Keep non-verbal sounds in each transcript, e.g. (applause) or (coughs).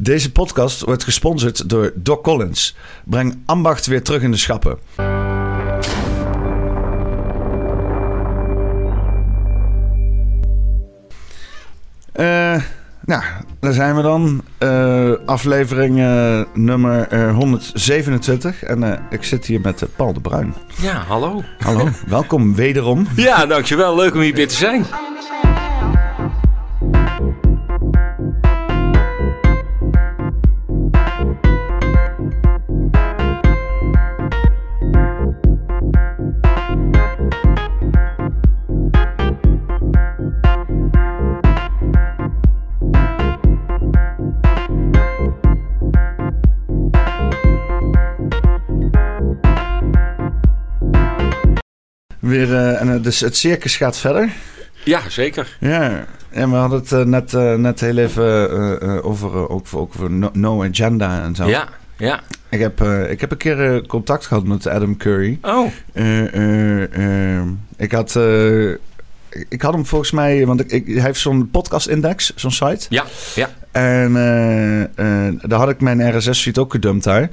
Deze podcast wordt gesponsord door Doc Collins. Breng ambacht weer terug in de schappen. Eh, nou, daar zijn we dan. Eh, aflevering eh, nummer eh, 127. En eh, ik zit hier met Paul de Bruin. Ja, hallo. Hallo, (laughs) welkom wederom. Ja, dankjewel. Leuk om hier weer te zijn. En, eh, dus het circus gaat verder. Ja, zeker. Ja, en we hadden het eh, net, eh, net heel even eh, eh, over, eh, ook, ook over no, no Agenda en zo. Ja, ja. Ik, heb, eh, ik heb een keer eh, contact gehad met Adam Curry. Oh, Eh, eh, eh, ik had... ik had hem volgens mij... Want ik, ik, hij heeft zo'n podcast-index, zo'n site. ja, ja. En eh, eh, daar had ik mijn RSS-feed ook gedumpt daar.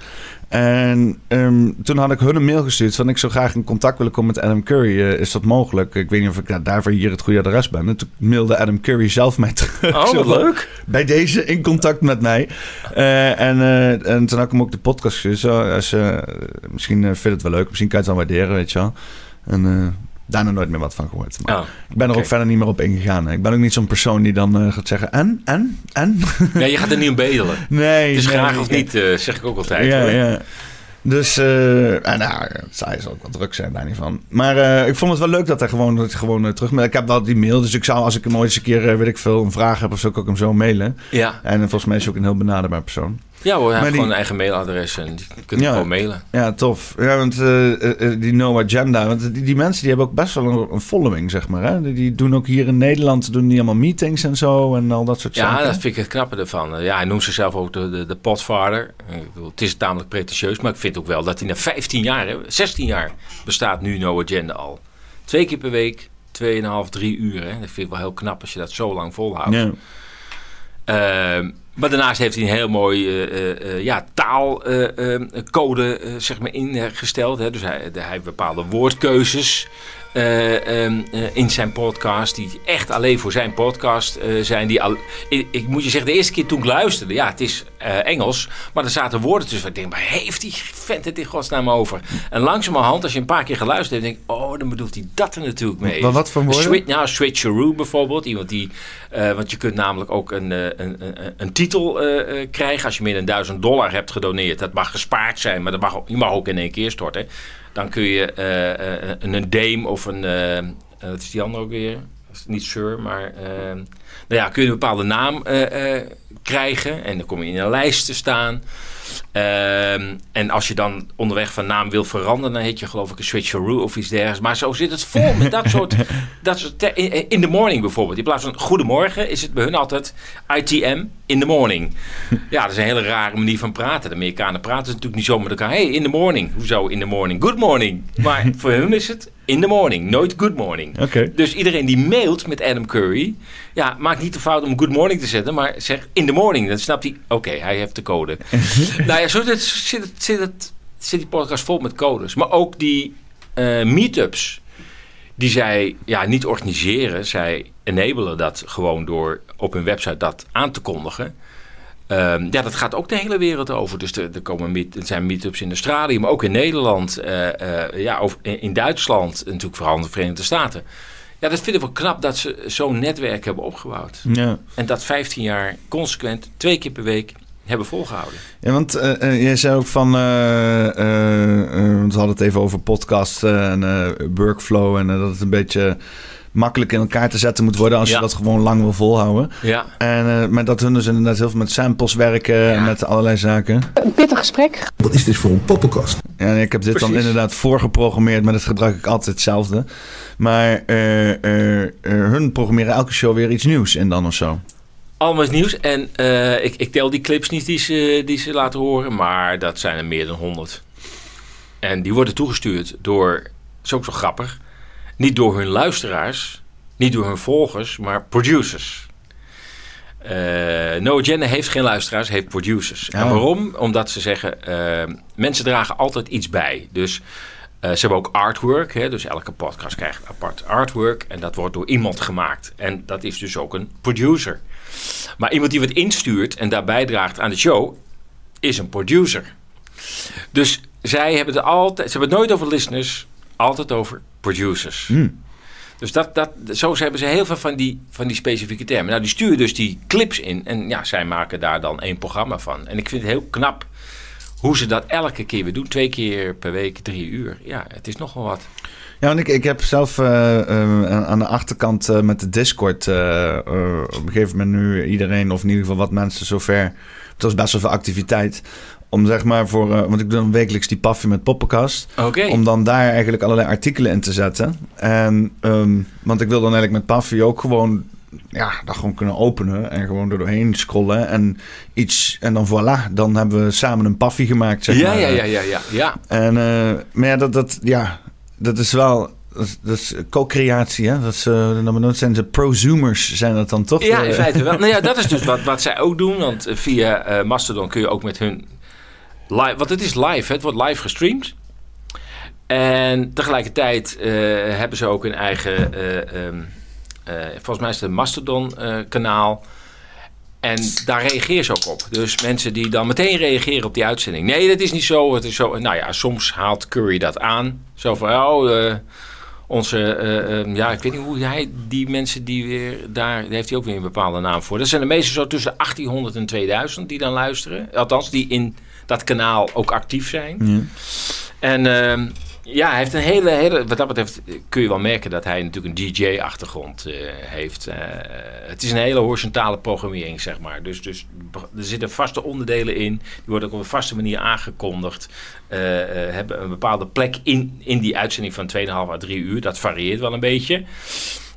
En ehm, toen had ik hun een mail gestuurd van... ik zou graag in contact willen komen met Adam Curry. Eh, is dat mogelijk? Ik weet niet of ik nou, daarvoor hier het goede adres ben. En toen mailde Adam Curry zelf mij terug. Oh, Zo wat leuk. Bij deze in contact met mij. En, en toen had ik hem ook de podcast gestuurd. Zo, als, je misschien eh, vindt het wel leuk. Misschien kan je het dan waarderen, weet je wel. En daarna nooit meer wat van gehoord. Maar Oh, ik ben er ook verder niet meer op ingegaan. Ik ben ook niet zo'n persoon die dan eh, gaat zeggen... En? En? En? (laughs) Nee, je gaat er niet om bedelen. (laughs) nee. Het is nee, graag of ik- niet, eh, zeg ik ook altijd. Ja, hoor. ja. Dus, eh en nou, het zou ook wel druk zijn, daar niet van. Maar ik vond het wel leuk dat hij gewoon, dat hij gewoon terug... Ik heb wel die mail, dus ik zou, als ik hem ooit eens een keer, weet ik veel, een vraag heb of zo, kan ik hem zo mailen. Ja, En volgens mij is hij ook een heel benaderbaar persoon. Ja hoor, hij Maar heeft die- gewoon een eigen mailadres en je kunt Ja. gewoon mailen. Ja, tof. Ja, want eh, eh, eh, die No Agenda, want die, die mensen die hebben ook best wel een, een following, zeg maar. Hè? Die, die doen ook hier in Nederland, doen die allemaal meetings en zo en al dat soort Ja, zaken. dat vind ik het knappe ervan. Ja, hij noemt zichzelf ook de, de, de potvader. Ik bedoel, het is tamelijk pretentieus, maar ik vind ook wel dat hij na 15 jaar, hè, 16 jaar bestaat nu No Agenda al. Twee keer per week, 2,5, 3 uur. Hè. Dat vind ik wel heel knap als je dat zo lang volhoudt. Ja. Ehm, maar daarnaast heeft hij een heel mooi eh, eh, eh, ja, taalcode zeg maar ingesteld. Hè. Dus hij, hij bepaalde woordkeuzes eh, ehm, eh, in zijn podcast. Die echt alleen voor zijn podcast eh, zijn. Die al, ik, ik moet je zeggen, de eerste keer toen ik luisterde. Ja, het is Engels. Maar er zaten woorden tussen. Ik denk, maar heeft die vent het in godsnaam over? En langzamerhand, als je een paar keer geluisterd hebt. Denk ik, oh, dan bedoelt hij dat er natuurlijk mee. Wat- wat voor woorden? Switch, nou, switcheroo bijvoorbeeld. Iemand die, want je kunt namelijk ook een, een, een, een titel krijgen als je meer dan 1000 dollar hebt gedoneerd. Dat mag gespaard zijn, maar dat mag, je mag ook in één keer storten. Dan kun je eh, eh, een, een Dame of een, eh, wat is die andere ook weer? Niet Sir, maar nou ja, kun je een bepaalde naam krijgen en dan kom je in een lijst te staan. Ehm, en als je dan onderweg van naam wil veranderen, dan heet je geloof ik een switcheroo of iets dergelijks. Maar zo zit het vol met dat soort, (laughs) dat soort in the morning bijvoorbeeld. In plaats van goedemorgen is het bij hun altijd ITM in the morning. Ja, dat is een hele rare manier van praten. De Amerikanen praten natuurlijk niet zo met elkaar. Hey, in the morning. Hoezo in the morning? Good morning. Maar voor hun is het in the morning, nooit good morning. Dus iedereen die mailt met Adam Curry, ja, maakt niet de fout om good morning te zetten, maar zeg in the morning. Dan snapt hij, oké, hij heeft de code. (laughs) nou ja, zo zit, zit, zit, zit die podcast vol met codes. Maar ook die eh, meetups, die zij ja, niet organiseren, zij enabelen dat gewoon door op hun website dat aan te kondigen. Ehm, ja, dat gaat ook de hele wereld over. Dus er, er, komen meet, er zijn meetups in Australië, maar ook in Nederland, eh, eh, ja, of in, in Duitsland, en natuurlijk vooral in de Verenigde Staten. Ja, dat vind ik wel knap dat ze zo'n netwerk hebben opgebouwd. Ja. En dat 15 jaar consequent, twee keer per week, hebben volgehouden. Ja, want eh, jij zei ook van, we hadden het even over podcast eh, en workflow en dat het een beetje makkelijk in elkaar te zetten moet worden als Ja. je dat gewoon lang wil volhouden. Ja, En eh, maar dat hun dus inderdaad heel veel met samples werken en met allerlei zaken. Een pittig gesprek. Wat is dit voor een poppenkast? Ja, en ik heb dit dan inderdaad voorgeprogrammeerd, maar dat gebruik ik altijd hetzelfde. Maar eh, eh, hun programmeren elke show weer iets nieuws in dan of zo. allemaal is nieuws. En eh, ik, ik tel die clips niet die ze, die ze laten horen, maar dat zijn er meer dan 100. En die worden toegestuurd door, dat is ook zo grappig, niet door hun luisteraars, niet door hun volgers, maar producers. Eh, no Agenda heeft geen luisteraars, heeft producers. En Oh. waarom? Omdat ze zeggen, eh, mensen dragen altijd iets bij. Dus eh, ze hebben ook artwork. Hè? Dus elke podcast krijgt apart artwork. En dat wordt door iemand gemaakt. En dat is dus ook een producer. Maar iemand die wat instuurt en daar bijdraagt aan de show, is een producer. Dus zij hebben het altijd, ze hebben het nooit over listeners, altijd over producers. Hmm. Dus dat, dat, zo hebben ze heel veel van die, van die specifieke termen. Nou, die sturen dus die clips in. En ja, zij maken daar dan één programma van. En ik vind het heel knap hoe ze dat elke keer weer doen. Twee keer per week, drie uur. Ja, het is nogal wat. Ja, want ik, ik heb zelf eh, eh, aan de achterkant eh, met de Discord op een gegeven moment nu iedereen, of in ieder geval wat mensen zover. Het was best wel veel activiteit. Om zeg maar voor, eh, want ik doe dan wekelijks die paffie met poppenkast. Om dan daar eigenlijk allerlei artikelen in te zetten. En, ehm, want ik wil dan eigenlijk met Paffy ook gewoon, ja, dat gewoon kunnen openen. En gewoon er doorheen scrollen. En iets, en dan voilà, dan hebben we samen een Paffy gemaakt, zeg Ja, maar. ja, ja, ja, ja, ja. En, eh, maar ja, dat, dat, ja, dat is wel... Dat is, dat co-creatie, hè? Dat is, uh, dan zijn ze prosumers, zijn dat dan toch? Ja, in feite wel. nou ja, (laughs) dat is dus wat, wat zij ook doen. Want via Mastodon kun je ook met hun live... Want het is live, het wordt live gestreamd. En tegelijkertijd eh, hebben ze ook een eigen... eh, ehm, eh, volgens mij is het een Mastodon-kanaal. en daar reageer ze ook op. Dus mensen die dan meteen reageren op die uitzending. Nee, dat is niet zo. Het is zo. Nou ja, soms haalt Curry dat aan. Zo van, oh... onze, eh, eh, ja, ik weet niet hoe hij die mensen die weer daar, daar heeft hij ook weer een bepaalde naam voor. Dat zijn de meeste zo tussen 1800 en 2000 die dan luisteren. Althans, die in dat kanaal ook actief zijn. Ja. En ehm, ja, hij heeft een hele, hele, wat dat betreft kun je wel merken dat hij natuurlijk een DJ-achtergrond eh, heeft. Eh, het is een hele horizontale programmering, zeg maar. Dus, dus er zitten vaste onderdelen in, die worden ook op een vaste manier aangekondigd. Eh, eh, hebben een bepaalde plek in, in die uitzending van 2,5 à 3 uur. Dat varieert wel een beetje.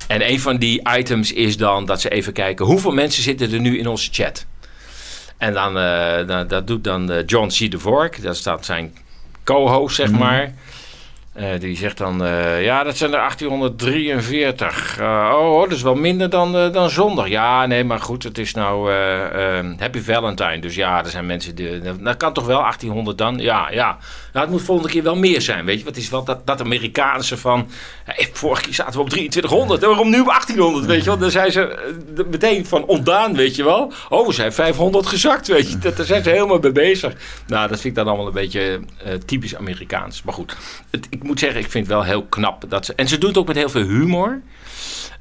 En een van die items is dan dat ze even kijken hoeveel mensen zitten er nu in onze chat. En dan, eh, dan, dat doet dan eh, John C. de Vork, dat staat zijn co-host, zeg maar. Eh, die zegt dan, ja, dat zijn er 1843. Eh, oh, dat is wel minder dan, dan zondag. Ja, nee, maar goed, het is nou Happy Valentine. Dus ja, er zijn mensen die... Dat kan toch wel 1800 dan? Ja, ja. Nou, het moet volgende keer wel meer zijn, weet je. Het is wel dat, dat Amerikaanse van... vorige keer zaten we op 2300. En waarom nu op 1800, weet je wel? Dan zijn ze eh, meteen van ontdaan, weet je wel. Oh, we zijn 500 gezakt, weet je. Dat, daar zijn ze helemaal mee bezig. Nou, dat vind ik dan allemaal een beetje eh, typisch Amerikaans. Maar goed, het, ik moet zeggen, ik vind het wel heel knap. Dat ze, en ze doet het ook met heel veel humor.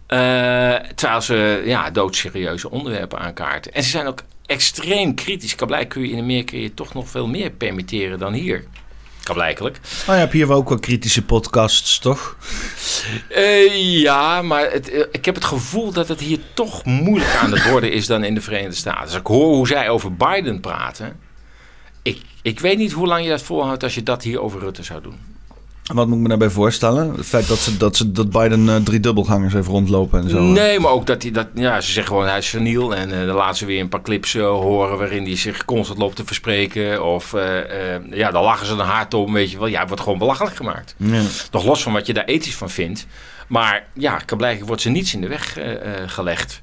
Eh, terwijl ze ja, doodserieuze onderwerpen aankaarten. En ze zijn ook extreem kritisch. Kablijk kun je in Amerika je toch nog veel meer permitteren dan hier. Kablijkelijk. Oh, je hebt hier ook wel kritische podcasts, toch? Eh, ja, maar het, eh, ik heb het gevoel dat het hier toch moeilijk aan het worden is dan in de Verenigde Staten. Als ik hoor hoe zij over Biden praten. Ik, ik weet niet hoe lang je dat volhoudt als je dat hier over Rutte zou doen. Wat moet ik me daarbij voorstellen? Het feit dat, ze, dat, ze, dat Biden eh, drie dubbelgangers heeft rondlopen en zo. Nee, maar ook dat hij dat. Ja, ze zeggen gewoon hij is seniel. En eh, dan laten ze weer een paar clips eh, horen waarin hij zich constant loopt te verspreken. Of ja, dan lachen ze er hard om. Weet je wel. Ja, het wordt gewoon belachelijk gemaakt. Ja. Nog los van wat je daar ethisch van vindt. Maar ja, blijkbaar wordt ze niets in de weg gelegd.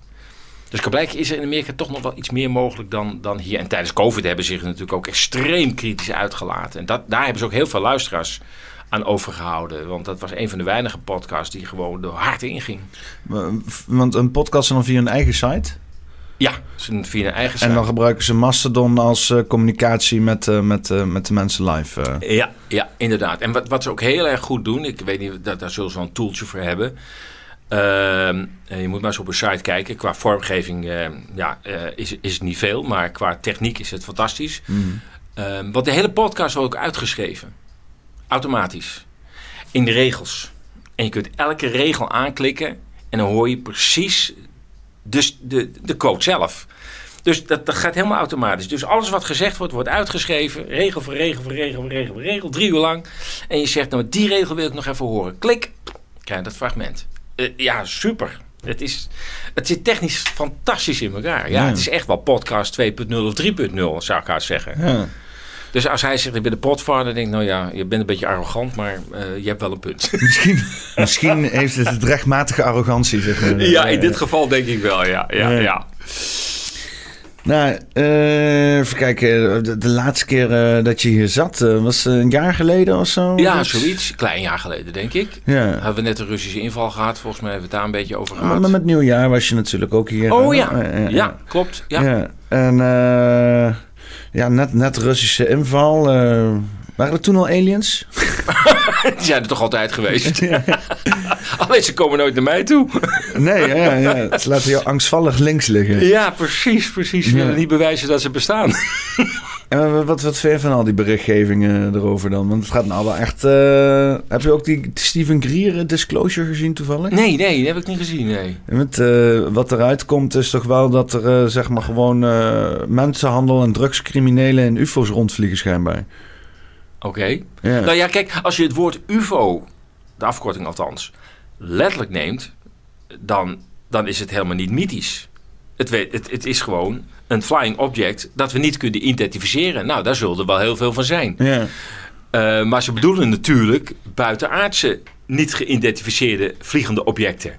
Dus blijkbaar is er in Amerika toch nog wel iets meer mogelijk dan, dan hier. En tijdens COVID hebben ze zich natuurlijk ook extreem kritisch uitgelaten. En dat, daar hebben ze ook heel veel luisteraars aan overgehouden. Want dat was een van de weinige podcasts die gewoon er hard inging. Want een podcast dan via een eigen site. Ja, via een eigen En site. dan gebruiken ze Mastodon als eh, communicatie met, eh, met, eh, met de mensen live. Ja, ja, inderdaad. En wat, wat ze ook heel erg goed doen, ik weet niet, dat, daar zullen ze wel een toeltje voor hebben. Ehm, eh, je moet maar eens op een site kijken. Qua vormgeving ja, is, is het niet veel, maar qua techniek is het fantastisch. Mm. Want de hele podcast wordt ook uitgeschreven. Automatisch. In de regels. En je kunt elke regel aanklikken en dan hoor je precies de, de, de code zelf. Dus dat, dat gaat helemaal automatisch. Dus alles wat gezegd wordt, wordt uitgeschreven. Regel voor regel voor regel voor regel voor regel. Drie uur lang. En je zegt, nou die regel wil ik nog even horen. Klik. Krijg je dat fragment. Eh, ja, super. Het, is, het zit technisch fantastisch in elkaar. Ja, Ja. Het is echt wel podcast 2.0 of 3.0 zou ik haast zeggen. Ja. Dus als hij zegt, ik ben de potvader, denk ik, nou ja, je bent een beetje arrogant, maar eh, je hebt wel een punt. (laughs) Misschien, misschien heeft het het rechtmatige arrogantie. Zeg maar. ja, in dit geval denk ik wel, ja. ja, Ja. ja. Nou, eh, even kijken. De, de laatste keer eh, dat je hier zat, eh, was een jaar geleden of zo? Ja, Iets? zoiets. Klein jaar geleden, denk ik. Ja. Hadden we net een Russische inval gehad. Volgens mij hebben we het daar een beetje over Maar, gehad. maar met nieuwjaar was je natuurlijk ook hier. Oh ja. Ja, klopt. Ja. ja. En eh, ja, net, net Russische inval. eh, waren er toen al aliens? (laughs) Die zijn er toch altijd geweest. (laughs) Alleen ze komen nooit naar mij toe. Nee, ja, ja. ze laten jou angstvallig links liggen. Ja, precies, precies. Ze willen niet bewijzen dat ze bestaan. En wat, wat, vind je van al die berichtgevingen erover dan? Want het gaat nou wel echt... eh, heb je ook die Steven Greer disclosure gezien toevallig? Nee, nee, dat heb ik niet gezien, nee. Met, eh, wat eruit komt is toch wel dat er eh, zeg maar gewoon mensenhandel en drugscriminelen en ufo's rondvliegen schijnbaar. Oké. Ja. Nou ja, kijk, als je het woord UFO, de afkorting althans, letterlijk neemt, dan, dan is het helemaal niet mythisch. Het, weet, het, het is gewoon een flying object dat we niet kunnen identificeren. Nou, daar zullen er wel heel veel van zijn. ja. Eh, maar ze bedoelen natuurlijk buitenaardse, niet geïdentificeerde vliegende objecten.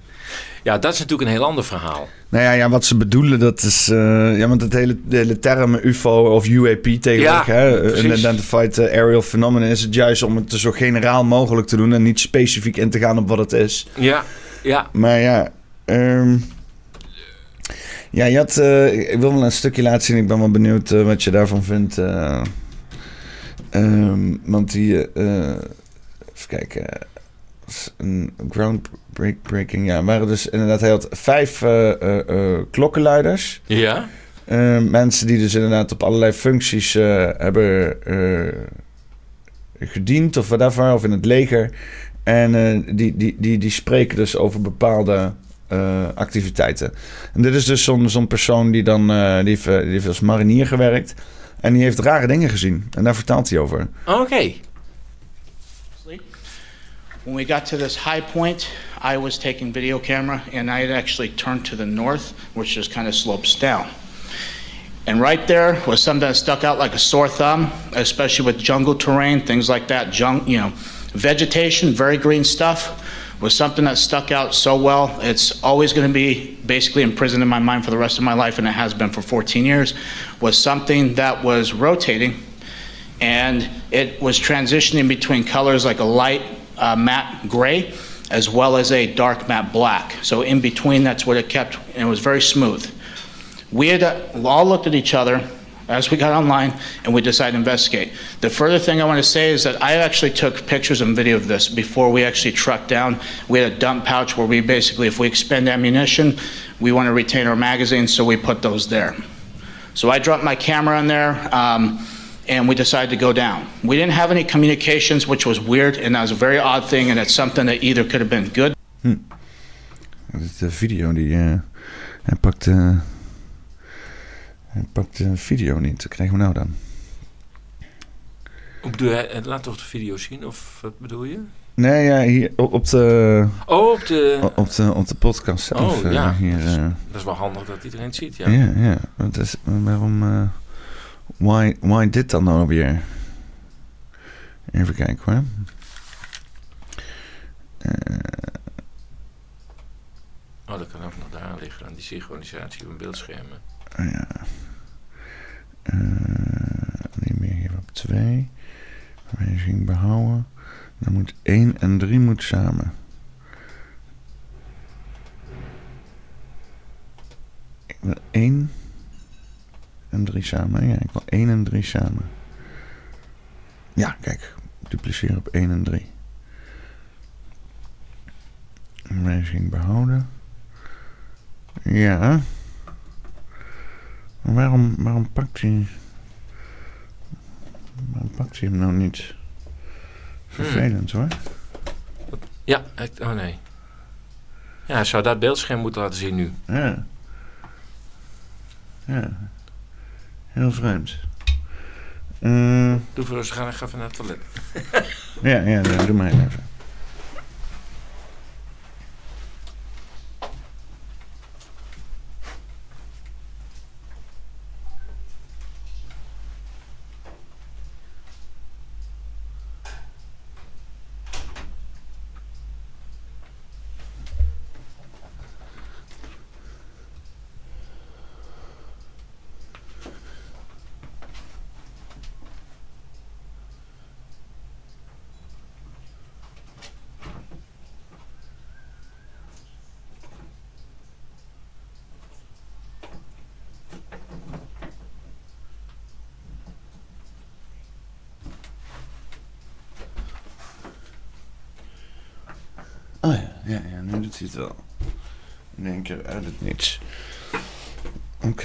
Ja, dat is natuurlijk een heel ander verhaal. Nou ja, ja, wat ze bedoelen, dat is... eh, ja, want het hele, de hele term UFO of UAP tegenwoordig, Ja, hè, precies. Unidentified eh, Aerial Phenomenon, is het juist om het zo generaal mogelijk te doen en niet specifiek in te gaan op wat het is. Ja, ja. Maar ja, ehm, ja, je had, eh, ik wil wel een stukje laten zien. Ik ben wel benieuwd eh, wat je daarvan vindt. eh. Ehm, want die, even kijken, een groundbreaking. Ja, waren dus inderdaad, hij had vijf klokkenluiders. Ja? Eh, mensen die dus inderdaad op allerlei functies hebben gediend of whatever, of in het leger. En die, die, die, die spreken dus over bepaalde eh, activiteiten. En dit is dus zo'n zo'n persoon die dan, eh, die, heeft, eh, die heeft als marinier gewerkt. En die heeft rare dingen gezien. En daar vertelt hij over. Oké. When we got to this high point, I was taking video camera and I had actually turned to the north, which just kind of slopes down. And right there was something that stuck out like a sore thumb, especially with jungle terrain, things like that, jung, you know, vegetation, very green stuff, was something that stuck out so well. It's always going to be basically imprisoned in my mind for the rest of my life, and it has been for 14 years, was something that was rotating and it was transitioning between colors like a light uh, matte gray as well as a dark matte black. So in between, that's what it kept, and it was very smooth. We had uh, all looked at each other as we got online, and we decided to investigate. The further thing I want to say is that I actually took pictures and video of this before we actually trucked down. We had a dump pouch where we basically, if we expend ammunition, we want to retain our magazines, so we put those there. So I dropped my camera in there, um, and we decided to go down. We didn't have any communications, which was weird, and that was a very odd thing, and it's something that either could have been good Dat is de video die... eh, hij pakt... hij pakt de video niet. Wat krijgen we nou dan? Hoe bedoel je? Laat toch de video zien, of wat bedoel je? Nee, ja, hier op, de... Oh, op de... Op de, op de podcast zelf. Oh, eh, ja. Hier, Dat is- eh, Dat is wel handig dat iedereen het ziet, ja. ja, ja. Is, waarom... eh, why, why dit dan nou weer? Even kijken hoor. Oh, dat kan ook nog daar liggen, aan die synchronisatie een beeldschermen. Oh ja. Eh, niet meer op 2. Wijziging behouden. Dan moet 1 en 3 moet samen. Ik wil 1 en 3 samen. Ja, ik wil 1 en 3 samen. Ja, kijk. Dupliceren op 1 en 3. Wijziging behouden. Ja. Maar waarom, waarom pakt hij... Waarom pakt hij hem nou niet? Vervelend hoor. Ja, ik- oh nee. Ja, hij zou dat beeldscherm moeten laten zien nu. Ja. Ja. Heel vreemd. Eh, Doe voor rustig aan, ik ga even naar het toilet. ja, ja, ja, doe maar even.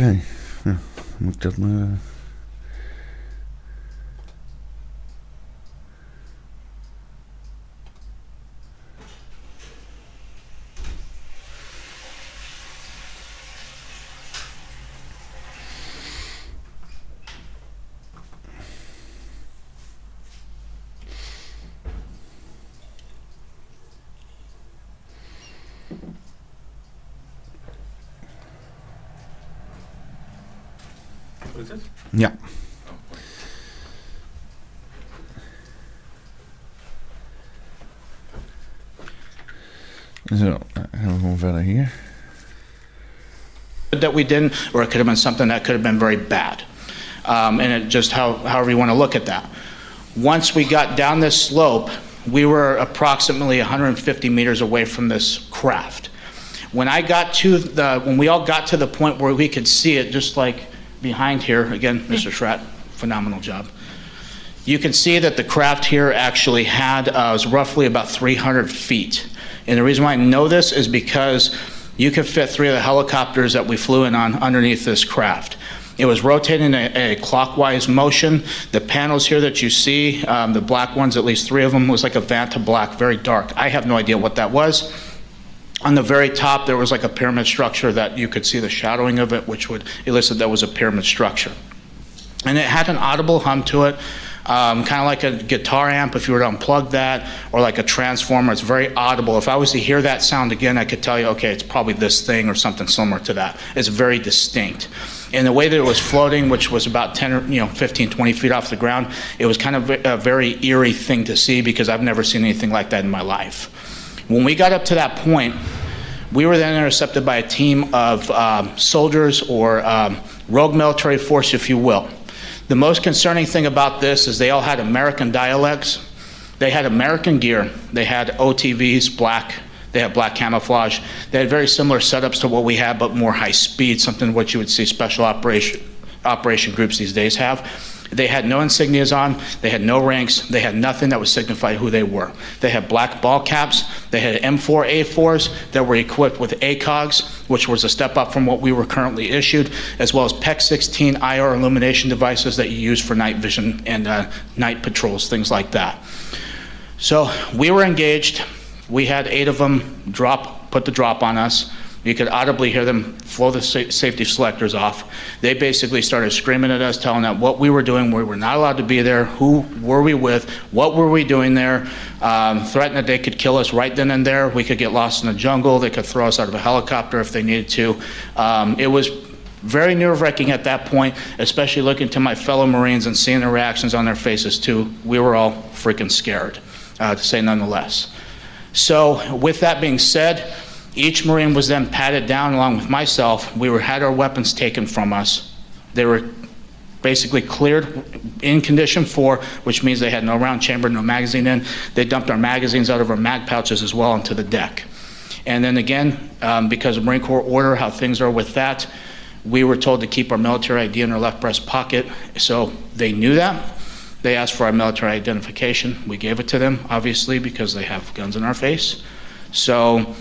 Oké. Ja, moet ik dat maar... we didn't, or it could have been something that could have been very bad. Um, and it just how, however you want to look at that. Once we got down this slope, we were approximately 150 meters away from this craft. When I got to the, when we all got to the point where we could see it, just like behind here, again, Mr. Schratt, phenomenal job. You can see that the craft here actually had, uh, was roughly about 300 feet. And the reason why I know this is because you could fit three of the helicopters that we flew in on underneath this craft. It was rotating a, a clockwise motion. The panels here that you see, um, the black ones, at least three of them, was like a Vanta black, very dark. I have no idea what that was. On the very top, there was like a pyramid structure that you could see the shadowing of it, which would elicit that was a pyramid structure. And it had an audible hum to it, um, kind of like a guitar amp if you were to unplug that, or like a transformer. It's very audible. If I was to hear that sound again, I could tell you, okay, it's probably this thing or something similar to that. It's very distinct. And the way that it was floating, which was about 10 or, you know, 15, 20 feet off the ground, it was kind of a very eerie thing to see because I've never seen anything like that in my life. When we got up to that point, we were then intercepted by a team of um, soldiers or um, rogue military force, if you will. The most concerning thing about this is they all had American dialects. They had American gear. They had OTVs, black. They had black camouflage. They had very similar setups to what we have, but more high speed, something what you would see special operation operation groups these days have. They had no insignias on, they had no ranks, they had nothing that would signify who they were. They had black ball caps, they had M4A4s that were equipped with ACOGs, which was a step up from what we were currently issued, as well as PEC 16 IR illumination devices that you use for night vision and uh, night patrols, things like that. So we were engaged. We had eight of them drop, put the drop on us. You could audibly hear them flow the sa- safety selectors off. They basically started screaming at us, telling us what we were doing, we were not allowed to be there, who were we with, what were we doing there, um, threatened that they could kill us right then and there. We could get lost in the jungle. They could throw us out of a helicopter if they needed to. Um, it was very nerve wracking at that point, especially looking to my fellow Marines and seeing the reactions on their faces, too. We were all freaking scared, uh, to say none the less. So, with that being said, each Marine was then patted down along with myself. We were, had our weapons taken from us. They were basically cleared in condition four, which means they had no round chamber, no magazine in. They dumped our magazines out of our mag pouches as well onto the deck. And then again, um, because of Marine Corps order, how things are with that, we were told to keep our military ID in our left breast pocket. So they knew that. They asked for our military identification. We gave it to them, obviously, because they have guns in our face. So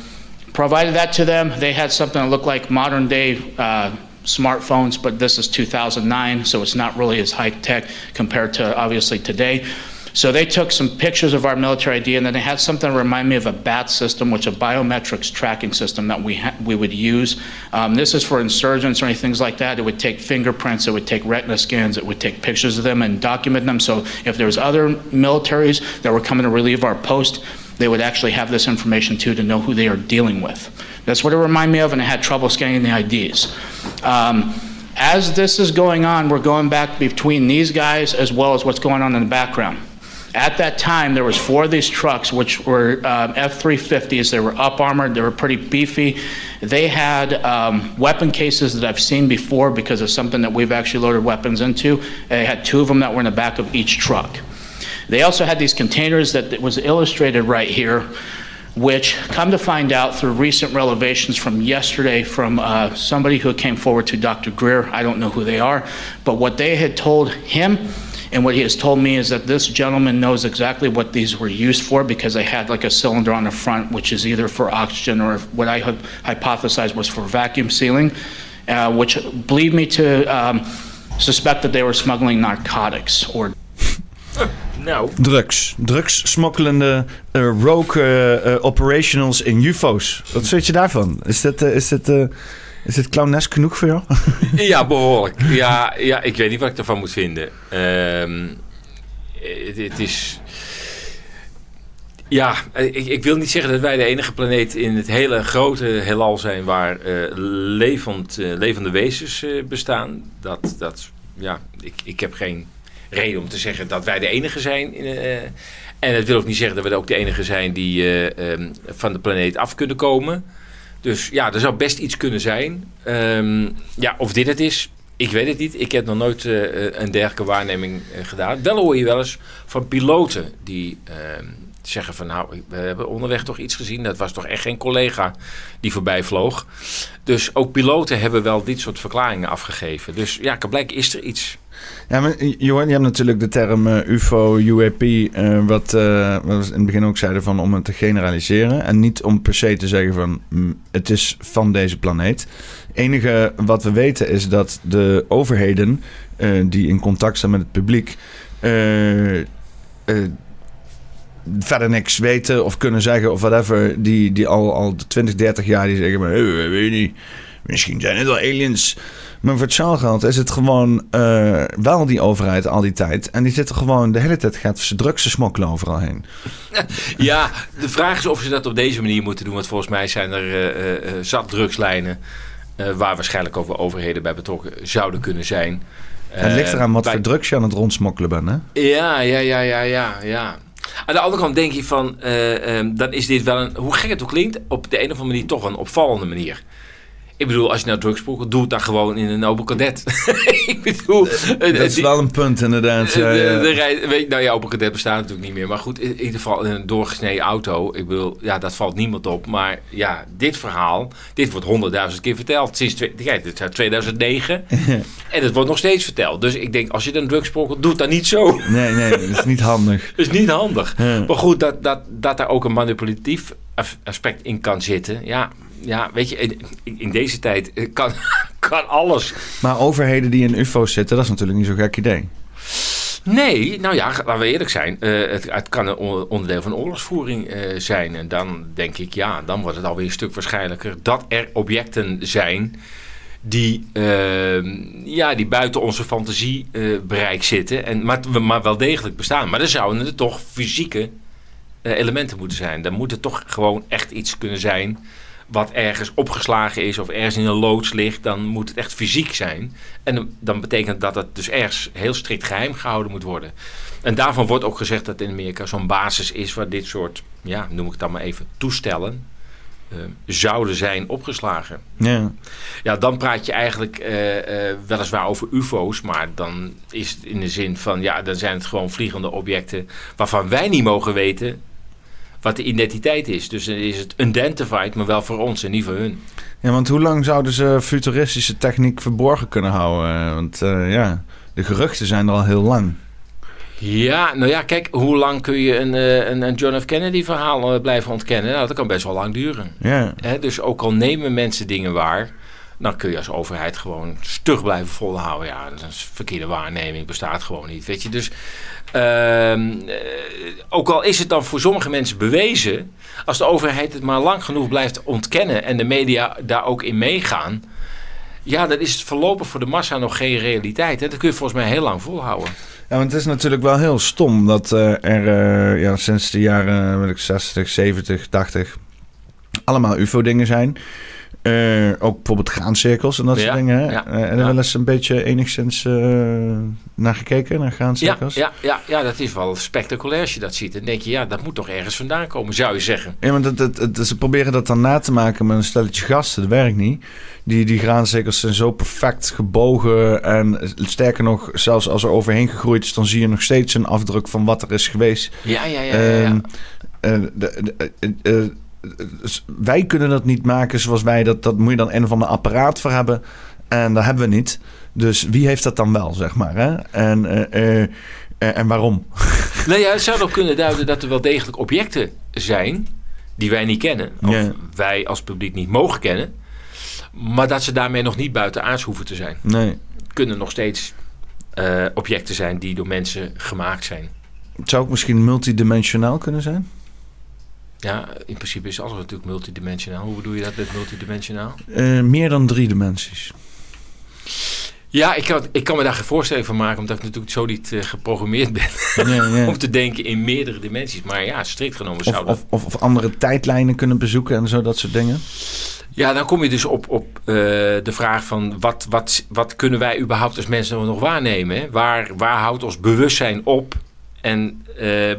provided that to them. They had something that looked like modern day uh, smartphones, but this is 2009, so it's not really as high tech compared to obviously today. So they took some pictures of our military ID, and then they had something that remind me of a BAT system, which is a biometrics tracking system that we we would use. Um, this is for insurgents or anything like that. It would take fingerprints, it would take retina scans, it would take pictures of them and document them. So if there was other militaries that were coming to relieve our post, they would actually have this information too to know who they are dealing with. That's what it reminded me of, and I had trouble scanning the IDs. Um, as this is going on, we're going back between these guys as well as what's going on in the background. At that time, there was four of these trucks, which were um, F-350s. They were up armored. They were pretty beefy. They had um, weapon cases that I've seen before because of something that we've actually loaded weapons into. They had two of them that were in the back of each truck. They also had these containers that was illustrated right here, which come to find out through recent revelations from yesterday from uh, somebody who came forward to Dr. Greer. I don't know who they are, but what they had told him And what he has told me is that this gentleman knows exactly what these were used for because they had like a cylinder on the front, which is either for oxygen or what I hypothesized was for vacuum sealing, uh, which lead me to um, suspect that they were smuggling narcotics or (laughs) Nou, Drugs. Drugs smokkelende eh, rogue eh, operationals in UFO's. Wat vind je daarvan? Is dit, eh, is dit, is dit clownesk genoeg voor jou? (laughs) ja, behoorlijk. Ja, (laughs) ja, ik weet niet wat ik ervan moet vinden. Ehm, het, het is... Ja, ik, ik wil niet zeggen dat wij de enige planeet in het hele grote heelal zijn waar eh, levend, levende wezens eh, bestaan. Dat, dat, ja, ik, ik heb geen reden om te zeggen dat wij de enige zijn. Eh, en het wil ook niet zeggen dat we ook de enige zijn die eh, ehm, van de planeet af kunnen komen. Dus ja, er zou best iets kunnen zijn. Ehm, ja, of dit het is, ik weet het niet. Ik heb nog nooit eh, een dergelijke waarneming gedaan. Wel hoor je wel eens van piloten die ehm, zeggen van nou, we hebben onderweg toch iets gezien. Dat was toch echt geen collega die voorbij vloog. Dus ook piloten hebben wel dit soort verklaringen afgegeven. Dus ja, blijkbaar is er iets. Ja, maar eh, Johan, je hebt natuurlijk de term eh, UFO, UAP, eh, wat, wat we in het begin ook zeiden van om het te generaliseren. En niet om per se te zeggen van mm, het is van deze planeet. enige wat we weten is dat de overheden die in contact zijn met het publiek. verder niks weten of kunnen zeggen of whatever. Die, die al, al 20, 30 jaar die zeggen maar, "Eh, weet niet, misschien zijn het wel aliens. Maar voor het geld is het gewoon eh, wel die overheid al die tijd. En die zitten gewoon de hele tijd gaat ze drugs smokkelen overal heen. (laughs) Ja, de vraag is of ze dat op deze manier moeten doen. Want volgens mij zijn er eh, eh, zat drugslijnen waar waarschijnlijk ook wel overheden bij betrokken zouden kunnen zijn. het ligt eraan wat bij- voor drugs je aan het rondsmokkelen bent. Hè? Ja, ja, ja, ja, ja, ja. Aan de andere kant denk je van, eh, ehm, dan is dit wel een, hoe gek het ook klinkt, op de een of andere manier toch een opvallende manier. Ik bedoel, als je nou drugs sprokkelt, doe het dan gewoon in een Nobel Cadet. (laughs) ik bedoel... eh, Dat is die- wel een punt inderdaad. Ja, de, ja. de rij- weet, nou ja, Opel Kadett bestaat natuurlijk niet meer. Maar goed, in ieder geval in een doorgesneden auto. Ik bedoel, ja, dat valt niemand op. Maar ja, dit verhaal, dit wordt honderdduizend keer verteld. Sinds kijk, dit is uit 2009. en het wordt nog steeds verteld. Dus ik denk, als je dan drugs sprokkelt, doe het dan niet zo. Nee, nee, dat is niet handig. (laughs) Dat is niet handig. Ja. Maar goed, dat, dat, dat daar ook een manipulatief aspect in kan zitten. Ja, ja weet je, in, in deze tijd eh, kan, (laughs) kan alles. Maar overheden die in UFO's zitten, dat is natuurlijk niet zo'n gek idee. Nee, nou ja, laten we eerlijk zijn. eh, het, het kan een on- onderdeel van oorlogsvoering eh, zijn. En dan denk ik, ja, dan wordt het alweer een stuk waarschijnlijker dat er objecten zijn die, eh, ja, die buiten onze fantasiebereik bereik zitten. En, maar, maar wel degelijk bestaan. Maar dan zouden er toch fysieke elementen moeten zijn. Dan moet er toch gewoon echt iets kunnen zijn wat ergens opgeslagen is of ergens in een loods ligt, dan moet het echt fysiek zijn. En dan- betekent dat het dus ergens heel strikt geheim gehouden moet worden. En daarvan wordt ook gezegd dat in Amerika zo'n basis is waar dit soort, ja, noem ik het dan maar even, toestellen eh, zouden zijn opgeslagen. Ja. Ja, dan praat je eigenlijk eh, eh, weliswaar over UFO's, maar dan is het in de zin van, ja, dan zijn het gewoon vliegende objecten waarvan wij niet mogen weten wat de identiteit is. Dus dan is het unidentified, maar wel voor ons en niet voor hun. ja, want hoe lang zouden ze futuristische techniek verborgen kunnen houden? Eh, Want eh, ja, de geruchten zijn er al heel lang. Ja, nou ja, kijk, hoe lang kun je een, eh, een, een John F. Kennedy verhaal blijven ontkennen? Nou, dat kan best wel lang duren. Ja. Dus ook al nemen mensen dingen waar, dan kun je als overheid gewoon stug blijven volhouden. Ja, dat is een verkeerde waarneming, bestaat gewoon niet. Weet je, dus ehm, eh, ook al is het dan voor sommige mensen bewezen, als de overheid het maar lang genoeg blijft ontkennen en de media daar ook in meegaan, ja, dan is het voorlopig voor de massa nog geen realiteit. Hè? Dat kun je volgens mij heel lang volhouden. Ja, want het is natuurlijk wel heel stom dat eh, er eh, ja, sinds de jaren ik, 60, 70, 80 allemaal UFO-dingen zijn. Eh, ook bijvoorbeeld graancirkels en dat Ja, soort dingen. hè? ja, Eh, en er ja. wel eens een beetje enigszins eh, naar gekeken, naar graancirkels? ja, ja, ja, dat is wel spectaculair als je dat ziet. Dan denk je, ja, dat moet toch ergens vandaan komen, zou je zeggen. Ja, want het, het, het- ze proberen dat dan na te maken met een stelletje gasten. Dat werkt niet. Die, die graancirkels zijn zo perfect gebogen. En sterker nog, zelfs als er overheen gegroeid is... dan zie je nog steeds een afdruk van wat er is geweest. Ja, ja, ja. ja, wij kunnen dat niet maken zoals wij dat. Dat moet je dan een of ander apparaat voor hebben. En dat hebben we niet. Dus wie heeft dat dan wel, zeg maar? Hè? En, eh, eh, eh, en waarom? (laughs) Nou ja, het zou ook kunnen duiden dat er wel degelijk objecten zijn die wij niet kennen. Of wij als publiek niet mogen kennen. Maar dat ze daarmee nog niet buiten aards hoeven te zijn. Nee. Kunnen nog steeds objecten zijn die door mensen gemaakt zijn. Het zou ook misschien multidimensionaal kunnen zijn? Ja, in principe is alles natuurlijk multidimensionaal. Hoe bedoel je dat met multidimensionaal? Eh, meer dan drie dimensies. Ja, ik kan, ik kan me daar geen voorstelling van maken, omdat ik natuurlijk zo niet eh, geprogrammeerd ben Ja, ja. (laughs) om te denken in meerdere dimensies. Maar ja, strikt genomen zou dat... of, of, of andere tijdlijnen kunnen bezoeken en zo, dat soort dingen. Ja, dan kom je dus op, op eh, de vraag van wat, wat, wat kunnen wij überhaupt als mensen nog waarnemen? Hè? Waar, waar houdt ons bewustzijn op? En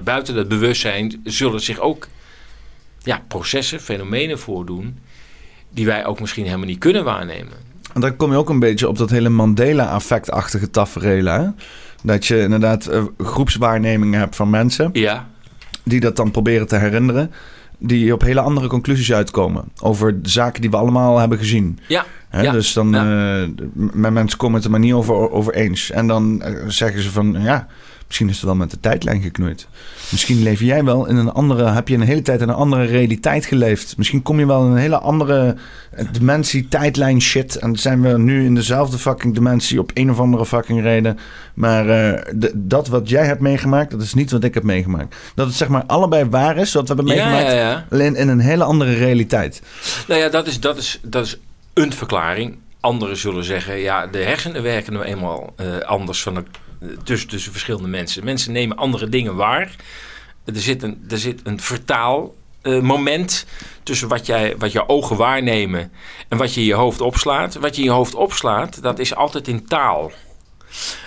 buiten dat bewustzijn zullen zich ook ja, processen, fenomenen voordoen die wij ook misschien helemaal niet kunnen waarnemen. En dan kom je ook een beetje op dat hele Mandela-effect-achtige tafereel. Hè? Dat je inderdaad eh, groepswaarnemingen hebt van mensen Ja, die dat dan proberen te herinneren. Die op hele andere conclusies uitkomen over zaken die we allemaal hebben gezien. ja, Hè? Ja, Dus dan, ja. eh, met mensen komen het er maar niet over, over eens. En dan eh, zeggen ze van, ja, misschien is het wel met de tijdlijn geknoeid. Misschien leef jij wel in een andere, heb je een hele tijd in een andere realiteit geleefd. Misschien kom je wel in een hele andere eh, dimensie, tijdlijn shit. En zijn we nu in dezelfde fucking dimensie op een of andere fucking reden. Maar eh, dat wat jij hebt meegemaakt, dat is niet wat ik heb meegemaakt. Dat het zeg maar allebei waar is, wat we hebben ja, meegemaakt. ja, ja. Alleen in een hele andere realiteit. Nou ja, dat is, dat is, dat is een verklaring. Anderen zullen zeggen, ja, de hersenen werken nou eenmaal eh, anders van de, tussen, verschillende mensen. Mensen nemen andere dingen waar. Er zit een, er zit een vertaal eh, tussen wat, jij, wat jouw ogen waarnemen en wat je in je hoofd opslaat. Wat je in je hoofd opslaat, dat is altijd in taal.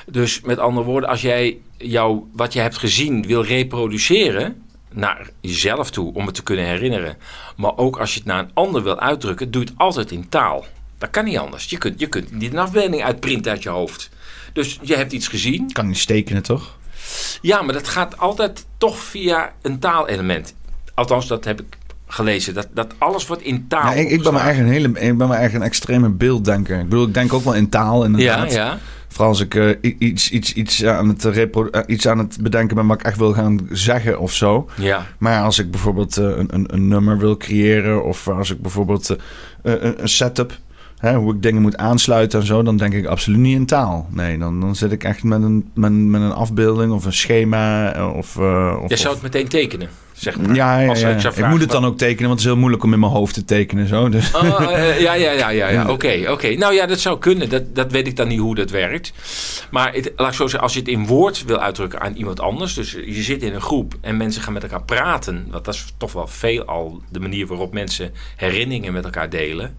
Dus met andere woorden, als jij jou, wat je hebt gezien wil reproduceren naar jezelf toe om het te kunnen herinneren, maar ook als je het naar een ander wil uitdrukken, doe je het altijd in taal. Dat kan niet anders. Je kunt, je kunt niet een afbeelding uitprinten uit je hoofd. Dus je hebt iets gezien. Kan niet stekenen, toch? Ja, maar dat gaat altijd toch via een taalelement. Althans, dat heb ik gelezen. Dat, dat alles wordt in taal. Ja, ik, ik ben echt een hele, ik ben een extreme beelddenker. Ik bedoel, ik denk ook wel in taal Ja, inderdaad. ja. Vooral als ik eh, iets, iets, iets, aan het repro- eh, iets aan het bedenken ben wat ik echt wil gaan zeggen of zo. Ja. Maar als ik bijvoorbeeld eh, een, een, een nummer wil creëren of als ik bijvoorbeeld een, een setup, hè, hoe ik dingen moet aansluiten en zo, dan denk ik absoluut niet in taal. Nee, dan, dan zit ik echt met een, met, met een afbeelding of een schema eh, of... eh, of Jij zou het meteen tekenen, zeg maar. ja, ja, Als ja. ik moet het dan ook tekenen, want het is heel moeilijk om in mijn hoofd te tekenen. Zo. Dus. Oh, eh, ja, ja, ja, ja, (laughs) ja. Oké, oké. Nou ja, dat zou kunnen. Dat, dat weet ik dan niet hoe dat werkt. Maar het, laat ik zo zeggen, als je het in woord wil uitdrukken aan iemand anders. Dus je zit in een groep en mensen gaan met elkaar praten. Want dat is toch wel veel al de manier waarop mensen herinneringen met elkaar delen.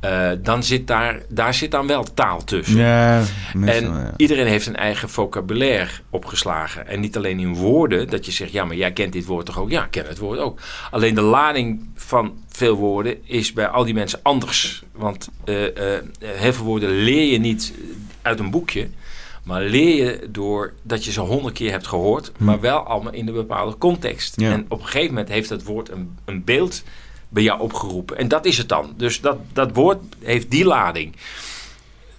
Eh, dan zit daar, daar zit dan wel taal tussen. Ja, En ja. iedereen heeft een eigen vocabulaire opgeslagen. En niet alleen in woorden, dat je zegt, ja, maar jij kent dit woord toch ook? Ja, ik ken het woord ook. Alleen de lading van veel woorden is bij al die mensen anders. Want eh, eh, heel veel woorden leer je niet uit een boekje. Maar leer je door dat je ze honderd keer hebt gehoord. Maar wel allemaal in een bepaalde context. Ja. En op een gegeven moment heeft dat woord een, een beeld bij jou opgeroepen. En dat is het dan. Dus dat, dat woord heeft die lading.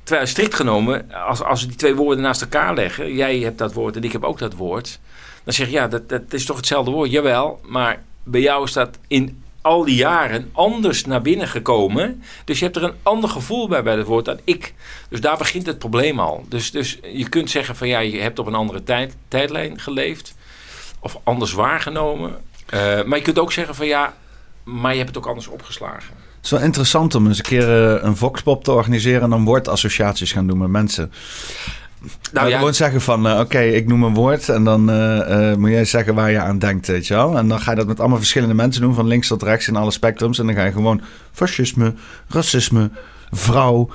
Terwijl strikt genomen, als, als we die twee woorden naast elkaar leggen, jij hebt dat woord en ik heb ook dat woord, dan zeg je ja, dat, dat is toch hetzelfde woord, jawel, maar bij jou is dat in al die jaren anders naar binnen gekomen. Dus je hebt er een ander gevoel bij bij het woord dan ik. Dus daar begint het probleem al. Dus, dus je kunt zeggen van ja, je hebt op een andere tijd, tijdlijn geleefd of anders waargenomen. Eh, maar je kunt ook zeggen van ja, maar je hebt het ook anders opgeslagen. Het is wel interessant om eens een keer eh, een voxpop te organiseren en dan woordassociaties gaan doen met mensen. Nou, ja, Gewoon zeggen van, eh, oké, ik noem een woord en dan eh, moet jij zeggen waar je aan denkt, weet je wel. En dan ga je dat met allemaal verschillende mensen doen, van links tot rechts in alle spectrums. En dan ga je gewoon fascisme, racisme, vrouw,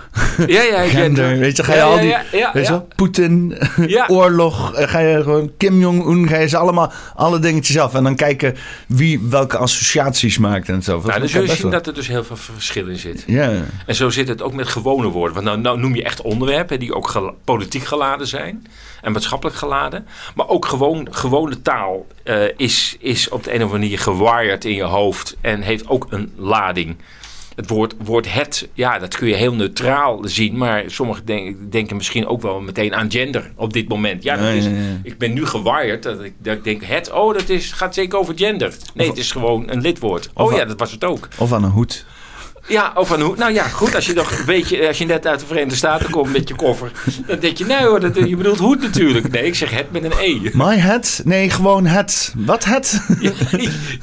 ja, ja, gender, weet je, ga je al die, weet je Poetin, (laughs) oorlog, eh, ga je gewoon Kim Jong-un, ga je ze allemaal, alle dingetjes af. En dan kijken wie welke associaties maakt en zo. Dat Nou, dan zul je zien wel- dat er dus heel veel verschil in zit. Ja, En zo zit het ook met gewone woorden. Want nou, nou noem je echt onderwerpen die ook politiek geladen zijn. En maatschappelijk geladen. Maar ook gewoon, gewone taal eh, is, is op de een of andere manier gewired in je hoofd. En heeft ook een lading. Het woord, woord het, ja, dat kun je heel neutraal zien. Maar sommigen denk- denken misschien ook wel meteen aan gender op dit moment. Ja, dat is, ik ben nu gewired dat ik, dat ik denk, het, oh, dat is, gaat zeker over gender. Nee, het is gewoon een lidwoord. Oh ja, dat was het ook. Of aan een hoed. Ja, of aan hoe. Nou ja, goed, als je nog een beetje, als je net uit de Verenigde Staten komt met je koffer, dan denk je, nou hoor, dat, je bedoelt hoed natuurlijk. Nee, ik zeg het met een E. My hat? Nee, gewoon het. Wat het? Ja,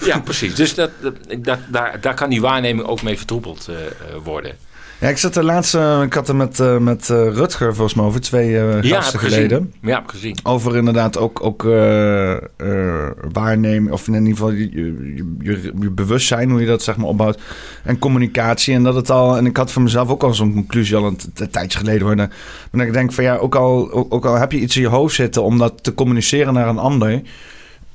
ja, precies. Dus dat, dat, dat, daar, daar kan die waarneming ook mee vertroebeld eh, eh, worden. Ja, ik zat er laatst, eh, ik had er met, eh, met eh, Rutger volgens mij over twee eh Ja, gasten heb geleden. gezien. Ja, heb gezien. Over inderdaad ook, ook waarnemen, of in ieder geval je, je, je, je bewustzijn, hoe je dat zeg maar opbouwt. En communicatie. En dat het al, en ik had voor mezelf ook al zo'n conclusie al een, tijdje geleden hoor. Dat ik denk van ja, ook al, ook, ook al heb je iets in je hoofd zitten om dat te communiceren naar een ander.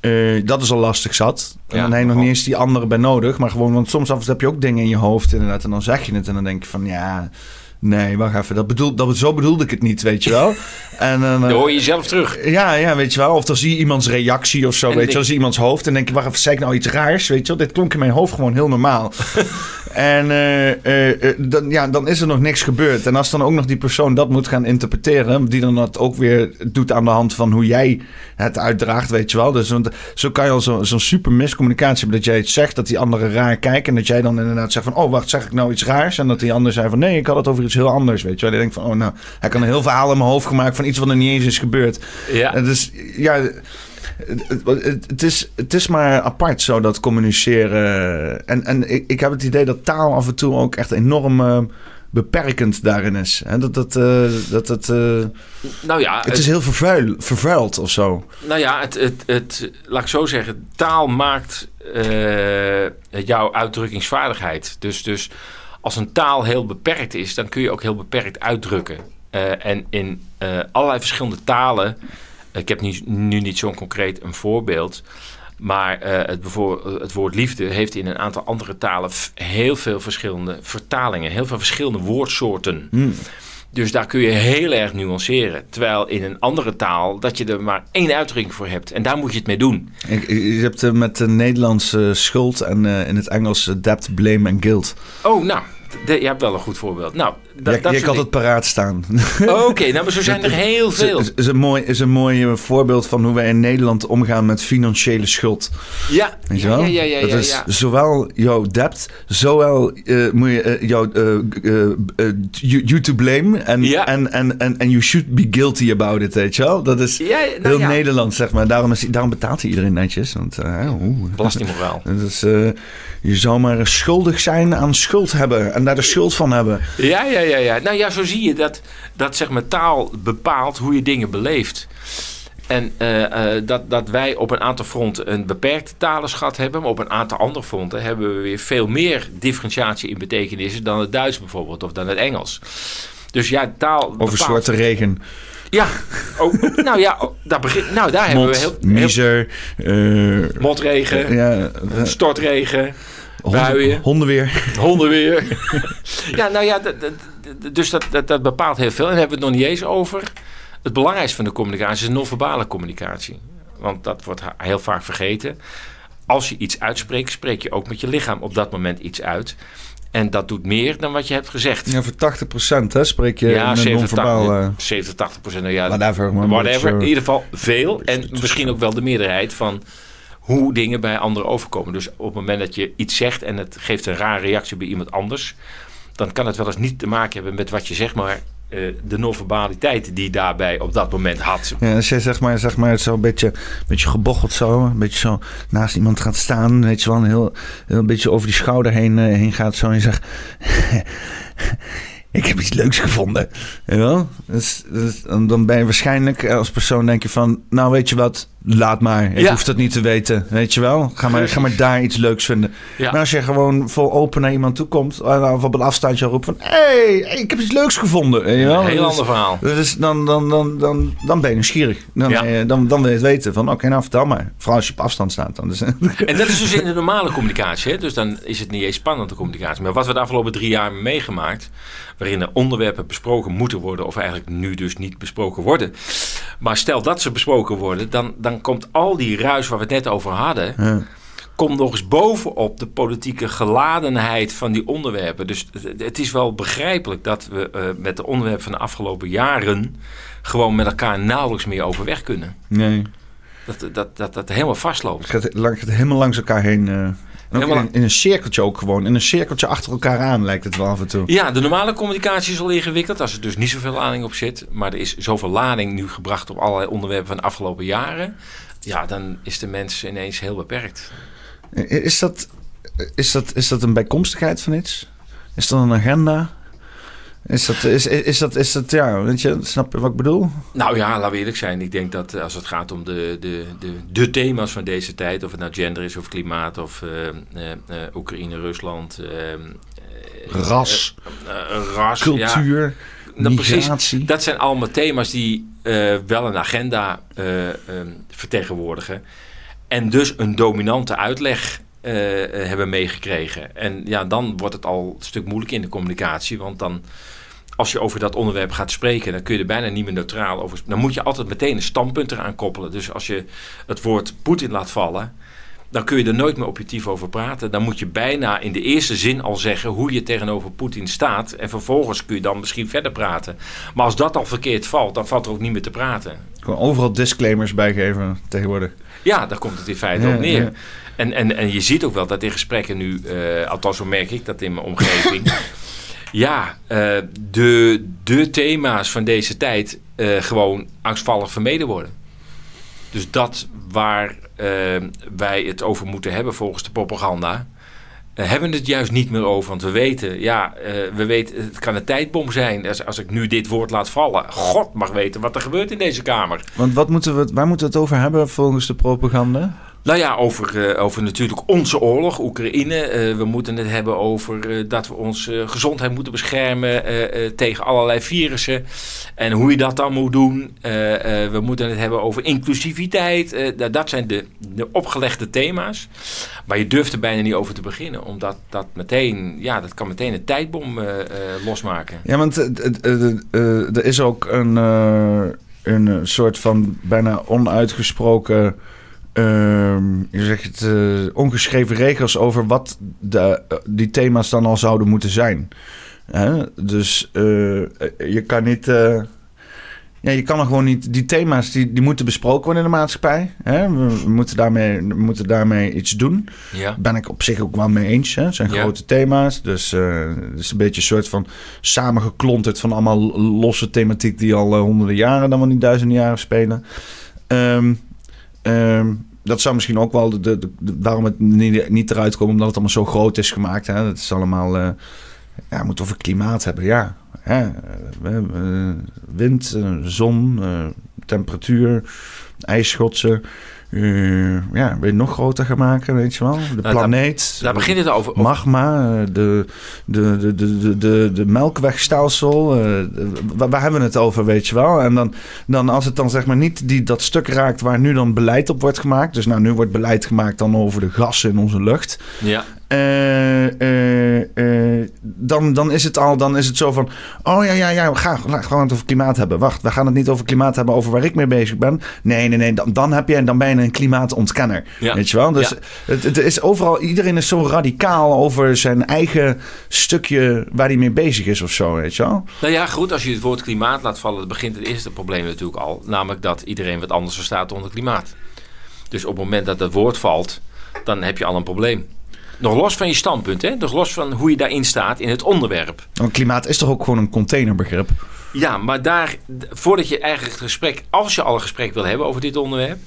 Eh, dat is al lastig zat. En Ja, dan heb je nog niet eens die andere bij nodig. Maar gewoon, want soms af en toe heb je ook dingen in je hoofd inderdaad. En dan zeg je het en dan denk je van ja, nee, wacht even. Dat bedoel, dat, zo bedoelde ik het niet, weet je wel. (laughs) En dan, Dan eh, hoor je jezelf terug. ja, ja, weet je wel. Of dan zie je iemands reactie of zo, En weet je wel. Dan zie je iemands hoofd en denk je, wacht even, zei ik nou iets raars, weet je wel. Dit klonk in mijn hoofd gewoon heel normaal. (laughs) en eh, eh, eh, dan, ja, dan is er nog niks gebeurd. En als dan ook nog die persoon dat moet gaan interpreteren, die dan dat ook weer doet aan de hand van hoe jij het uitdraagt, weet je wel. Dus want, zo kan je al zo- zo'n super miscommunicatie hebben, dat jij iets zegt, dat die anderen raar kijken. En dat jij dan inderdaad zegt van, oh wacht, zeg ik nou iets raars? En dat die ander zei van, nee, ik had het over iets heel anders, weet je wel. Je denkt van, oh nou, hij kan een heel verhaal in mijn hoofd gemaakt van iets wat er niet eens is gebeurd. Ja. En dus ja, het, is, het is maar apart zo dat communiceren. En, en ik, ik heb het idee dat taal af en toe ook echt enorm eh, beperkend daarin is. Hè, dat dat, eh, dat het, eh, Nou ja, het is heel vervuil, vervuild of zo. Nou ja, het, het, het, laat ik zo zeggen, taal maakt jouw uitdrukkingsvaardigheid. Dus, dus als een taal heel beperkt is, dan kun je ook heel beperkt uitdrukken. Eh, en in eh, allerlei verschillende talen, ik heb nu, nu niet zo'n concreet een voorbeeld, maar eh, het, het woord liefde heeft in een aantal andere talen heel veel verschillende vertalingen, heel veel verschillende woordsoorten. Hmm. Dus daar kun je heel erg nuanceren. Terwijl in een andere taal dat je er maar één uitdrukking voor hebt. En daar moet je het mee doen. Je hebt met de Nederlandse schuld en in het Engels debt, blame en guilt. Oh, nou, je hebt wel een goed voorbeeld. Nou, da, Ja, dat je kan het paraat staan. dingen. (laughs) Oké, nou, maar zo zijn er heel veel. is, is, een mooi, is een mooi eh, voorbeeld van hoe wij in Nederland omgaan met financiële schuld. Ja, Weet je ja, wel? ja, ja, ja, dat is ja. zowel jouw debt, zowel eh, moet je jouw eh, eh, you, you to blame en en en you should be guilty about it, weet je wel? Dat is nou heel. Nederland, zeg maar. Daarom, is, daarom betaalt hij iedereen netjes. Want. Belastingmoraal. (laughs) Dat is, je zou maar schuldig zijn aan schuld hebben en daar de schuld van hebben. Ja, ja, ja, ja. Nou ja, zo zie je dat, dat zeg maar, taal bepaalt hoe je dingen beleeft. En eh, eh, dat, dat wij op een aantal fronten een beperkte talenschat hebben, maar op een aantal andere fronten hebben we weer veel meer differentiatie in betekenissen dan het Duits bijvoorbeeld of dan het Engels. Dus ja, taal. Over bepaalt- zwarte regen. Ja, oh, nou ja, oh, daar, begin, nou, daar hebben we heel, heel miser, eh, motregen, ja, stortregen, honden- buien. hondenweer. hondenweer. (laughs) ja, nou ja, dat, dat- dat- dus dat, dat, dat bepaalt heel veel. En dan hebben we het nog niet eens over. Het belangrijkste van de communicatie is non-verbale communicatie. Want dat wordt heel vaak vergeten. Als je iets uitspreekt, spreek je ook met je lichaam op dat moment iets uit. En dat doet meer dan wat je hebt gezegd. Ja, voor 80% hè, spreek je Ja, in een 70, non-verbaal... eh, 70, 80 procent. Nou ja, Whatever, maar whatever. In ieder geval veel. En misschien ook wel de meerderheid van hoe dingen bij anderen overkomen. Dus op het moment dat je iets zegt en het geeft een rare reactie bij iemand anders, dan kan het wel eens niet te maken hebben met wat je zegt, maar eh, de non-verbaliteit die daarbij op dat moment had. Ja, als jij zeg maar, zeg maar zo een beetje, beetje gebocheld zo, een beetje zo naast iemand gaat staan, weet je wel, een heel, heel een beetje over die schouder heen, eh, heen gaat zo en je zegt, (laughs) ik heb iets leuks gevonden, je wel? Dus, dus, dan dan ben je waarschijnlijk eh, als persoon denk je van, nou weet je wat, laat maar, ik Ja. hoef dat niet te weten, weet je wel? Ga maar, ga maar daar iets leuks vinden. Ja. Maar als je gewoon vol open naar iemand toe komt, eh, of op een afstandje roept van, hé, hey, ik heb iets leuks gevonden, weet je wel? Een heel Dus- ander verhaal. dus dan, dan, dan, dan, dan ben je nieuwsgierig. Dan, Ja. eh, dan, dan wil je het weten. Van oké, nou vertel maar. Vooral als je op afstand staat. Dan. Dus, En dat is dus in de normale communicatie. Hè? Dus dan is het niet eens spannende communicatie. Maar wat we de afgelopen drie jaar meegemaakt. Waarin er onderwerpen besproken moeten worden. Of eigenlijk nu dus niet besproken worden. Maar stel dat ze besproken worden. Dan, dan komt al die ruis waar we het net over hadden. Ja. komt nog eens bovenop de politieke geladenheid van die onderwerpen. Dus het, het is wel begrijpelijk dat we uh, met de onderwerpen van de afgelopen jaren gewoon met elkaar nauwelijks meer overweg kunnen. Nee. Dat dat, dat, dat helemaal vastloopt. Het gaat, het gaat helemaal langs elkaar heen. Uh, in, in, een cirkeltje ook gewoon. In een cirkeltje achter elkaar aan lijkt het wel af en toe. Ja, de normale communicatie is al ingewikkeld. Als er dus niet zoveel lading op zit. Maar er is zoveel lading nu gebracht op allerlei onderwerpen van de afgelopen jaren. Ja, dan is de mens ineens heel beperkt. Is dat, is dat, is dat een bijkomstigheid van iets? Is dat een agenda? Is dat, is, is, dat, is dat, ja, weet je, snap je wat ik bedoel? Nou ja, laten we eerlijk zijn. Ik denk dat als het gaat om de, de, de, de thema's van deze tijd, of het nou gender is of klimaat of uh, uh, Oekraïne, Rusland, ras, ras, cultuur, ja, nou, migratie. dat zijn allemaal thema's die wel een agenda vertegenwoordigen. En dus een dominante uitleg uh, hebben meegekregen. En ja, dan wordt het al een stuk moeilijk in de communicatie. Want dan, als je over dat onderwerp gaat spreken, dan kun je er bijna niet meer neutraal over Dan moet je altijd meteen een standpunt eraan koppelen. Dus als je het woord Poetin laat vallen, dan kun je er nooit meer objectief over praten. Dan moet je bijna in de eerste zin al zeggen hoe je tegenover Poetin staat. En vervolgens kun je dan misschien verder praten. Maar als dat al verkeerd valt, dan valt er ook niet meer te praten. Gewoon overal disclaimers bijgeven tegenwoordig. Ja, daar komt het in feite op neer. En, en, en je ziet ook wel dat in gesprekken nu, uh, althans zo merk ik dat in mijn omgeving. (laughs) ja, uh, de, de thema's van deze tijd uh, gewoon angstvallig vermeden worden. Dus dat waar wij het over moeten hebben volgens de propaganda, hebben we het juist niet meer over. Want we weten, ja, we weten, het kan een tijdbom zijn. Als, als ik nu dit woord laat vallen, God mag weten wat er gebeurt in deze kamer. Want wat moeten we, waar moeten we het over hebben volgens de propaganda? Nou ja, over, uh, over natuurlijk onze oorlog, Oekraïne. Uh, we moeten het hebben over uh, dat we onze gezondheid moeten beschermen tegen allerlei virussen. En hoe je dat dan moet doen. we moeten het hebben over inclusiviteit. dat zijn de, de opgelegde thema's. Maar je durft er bijna niet over te beginnen. Omdat dat meteen, ja, dat kan meteen een tijdbom losmaken. Ja, want er is ook een, een soort van bijna onuitgesproken je zegt het, uh, ongeschreven regels over wat de, die thema's dan al zouden moeten zijn. Hè? Dus uh, je kan niet. Ja, je kan er gewoon niet. Die thema's die, die moeten besproken worden in de maatschappij. Hè? We, we, moeten daarmee, we moeten daarmee iets doen. Ja. Ben ik op zich ook wel mee eens. Hè? Het zijn ja. grote thema's. Dus het is een beetje een soort van samengeklonterd van allemaal losse thematiek die al honderden jaren, dan wel niet duizenden jaren spelen. Um, Um, dat zou misschien ook wel de, de, waarom het niet, eruit komt, omdat het allemaal zo groot is gemaakt. Hè? Dat is allemaal. Uh, ja, we moeten over klimaat hebben. Ja, hè? Hebben wind, zon, uh, temperatuur, ijsschotsen. Uh, ja, weer nog groter gaan maken, weet je wel. De nou, planeet. Daar, daar begint het over. Magma, de, de, de, de, de, de, melkwegstelsel. Uh, waar, hebben we het over, weet je wel. En dan, dan als het dan zeg maar niet die, dat stuk raakt waar nu dan beleid op wordt gemaakt. Dus nou, nu wordt beleid gemaakt dan over de gassen in onze lucht. Ja. Uh, uh, dan, dan is het al dan is het zo van... Oh ja, ja, ja, we gaan, we gaan het over klimaat hebben. Wacht, we gaan het niet over klimaat hebben over waar ik mee bezig ben. Nee, nee, nee, dan, dan, heb je, dan ben je een klimaatontkenner. Ja. Weet je wel? Dus ja. het, het, is overal... Iedereen is zo radicaal over zijn eigen stukje waar hij mee bezig is of zo, weet je wel? Nou ja, goed, als je het woord klimaat laat vallen... dan begint het eerste probleem natuurlijk al. Namelijk dat iedereen wat anders verstaat onder klimaat. Dus op het moment dat dat woord valt... dan heb je al een probleem. Nog los van je standpunt, hè? Nog los van hoe je daarin staat in het onderwerp. Want klimaat is toch ook gewoon een containerbegrip? Ja, maar daar, voordat je eigenlijk het gesprek, als je al een gesprek wil hebben over dit onderwerp,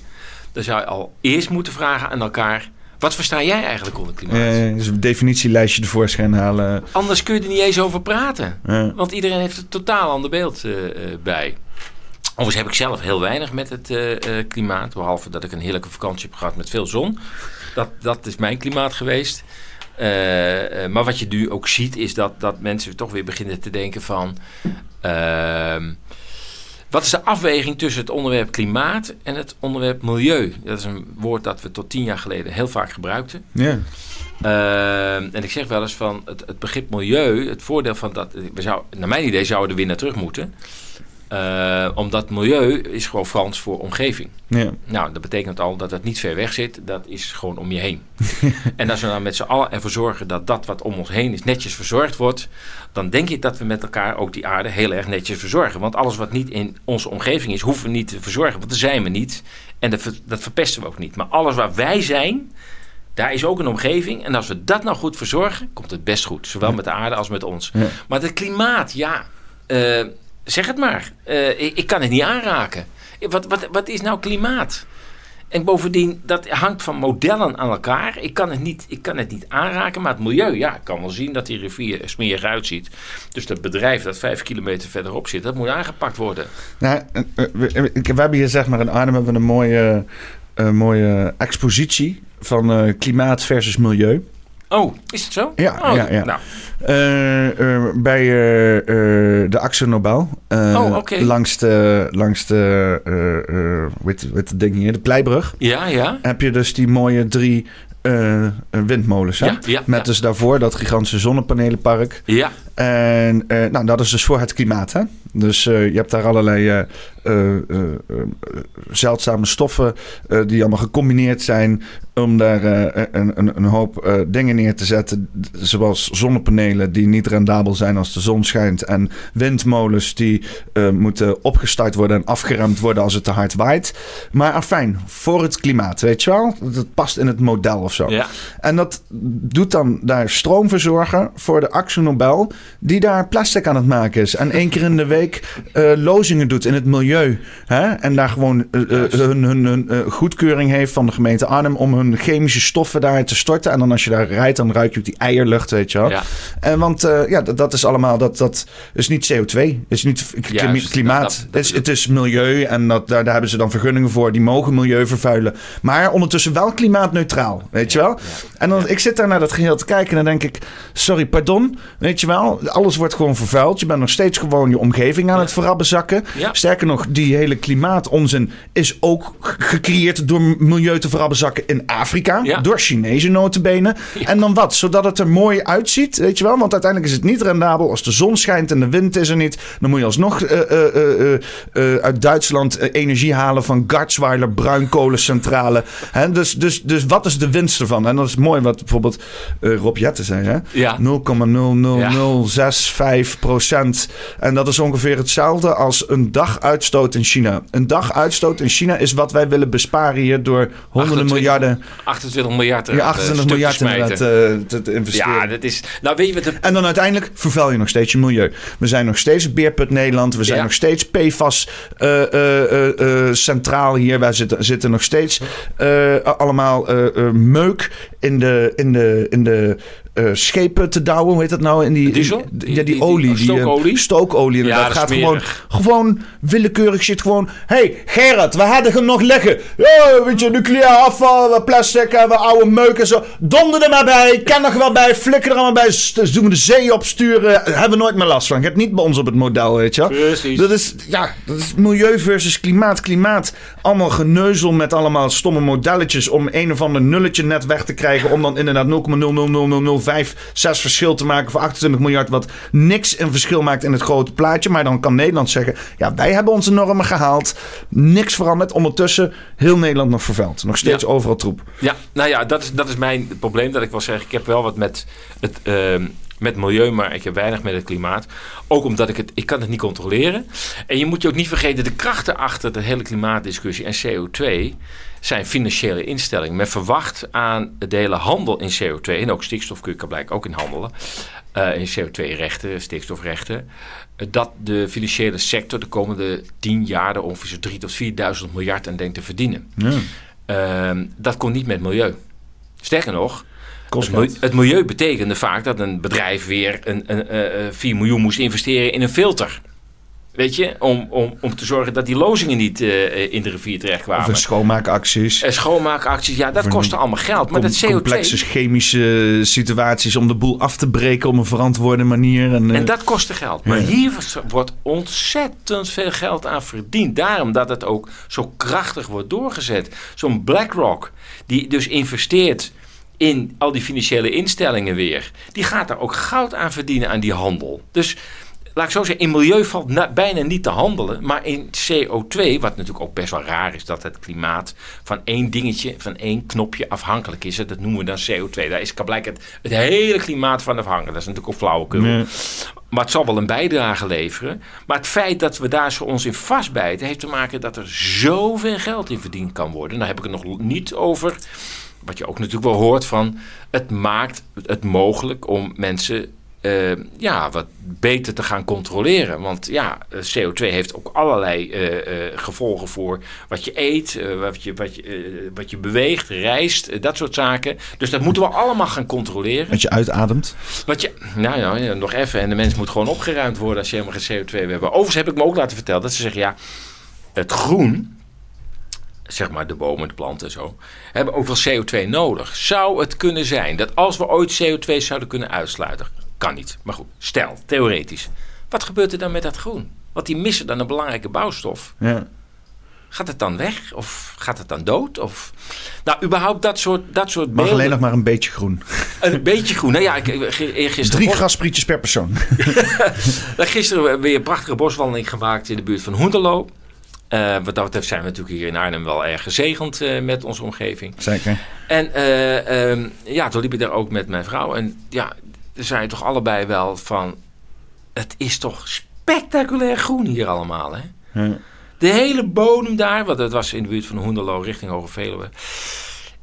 dan zou je al eerst moeten vragen aan elkaar. Wat versta jij eigenlijk onder klimaat? Uh, dus een definitielijstje tevoorschijn halen. Anders kun je er niet eens over praten. Want iedereen heeft een totaal ander beeld uh, uh, bij. Overigens heb ik zelf heel weinig met het klimaat. Behalve dat ik een heerlijke vakantie heb gehad met veel zon. Dat, dat is mijn klimaat geweest. Uh, uh, maar wat je nu ook ziet is dat, dat mensen toch weer beginnen te denken van... Uh, wat is de afweging tussen het onderwerp klimaat en het onderwerp milieu? Dat is een woord dat we tot tien jaar geleden heel vaak gebruikten. Ja. en ik zeg wel eens van het, het begrip milieu, het voordeel van dat... We zou, naar mijn idee zouden we er weer naar terug moeten. Eh, omdat milieu is gewoon Frans voor omgeving. Ja. Nou, dat betekent al dat het niet ver weg zit. Dat is gewoon om je heen. (laughs) en als we dan met z'n allen ervoor zorgen dat dat wat om ons heen is netjes verzorgd wordt, dan denk ik dat we met elkaar ook die aarde heel erg netjes verzorgen. Want alles wat niet in onze omgeving is, hoeven we niet te verzorgen. Want daar zijn we niet. En dat, ver- dat verpesten we ook niet. Maar alles waar wij zijn, daar is ook een omgeving. En als we dat nou goed verzorgen, komt het best goed. Zowel met de aarde als met ons. Ja. Maar het klimaat, ja. eh, zeg het maar. Eh, ik, kan het niet aanraken. Wat, wat, wat is nou klimaat? En bovendien, dat hangt van modellen aan elkaar. Ik kan, het niet, ik kan het niet aanraken, maar het milieu, ja, ik kan wel zien dat die rivier er smerig uitziet. Dus dat bedrijf dat vijf kilometer verderop zit, dat moet aangepakt worden. Nou, eh, eh, we, we hebben hier zeg maar in Arnhem hebben een mooie, eh, mooie expositie van klimaat versus milieu. Oh, is het zo? Ja, Oh, ja, ja. Nou, Eh, eh, bij eh, de Axel Nobel. Oh. Langs de, langs de het ding hier, de Pleibrug. ja, ja. Heb je dus die mooie drie windmolens. Hè? Ja, ja, Met dus daarvoor dat gigantische zonnepanelenpark. Ja, En nou, dat is dus voor het klimaat. Hè? Dus eh, je hebt daar allerlei eh, eh, zeldzame stoffen die allemaal gecombineerd zijn om daar een, een, een hoop dingen neer te zetten. Zoals zonnepanelen die niet rendabel zijn als de zon schijnt. En windmolens die moeten opgestart worden en afgeremd worden als het te hard waait. Maar afijn, voor het klimaat, weet je wel? Dat past in het model of zo. ja. En dat doet dan daar stroom verzorgen voor de Axo Nobel, die daar plastic aan het maken is. En één keer in de week eh, lozingen doet in het milieu. Hè? En daar gewoon eh, eh, hun, hun, hun, goedkeuring heeft van de gemeente Arnhem om hun chemische stoffen daar te storten. En dan als je daar rijdt, dan ruik je ook die eierlucht, weet je wel. ja. En want ja, dat, dat is allemaal, dat, dat is niet CO2, het is niet Juist, klimaat. dat- dat- het, is, het is milieu en dat, daar, daar hebben ze dan vergunningen voor, die mogen milieu vervuilen. Maar ondertussen wel klimaatneutraal, weet je wel. En dan, ik zit daar naar dat geheel te kijken en dan denk ik, sorry, pardon, weet je wel. Alles wordt gewoon vervuild. Je bent nog steeds gewoon je omgeving aan het verrabbezakken. Ja. Sterker nog, die hele klimaatonzin is ook gecreëerd door milieu te verrabbezakken in Afrika. Ja. Door Chinezen notenbenen. En dan wat? Zodat het er mooi uitziet, weet je wel. Want uiteindelijk is het niet rendabel. Als de zon schijnt en de wind is er niet, dan moet je alsnog eh, eh, eh, uit Duitsland energie halen van Garzweiler bruinkolencentrale. (laughs) Hè, dus, dus, dus wat is de winst ervan? En dat is mooi wat bijvoorbeeld Rob Jetten zei. Hè? Ja. 0,00065 procent. En dat is ongeveer hetzelfde als een dag uitstoot in China. Een dag uitstoot in China is wat wij willen besparen hier door honderden 28 miljarden, 28 miljard. ja, eh, 28 stuk miljard te smijten. inderdaad, eh, te, te investeren. Ja, dat is. Nou, weet je wat de. En dan uiteindelijk vervuil je nog steeds je milieu. We zijn nog steeds Beerput Nederland. We zijn Ja. nog steeds PFAS eh, centraal hier. Wij zitten, zitten nog steeds allemaal meuk in de, in de, in de eh, schepen te douwen. Hoe heet dat nou? In die, Diesel? in- Die- ja, die, olie. Die, eh, stookolie? stookolie inderdaad. Ja, dat is gaat gewoon, gewoon willekeurig zit gewoon... hey, Gerard, we hadden hem nog liggen. Ja, weet je, nucleair afval, we plastic, eh, we oude meuk en zo. Donder er maar bij, ken er wel bij, flikker er allemaal bij. Dus doen we de zee opsturen. Hebben we nooit meer last van. Je hebt niet bij ons op het model, weet je. Precies. Dat is, ja, dat is milieu versus klimaat. Klimaat, allemaal geneuzel met allemaal stomme modelletjes... om een of ander nulletje net weg te krijgen... om dan inderdaad 0,00005 verschil te maken voor 28 miljard... wat niks een verschil maakt in het grote plaatje. Maar dan kan Nederland zeggen... ja, wij hebben onze normen gehaald. Niks veranderd. Ondertussen heel Nederland nog vervuild. Nog steeds Ja. overal troep. Ja, nou ja, dat is, dat is mijn probleem. Dat ik wel zeg, ik heb wel wat met het ehm, met milieu, maar ik heb weinig met het klimaat. Ook omdat ik het, ik kan het niet controleren. En je moet je ook niet vergeten, de krachten achter de hele klimaatdiscussie en CO2 zijn financiële instellingen. Men verwacht aan de hele handel in CO2, en ook stikstof kun je blijkbaar ook in handelen, eh, in CO2-rechten, stikstofrechten, dat de financiële sector de komende tien jaar er ongeveer zo'n 3 tot 4.000 miljard aan denkt te verdienen. Ja. Ehm, dat komt niet met milieu. Sterker nog, het, milieu, geld. het milieu betekende vaak dat een bedrijf weer een, een, eh, eh, 4 miljoen moest investeren in een filter. Weet je, om, om, om te zorgen dat die lozingen niet eh, eh, in de rivier Of terechtkwamen. een schoonmaakacties. En schoonmaakacties, ja, dat Of kostte allemaal geld. Maar Com- dat CO2, complexe chemische situaties om de boel af te breken op een verantwoorde manier. En, eh, En dat kostte geld. Maar Ja. hier wordt ontzettend veel geld aan verdiend. Daarom dat het ook zo krachtig wordt doorgezet. Zo'n BlackRock, die dus investeert in al die financiële instellingen weer. Die gaat daar ook goud aan verdienen aan die handel. Dus laat ik zo zeggen, in milieu valt na- bijna niet te handelen. Maar in CO2, wat natuurlijk ook best wel raar is, dat het klimaat van één dingetje, van één knopje afhankelijk is. hè, Dat noemen we dan CO2. Daar is blijkt het, het hele klimaat van afhangen. Dat is natuurlijk ook flauwekul. Ja. Maar het zal wel een bijdrage leveren. Maar het feit dat we daar zo ons in vastbijten, heeft te maken dat er zoveel geld in verdiend kan worden. Dan heb ik het nog niet over. Wat je ook natuurlijk wel hoort van. Het maakt het mogelijk om mensen. Eh, ja, wat beter te gaan controleren. Want ja, eh, CO2 heeft ook allerlei eh, gevolgen voor wat je eet, wat, je, wat, je, wat je beweegt, reist, dat soort zaken. Dus dat moeten we allemaal gaan controleren. Als je uitademt. Wat je, nou ja, ja, nog even. En de mens moet gewoon opgeruimd worden als je helemaal geen CO2 wil hebben. Overigens heb ik me ook laten vertellen dat ze zeggen, ja, het groen, zeg maar de bomen, de planten en zo, hebben ook wel CO2 nodig. Zou het kunnen zijn dat als we ooit CO2 zouden kunnen uitsluiten, kan niet. Maar goed, stel, theoretisch. Wat gebeurt er dan met dat groen? Want die missen dan een belangrijke bouwstof. Ja. Gaat het dan weg? Of gaat het dan dood? Of... Nou, überhaupt dat soort, dat soort Mag beelden. alleen nog maar een beetje groen. Een beetje groen. Nou ja, ik, eergisteren... Drie grasprietjes per persoon. (laughs) Nou, Gisteren weer een prachtige boswandeling gemaakt in de buurt van Hoenderloo. Eh, wat dat betreft zijn we natuurlijk hier in Arnhem wel erg gezegend eh, met onze omgeving. Zeker. En eh, ehm, ja, toen liep ik daar ook met mijn vrouw. En ja, er zijn toch allebei wel van... Het is toch spectaculair groen hier allemaal, hè? Ja. De hele bodem daar, want dat was in de buurt van Hoenderloo richting Hoge Veluwe.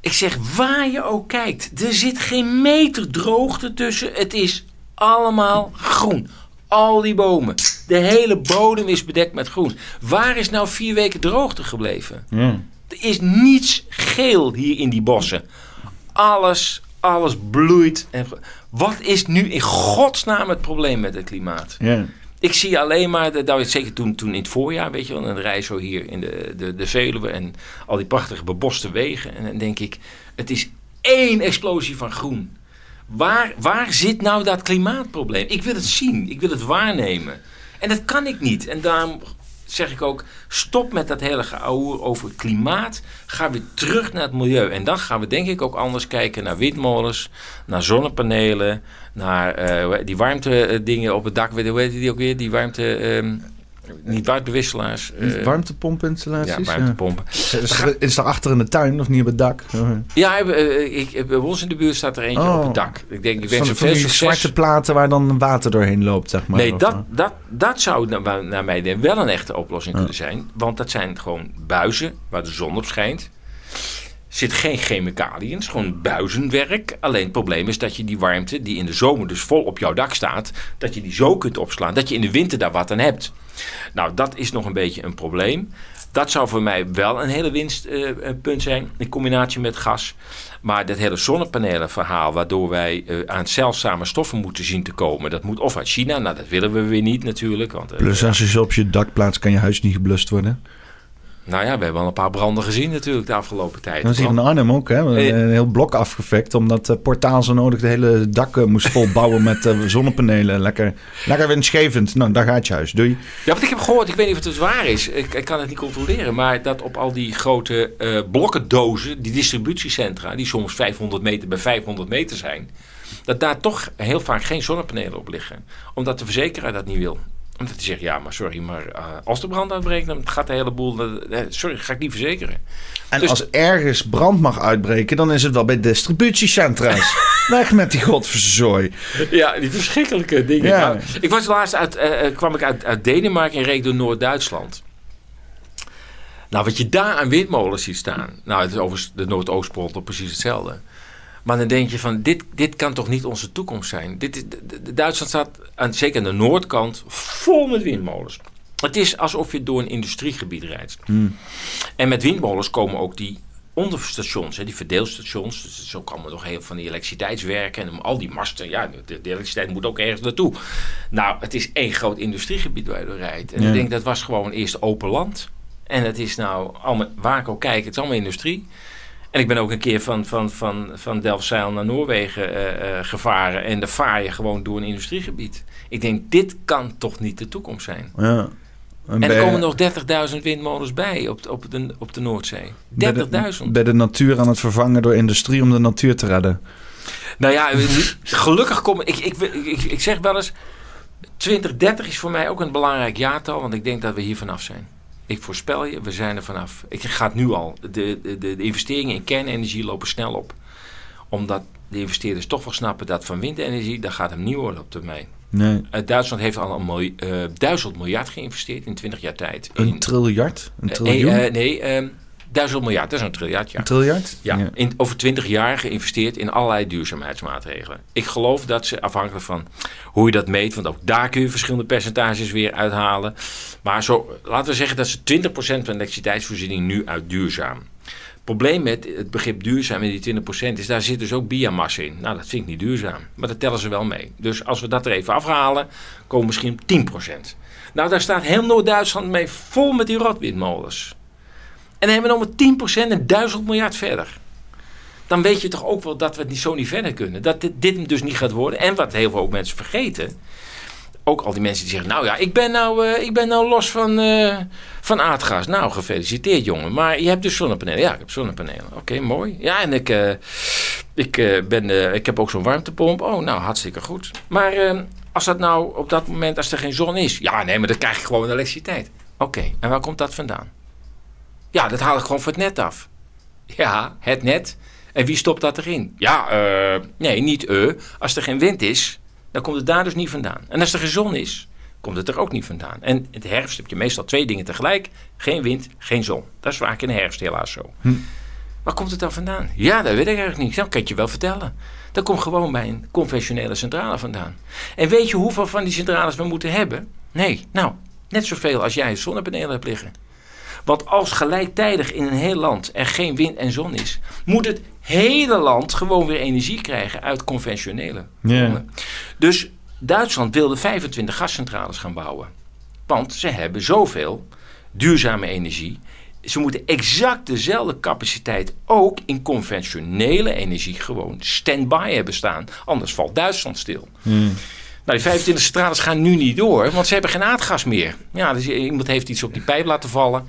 Ik zeg, waar je ook kijkt, er zit geen meter droogte tussen. Het is allemaal groen. Al die bomen. De hele bodem is bedekt met groen. Waar is nou vier weken droogte gebleven? Ja. Er is niets geel hier in die bossen. Alles, alles bloeit. En wat is nu in godsnaam het probleem met het klimaat? Ja. Ik zie alleen maar, dat nou, zeker toen, toen in het voorjaar, weet je wel, een rij zo hier in de, de, de Veluwe en al die prachtige beboste wegen. En dan denk ik, het is één explosie van groen. Waar, waar zit nou dat klimaatprobleem? Ik wil het zien, ik wil het waarnemen. En dat kan ik niet. En daarom zeg ik ook, stop met dat hele geouwe over klimaat. Ga weer terug naar het milieu. En dan gaan we denk ik ook anders kijken naar windmolens, naar zonnepanelen, naar eh, heet- die warmte op het dak. Hoe heet die ook weer? Die warmte... ehm, niet warmtewisselaars. eh, Warmtepompinstallaties. ja, warmtepompen. Ja. Is, er, is er achter in de tuin of niet op het dak? Ja, eh, ik, bij ons in de buurt staat er eentje Oh. op het dak. Ik denk, ik wens veel die succes. zwarte platen waar dan water doorheen loopt, zeg maar. Nee, dat, eh, dat, dat zou naar, naar mij idee wel een echte oplossing kunnen zijn. Want dat zijn gewoon buizen waar de zon op schijnt. zit geen chemicaliën, is gewoon buizenwerk. Alleen het probleem is dat je die warmte, die in de zomer dus vol op jouw dak staat, dat je die zo kunt opslaan, dat je in de winter daar wat aan hebt. Nou, dat is nog een beetje een probleem. Dat zou voor mij wel een hele winstpunt zijn, in combinatie met gas. Maar dat hele zonnepanelenverhaal, waardoor wij eh, aan zeldzame stoffen moeten zien te komen, dat moet of uit China, nou dat willen we weer niet natuurlijk. Want, eh, Plus als je ze op je dak plaatst, kan je huis niet geblust worden. Nou ja, we hebben al een paar branden gezien natuurlijk de afgelopen tijd. Dat is hier in Arnhem ook, hè? Een, Eh. een heel blok afgefekt, omdat het portaal zo nodig de hele dak moest volbouwen met eh, zonnepanelen. Lekker, lekker winstgevend. Nou, daar gaat je huis. Doei. Ja, want ik heb gehoord, ik weet niet of het dus waar is, ik, ik kan het niet controleren, maar dat op al die grote eh blokkendozen, die distributiecentra, die soms 500 meter bij 500 meter zijn, dat daar toch heel vaak geen zonnepanelen op liggen. Omdat de verzekeraar dat niet wil. Omdat hij zegt, ja, maar sorry, maar eh, als de brand uitbreekt, dan gaat de hele boel, eh, sorry, ga ik niet verzekeren. En Dus- als ergens brand mag uitbreken, dan is het wel bij distributiecentra's. (laughs) Weg met die godverzooi. Ja, die verschrikkelijke dingen. Ja. Nou, ik was laatst uit, kwam ik uit, uit Denemarken en reed door Noord-Duitsland. Nou, wat je daar aan windmolens ziet staan. Nou, het is overigens de Noordoostpool toch precies hetzelfde. Maar dan denk je van, dit, dit kan toch niet onze toekomst zijn? Dit is, Duitsland staat, aan, zeker aan de noordkant, vol met windmolens. Het is alsof je door een industriegebied rijdt. En met windmolens komen ook die onderstations, hè, die verdeelstations. Dus zo komen nog heel van die elektriciteitswerken en al die masten. Ja, de, de elektriciteit moet ook ergens naartoe. Nou, het is één groot industriegebied waar je door rijdt. En Ja. ik denk, dat was gewoon eerst open land. En het is nou, allemaal, waar ik ook kijk, het is allemaal industrie. En ik ben ook een keer van, van, van, van Delfzijl naar Noorwegen eh, eh, gevaren. En daar vaar je gewoon door een industriegebied. Ik denk, dit kan toch niet de toekomst zijn. Ja. En er komen nog 30.000 windmolens bij op, de- op, de, op de Noordzee. 30.000. bij de, bij de natuur aan het vervangen door industrie om de natuur te redden. Nou ja, gelukkig kom ik, ik, ik, ik zeg wel eens. 2030 is voor mij ook een belangrijk jaartal, want ik denk dat we hier vanaf zijn. Ik voorspel je, we zijn er vanaf. Ik ga het nu al. De, de, de, investeringen in kernenergie lopen snel op. Omdat de investeerders toch wel snappen dat van windenergie, dat gaat hem niet worden op termijn. Nee. Uh, Duitsland heeft al een mooi, uh, duizend miljard geïnvesteerd in 20 jaar tijd. Een in, triljard? Een uh, triljoen? nee, ehm, duizend miljard, dat is een triljard. Ja. Een triljard? Ja, In, over 20 jaar geïnvesteerd in allerlei duurzaamheidsmaatregelen. Ik geloof dat ze afhankelijk van hoe je dat meet, want ook daar kun je verschillende percentages weer uithalen. Maar zo, laten we zeggen dat ze 20% van de elektriciteitsvoorziening nu uit duurzaam. Het probleem met het begrip duurzaam in die 20% is, daar zit dus ook biomassa in. Nou, dat vind ik niet duurzaam, maar dat tellen ze wel mee. Dus als we dat er even afhalen, komen we misschien op 10%. Nou, daar staat heel Noord-Duitsland mee vol met die rotwindmolens. En dan hebben we nog maar 10% en 1000 miljard verder. Dan weet je toch ook wel dat we het niet zo niet verder kunnen. Dat dit, dus niet gaat worden. En wat heel veel ook mensen vergeten. Ook al die mensen die zeggen, nou ja, ik ben nou, uh, ik ben nou los van, uh, van aardgas. Nou, gefeliciteerd jongen. Maar je hebt dus zonnepanelen. Ja, ik heb zonnepanelen. Oké, mooi. Ja, en ik, uh, ik, ben, ik heb ook zo'n warmtepomp. Oh, nou, hartstikke goed. Maar als dat nou op dat moment, als er geen zon is. Ja, nee, maar dan krijg je gewoon elektriciteit. Oké, en waar komt dat vandaan? Ja, dat haal ik gewoon voor het net af. Ja, het net. En wie stopt dat erin? Ja, uh, nee, niet uh. Als er geen wind is, dan komt het daar dus niet vandaan. En als er geen zon is, komt het er ook niet vandaan. En in de herfst heb je meestal twee dingen tegelijk. Geen wind, geen zon. Dat is vaak in de herfst helaas zo. Hm. Waar komt het dan vandaan? Ja, dat weet ik eigenlijk niet. Dat kan ik je wel vertellen. Dat komt gewoon bij een conventionele centrale vandaan. En weet je hoeveel van die centrales we moeten hebben? Nee, nou, net zoveel als jij zonnepanelen hebt liggen. Want als gelijktijdig in een heel land er geen wind en zon is, moet het hele land gewoon weer energie krijgen uit conventionele bronnen. Dus Duitsland wilde 25 gascentrales gaan bouwen. Want ze hebben zoveel duurzame energie. Ze moeten exact dezelfde capaciteit ook in conventionele energie gewoon stand-by hebben staan. Anders valt Duitsland stil. Nou, die 25 centrales gaan nu niet door, want ze hebben geen aardgas meer. Ja, dus iemand heeft iets op die pijp laten vallen.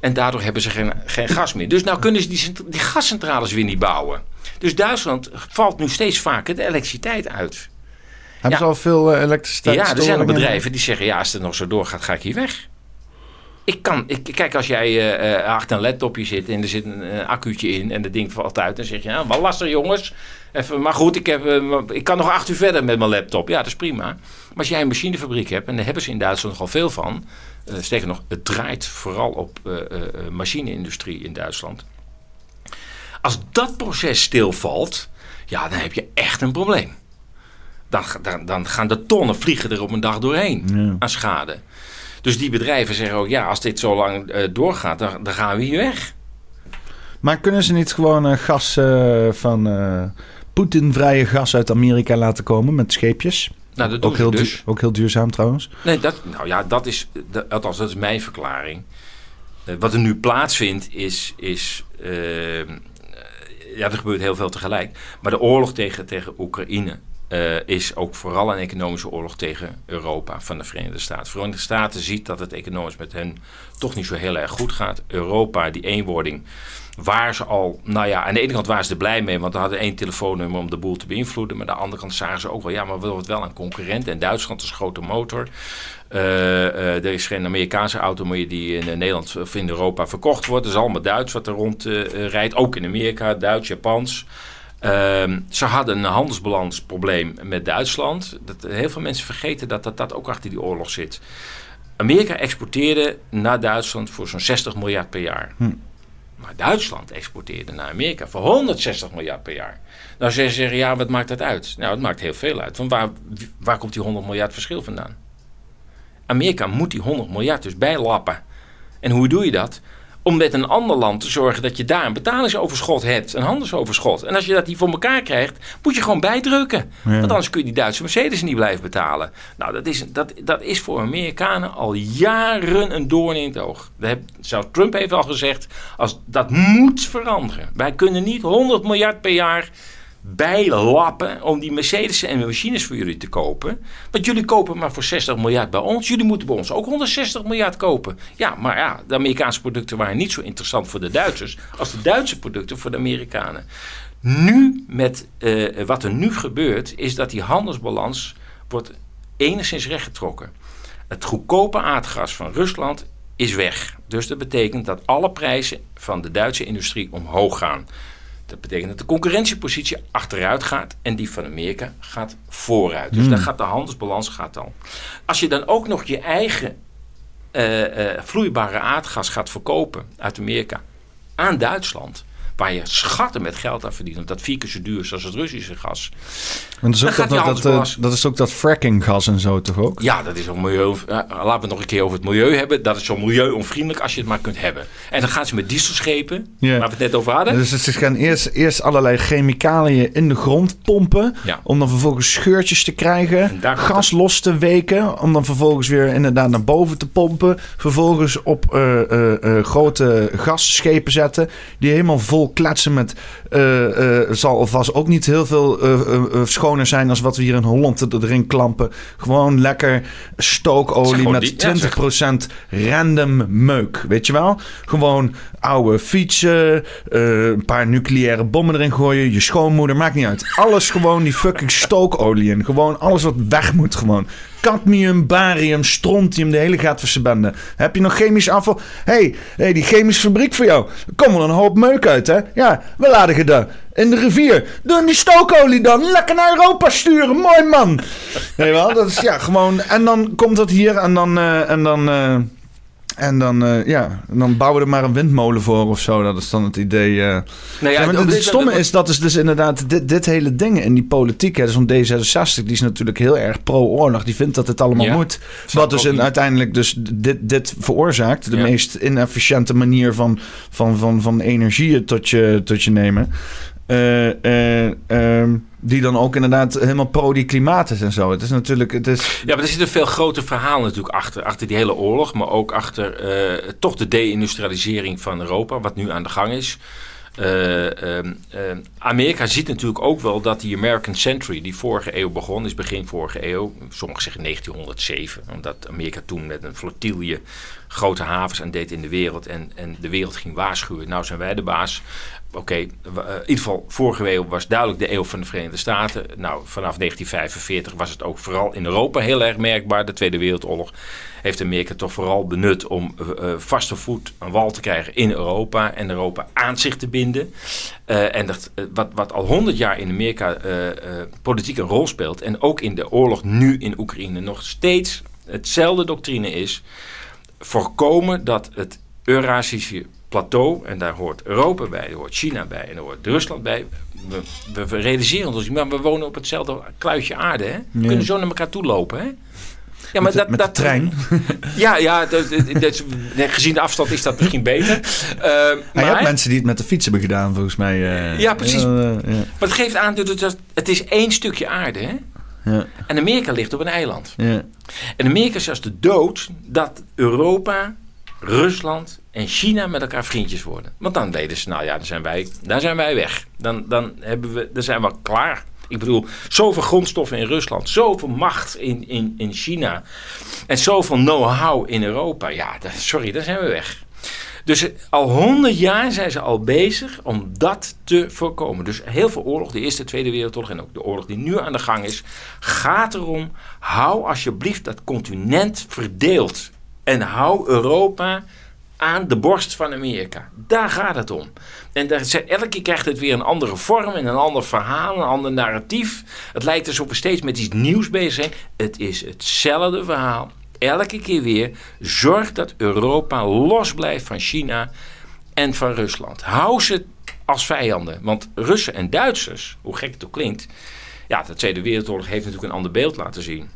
En daardoor hebben ze geen, geen gas meer. Dus nou kunnen ze die, die gascentrales weer niet bouwen. Dus Duitsland valt nu steeds vaker de elektriciteit uit. Hebben ja. ze al veel uh, elektriciteit? Ja, er zijn al bedrijven die zeggen: ja, als het nog zo doorgaat, ga ik hier weg. Ik kan, ik, kijk, als jij uh, achter een laptopje zit en er zit een uh, accuutje in en dat ding valt uit, dan zeg je: nou, wat lastig jongens. Even, maar goed, ik, heb, ik kan nog acht uur verder met mijn laptop. Ja, dat is prima. Maar als jij een machinefabriek hebt, en daar hebben ze in Duitsland nogal veel van, sterker nog, het draait vooral op uh, uh, machineindustrie in Duitsland. Als dat proces stilvalt, ja, dan heb je echt een probleem. Dan, dan, dan gaan de tonnen vliegen er op een dag doorheen ja. aan schade. Dus die bedrijven zeggen ook, ja, als dit zo lang doorgaat, dan, dan, gaan we hier weg. Maar kunnen ze niet gewoon gas van Poetin-vrije gas uit Amerika laten komen met scheepjes? Nou, dat ook, heel dus. ook heel duurzaam trouwens. Nee, dat, nou ja, dat is, dat, althans, dat is mijn verklaring. Uh, wat er nu plaatsvindt is, is uh, ja, er gebeurt heel veel tegelijk. Maar de oorlog tegen, tegen Oekraïne uh, is ook vooral een economische oorlog tegen Europa van de Verenigde Staten. De Verenigde Staten ziet dat het economisch met hen toch niet zo heel erg goed gaat. Europa, die eenwording waar ze al, nou ja, aan de ene kant waren ze er blij mee, want ze hadden één telefoonnummer om de boel te beïnvloeden. Maar aan de andere kant zagen ze ook wel, ja, maar we worden wel een concurrent. En Duitsland is een grote motor. Uh, uh, er is geen Amerikaanse auto meer die in Nederland of in Europa verkocht wordt. Het is allemaal Duits wat er rond rijdt. Ook in Amerika, Duits, Japans. Ehm, ze hadden een handelsbalansprobleem met Duitsland. Dat, heel veel mensen vergeten dat, dat dat ook achter die oorlog zit. Amerika exporteerde naar Duitsland voor zo'n 60 miljard per jaar. Hm. Maar Duitsland exporteerde naar Amerika voor 160 miljard per jaar. Nou zeggen ze, ja, wat maakt dat uit? Nou, het maakt heel veel uit. Want waar, waar komt die 100 miljard verschil vandaan? Amerika moet die 100 miljard dus bijlappen. En hoe doe je dat? Om met een ander land te zorgen dat je daar een betalingsoverschot hebt, een handelsoverschot. En als je dat niet voor elkaar krijgt, moet je gewoon bijdrukken. Want anders kun je die Duitse Mercedes niet blijven betalen. Nou, dat is, dat, dat is voor Amerikanen al jaren een doorn in het oog. Dat zou Trump heeft al gezegd, als, dat moet veranderen. Wij kunnen niet 100 miljard per jaar bijlappen om die Mercedes en machines voor jullie te kopen. Want jullie kopen maar voor 60 miljard bij ons. Jullie moeten bij ons ook 160 miljard kopen. Ja, maar ja, de Amerikaanse producten waren niet zo interessant voor de Duitsers als de Duitse producten voor de Amerikanen. Nu, met uh, wat er nu gebeurt, is dat die handelsbalans wordt enigszins rechtgetrokken. Het goedkope aardgas van Rusland is weg. Dus dat betekent dat alle prijzen van de Duitse industrie omhoog gaan. Dat betekent dat de concurrentiepositie achteruit gaat en die van Amerika gaat vooruit. Dus daar gaat de handelsbalans gaat al. Als je dan ook nog je eigen uh, uh, vloeibare aardgas gaat verkopen uit Amerika aan Duitsland waar je schatten met geld aan verdient. Want dat vier keer zo duur is als het Russische gas. Want dat, is ook dat, dat, dat, dat, is ook dat frackinggas en zo toch ook? Ja, dat is ook milieu. Uh, laten we het nog een keer over het milieu hebben. Dat is zo milieuonvriendelijk als je het maar kunt hebben. En dan gaan ze met dieselschepen, waar we het net over hadden. Dus ze gaan eerst, eerst allerlei chemicaliën in de grond pompen. Om dan vervolgens scheurtjes te krijgen. Gas los te weken. Om dan vervolgens weer inderdaad naar boven te pompen. Vervolgens op uh, uh, grote gasschepen zetten. Die helemaal vol kletsen met. Uh, uh, zal alvast ook niet heel veel uh, schoner zijn als wat we hier in Holland erin klampen. Gewoon lekker stookolie met 20% random meuk. Weet je wel? Gewoon oude fietsen, een paar nucleaire bommen erin gooien. Je schoonmoeder, maakt niet uit. Alles gewoon die fucking stookolie in. Gewoon alles wat weg moet gewoon cadmium, barium, strontium, de hele bende. Heb je nog chemisch afval? hey, hey, die chemische fabriek voor jou. Er komt wel een hoop meuk uit, hè? Ja, we laden je daar in de rivier. Doe die stookolie dan. Lekker naar Europa sturen. Mooi man. (laughs) Nee, wel, dat is ja gewoon. En dan komt dat hier en dan. Uh, en dan uh, en dan, uh, ja, dan bouwen we er maar een windmolen voor of zo. Dat is dan het idee. Uh... Nou ja, het, stomme is, dat is dus inderdaad dit, dit hele ding in die politiek. Hè, zo'n D66, die is natuurlijk heel erg pro-oorlog. Die vindt dat het allemaal moet. Wat dus in, uiteindelijk dus dit, dit veroorzaakt. De meest inefficiënte manier van, van, van, van energie tot je, tot je nemen. Uh, die dan ook inderdaad helemaal pro die klimaat is en zo. Het is natuurlijk. Het is... Ja, maar er zit een veel groter verhaal natuurlijk achter. Achter die hele oorlog, maar ook achter uh, toch de deindustrialisering van Europa, wat nu aan de gang is. Uh, Amerika ziet natuurlijk ook wel dat die American Century, die vorige eeuw begon, is begin vorige eeuw, sommigen zeggen 1907, omdat Amerika toen met een flotille grote havens aan deed in de wereld en, en de wereld ging waarschuwen. Nou zijn wij de baas oké, eh, in ieder geval vorige eeuw was duidelijk de eeuw van de Verenigde Staten. Nou, vanaf 1945 was het ook vooral in Europa heel erg merkbaar. De Tweede Wereldoorlog heeft Amerika toch vooral benut om uh, vaste voet aan wal te krijgen in Europa en Europa aan zich te binden. Uh, en dat, wat, wat al honderd jaar in Amerika politiek een rol speelt en ook in de oorlog nu in Oekraïne nog steeds hetzelfde doctrine is. Voorkomen dat het Eurasische plateau, en daar hoort Europa bij, daar hoort China bij en daar hoort Rusland bij. We, we, realiseren ons, maar we wonen op hetzelfde kluitje aarde. Hè? We kunnen zo naar elkaar toe lopen. Hè? Ja, maar dat, dat, trein. (laughs) Ja, ja dat, dat, gezien de afstand is dat misschien beter. Uh, (laughs) maar je hebt mensen die het met de fiets hebben gedaan, volgens mij. Uh, ja, precies. Uh. Maar het geeft aan dat het is één stukje aarde. Hè? Ja. En Amerika ligt op een eiland. Ja. En Amerika is als de dood dat Europa Rusland en China met elkaar vriendjes worden. Want dan deden ze, nou ja, dan zijn wij, daar zijn wij weg. Dan, dan, hebben we, dan zijn we klaar. Ik bedoel, zoveel grondstoffen in Rusland, zoveel macht in, in, in China en zoveel know-how in Europa. Ja, sorry, daar zijn we weg. Dus al honderd jaar zijn ze al bezig om dat te voorkomen. Dus heel veel oorlog, de Eerste, Tweede Wereldoorlog en ook de oorlog die nu aan de gang is, gaat erom, hou alsjeblieft dat continent verdeeld. En hou Europa aan de borst van Amerika. Daar gaat het om. En daar, elke keer krijgt het weer een andere vorm en een ander verhaal, een ander narratief. Het lijkt alsof we steeds met iets nieuws bezig zijn. Het is hetzelfde verhaal. Elke keer weer. Zorg dat Europa los blijft van China en van Rusland. Hou ze als vijanden. Want Russen en Duitsers, hoe gek het ook klinkt. Ja, de Tweede Wereldoorlog heeft natuurlijk een ander beeld laten zien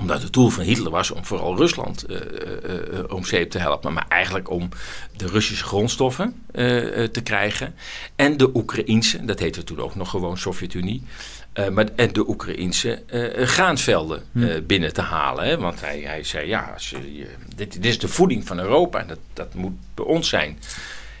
omdat het doel van Hitler was om vooral Rusland uh, uh, om zeep te helpen. Maar eigenlijk om de Russische grondstoffen te krijgen. En de Oekraïnse, dat heette toen ook nog gewoon Sovjet-Unie. maar, en de Oekraïnse graanvelden hm. binnen te halen. Hè? Want hij, hij zei, ja, als je, dit, dit, is de voeding van Europa. En dat, dat moet bij ons zijn.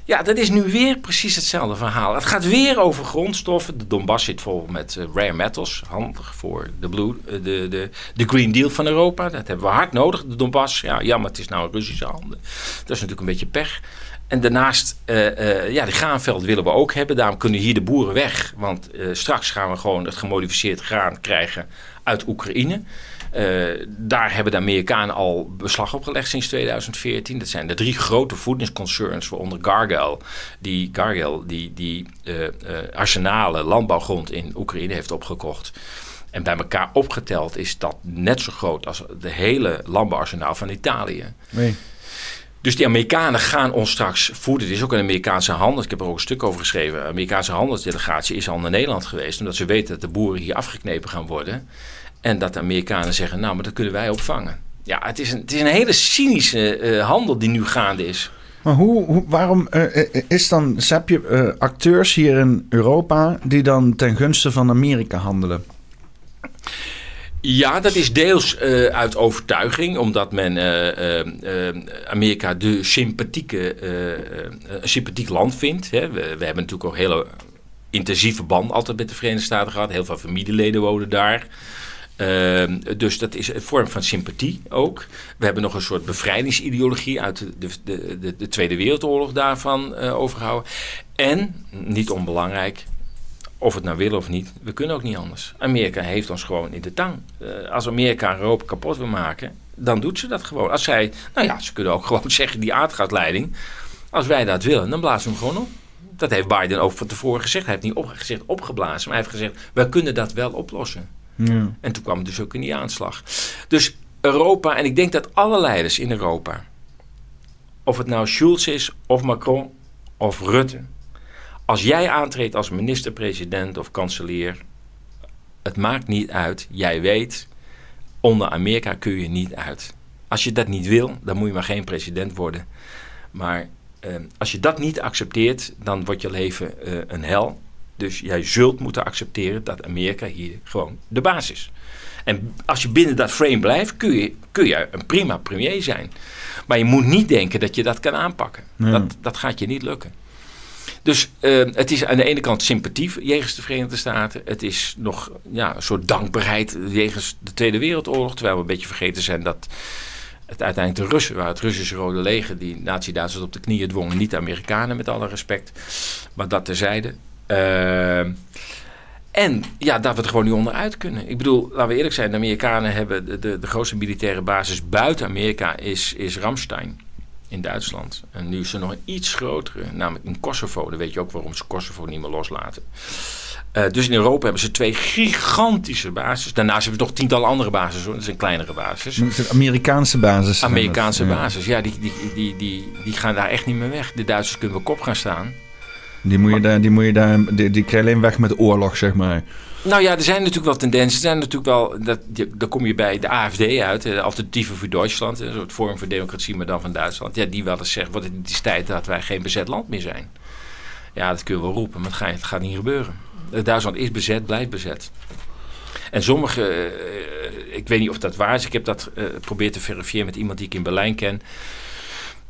Ja, dat is nu weer precies hetzelfde verhaal. Het gaat weer over grondstoffen. De Donbass zit vol met uh, rare metals. Handig voor de, uh, de, de, de Green Deal van Europa. Dat hebben we hard nodig, de Donbass. Ja, jammer, het is nou een Russische handen. Dat is natuurlijk een beetje pech. En daarnaast, uh, ja, de graanveld willen we ook hebben. Daarom kunnen hier de boeren weg. Want straks gaan we gewoon het gemodificeerd graan krijgen uit Oekraïne. Daar hebben de Amerikanen al beslag op gelegd sinds 2014. Dat zijn de drie grote voedingsconcerns, waaronder Gargel, die, Gargel, die, die arsenalen landbouwgrond in Oekraïne heeft opgekocht. En bij elkaar opgeteld is dat net zo groot als de hele landbouwarsenaal van Italië. Nee. Dus die Amerikanen gaan ons straks voeden. Het is ook een Amerikaanse handel. Ik heb er ook een stuk over geschreven. Een Amerikaanse handelsdelegatie is al naar Nederland geweest. Omdat ze weten dat de boeren hier afgeknepen gaan worden. En dat de Amerikanen zeggen, nou, maar dat kunnen wij opvangen. Ja, het is een, het is een hele cynische uh, handel die nu gaande is. Maar hoe, hoe waarom uh, is dan, heb je acteurs hier in Europa die dan ten gunste van Amerika handelen? Ja, dat is deels uh, uit overtuiging, omdat men uh, uh, Amerika de sympathieke, een sympathiek land vindt. Hè. We, we, hebben natuurlijk ook hele intensieve band altijd met de Verenigde Staten gehad. Heel veel familieleden wonen daar. Ehm, dus dat is een vorm van sympathie ook. We hebben nog een soort bevrijdingsideologie uit de, de, de, de Tweede Wereldoorlog daarvan overgehouden. En, niet onbelangrijk, of het nou willen of niet, we kunnen ook niet anders. Amerika heeft ons gewoon in de tang. Uh, als Amerika Europa kapot wil maken, dan doet ze dat gewoon. Als zij, nou ja, ze kunnen ook (laughs) gewoon zeggen, die aardgasleiding, als wij dat willen, dan blazen we hem gewoon op. Dat heeft Biden ook van tevoren gezegd. Hij heeft niet gezegd opgeblazen, maar hij heeft gezegd, wij kunnen dat wel oplossen. En toen kwam dus ook in die aanslag. Dus Europa, en ik denk dat alle leiders in Europa, of het nou Schulz is, of Macron, of Rutte, als jij aantreedt als minister-president of kanselier, het maakt niet uit. Jij weet, onder Amerika kun je niet uit. Als je dat niet wil, dan moet je maar geen president worden. Maar eh, als je dat niet accepteert, dan wordt je leven eh, een hel. Dus jij zult moeten accepteren dat Amerika hier gewoon de baas is. En als je binnen dat frame blijft, kun je, kun je een prima premier zijn. Maar je moet niet denken dat je dat kan aanpakken. Dat, dat gaat je niet lukken. Dus uh, het is aan de ene kant sympathie jegens de Verenigde Staten. Het is nog ja, een soort dankbaarheid jegens de Tweede Wereldoorlog. Terwijl we een beetje vergeten zijn dat het uiteindelijk de Russen waren. Het Russische Rode Leger die nazi-Duitsers op de knieën dwongen. Niet de Amerikanen met alle respect. Maar dat terzijde. Uh, en ja, dat we er gewoon niet onderuit kunnen. Ik bedoel, laten we eerlijk zijn. De Amerikanen hebben de, de, de grootste militaire basis buiten Amerika is, is Ramstein in Duitsland. En nu is er nog een iets grotere, namelijk in Kosovo. Dan weet je ook waarom ze Kosovo niet meer loslaten. Uh, dus in Europa hebben ze twee gigantische bases. Daarnaast hebben ze nog tientallen andere bases. Hoor. Dat is een kleinere basis. Het Amerikaanse basis. Amerikaanse basis, ja. Die, die, die, die, die gaan daar echt niet meer weg. De Duitsers kunnen op kop gaan staan. Die moet je daar, die, moet je daar, die, die je alleen weg met oorlog, zeg maar. Nou ja, er zijn natuurlijk wel tendensen. Er zijn natuurlijk wel, dat, dan kom je bij de AFD uit, de Alternatieven voor Duitsland, een soort vorm voor democratie, maar dan van Duitsland. Ja, die wel eens zeggen, wat het is tijd dat wij geen bezet land meer zijn. Ja, dat kunnen we wel roepen, maar het gaat, het gaat niet gebeuren. Duitsland is bezet, blijft bezet. En sommige, uh, ik weet niet of dat waar is, ik heb dat geprobeerd te verifiëren met iemand die ik in Berlijn ken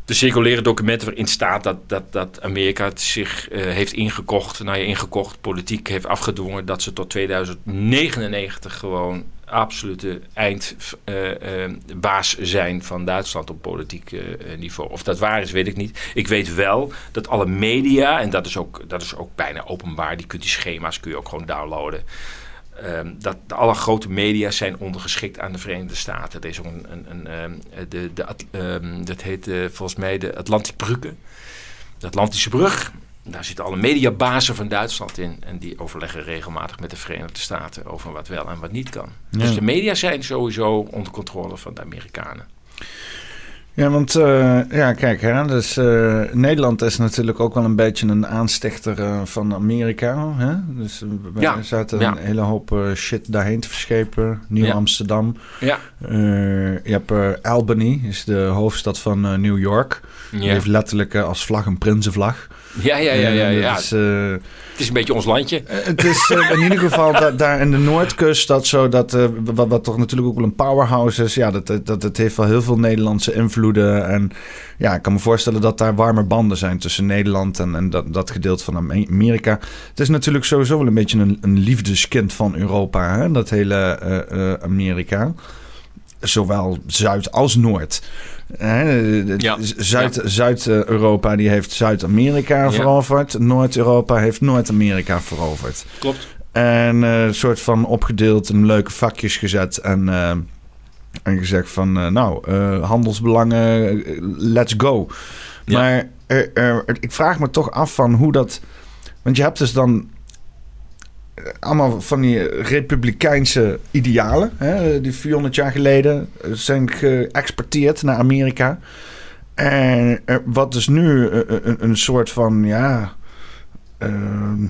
de circuleren documenten waarin staat dat, dat, dat Amerika zich uh, heeft ingekocht, nou ja, ingekocht, politiek heeft afgedwongen dat ze tot 2099 gewoon absolute eindbaas uh, uh, zijn van Duitsland op politiek niveau. Of dat waar is, weet ik niet. Ik weet wel dat alle media, en dat is ook, dat is ook bijna openbaar, die, die schema's kun je ook gewoon downloaden. Um, dat alle grote media zijn ondergeschikt aan de Verenigde Staten. Er is ook een, een, een um, de, de, um, dat heet uh, volgens mij de Atlantische Brugge. De Atlantische Brug. Daar zitten alle mediabazen van Duitsland in. En die overleggen regelmatig met de Verenigde Staten over wat wel en wat niet kan. Ja. Dus de media zijn sowieso onder controle van de Amerikanen. Ja, want uh, ja, kijk, hè, dus, uh, Nederland is natuurlijk ook wel een beetje een aanstichter uh, van Amerika. Hè? Dus we ja, zaten ja. een hele hoop shit daarheen te verschepen. Nieuw-Amsterdam. Ja. je hebt Albany, is de hoofdstad van New York. Die heeft letterlijk als vlag een prinsenvlag. Ja, ja, ja. ja, ja. Is, het is een beetje ons landje. het is in ieder geval da daar in de Noordkust dat zo, dat, wat, wat, toch natuurlijk ook wel een powerhouse is. Ja, dat, dat, dat heeft wel heel veel Nederlandse invloeden. En ja, ik kan me voorstellen dat daar warme banden zijn tussen Nederland en, en dat, dat gedeelte van Amerika. Het is natuurlijk sowieso wel een beetje een, een liefdeskind van Europa, hè? dat hele Amerika. Zowel Zuid als Noord. Ja. Zuid, Zuid-Europa die heeft Zuid-Amerika ja. veroverd. Noord-Europa heeft Noord-Amerika veroverd. Klopt. En een uh, soort van opgedeeld in leuke vakjes gezet. En uh, En gezegd van, eh, nou, eh, handelsbelangen, eh, let's go. Ja. Maar ik vraag me toch af van hoe dat... Want je hebt dus dan eh, allemaal van die republikeinse idealen. Hè, die 400 jaar geleden eh, zijn geëxporteerd naar Amerika. En eh, wat dus nu eh, een, een soort van, ja... ehm,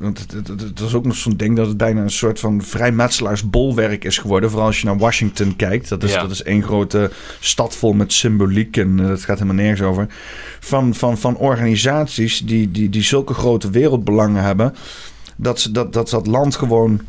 want het, het, is ook nog zo'n ding dat het bijna een soort van vrijmetselaarsbolwerk is geworden. Vooral als je naar Washington kijkt. Dat is, Ja. dat is één grote stad vol met symboliek en eh, dat gaat helemaal nergens over. Van, van, van organisaties die, die, die zulke grote wereldbelangen hebben. Dat ze dat, dat, dat land gewoon...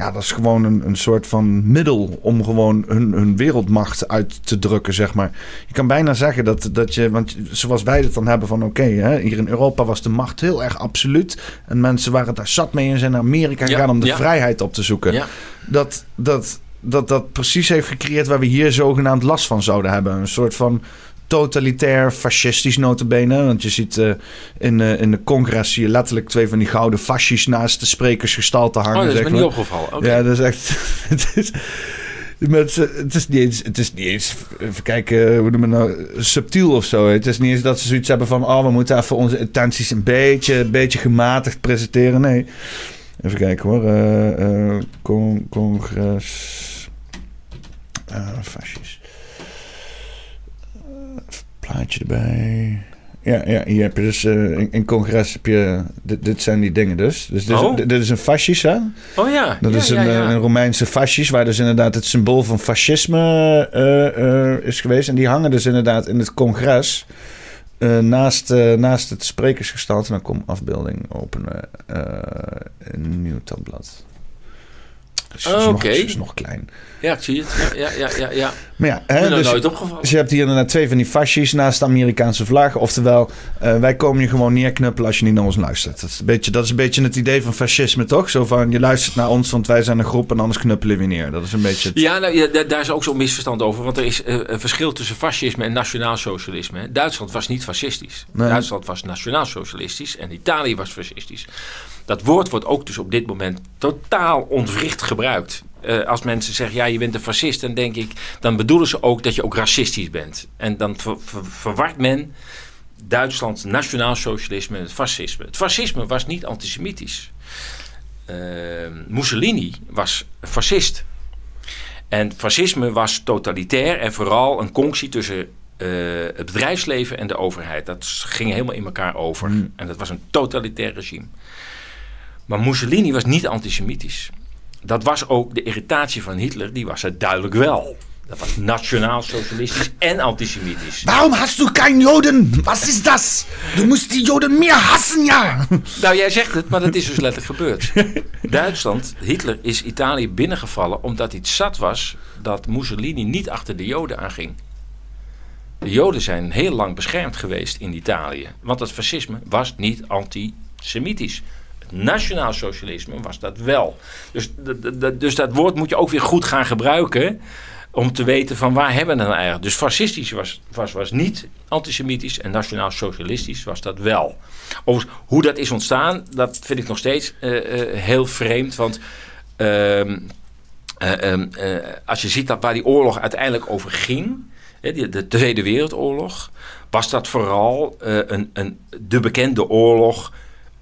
Ja, dat is gewoon een, een soort van middel om gewoon hun, hun wereldmacht uit te drukken, zeg maar. Je kan bijna zeggen dat, dat je, want zoals wij het dan hebben van oké, hier in Europa was de macht heel erg absoluut. En mensen waren daar zat mee en zijn naar Amerika Ja, gegaan om de ja. vrijheid op te zoeken. Ja. Dat, dat, dat dat precies heeft gecreëerd waar we hier zogenaamd last van zouden hebben. Een soort van totalitair, fascistisch notabene. Want je ziet eh, in, eh, in de congres zie je letterlijk twee van die gouden fascies naast de sprekersgestalte hangen. Oh, dat is me niet opgevallen. Ja, dat is echt. (laughs) het is. Met, het, is niet eens, het is niet eens, even kijken, hoe noemen we het nou, subtiel of zo. Het is niet eens dat ze zoiets hebben van, oh, we moeten even onze intenties een beetje, een beetje gematigd presenteren. Nee. Even kijken hoor. eh, eh, con- congres. Uh, fascist. Plaatje erbij. Ja, ja, hier heb je dus eh, in, in congres heb je. Dit, dit zijn die dingen dus. Dus dit, is- Oh. dit, dit is een fascist, hè? Oh ja. Dat ja, is een, ja, ja. eh, een Romeinse fascist, waar dus inderdaad het symbool van fascisme eh, is geweest. En die hangen dus inderdaad in het congres. naast, naast het sprekersgestalte. En dan kom afbeelding openen. een nieuw tabblad. Dus het is, Oh, nog, oké. het is nog klein. Ja, ik zie het. Ja, ja, ja, ja. Maar ja, Hè, dus, nooit opgevallen. dus je hebt hier inderdaad twee van die fascies naast de Amerikaanse vlag. Oftewel, eh, wij komen je gewoon neerknuppelen als je niet naar ons luistert. Dat is, een beetje, dat is een beetje het idee van fascisme, toch? Zo van, je luistert naar ons, want wij zijn een groep en anders knuppelen we neer. Dat is een beetje het... Ja, nou, ja daar, is ook zo'n misverstand over. Want er is eh, een verschil tussen fascisme en nationaalsocialisme. hè. Duitsland was niet fascistisch. Nee. Duitsland was nationaalsocialistisch en Italië was fascistisch. Dat woord wordt ook dus op dit moment totaal ontwricht gebruikt. Eh, als mensen zeggen, ja, je bent een fascist, dan denk ik, dan bedoelen ze ook dat je ook racistisch bent. En dan ver- ver- verwart men Duitslands nationaalsocialisme met het fascisme. Het fascisme was niet antisemitisch. Eh, Mussolini was fascist. En fascisme was totalitair en vooral een conctie tussen eh, het bedrijfsleven en de overheid. Dat ging helemaal in elkaar over. Mm. En dat was een totalitair regime. Maar Mussolini was niet antisemitisch. Dat was ook de irritatie van Hitler, die was het duidelijk wel. Dat was nationaal-socialistisch en antisemitisch. Waarom hast du kein Joden? Was is das? Du musst die Joden meer hassen, ja. Nou, jij zegt het, maar dat is dus letterlijk gebeurd. (laughs) Duitsland, Hitler is Italië binnengevallen omdat hij het zat was dat Mussolini niet achter de Joden aanging. De Joden zijn heel lang beschermd geweest in Italië, want het fascisme was niet antisemitisch. Nationaal socialisme was dat wel. Dus, dus dat woord moet je ook weer goed gaan gebruiken om te weten van waar hebben we het nou eigenlijk. Dus fascistisch was, was, was niet antisemitisch en nationaal socialistisch was dat wel. Overigens, hoe dat is ontstaan, dat vind ik nog steeds eh, eh, heel vreemd. Want ehm, eh, ehm, eh, als je ziet dat waar die oorlog uiteindelijk over ging, de Tweede Wereldoorlog, was dat vooral een, een, de bekende oorlog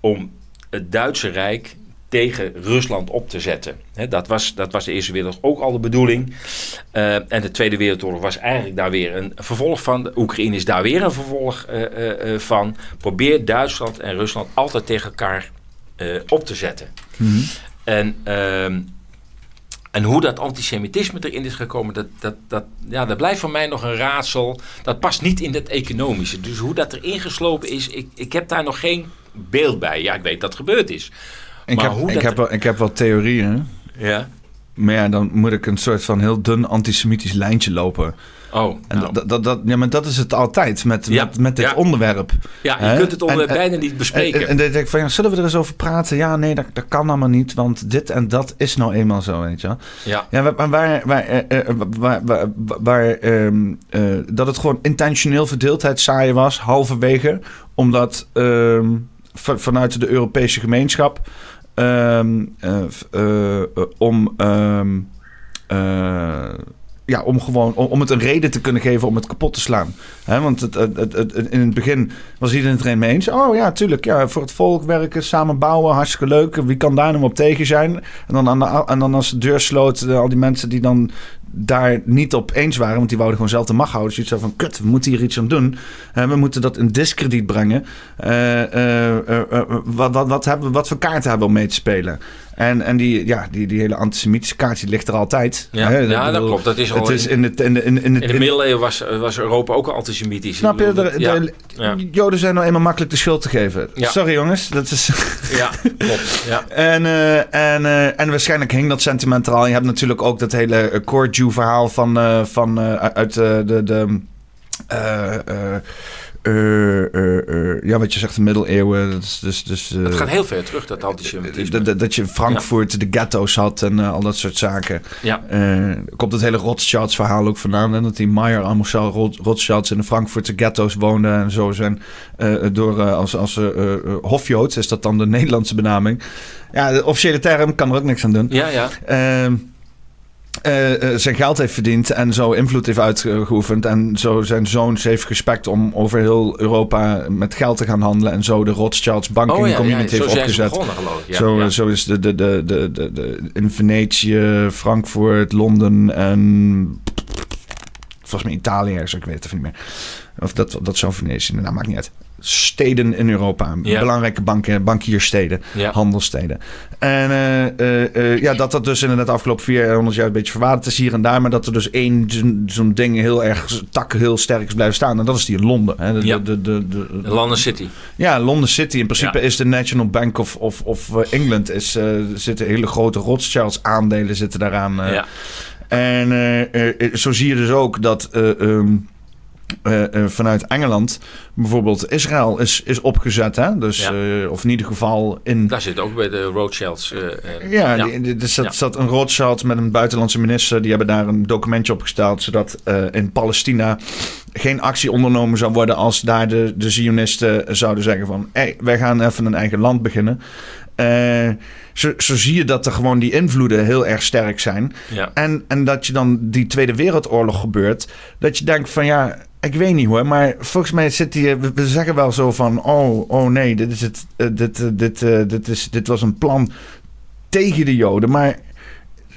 om het Duitse Rijk tegen Rusland op te zetten. Dat, was, dat was de Eerste Wereldoorlog ook al de bedoeling. Eh, en de Tweede Wereldoorlog was eigenlijk daar weer een vervolg van. De Oekraïne is daar weer een vervolg eh, eh, van. Probeert Duitsland en Rusland altijd tegen elkaar op te zetten. En, ehm, en hoe dat antisemitisme erin is gekomen, dat, dat, dat, ja, dat blijft voor mij nog een raadsel. Dat past niet in het economische. Dus hoe dat erin geslopen is, ik, ik heb daar nog geen beeld bij. Ja, ik weet dat het gebeurd is. Ik Maar heb, hoe ik, dat- heb wel, ik heb wel theorieën. Ja. Maar ja, dan moet ik een soort van heel dun antisemitisch lijntje lopen. Oh, En nou. dat, dat, dat, ja, maar dat is het altijd met, Ja, met, met dit ja. onderwerp. ja, je kunt het onder En- en- bijna niet bespreken. En, en dan denk ik van, ja, zullen we er eens over praten? Ja, nee, dat, dat kan allemaal niet, want dit en dat is nou eenmaal zo, weet je wel. ja. Ja, waar, waar, waar, waar, eh, eh, waar, waar, waar, ehm, eh, dat het gewoon intentioneel verdeeldheid zaaien was, halverwege, omdat ehm, vanuit de Europese gemeenschap ehm, eh, eh, eh, om ehm, ja, om gewoon om, het een reden te kunnen geven om het kapot te slaan. want het, het, het, in het begin was iedereen het mee eens. Oh ja, tuurlijk. Ja, voor het volk werken, samen bouwen, hartstikke leuk. Wie kan daar nou op tegen zijn? En dan, en dan als de deur sloot, eh, al die mensen die dan daar niet op eens waren, want die wouden gewoon zelf de macht houden. Dus je van, kut, we moeten hier iets aan doen. we moeten dat in discrediet brengen. Uh, wat, wat, wat, hebben, wat voor kaarten hebben we om mee te spelen? En, en die, ja, die, die hele antisemitische kaart die ligt er altijd. Ja, hè? ja dat, klopt. Dat is al het is in, het, in, de, in, in, in de middeleeuwen was, was Europa ook al antisemitisch. Snap je? De, de, ja. Joden zijn nou eenmaal makkelijk de schuld te geven. Sorry jongens. Dat is... Ja, klopt. Ja. (laughs) en, uh, en, uh, en waarschijnlijk hing dat sentimentaal. Je hebt natuurlijk ook dat hele Core Jew verhaal van, uh, van uit de... de ja, wat je zegt, de middeleeuwen. Dus, dus, dus, het gaat heel ver terug, dat antisemitisme. Dat, dat je Frankfurt de ghetto's had en al dat soort zaken. Ja. komt het hele Rothschilds verhaal ook vandaan. En dat die Meyer Marcel Rothschilds in de Frankfurtse ghetto's woonde en zo zijn. door, als als hofjoods is dat dan de Nederlandse benaming. Ja, de officiële term kan er ook niks aan doen. Ja, ja. Ehm, uh, zijn geld heeft verdiend en zo invloed heeft uitgeoefend. En zo zijn zoons heeft gespekt om over heel Europa met geld te gaan handelen. En zo de Rothschilds banking oh, community heeft opgezet. zo, zo is de, de, de, de, de, in Venetië, Frankfurt, Londen en volgens mij Italië, ik weet het even niet meer. Of dat, dat zou Venetië, nou maakt niet uit steden in Europa. Belangrijke banken, bankiersteden, ja. handelsteden. En uh, uh, uh, ja, dat dat dus inderdaad de afgelopen 400 jaar een beetje verwaterd is hier en daar. Maar dat er dus één zo'n ding heel erg tak heel sterk is blijven staan. En dat is die in Londen. Hè. De, ja. de, de, de, London City. Ja, London City. In principe is de National Bank of, of, of England. Is, er zitten hele grote Rothschilds aandelen zitten daaraan. En zo zie je dus ook dat... Um, uh, uh, vanuit Engeland bijvoorbeeld Israël is, is opgezet. Hè? Dus, ja. uh, of in ieder geval in... Daar zit ook bij de Rothschilds. ja, ja. er zat, ja. zat, een Rothschild met een buitenlandse minister. Die hebben daar een documentje opgesteld... zodat in Palestina geen actie ondernomen zou worden... als daar de, de Zionisten zouden zeggen van... Hey, wij gaan even een eigen land beginnen. Zo, zo, zie je dat er gewoon die invloeden heel erg sterk zijn. Ja. En, en dat je dan die Tweede Wereldoorlog gebeurt. Dat je denkt van ja, ik weet niet hoor, maar volgens mij zit hier. We zeggen wel zo van: oh, oh nee, dit, is het, uh, dit, uh, dit, dit, is, dit was een plan tegen de Joden. Maar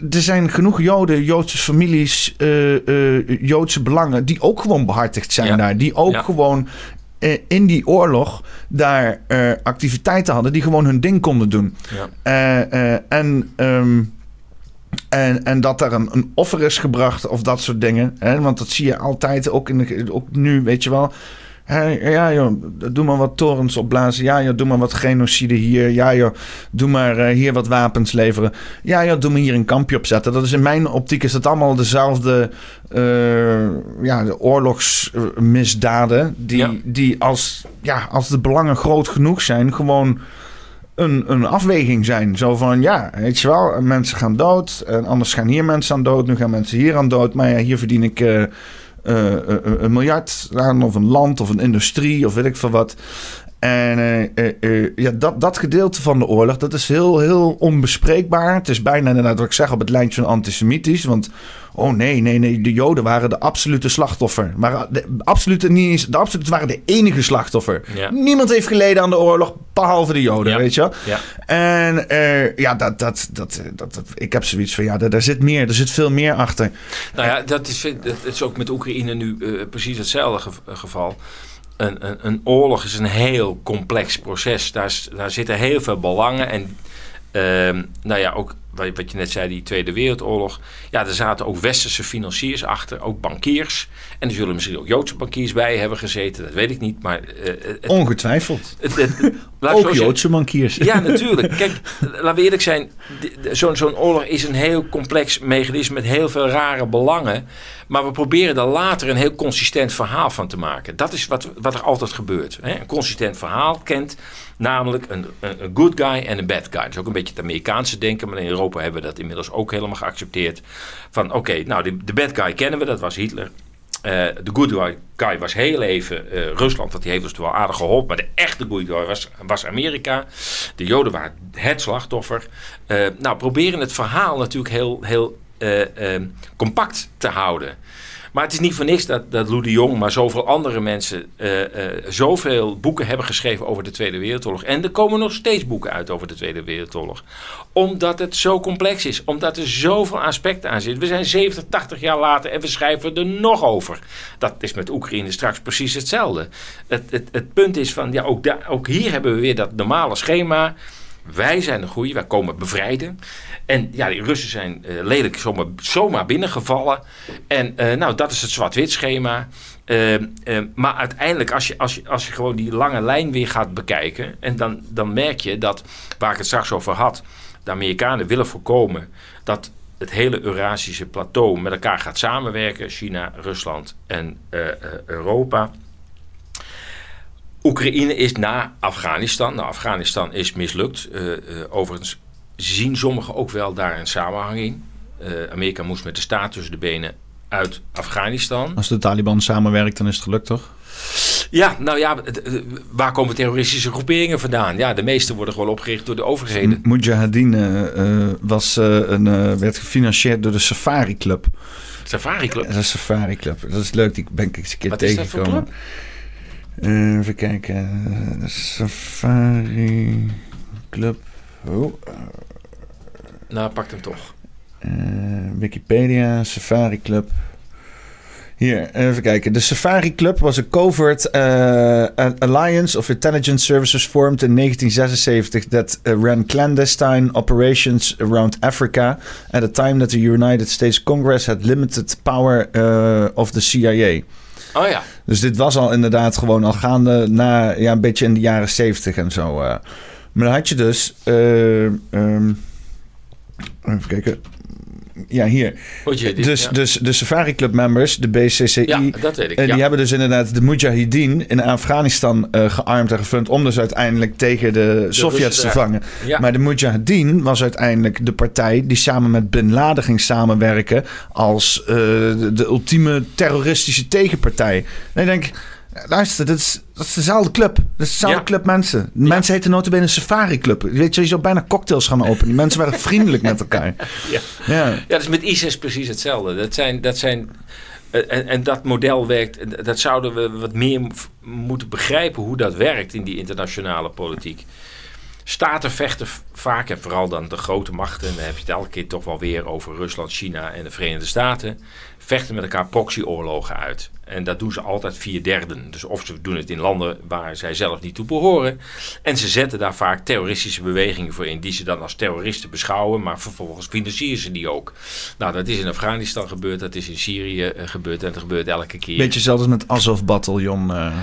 er zijn genoeg Joden, Joodse families, Joodse belangen. die ook gewoon behartigd zijn daar. Die ook ja. gewoon in die oorlog daar activiteiten hadden. die gewoon hun ding konden doen. Ja. en. Um, en, en dat er een, een offer is gebracht of dat soort dingen. Hè? Want dat zie je altijd, ook, in de, ook nu, weet je wel. ja, joh, doe maar wat torens opblazen. Ja, joh, doe maar wat genocide hier. Ja, joh, doe maar uh, hier wat wapens leveren. Ja, joh, doe maar hier een kampje opzetten. Dat is in mijn optiek is dat allemaal dezelfde uh, ja, de oorlogsmisdaden. Die, ja. die als, ja, als de belangen groot genoeg zijn, gewoon een, een afweging zijn. Zo van, ja, weet je wel, mensen gaan dood. En anders gaan hier mensen aan dood. Nu gaan mensen hier aan dood. Maar ja, hier verdien ik uh, uh, een miljard aan. Of een land of een industrie of weet ik veel wat. En ja, dat, dat gedeelte van de oorlog, dat is heel, heel onbespreekbaar. Het is bijna inderdaad wat ik zeg op het lijntje van antisemitisch. Want Oh nee, nee, nee. De Joden waren de absolute slachtoffer. Maar de absolute, niet, de absolute waren de enige slachtoffer. Ja. Niemand heeft geleden aan de oorlog, behalve de Joden, ja. weet je Ja. En ja, dat, dat, dat, dat, dat, ik heb zoiets van, ja, daar, daar, zit meer. Er zit veel meer achter. Nou ja, dat is, dat is ook met Oekraïne nu precies hetzelfde geval. Een, een, oorlog is een heel complex proces. Daar, daar zitten heel veel belangen en... Uh, nou ja, ook wat je net zei, die Tweede Wereldoorlog. Ja, er zaten ook westerse financiers achter, ook bankiers. En er zullen misschien ook Joodse bankiers bij hebben gezeten, dat weet ik niet. Maar, uh, het, Ongetwijfeld. Het, het, ook Joodse bankiers. Ja, natuurlijk. Kijk, laten we eerlijk zijn, zo'n zo'n oorlog is een heel complex mechanisme met heel veel rare belangen. Maar we proberen er later een heel consistent verhaal van te maken. Dat is wat, wat er altijd gebeurt. Hè? Een consistent verhaal kent namelijk een, een, good guy en een bad guy. Dat is ook een beetje het Amerikaanse denken, maar in Europa hebben we dat inmiddels ook helemaal geaccepteerd. Van oké, nou de, de bad guy kennen we, dat was Hitler. Uh, de good guy was heel even uh, Rusland, want die heeft ons wel aardig geholpen. Maar de echte good guy was, was Amerika. De Joden waren het slachtoffer. Uh, nou, proberen het verhaal natuurlijk heel, heel eh, eh, compact te houden. Maar het is niet voor niks dat, dat Lou de Jong, maar zoveel andere mensen, uh, uh, zoveel boeken hebben geschreven over de Tweede Wereldoorlog. En er komen nog steeds boeken uit over de Tweede Wereldoorlog. Omdat het zo complex is, omdat er zoveel aspecten aan zitten. We zijn 70, 80 jaar later en we schrijven er nog over. Dat is met Oekraïne straks precies hetzelfde. Het, het, het punt is van, ja, ook, daar, ook hier hebben we weer dat normale schema. Wij zijn de goeie, wij komen bevrijden. En ja, die Russen zijn uh, lelijk zomaar, zomaar binnengevallen. En uh, nou, dat is het zwart-wit schema. Uh, maar uiteindelijk, als je, als, je, als je gewoon die lange lijn weer gaat bekijken... en dan, dan merk je dat, waar ik het straks over had... de Amerikanen willen voorkomen dat het hele Eurasische plateau met elkaar gaat samenwerken. China, Rusland en Europa... Oekraïne is na Afghanistan. Nou, Afghanistan is mislukt. Uh, uh, overigens zien sommigen ook wel daar een samenhang in. Uh, Amerika moest met de staat tussen de benen uit Afghanistan. Als de Taliban samenwerkt, dan is het gelukt, toch? Ja, nou ja, waar komen terroristische groeperingen vandaan? Ja, de meeste worden gewoon opgericht door de overheden. Mujahideen uh, was, uh, een, werd gefinancierd door de Safari Club. Safari Club? Dat is een Safari Club. Dat is leuk, die ben ik eens een keer Wat tegengekomen. Is dat voor club? Uh, even kijken. Safari Club. Oh. Nou, pak hem toch. Uh, Wikipedia, Safari Club. Hier, even kijken. De Safari Club was een covert uh, alliance of intelligence services formed in 1976 that ran clandestine operations around Africa at a time that the United States Congress had limited power uh, of the CIA. Oh ja. Dus dit was al inderdaad gewoon al gaande na ja, een beetje in de jaren 70 en zo. Uh. Maar dan had je dus. Uh, um, even kijken. Ja, hier. Dus, ja. dus de Safari Club members, de BCCI. Ja, dat weet ik. Ja. Die hebben dus inderdaad de Mujahideen in Afghanistan uh, gearmd en gefund. om dus uiteindelijk tegen de, de Sovjets te vangen. Maar de Mujahideen was uiteindelijk de partij die samen met Bin Laden ging samenwerken. als uh, de, de, ultieme terroristische tegenpartij. En ik denk. Luister, dat is, dat is dezelfde club. Dat is dezelfde ja. club mensen. De ja. mensen heten notabene een Safari Club. Weet je, je zou bijna cocktails gaan openen. Die mensen waren vriendelijk met elkaar. (laughs) Ja, ja. ja dat is met ISIS precies hetzelfde. Dat zijn... Dat zijn en, en, dat model werkt, dat zouden we wat meer moeten begrijpen hoe dat werkt in die internationale politiek. Staten vechten vaak, en vooral dan de grote machten, en dan heb je het elke keer toch wel weer over Rusland, China en de Verenigde Staten, vechten met elkaar proxyoorlogen uit. En dat doen ze altijd vier derden. Dus of ze doen het in landen waar zij zelf niet toe behoren. En ze zetten daar vaak terroristische bewegingen voor in, die ze dan als terroristen beschouwen, maar vervolgens financieren ze die ook. Nou, dat is in Afghanistan gebeurd, dat is in Syrië uh, gebeurd en dat gebeurt elke keer. Beetje zelfs met Azov-bataljon. Uh...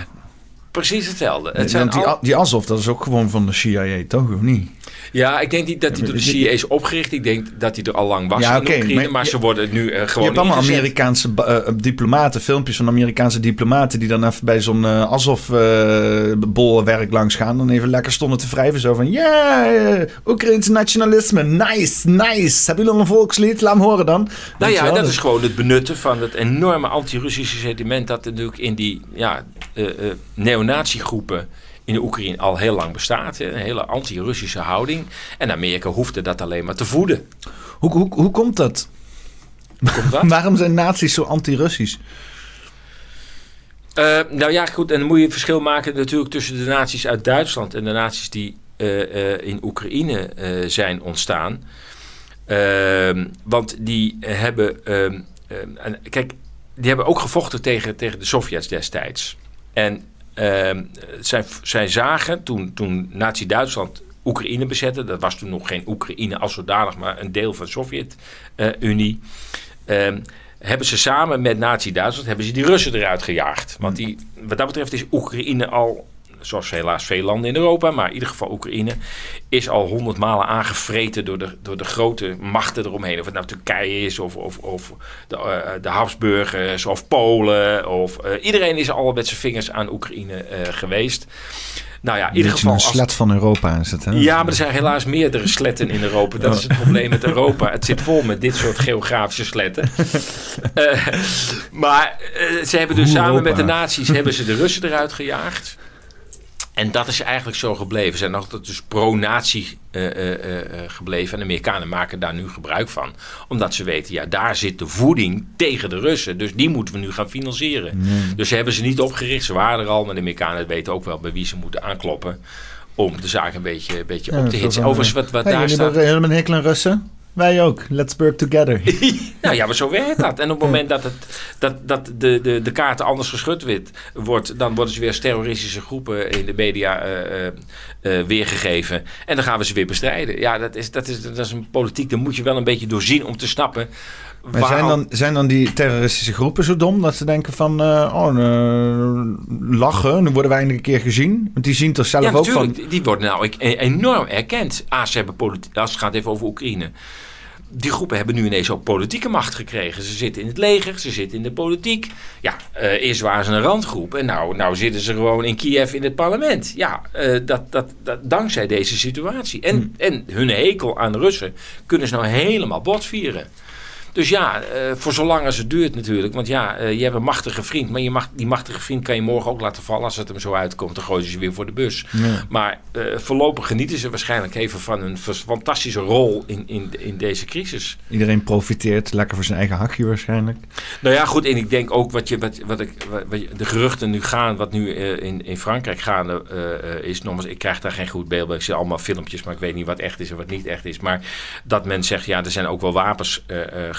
Precies hetzelfde. Het zijn die, al... die Azov, dat is ook gewoon van de CIA, toch? Of niet? Ja, ik denk niet dat hij door de CIA is opgericht. Ik denk dat hij er al lang was ja, in okay, Oekraïne, maar, maar ze worden nu uh, gewoon Je hebt allemaal ingezet. Amerikaanse uh, diplomaten, filmpjes van Amerikaanse diplomaten... die dan even bij zo'n uh, Azov-bolwerk langs gaan... en even lekker stonden te wrijven. Zo van, ja, yeah, Oekraïns nationalisme, nice, nice. Hebben jullie een volkslied? Laat hem horen dan. Nou ja, dat is gewoon het benutten van het enorme anti-Russische sentiment... dat natuurlijk in die ja, neonatiegroepen in de Oekraïne al heel lang bestaat. Een hele anti-Russische houding. En Amerika hoefde dat alleen maar te voeden. Hoe, hoe, hoe komt dat? Hoe komt dat? (laughs) Waarom zijn naties zo anti-Russisch? Uh, nou ja, goed. En dan moet je verschil maken natuurlijk tussen de naties uit Duitsland en de naties die uh, uh, in Oekraïne zijn ontstaan. Ehm, want die hebben. Ehm, kijk, die hebben ook gevochten tegen, tegen de Sovjets destijds. En zij, zij zagen toen, toen Nazi-Duitsland Oekraïne bezette, dat was toen nog geen Oekraïne als zodanig, maar een deel van de Sovjet-Unie. Uh, hebben ze samen met Nazi-Duitsland hebben ze die Russen eruit gejaagd. Want die, wat dat betreft is Oekraïne al, zoals helaas veel landen in Europa, maar in ieder geval Oekraïne, is al honderd malen aangevreten door de, door de grote machten eromheen. Of het nou Turkije is, of, of, of de, uh, de Habsburgers, of Polen. Of, uh, iedereen is al met zijn vingers aan Oekraïne uh, geweest. Nou ja, in ieder geval. Een slet van Europa is het, hè? Ja, maar er zijn helaas meerdere sletten in Europa. Dat is het probleem met Europa. Het zit vol met dit soort geografische sletten. maar ze hebben dus Hoe samen Europa. met de nazi's hebben ze de Russen eruit gejaagd. En dat is eigenlijk zo gebleven. Ze zijn altijd dus pro-nazi uh, uh, gebleven. En de Amerikanen maken daar nu gebruik van. Omdat ze weten, ja, daar zit de voeding tegen de Russen. Dus die moeten we nu gaan financieren. Dus ze hebben ze niet opgericht. Ze waren er al. Maar de Amerikanen weten ook wel bij wie ze moeten aankloppen. Om de zaak een beetje, een beetje op te hitsen. Overigens, wat, wat hey, daar staat... Helemaal hekel aan Russen? Wij ook. Let's work together. (laughs) nou ja, maar zo werkt dat. En op het moment dat, het, dat, dat de, de, de kaarten anders geschud wordt, dan worden ze weer als terroristische groepen in de media uh, uh, weergegeven. En dan gaan we ze weer bestrijden. Ja, dat is, dat, is, dat is een politiek, daar moet je wel een beetje doorzien om te snappen. Maar zijn dan, zijn dan die terroristische groepen zo dom dat ze denken van, uh, oh, lachen, nu worden wij een keer gezien? Want die zien toch zelf ja, ook van... die worden nou enorm erkend. Ah, ze hebben politiek, als het gaat even over Oekraïne die groepen hebben nu ineens ook politieke macht gekregen. Ze zitten in het leger, ze zitten in de politiek. Ja, uh, eerst waren ze een randgroep en nou, nou zitten ze gewoon in Kiev in het parlement. Ja, uh, dat, dat, dat, dankzij deze situatie. En, hmm. en hun hekel aan de Russen kunnen ze nou helemaal botvieren. Dus ja, uh, voor zolang als het duurt natuurlijk. Want ja, uh, je hebt een machtige vriend. Maar je mag, die machtige vriend kan je morgen ook laten vallen. Als het hem zo uitkomt, dan gooien ze weer voor de bus. Ja. Maar uh, voorlopig genieten ze waarschijnlijk even van een fantastische rol in, in, in deze crisis. Iedereen profiteert lekker voor zijn eigen hakje waarschijnlijk. Nou ja, goed. En ik denk ook wat, je, wat, wat, ik, wat, de geruchten nu gaan, wat nu in, in Frankrijk gaande is. Nogmaals, ik krijg daar geen goed beeld bij. Ik zie allemaal filmpjes, maar ik weet niet wat echt is en wat niet echt is. Maar dat men zegt, ja, er zijn ook wel wapens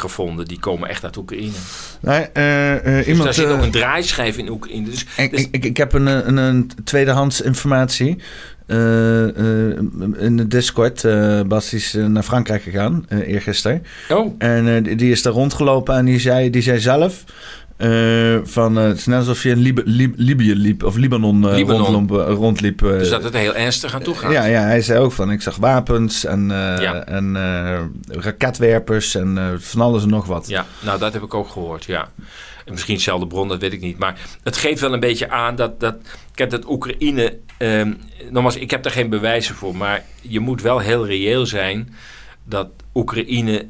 gevonden. Die komen echt uit Oekraïne. Nee, uh, uh, dus iemand, daar zit ook een draaischijf in Oekraïne. Dus, ik, dus, ik, ik, heb een, een, een tweedehands informatie. Uh, in de Discord. Bas is naar Frankrijk gegaan, eergisteren. Oh. En die, die is daar rondgelopen en die zei, die zei zelf... Uh, van, uh, het is net alsof je in Lib Lib Libië liep, of Libanon, uh, Libanon. Rondliep, dus dat het heel ernstig aan toe gaat. ja, ja, hij zei ook van, ik zag wapens en, ja. en raketwerpers en van alles en nog wat. Ja, nou dat heb ik ook gehoord, ja. En misschien dezelfde bron, dat weet ik niet. Maar het geeft wel een beetje aan dat, dat kijk, dat Oekraïne, um, nogmaals, ik heb daar geen bewijzen voor, maar je moet wel heel reëel zijn dat Oekraïne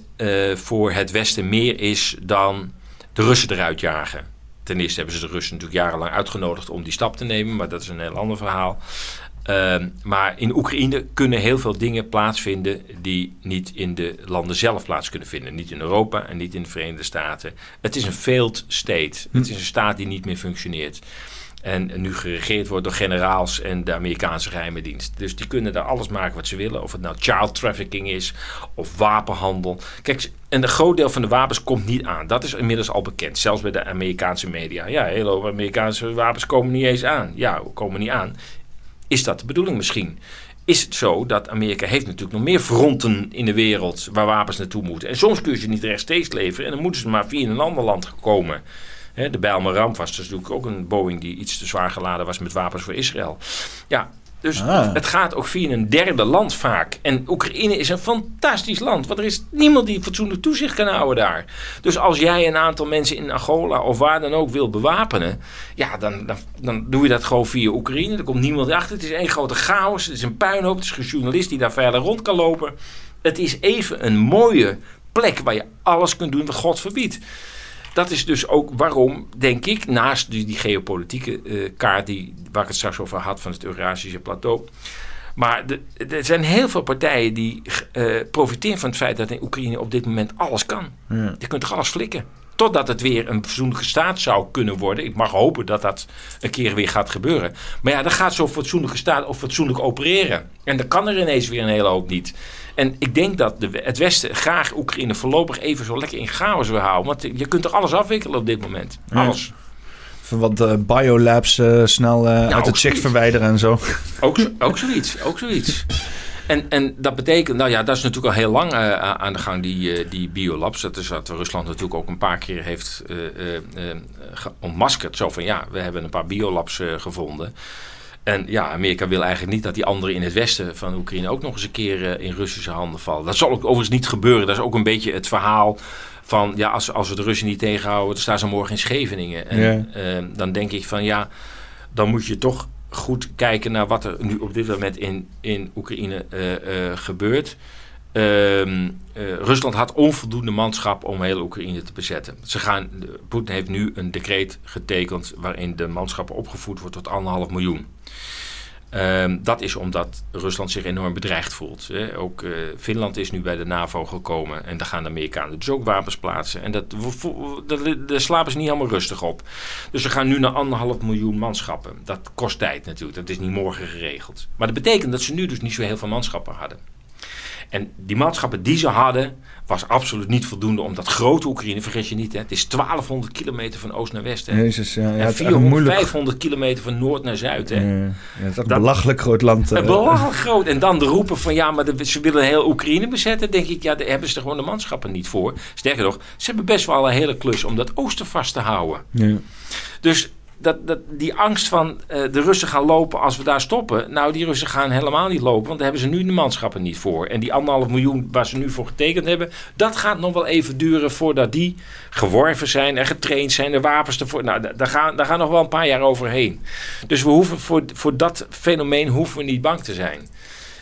voor het Westen meer is dan de Russen eruit jagen. Ten eerste hebben ze de Russen natuurlijk jarenlang uitgenodigd om die stap te nemen, maar dat is een heel ander verhaal. Uh, maar in Oekraïne kunnen heel veel dingen plaatsvinden die niet in de landen zelf plaats kunnen vinden. Niet in Europa en niet in de Verenigde Staten. Het is een failed state. Het is een staat die niet meer functioneert. En nu geregeerd wordt door generaals en de Amerikaanse geheime dienst. Dus die kunnen daar alles maken wat ze willen. Of het nou child trafficking is of wapenhandel. Kijk, en een groot deel van de wapens komt niet aan. Dat is inmiddels al bekend. Zelfs bij de Amerikaanse media. Ja, heel veel Amerikaanse wapens komen niet eens aan. Ja, komen niet aan. Is dat de bedoeling misschien? Is het zo dat Amerika heeft natuurlijk nog meer fronten in de wereld waar wapens naartoe moeten. En soms kun je ze niet rechtstreeks leveren en dan moeten ze maar via een ander land komen de Bijlmer Ramp was dus natuurlijk ook een Boeing die iets te zwaar geladen was met wapens voor Israël. Ja, dus ah. het gaat ook via een derde land vaak. En Oekraïne is een fantastisch land. Want er is niemand die fatsoenlijk toezicht kan houden daar. Dus als jij een aantal mensen in Angola of waar dan ook wil bewapenen. Ja, dan, dan, dan doe je dat gewoon via Oekraïne. Er komt niemand achter. Het is één grote chaos. Het is een puinhoop. Het is een journalist die daar verder rond kan lopen. Het is even een mooie plek waar je alles kunt doen wat God verbiedt dat is dus ook waarom, denk ik, naast die, die geopolitieke uh, kaart die, waar ik het straks over had van het Eurasische plateau. Maar de, er zijn heel veel partijen die uh, profiteren van het feit dat in Oekraïne op dit moment alles kan. Ja. Je kunt toch alles flikken. Totdat het weer een fatsoenlijke staat zou kunnen worden. Ik mag hopen dat dat een keer weer gaat gebeuren. Maar ja, dan gaat zo'n fatsoenlijke staat of fatsoenlijk opereren. En dan kan er ineens weer een hele hoop niet. En ik denk dat de, het Westen graag Oekraïne voorlopig even zo lekker in chaos wil houden. Want je kunt toch alles afwikkelen op dit moment. Alles. Van wat uh, biolabs uh, snel uh, nou, uit het zicht verwijderen en zo. Ook, ook zoiets, ook zoiets. (laughs) En, en dat betekent, nou ja, dat is natuurlijk al heel lang aan de gang, die, die biolabs. Dat is wat Rusland natuurlijk ook een paar keer heeft ontmaskerd. Zo van ja, we hebben een paar biolabs gevonden. En ja, Amerika wil eigenlijk niet dat die anderen in het westen van Oekraïne ook nog eens een keer uh, in Russische handen vallen. Dat zal ook overigens niet gebeuren. Dat is ook een beetje het verhaal van ja, als, als we de Russen niet tegenhouden, dan staan ze morgen in Scheveningen. En uh, dan denk ik van ja, dan moet je toch goed kijken naar wat er nu op dit moment in, in Oekraïne uh, gebeurt. Ehm, Rusland had onvoldoende manschap om heel Oekraïne te bezetten. Ze gaan, Poetin heeft nu een decreet getekend waarin de manschappen opgevoed wordt tot anderhalf miljoen. Ehm, dat is omdat Rusland zich enorm bedreigd voelt. Hè. Ook uh, Finland is nu bij de NAVO gekomen en daar gaan de Amerikanen dus ook wapens plaatsen. En dat, daar slapen ze niet helemaal rustig op. Dus ze gaan nu naar anderhalf miljoen manschappen. Dat kost tijd natuurlijk, dat is niet morgen geregeld. Maar dat betekent dat ze nu dus niet zo heel veel manschappen hadden. En die manschappen die ze hadden, was absoluut niet voldoende om dat grote Oekraïne, vergis je niet, hè, het is 1200 kilometer van oost naar west. Hè, Jezus, ja, en 400, 500 kilometer van noord naar zuid. Hè. Ja, dat is een belachelijk groot land. Uh, belachelijk groot. En dan de roepen van ja, maar de, ze willen heel Oekraïne bezetten. denk ik, ja, daar hebben ze er gewoon de manschappen niet voor. Sterker nog, ze hebben best wel een hele klus om dat oosten vast te houden. Ja. Dus dat, dat, die angst van uh, de Russen gaan lopen als we daar stoppen. Nou, die Russen gaan helemaal niet lopen, want daar hebben ze nu de manschappen niet voor. En die anderhalf miljoen waar ze nu voor getekend hebben, dat gaat nog wel even duren voordat die geworven zijn en getraind zijn, de wapens ervoor. Nou, daar gaan, daar gaan nog wel een paar jaar overheen. Dus we hoeven voor, voor dat fenomeen hoeven we niet bang te zijn.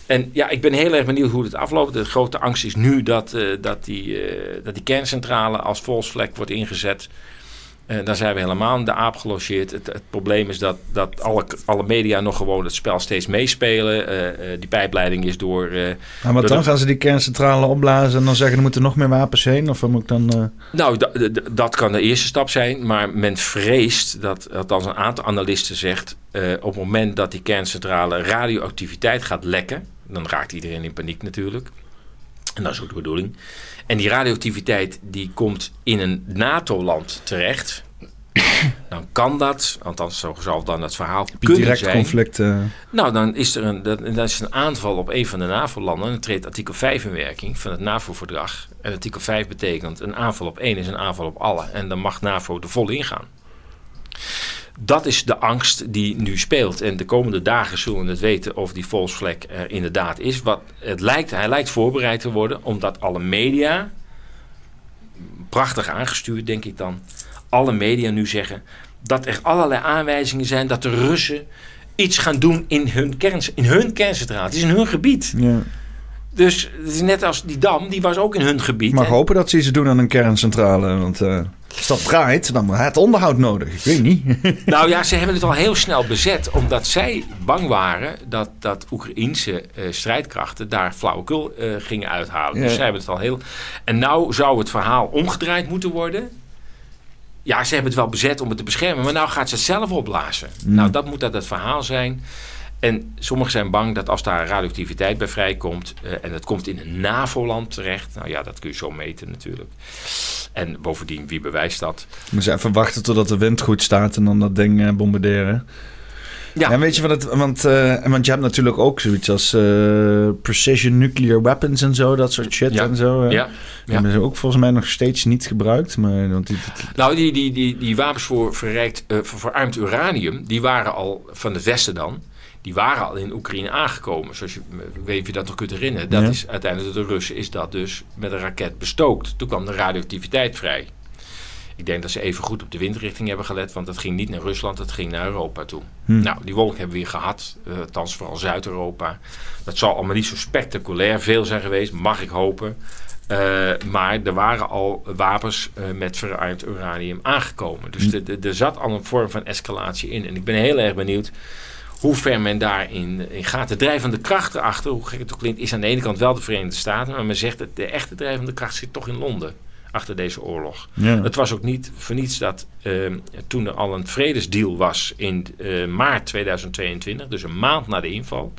En ja, ik ben heel erg benieuwd hoe het afloopt. De grote angst is nu dat, uh, dat, die, uh, dat die kerncentrale als volksvlek wordt ingezet. Uh, daar zijn we helemaal in de aap gelogeerd. Het, het, probleem is dat, dat alle, alle media nog gewoon het spel steeds meespelen. Uh, uh, die pijpleiding is door. maar door dan de... gaan ze die kerncentrale opblazen en dan zeggen er moeten nog meer wapens heen? Of moet ik dan. Nou, dat kan de eerste stap zijn. Maar men vreest dat, althans een aantal analisten zegt. op het moment dat die kerncentrale radioactiviteit gaat lekken. dan raakt iedereen in paniek natuurlijk. En dat is ook de bedoeling. En die radioactiviteit die komt in een NATO-land terecht. (laughs) dan kan dat, althans zo zal dan het verhaal kunnen direct zijn. conflict. Uh... Nou, dan is er een, dat, dat is een aanval op een van de NAVO-landen. Dan treedt artikel 5 in werking van het NAVO-verdrag. En artikel 5 betekent een aanval op één is een aanval op alle. En dan mag NAVO er vol ingaan. Dat is de angst die nu speelt. En de komende dagen zullen we het weten of die volksvlek er inderdaad is. Wat het lijkt, hij lijkt voorbereid te worden, omdat alle media, prachtig aangestuurd denk ik dan, alle media nu zeggen dat er allerlei aanwijzingen zijn dat de Russen iets gaan doen in hun, kern, in hun kerncentrale. Het is in hun gebied. Ja. Dus het is net als die dam, die was ook in hun gebied. Mag hopen dat ze iets doen aan een kerncentrale. Want uh, als dat draait, dan het onderhoud nodig. Ik weet niet. (laughs) nou ja, ze hebben het al heel snel bezet. Omdat zij bang waren dat, dat Oekraïense uh, strijdkrachten daar flauwekul uh, gingen uithalen. Ja. Dus zij hebben het al heel... En nou zou het verhaal omgedraaid moeten worden. Ja, ze hebben het wel bezet om het te beschermen. Maar nou gaat ze het zelf opblazen. Mm. Nou, dat moet dat het verhaal zijn. En sommigen zijn bang dat als daar radioactiviteit bij vrijkomt uh, en het komt in een NAVO-land terecht, nou ja, dat kun je zo meten natuurlijk. En bovendien, wie bewijst dat? Maar ze even wachten totdat de wind goed staat en dan dat ding uh, bombarderen. Ja. En weet je wat het, want, uh, want je hebt natuurlijk ook zoiets als precision nuclear weapons en zo, dat soort shit ja. en zo. Ja. ja. Die hebben ze ook volgens mij nog steeds niet gebruikt. Maar, want die, nou, die, die, die, die wapens voor, verrijkt, voor verarmd uranium, die waren al van het Westen dan die waren al in Oekraïne aangekomen. Zoals je, weet je dat nog kunt herinneren. Dat Ja. is uiteindelijk door de Russen is dat dus met een raket bestookt. Toen kwam de radioactiviteit vrij. Ik denk dat ze even goed op de windrichting hebben gelet, want het ging niet naar Rusland, het ging naar Europa toe. Hm. Nou, die wolk hebben we weer gehad, uh, althans vooral Zuid-Europa. Dat zal allemaal niet zo spectaculair veel zijn geweest, mag ik hopen. Uh, maar er waren al wapens uh, met verarmd uranium aangekomen. Dus er zat al een vorm van escalatie in. En ik ben heel erg benieuwd hoe ver men daarin in gaat. De drijvende kracht erachter, hoe gek het ook klinkt, is aan de ene kant wel de Verenigde Staten. Maar men zegt dat de echte drijvende kracht zit toch in Londen. Achter deze oorlog. Ja. Het was ook niet voor niets dat uh, toen er al een vredesdeal was in uh, maart 2022, dus een maand na de inval,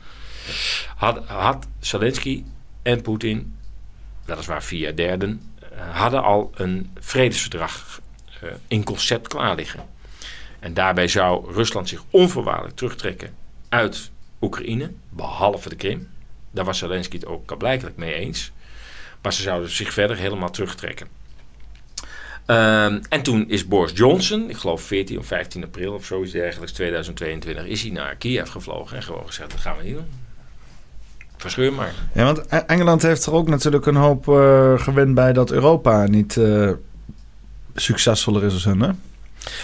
had, had Zelensky en Poetin, weliswaar via derden, uh, hadden al een vredesverdrag uh, in concept klaar liggen. En daarbij zou Rusland zich onvoorwaardelijk terugtrekken uit Oekraïne, behalve de Krim. Daar was Zelensky het ook blijkbaar mee eens. Maar ze zouden zich verder helemaal terugtrekken. Um, en toen is Boris Johnson, ik geloof 14 of 15 april of zoiets dergelijks, 2022, is hij naar Kiev gevlogen en gewoon gezegd: dat gaan we niet doen. Verscheur maar. Ja, want Engeland heeft er ook natuurlijk een hoop uh, gewend bij dat Europa niet uh, succesvoller is als hun, hè?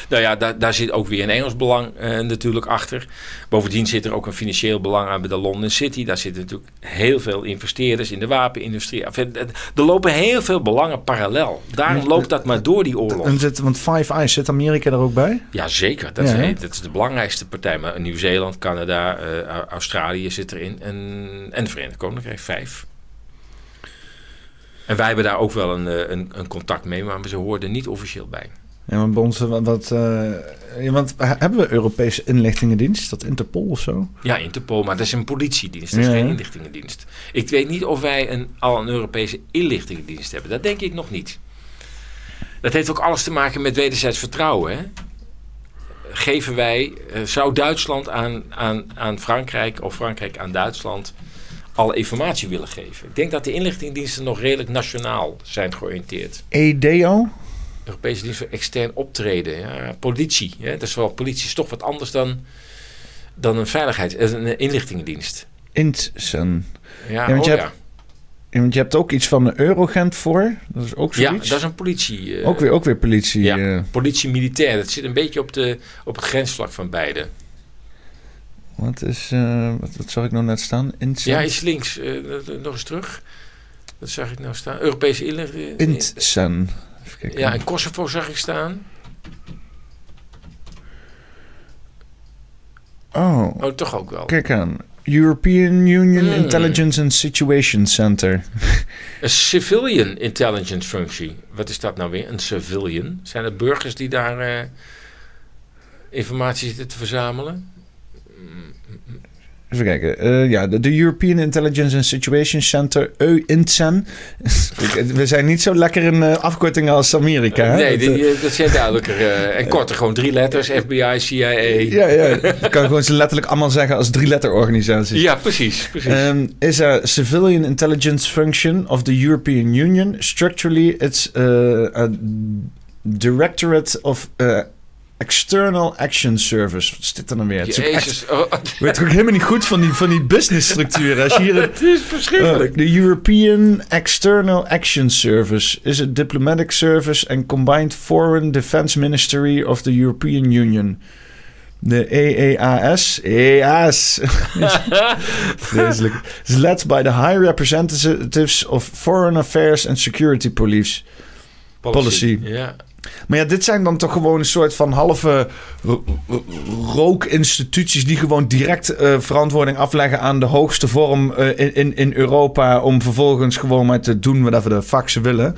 Nou ja, daar, daar zit ook weer een Engels belang eh, natuurlijk achter. Bovendien zit er ook een financieel belang aan bij de London City. Daar zitten natuurlijk heel veel investeerders in de wapenindustrie. Enfin, er lopen heel veel belangen parallel. Daarom loopt dat maar door die oorlog. En zit, want Five Eyes, zit Amerika er ook bij? Ja, zeker. Dat, Ja, is, dat is de belangrijkste partij. Maar Nieuw-Zeeland, Canada, eh, Australië zit erin. En, en de Verenigd Koninkrijk, vijf. En wij hebben daar ook wel een, eh, een, een contact mee, maar ze hoorden niet officieel bij. Ja, maar bij ons, wat, eh, want he- hebben we Europese inlichtingendienst? Dat Interpol of zo? Ja, Interpol, maar dat is een politiedienst, dat is Ja. geen inlichtingendienst. Ik weet niet of wij een, al een Europese inlichtingendienst hebben. Dat denk ik nog niet. Dat heeft ook alles te maken met wederzijds vertrouwen. Hè? Geven wij, eh, zou Duitsland aan, aan, aan Frankrijk of Frankrijk aan Duitsland alle informatie willen geven? Ik denk dat de inlichtingendiensten nog redelijk nationaal zijn georiënteerd. EDO? Europese dienst voor extern optreden. Ja, politie. Hè? Dat is wel, politie is toch wat anders dan, dan een veiligheids- eh, een inlichtingendienst. Intsen. Ja, want oh je ja. hebt- Ja, want je hebt ook iets van een Eurogent voor. Dat is ook ja, zoiets. dat is een politie. eh, ook, weer, ook weer politie. ja, eh. politie militair. Dat zit een beetje op, de, op het grensvlak van beide. wat is... wat, wat zag ik nou net staan? Intsen? Ja, iets links. nog eens terug. Dat zag ik nou staan. Europese inlichting. Intsen. Ja, en Kosovo zag ik staan. Oh, Oh, toch ook wel. kijk aan. European Union Hmm. Intelligence and Situation Center. (laughs) Een civilian intelligence functie. Wat is dat nou weer? Een civilian? Zijn het burgers die daar eh, informatie zitten te verzamelen? Even kijken. Eh, ja, de, de European Intelligence and Situation Center, EUINTSEN. (laughs) We zijn niet zo lekker in eh, afkortingen als Amerika. hè? nee, Dat, die, dat zijn duidelijker. eh, en korter, gewoon drie letters. FBI, CIA. (laughs) ja, ja. Je kan gewoon ze letterlijk allemaal zeggen als drie-letter-organisaties. Ja, precies. precies. Um, is a civilian intelligence function of the European Union. Structurally, it's uh, a directorate of uh, external action service. Wat is dit dan weer? Het is echt. Oh, ik weet ook helemaal niet goed van die, van die businessstructuur. Als je hier (laughs) het, is verschrikkelijk. Uh, the European External Action Service is a diplomatic service and combined foreign defense ministry of the European Union. De EEAS, EEAS, (laughs) vreselijk, is led by the High Representatives of Foreign Affairs and Security Police. policy. Ja. Maar ja, dit zijn dan toch gewoon een soort van halve ro- ro- rookinstituties die gewoon direct eh, verantwoording afleggen aan de hoogste vorm eh, in, in, Europa om vervolgens gewoon maar te doen wat de fuck ze willen.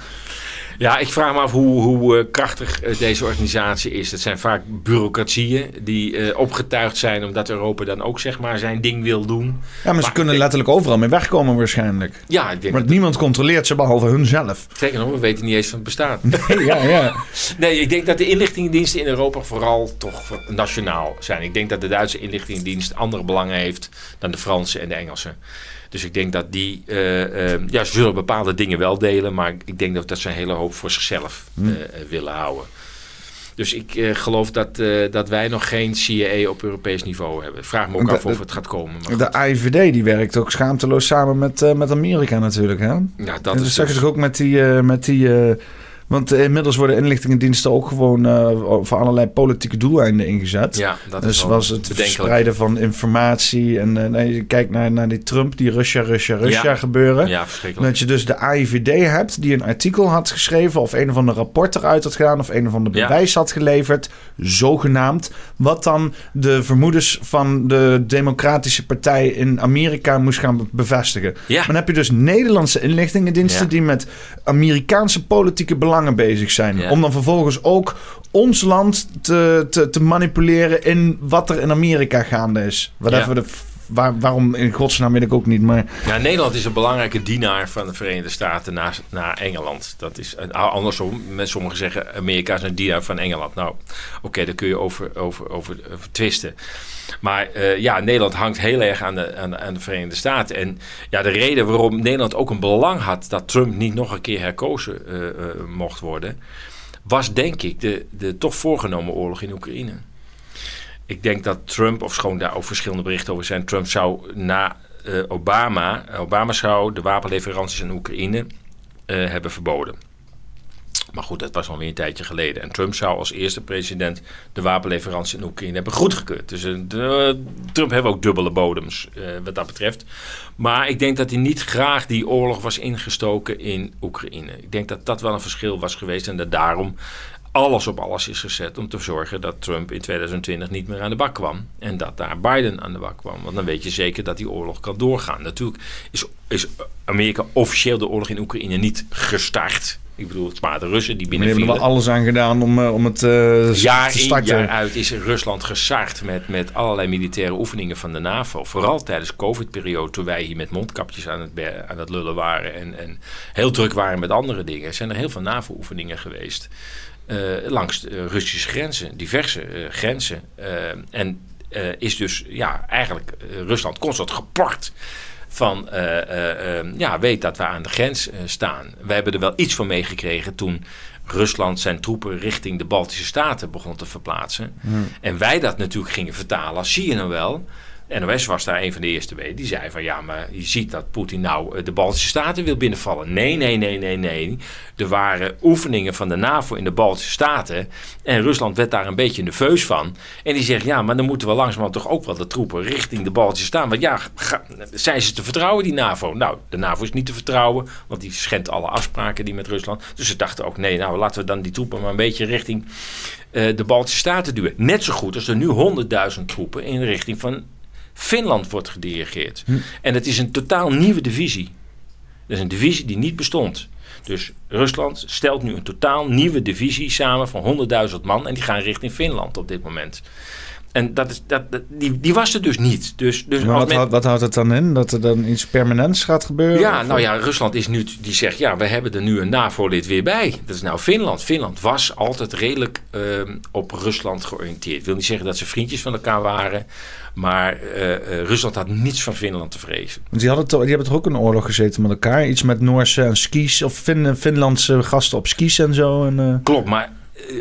Ja, ik vraag me af hoe, hoe eh, krachtig eh, deze organisatie is. Het zijn vaak bureaucratieën die eh, opgetuigd zijn omdat Europa dan ook zeg maar zijn ding wil doen. Ja, maar ze kunnen letterlijk overal mee wegkomen waarschijnlijk. Ja, ik denk Maar dat, niemand controleert ze behalve hunzelf. zeker nog, we weten niet eens van het bestaan. (laughs) ja, ja. (laughs) Nee, ik denk dat de inlichtingendiensten in Europa vooral toch nationaal zijn. Ik denk dat de Duitse inlichtingendienst andere belangen heeft dan de Franse en de Engelse. Dus ik denk dat die, eh, eh, ja, ze zullen bepaalde dingen wel delen, maar ik denk dat, dat ze een hele hoop voor zichzelf Hm. eh, willen houden. Dus ik eh, geloof dat, dat wij nog geen CIA op Europees niveau hebben. Vraag me ook De- af of het gaat komen. Maar De. AIVD die werkt ook schaamteloos samen met, met Amerika natuurlijk. Hè? ja, Dat, en is dus- toch ook met die... met die want eh, inmiddels worden inlichtingendiensten ook gewoon eh, voor allerlei politieke doeleinden ingezet. Ja, dat dus is was het verspreiden van informatie. En eh, nee, je kijkt naar, naar die Trump, die Russia, Russia, Russia Ja. gebeuren. Ja, verschrikkelijk. Dat je dus de AIVD hebt die een artikel had geschreven... of een of ander rapport eruit had gedaan... of een of ander Ja. bewijs had geleverd, zogenaamd... wat dan de vermoedens van de Democratische Partij in Amerika moest gaan be- bevestigen. Ja. Maar dan heb je dus Nederlandse inlichtingendiensten... Die met Amerikaanse politieke belangen bezig zijn. Ja. Om dan vervolgens ook ons land te, te, te manipuleren... in wat er in Amerika gaande is. Whatever Ja. de... waarom in godsnaam weet ik ook niet, maar... Ja, Nederland is een belangrijke dienaar van de Verenigde Staten na, na Engeland. Dat is een- andersom. Met sommigen zeggen Amerika is een dienaar van Engeland. Nou, oké, daar kun je over, over, over, over twisten. Maar eh, ja, Nederland hangt heel erg aan de, aan, de- Verenigde Staten. En ja, de reden waarom Nederland ook een belang had dat Trump niet nog een keer herkozen eh, eh, mocht worden, was denk ik de, de toch voorgenomen oorlog in Oekraïne. Ik denk dat Trump, of schoon daar ook verschillende berichten over zijn, Trump zou na eh, Obama, Obama zou de wapenleveranties aan Oekraïne eh, hebben verboden. Maar goed, dat was alweer een tijdje geleden. En Trump zou als eerste president de wapenleverantie in Oekraïne hebben goedgekeurd. Dus de, Trump heeft ook dubbele bodems wat dat betreft. Maar ik denk dat hij niet graag die oorlog was ingestoken in Oekraïne. Ik denk dat dat wel een verschil was geweest en dat daarom alles op alles is gezet om te zorgen dat Trump in 2020 niet meer aan de bak kwam. En dat daar Biden aan de bak kwam. Want dan weet je zeker dat die oorlog kan doorgaan. Natuurlijk is, is Amerika officieel de oorlog in Oekraïne niet gestart. Ik bedoel, het waren de Russen die binnen. We hebben er alles aan gedaan om, uh, om het uh, jaar te starten. in, jaar uit is Rusland gesaard met, met allerlei militaire oefeningen van de NAVO. Vooral tijdens de COVID-periode, toen wij hier met mondkapjes aan het, aan het lullen waren en, en heel druk waren met andere dingen, zijn er heel veel NAVO-oefeningen geweest. Uh, langs de Russische grenzen, diverse grenzen. en is dus ja, eigenlijk Rusland constant gepakt van uh, uh, uh, ja, weet dat we aan de grens staan. We hebben er wel iets van meegekregen toen Rusland zijn troepen richting de Baltische Staten begon te verplaatsen. Hmm. En wij dat natuurlijk gingen vertalen als zie je nou wel. NOS was daar een van de eerste bij. Die zei van ja, maar je ziet dat Poetin nou de Baltische Staten wil binnenvallen. Nee, nee, nee, nee, nee. Er waren oefeningen van de NAVO in de Baltische Staten. En Rusland werd daar een beetje nerveus van. En die zegt ja, maar dan moeten we langzamerhand toch ook wel de troepen richting de Baltische Staten. Want ja, zijn ze te vertrouwen, die NAVO? Nou, de NAVO is niet te vertrouwen, want die schendt alle afspraken die met Rusland. Dus ze dachten ook nee, nou laten we dan die troepen maar een beetje richting uh, de Baltische Staten duwen. Net zo goed als er nu 100.000 troepen in richting van Finland wordt gedirigeerd. Hm. En het is een totaal nieuwe divisie. Dat is een divisie die niet bestond. Dus Rusland stelt nu een totaal nieuwe divisie samen van 100.000 man. En die gaan richting Finland op dit moment. En dat is, dat, die, die was er dus niet. Dus, dus maar wat, houdt, wat houdt het dan in? Dat er dan iets permanents gaat gebeuren? Ja, nou ja, Rusland is nu, die zegt ja, we hebben er nu een NAVO-lid weer bij. Dat is nou Finland. Finland was altijd redelijk uh, op Rusland georiënteerd. Ik wil niet zeggen dat ze vriendjes van elkaar waren. Maar uh, uh, Rusland had niets van Finland te vrezen. Want die, hadden toch, die hebben toch ook een oorlog gezeten met elkaar? Iets met Noorse en skis, of fin Finlandse gasten op skis en zo. En, uh... Klopt, maar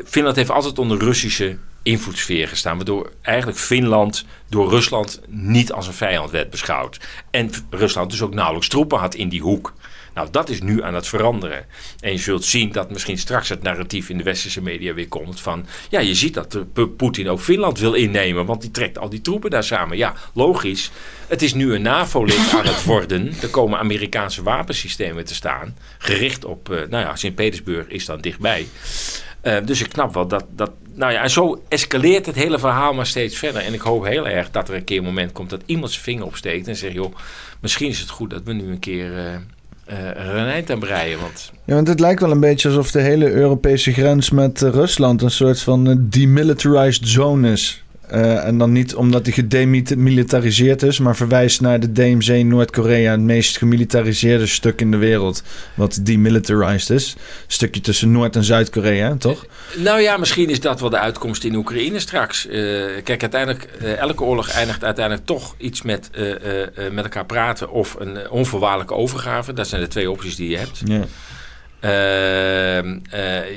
Finland heeft altijd onder Russische invloedssfeer gestaan. Waardoor eigenlijk Finland door Rusland niet als een vijand werd beschouwd. En Rusland dus ook nauwelijks troepen had in die hoek. Nou, dat is nu aan het veranderen. En je zult zien dat misschien straks het narratief in de westerse media weer komt van... ja, je ziet dat Poetin ook Finland wil innemen, want die trekt al die troepen daar samen. Ja, logisch. Het is nu een NAVO-lid aan het worden. Er komen Amerikaanse wapensystemen te staan, gericht op... Uh, nou ja, Sint-Petersburg is dan dichtbij. Uh, dus ik knap wel dat, dat. Nou ja, en zo escaleert het hele verhaal maar steeds verder. En ik hoop heel erg dat er een keer een moment komt dat iemand zijn vinger opsteekt en zegt: joh, misschien is het goed dat we nu een keer. Uh, uh, een eind aan breien. Want... Ja, want het lijkt wel een beetje alsof de hele Europese grens met Rusland een soort van demilitarized zone is. Uh, en dan niet omdat hij gedemilitariseerd is, maar verwijst naar de DMZ Noord-Korea, het meest gemilitariseerde stuk in de wereld. Wat demilitarized is. Een stukje tussen Noord- en Zuid-Korea, toch? Nou ja, misschien is dat wel de uitkomst in Oekraïne straks. Uh, kijk, uiteindelijk, uh, elke oorlog eindigt uiteindelijk toch iets met, met elkaar praten of een onvoorwaardelijke overgave. Dat zijn de twee opties die je hebt. Ja.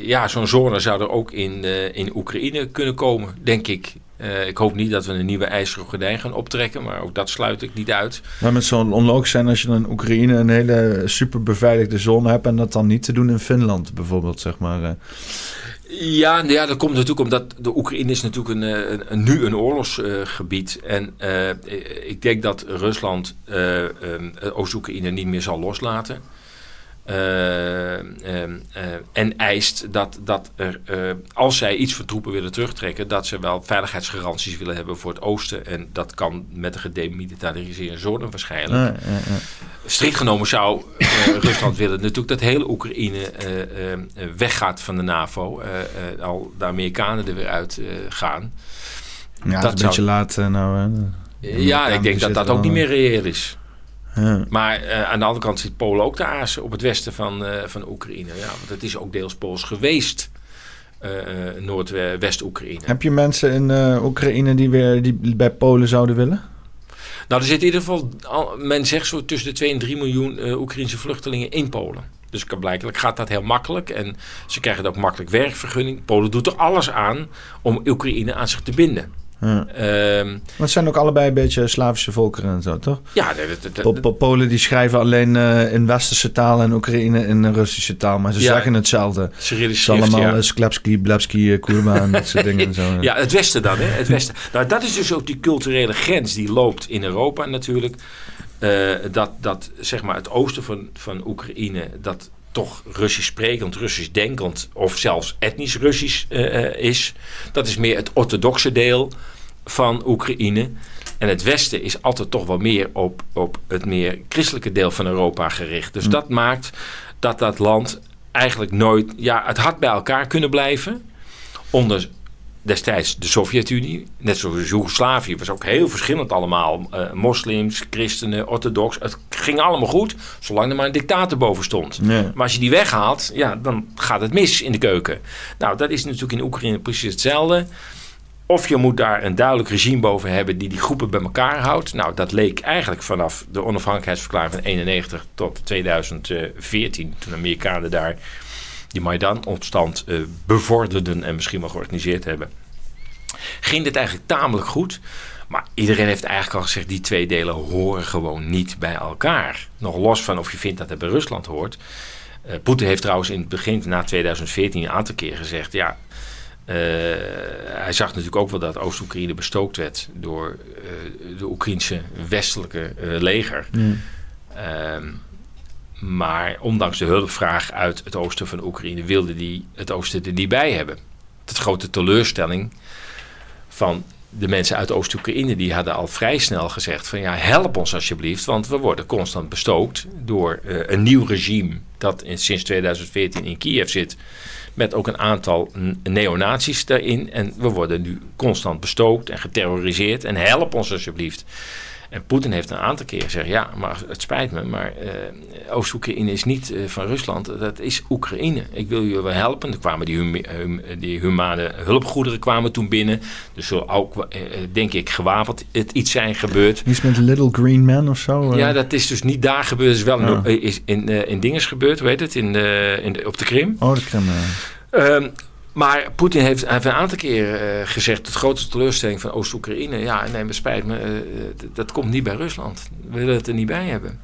ja, zo'n zone zou er ook in, in Oekraïne kunnen komen, denk ik. Uh, ik hoop niet dat we een nieuwe ijzeren gordijn gaan optrekken, maar ook dat sluit ik niet uit. Maar het zou onlogisch zijn als je in Oekraïne een hele super beveiligde zone hebt en dat dan niet te doen in Finland bijvoorbeeld, zeg maar. Uh. Ja, ja, dat komt natuurlijk omdat de Oekraïne is natuurlijk een, eh, een, een nu een oorlogsgebied. Uh, en uh, ik denk dat Rusland um, Oost-Oekraïne niet meer zal loslaten. Uh, uh, en eist dat, dat er, uh, als zij iets van troepen willen terugtrekken, dat ze wel veiligheidsgaranties willen hebben voor het oosten. En dat kan met de gedemilitariseerde zone waarschijnlijk. Strikt genomen zou (laughs) Rusland willen natuurlijk dat hele Oekraïne weggaat van de NAVO. al de Amerikanen er weer uit gaan. Ja, dat is een beetje laat nou. ja, ik denk dat dat ook niet meer reëel is. Maar uh, aan de andere kant zit Polen ook te azen op het westen van, uh, van Oekraïne. Ja, want het is ook deels Pools geweest. Uh, Noordwest-Oekraïne. Heb je mensen in Oekraïne die weer die bij Polen zouden willen? Nou, er zit in ieder geval, men zegt zo tussen de 2 en 3 miljoen Oekraïnse vluchtelingen in Polen. Dus blijkbaar gaat dat heel makkelijk. En ze krijgen ook makkelijk werkvergunning. Polen doet er alles aan om Oekraïne aan zich te binden. Ja. Ehm, Maar het zijn ook allebei een beetje Slavische volkeren en zo, toch? ja, Polen die schrijven alleen eh, in westerse taal en Oekraïne in Russische taal, maar ze Ja. zeggen hetzelfde. Het Cyrillisch schrift, allemaal ja. ja. Sklepski, Blebski, eh, Kurma en dat soort dingen en zo. (laughs) Ja, het Westen dan, hè? Het Westen. Nou, dat is dus ook die culturele grens die loopt in Europa natuurlijk. Eh, dat, dat zeg maar het oosten van, van Oekraïne, dat toch Russisch sprekend, Russisch denkend of zelfs etnisch Russisch eh, eh, is. Dat is meer het orthodoxe deel van Oekraïne. En het Westen is altijd toch wel meer op, op het meer christelijke deel van Europa gericht. Dus dat maakt dat dat land eigenlijk nooit... Ja, het had bij elkaar kunnen blijven onder destijds de Sovjet-Unie, net zoals Joegoslavië, was ook heel verschillend allemaal. Eh, moslims, christenen, orthodox. Het ging allemaal goed, zolang er maar een dictator boven stond. Maar als je die weghaalt, ja, dan gaat het mis in de keuken. Nou, dat is natuurlijk in Oekraïne precies hetzelfde. Of je moet daar een duidelijk regime boven hebben die die groepen bij elkaar houdt. Nou, dat leek eigenlijk vanaf de onafhankelijkheidsverklaring van 91 tot 2014, toen de Amerikanen daar die Maidan-opstand eh, bevorderden en misschien wel georganiseerd hebben, ging dit eigenlijk tamelijk goed. Maar iedereen heeft eigenlijk al gezegd, die twee delen horen gewoon niet bij elkaar. Nog los van of je vindt dat het bij Rusland hoort. Eh Poetin heeft trouwens in het begin, na 2014, een aantal keer gezegd, ja, eh, hij zag natuurlijk ook wel dat Oost-Oekraïne bestookt werd door eh, de Oekraïnse westelijke leger. Ehm, maar ondanks de hulpvraag uit het oosten van Oekraïne wilde die het oosten er niet bij hebben. Tot grote teleurstelling van de mensen uit Oost-Oekraïne. Die hadden al vrij snel gezegd van ja, help ons alsjeblieft. Want we worden constant bestookt door eh, een nieuw regime dat in, sinds 2014 in Kiev zit. Met ook een aantal neonazies daarin. En we worden nu constant bestookt en geterroriseerd. En help ons alsjeblieft. En Poetin heeft een aantal keer gezegd: ja, maar het spijt me, maar eh, Oost-Oekraïne is niet eh, van Rusland, dat is Oekraïne. Ik wil jullie wel helpen. Er kwamen die, hum- hum- die humane hulpgoederen kwamen toen binnen. Dus zullen ook, eh, denk ik, gewapend het iets zijn gebeurd. Iets met Little Green Man of zo? Ja, dat is dus niet daar gebeurd. Het is wel Ja. in, is in, in dinges gebeurd, weet het, in de, in de, op de Krim. Oh, de Krim. eh. Ehm, maar Poetin heeft, heeft een aantal keer eh, gezegd... de grootste teleurstelling van Oost-Oekraïne... ja, nee, me spijt me, eh, d- dat komt niet bij Rusland. We willen het er niet bij hebben.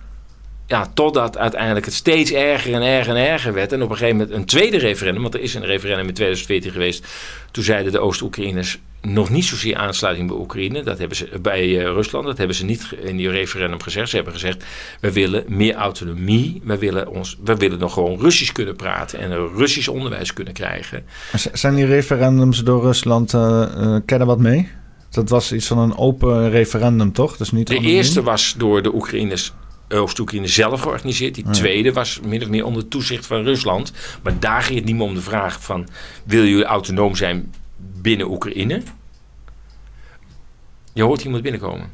Ja, totdat uiteindelijk het steeds erger en erger en erger werd... en op een gegeven moment een tweede referendum... want er is een referendum in 2014 geweest... toen zeiden de Oost-Oekraïners nog niet zozeer aansluiting bij Oekraïne... dat hebben ze bij eh, Rusland, dat hebben ze niet in die referendum gezegd. Ze hebben gezegd, we willen meer autonomie... we willen, ons, we willen nog gewoon Russisch kunnen praten... en Russisch onderwijs kunnen krijgen... Zijn die referendums door Rusland, eh eh, ken je wat mee? Dat was iets van een open referendum, toch? Dus niet De anoniem? eerste was door de Oekraïners, Oost-Oekraïne zelf georganiseerd. Die Ja. tweede was min of meer onder toezicht van Rusland. Maar daar ging het niet meer om de vraag van... wil jullie autonoom zijn binnen Oekraïne? Je hoort iemand binnenkomen.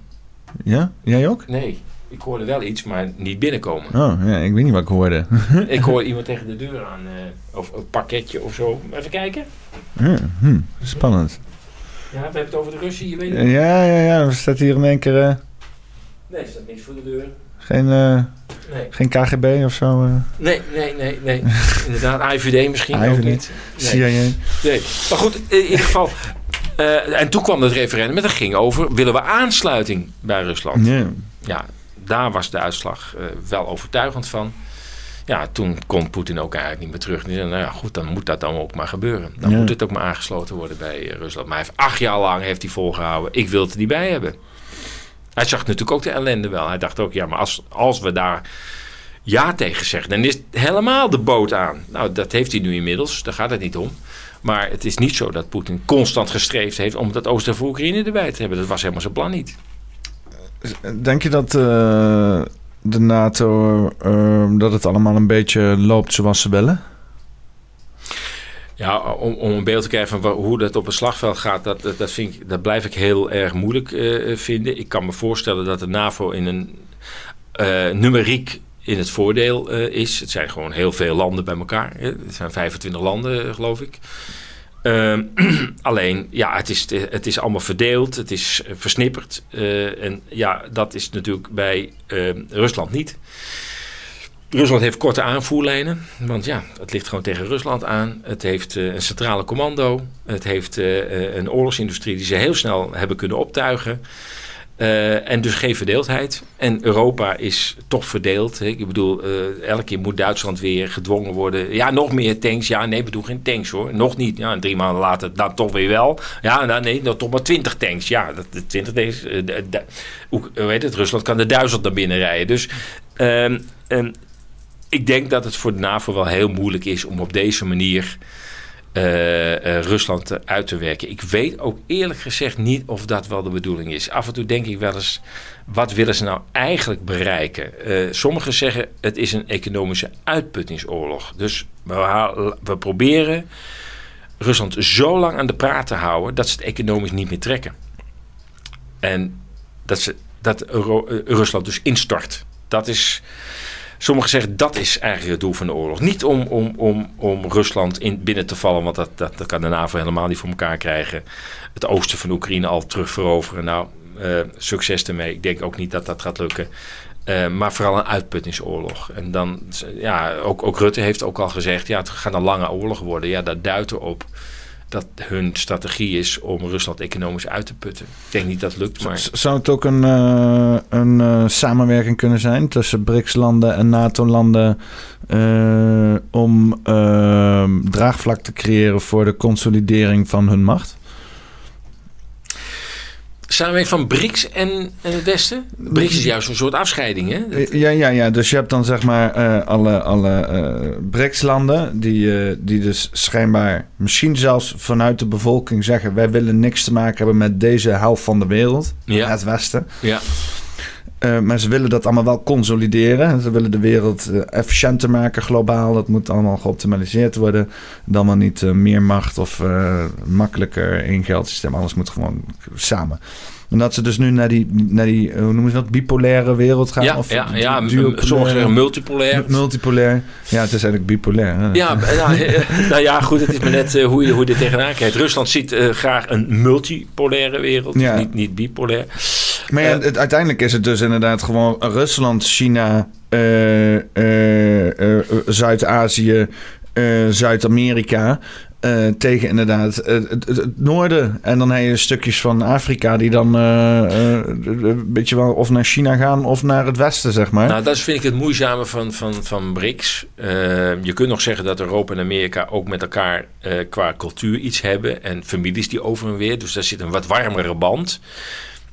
Ja? Jij ook? Nee, ik hoorde wel iets, maar niet binnenkomen. Oh, ja, ik weet niet wat ik hoorde. (laughs) ik hoor iemand tegen de deur aan. eh, of een pakketje of zo. Even kijken. Ja, hm, spannend. Ja, we hebben het over de Russen, je weet het. Ja, ja, ja. Er staat hier in één keer eh, Nee, er staat niks voor de deur. Geen, eh, Nee, geen KGB of zo. eh nee, nee, nee. nee. (laughs) Inderdaad, IVD misschien ook niet. Nee. CIA. Nee, maar goed, in ieder geval. eh, en toen kwam het referendum en dat ging over: willen we aansluiting bij Rusland? Ja. Ja, daar was de uitslag wel overtuigend van. Ja, toen kon Poetin ook eigenlijk niet meer terug. Die zei, nou ja, goed, dan moet dat dan ook maar gebeuren. Dan Ja. moet het ook maar aangesloten worden bij Rusland. Maar hij heeft acht jaar lang heeft hij volgehouden. Ik wil het er niet bij hebben. Hij zag natuurlijk ook de ellende wel. Hij dacht ook, ja, maar als, als we daar ja tegen zeggen, dan is helemaal de boot aan. Nou, dat heeft hij nu inmiddels. Daar gaat het niet om. Maar het is niet zo dat Poetin constant gestreefd heeft om dat oosten van Oekraïne erbij te hebben. Dat was helemaal zijn plan niet. Denk je dat eh, de NATO, eh, dat het allemaal een beetje loopt zoals ze willen? Ja, om, om een beeld te krijgen van hoe dat op een slagveld gaat, dat, dat, dat, vind ik, dat blijf ik heel erg moeilijk eh, vinden. Ik kan me voorstellen dat de NAVO in een eh, numeriek in het voordeel eh, is. Het zijn gewoon heel veel landen bij elkaar. Hè. Het zijn 25 landen, geloof ik. Ehm, (clears throat) alleen, ja, het is, het is allemaal verdeeld, het is versnipperd. en ja, dat is natuurlijk bij Rusland niet. Rusland heeft korte aanvoerlijnen, want ja, het ligt gewoon tegen Rusland aan. Het heeft uh, een centrale commando. Het heeft uh, een oorlogsindustrie die ze heel snel hebben kunnen optuigen. En dus geen verdeeldheid. En Europa is toch verdeeld. Hè. Ik bedoel, elke keer moet Duitsland weer gedwongen worden. Ja, nog meer tanks. Ja, nee, we geen tanks hoor. Nog niet. Ja, drie maanden later dan toch weer wel. Ja, nou, nee, dan toch maar twintig tanks. Ja, dat, twintig tanks. Hoe weet het? Rusland kan de duizend naar binnen rijden. Dus um, um, ik denk dat het voor de NAVO wel heel moeilijk is om op deze manier uh, uh, Rusland uit te werken. Ik weet ook eerlijk gezegd niet of dat wel de bedoeling is. Af en toe denk ik wel eens, wat willen ze nou eigenlijk bereiken? Uh, sommigen zeggen het is een economische uitputtingsoorlog. Dus we, we proberen Rusland zo lang aan de praat te houden dat ze het economisch niet meer trekken. En dat, ze, dat Rusland dus instort. Dat is Sommigen zeggen dat is eigenlijk het doel van de oorlog. Niet om, om, om, om Rusland in, binnen te vallen, want dat, dat, dat kan de NAVO helemaal niet voor elkaar krijgen. Het oosten van Oekraïne al terugveroveren. Nou, uh, succes ermee. Ik denk ook niet dat dat gaat lukken. Uh, maar vooral een uitputtingsoorlog. En dan, ja, ook, ook Rutte heeft ook al gezegd, ja, het gaat een lange oorlog worden. Ja, dat duidt erop dat hun strategie is om Rusland economisch uit te putten. Ik denk niet dat lukt, maar... Zou het ook een, uh, een uh, samenwerking kunnen zijn tussen BRICS-landen en NATO-landen... Uh, om draagvlak te creëren voor de consolidering van hun macht? Samenwerking van BRICS en, en het Westen? BRICS is juist een soort afscheiding, hè? Ja, ja, ja. Dus je hebt dan zeg maar uh, alle, alle uh, BRICS-landen... Die, uh, die dus schijnbaar misschien zelfs vanuit de bevolking zeggen... wij willen niks te maken hebben met deze helft van de wereld. Ja. Het Westen. Ja. Uh, maar ze willen dat allemaal wel consolideren. Ze willen de wereld uh, efficiënter maken globaal. Dat moet allemaal geoptimaliseerd worden. Dan maar niet uh, meer macht of makkelijker in geldsysteem. Alles moet gewoon samen. En dat ze dus nu naar die, naar die hoe noemen ze dat, bipolaire wereld gaan. Ja, of ja, ja sommigen zeggen multipolair. Multipolair. Ja, het is eigenlijk bipolair. Hè? Ja, nou, (laughs) nou, ja, goed, het is maar net hoe, je, hoe je dit tegenaan kijkt. Rusland ziet graag een multipolaire wereld, Ja. niet, niet bipolair. Maar ja, het, uiteindelijk is het dus inderdaad gewoon Rusland, China, eh, eh, eh, Zuid-Azië, Zuid-Amerika. Eh, tegen inderdaad het, het, noorden. En dan heb je stukjes van Afrika die dan eh, eh, een beetje wel of naar China gaan of naar het westen, zeg maar. Nou, dat is, vind ik het moeizame van, van, van BRICS. Je kunt nog zeggen dat Europa en Amerika ook met elkaar qua cultuur iets hebben. En families die over en weer. Dus daar zit een wat warmere band.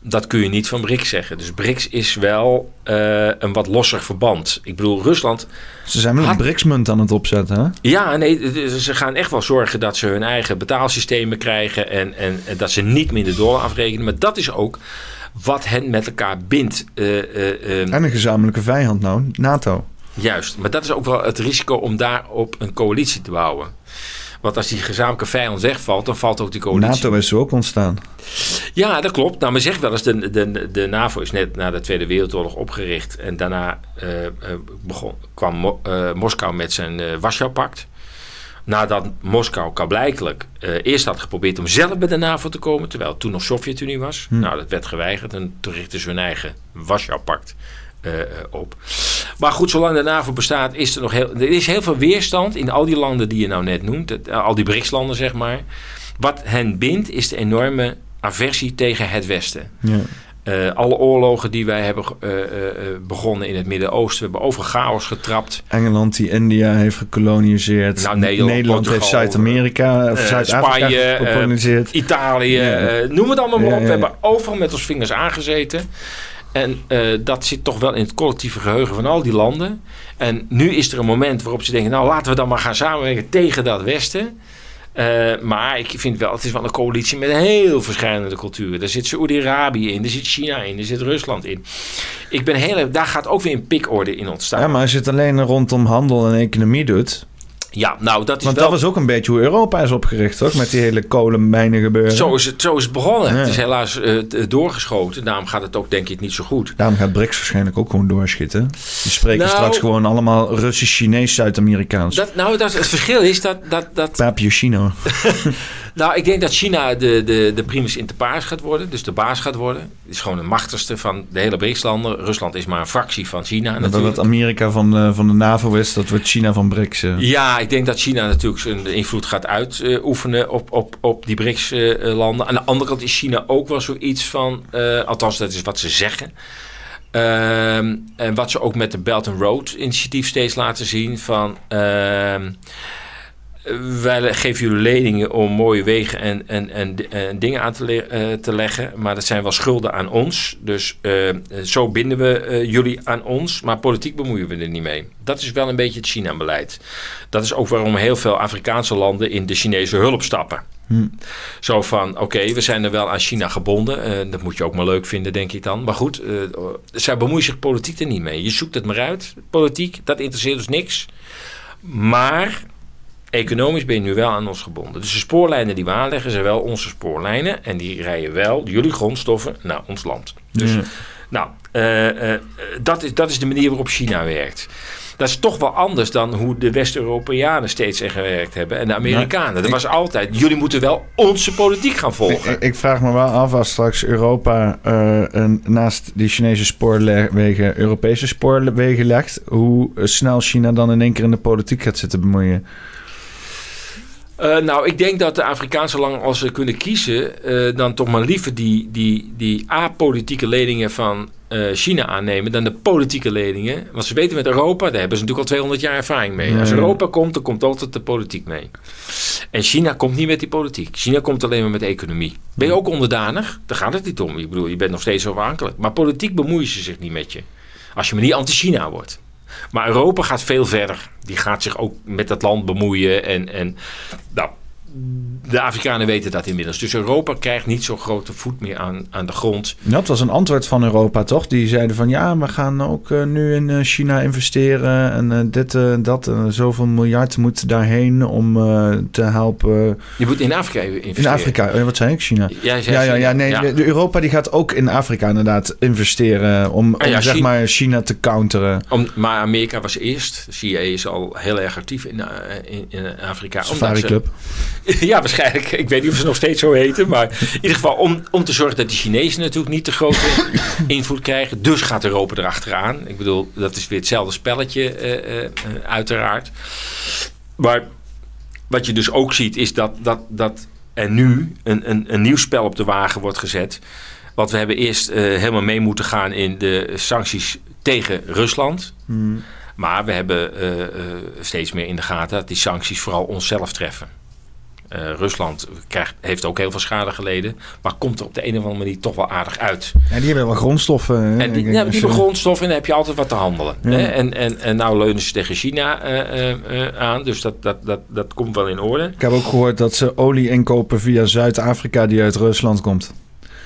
Dat kun je niet van BRICS zeggen. Dus BRICS is wel uh, een wat losser verband. Ik bedoel, Rusland... Ze zijn wel een BRICS-munt aan het opzetten, hè? Ja, nee, ze gaan echt wel zorgen dat ze hun eigen betaalsystemen krijgen... en, en, en dat ze niet de dollar afrekenen. Maar dat is ook wat hen met elkaar bindt. Uh, uh, en een gezamenlijke vijand nou, NATO. Juist, maar dat is ook wel het risico om daarop een coalitie te bouwen. Want als die gezamenlijke vijand wegvalt, dan valt ook die coalitie. NATO is zo ook ontstaan. Ja, dat klopt. Nou, men zegt wel eens, de, de, de NAVO is net na de Tweede Wereldoorlog opgericht. En daarna uh, begon, kwam Mo, uh, Moskou met zijn uh, Warschau-pact. Nadat Moskou kablijkelijk eerst had geprobeerd om zelf bij de NAVO te komen, terwijl het toen nog Sovjet-Unie was. Hm. Nou, dat werd geweigerd en toen richtten ze hun eigen Warschau-pact op. Maar goed, zolang de NAVO bestaat, is er nog heel, er is heel veel weerstand in al die landen die je nou net noemt, het, al die BRICS-landen zeg maar. Wat hen bindt, is de enorme aversie tegen het Westen. Ja. Uh, alle oorlogen die wij hebben uh, uh, begonnen in het Midden-Oosten, we hebben over chaos getrapt. Engeland die India heeft gekoloniseerd. Nou, Nederland, Nederland heeft Zuid-Amerika, Zuid-Afrika gekoloniseerd. Italië, ja. noem het allemaal maar op. We hebben overal met ons vingers aangezeten. En uh, dat zit toch wel in het collectieve geheugen van al die landen. En nu is er een moment waarop ze denken... nou, laten we dan maar gaan samenwerken tegen dat Westen. Uh, maar ik vind wel, het is wel een coalitie met heel verschillende culturen. Er zit Saoedi-Arabië in, er zit China in, er zit Rusland in. Ik ben heel, daar gaat ook weer een pikorde in ontstaan. Ja, maar als je het alleen rondom handel en economie doet... Ja, nou dat is Want wel... dat was ook een beetje hoe Europa is opgericht, toch? Met die hele kolenmijnen gebeuren. Zo is het, zo is het begonnen. Ja. Het is helaas eh, t- doorgeschoten. Daarom gaat het ook denk ik niet zo goed. Daarom gaat BRICS waarschijnlijk ook gewoon doorschieten. Die spreken Nou- straks gewoon allemaal Russisch, Chinees, Zuid-Amerikaans. Dat, nou, dat, het verschil is dat, dat, dat Paapje Chino. (laughs) Nou, ik denk dat China de, de, de primus inter pares gaat worden. Dus de baas gaat worden. Het is gewoon de machtigste van de hele BRICS-landen. Rusland is maar een fractie van China Dat natuurlijk. wat Amerika van, de- van de NAVO is, dat wordt China van BRICS. eh. Ja, ik denk dat China natuurlijk zijn invloed gaat uitoefenen op, op, op die BRICS-landen. Aan de andere kant is China ook wel zoiets van... eh, althans, dat is wat ze zeggen... Ehm, en wat ze ook met de Belt and Road initiatief steeds laten zien van... ehm, wij geven jullie leningen om mooie wegen en, en, en, en dingen aan te, le- eh, te leggen. Maar dat zijn wel schulden aan ons. Dus eh, zo binden we eh, jullie aan ons. Maar politiek bemoeien we er niet mee. Dat is wel een beetje het China-beleid. Dat is ook waarom heel veel Afrikaanse landen in de Chinese hulp stappen. Zo van, oké, we zijn er wel aan China gebonden. Dat moet je ook maar leuk vinden, denk ik dan. Maar goed, zij bemoeien zich politiek er niet mee. Je zoekt het maar uit, politiek. Dat interesseert ons niks. Maar economisch ben je nu wel aan ons gebonden. Dus de spoorlijnen die we aanleggen zijn wel onze spoorlijnen. En die rijden wel jullie grondstoffen naar ons land. Dus, Ja. nou, eh, eh, dat, is, dat is de manier waarop China werkt. Dat is toch wel anders dan hoe de West-Europeanen steeds er gewerkt hebben. En de Amerikanen. Dat ik- was altijd, jullie moeten wel onze politiek gaan volgen. Ik, ik vraag me wel af als straks Europa eh, een, naast die Chinese spoorwegen Europese spoorwegen legt, hoe snel China dan in één keer in de politiek gaat zitten bemoeien. Eh, nou, ik denk dat de Afrikaanse landen, als ze kunnen kiezen, eh, dan toch maar liever die, die, die apolitieke leningen van eh, China aannemen dan de politieke leningen. Want ze weten met Europa, daar hebben ze natuurlijk al 200 jaar ervaring mee. Als. Europa komt, dan komt altijd de politiek mee. En China komt niet met die politiek. China komt alleen maar met de economie. Ben je ook onderdanig? Daar gaat het niet om. Ik bedoel, je bent nog steeds afhankelijk. Maar politiek bemoeien ze zich niet met je. Als je maar niet anti-China wordt. Maar Europa gaat veel verder. Die gaat zich ook met dat land bemoeien. En, en nou, de Afrikanen weten dat inmiddels. Dus Europa krijgt niet zo'n grote voet meer aan, aan de grond. Dat was een antwoord van Europa, toch? Die zeiden van ja, we gaan ook eh, nu in eh, China investeren en eh, dit en dat zoveel miljard moet daarheen om te helpen Je moet in Afrika investeren. in Afrika. Wat zei ik? China. Jij zei Ja, ja, ja, nee, Ja. de- de Europa die gaat ook in Afrika inderdaad investeren om, Ah ja, zeg China- maar China te counteren. Om, maar Amerika was eerst. De CIA is al heel erg actief in, in, in Afrika. Safari ze- Club. (laughs) Ja, waarschijnlijk. Ik weet niet of ze nog steeds zo heten. Maar in ieder geval om, om te zorgen dat de Chinezen natuurlijk niet te grote (coughs) invloed krijgen. Dus gaat Europa erachteraan. Ik bedoel, dat is weer hetzelfde spelletje eh, eh, eh, uiteraard. Maar wat je dus ook ziet is dat, dat, dat er nu een, een, een nieuw spel op de wagen wordt gezet. Want we hebben eerst helemaal mee moeten gaan in de sancties tegen Rusland. Hmm. Maar we hebben steeds meer in de gaten dat die sancties vooral onszelf treffen. Eh, Rusland krijgt, heeft ook heel veel schade geleden, maar komt er op de een of andere manier toch wel aardig uit. Ja, die hebben wel grondstoffen. hè. En die, ja, je- grondstoffen en heb je altijd wat te handelen. Ja. Hè? En, en, en nou leunen ze tegen China eh, eh, aan, dus dat, dat, dat, dat komt wel in orde. Ik heb ook gehoord dat ze olie inkopen via Zuid-Afrika die uit Rusland komt.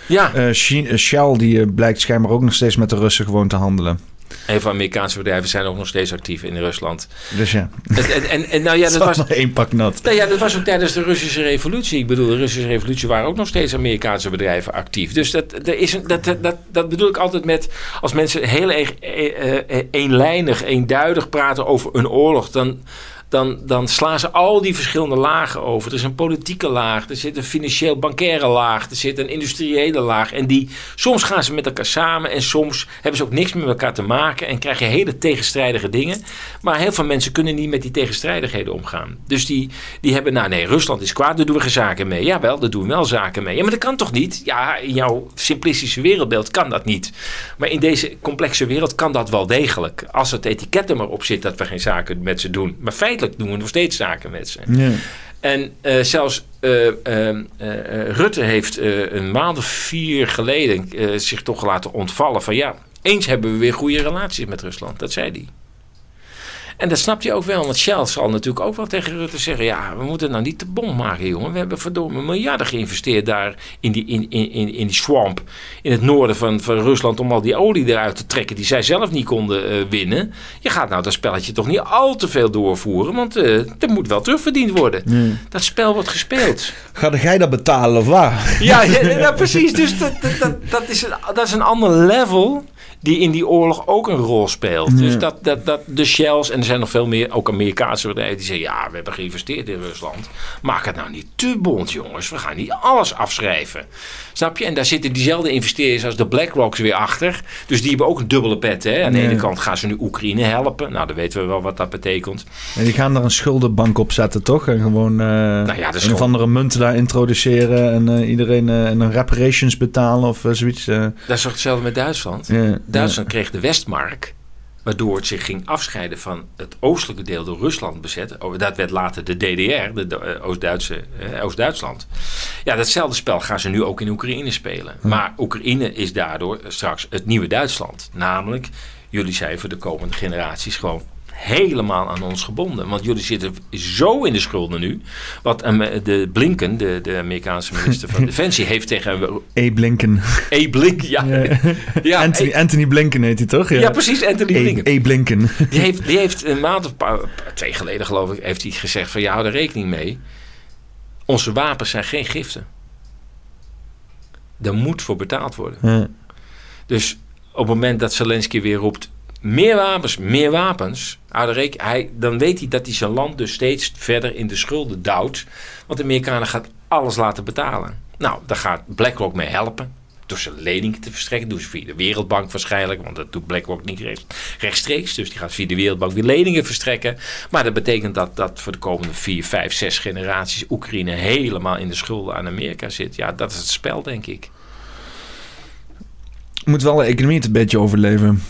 Ja, Shell die blijkt schijnbaar ook nog steeds met de Russen gewoon te handelen. Heel veel Amerikaanse bedrijven zijn ook nog steeds actief in Rusland. Dus ja, En, en, en, en nou ja, (laughs) dat dat was, één pak nat. Nou ja, dat was ook tijdens de Russische revolutie. Ik bedoel, de Russische revolutie waren ook nog steeds Amerikaanse bedrijven actief. Dus dat, er is een, dat, dat, dat bedoel ik altijd met... als mensen heel erg eh, eh, eenlijnig, eenduidig praten over een oorlog... dan, dan, dan slaan ze al die verschillende lagen over. Er is een politieke laag, er zit een financieel-bankaire laag... er zit een industriële laag. En die, soms gaan ze met elkaar samen... en soms hebben ze ook niks met elkaar te maken... en krijg je hele tegenstrijdige dingen. Maar heel veel mensen kunnen niet met die tegenstrijdigheden omgaan. Dus die, die hebben, nou nee, Rusland is kwaad, daar doen we geen zaken mee. Jawel, daar doen we wel zaken mee. Ja, maar dat kan toch niet? Ja, in jouw simplistische wereldbeeld kan dat niet. Maar in deze complexe wereld kan dat wel degelijk. Als het etiket er maar op zit dat we geen zaken met ze doen. Maar feitelijk doen we nog steeds zaken met ze. Ja. En eh, zelfs eh, eh, Rutte heeft een maand of vier geleden zich toch laten ontvallen van ja, eens hebben we weer goede relaties met Rusland. Dat zei hij. En dat snapt hij ook wel, want Shell zal natuurlijk ook wel tegen Rutte zeggen: ja, we moeten nou niet te bom maken, jongen. We hebben verdomme miljarden geïnvesteerd daar in die, in, in, in, in die swamp in het noorden van, van Rusland om al die olie eruit te trekken die zij zelf niet konden uh, winnen. Je gaat nou dat spelletje toch niet al te veel doorvoeren, want uh, er moet wel terugverdiend worden. Dat spel wordt gespeeld. Ga jij dat betalen of waar? Ja, precies. Dus dat, dat, dat, dat, is een, dat is een ander level die in die oorlog ook een rol speelt. Dus dat, dat, dat de Shells, en er zijn nog veel meer, ook Amerikaanse bedrijven, die zeggen: ja, we hebben geïnvesteerd in Rusland. Maak het nou niet te bond, jongens. We gaan niet alles afschrijven. Snap je? En daar zitten diezelfde investeerders als de BlackRocks weer achter. Dus die hebben ook een dubbele pet. Hè? Aan de ene kant gaan ze nu Oekraïne helpen. Nou, dan weten we wel wat dat betekent. En die gaan er een schuldenbank op zetten, toch? En gewoon uh, nou ja, een of andere munten daar introduceren. En uh, iedereen uh, een reparations betalen of zoiets. Dat is toch hetzelfde met Duitsland? Ja. Duitsland kreeg de Westmark. Waardoor het zich ging afscheiden van het oostelijke deel door Rusland bezet. Oh, dat werd later de DDR, de eh, Oost-Duitse, eh, Oost-Duitsland. Ja, datzelfde spel gaan ze nu ook in Oekraïne spelen. Maar Oekraïne is daardoor straks het nieuwe Duitsland. Namelijk, jullie zijn voor de komende generaties gewoon helemaal aan ons gebonden. Want jullie zitten zo in de schulden nu. Wat de Blinken, de, de Amerikaanse minister van (laughs) Defensie, heeft tegen... E. Blinken. E. Blinken, ja. (laughs) ja. Anthony, e- Anthony, Blinken heet hij toch? Ja, ja precies, Anthony e, Blinken. E. Blinken. Die heeft, die heeft een maand of paar, twee geleden geloof ik, heeft hij gezegd van... Ja, hou er rekening mee. Onze wapens zijn geen giften. Daar moet voor betaald worden. Dus op het moment dat Zelensky weer roept meer wapens, meer wapens. Hij, dan weet hij dat hij zijn land dus steeds verder in de schulden duwt. Want de Amerikanen gaat alles laten betalen. Nou, daar gaat BlackRock mee helpen. Door ze leningen te verstrekken. Doen ze via de Wereldbank waarschijnlijk. Want dat doet BlackRock niet rechtstreeks. Dus die gaat via de Wereldbank weer leningen verstrekken. Maar dat betekent dat, dat voor de komende vier, vijf, zes generaties Oekraïne helemaal in de schulden aan Amerika zit. Ja, dat is het spel, denk ik. Moet wel de economie het een beetje overleven.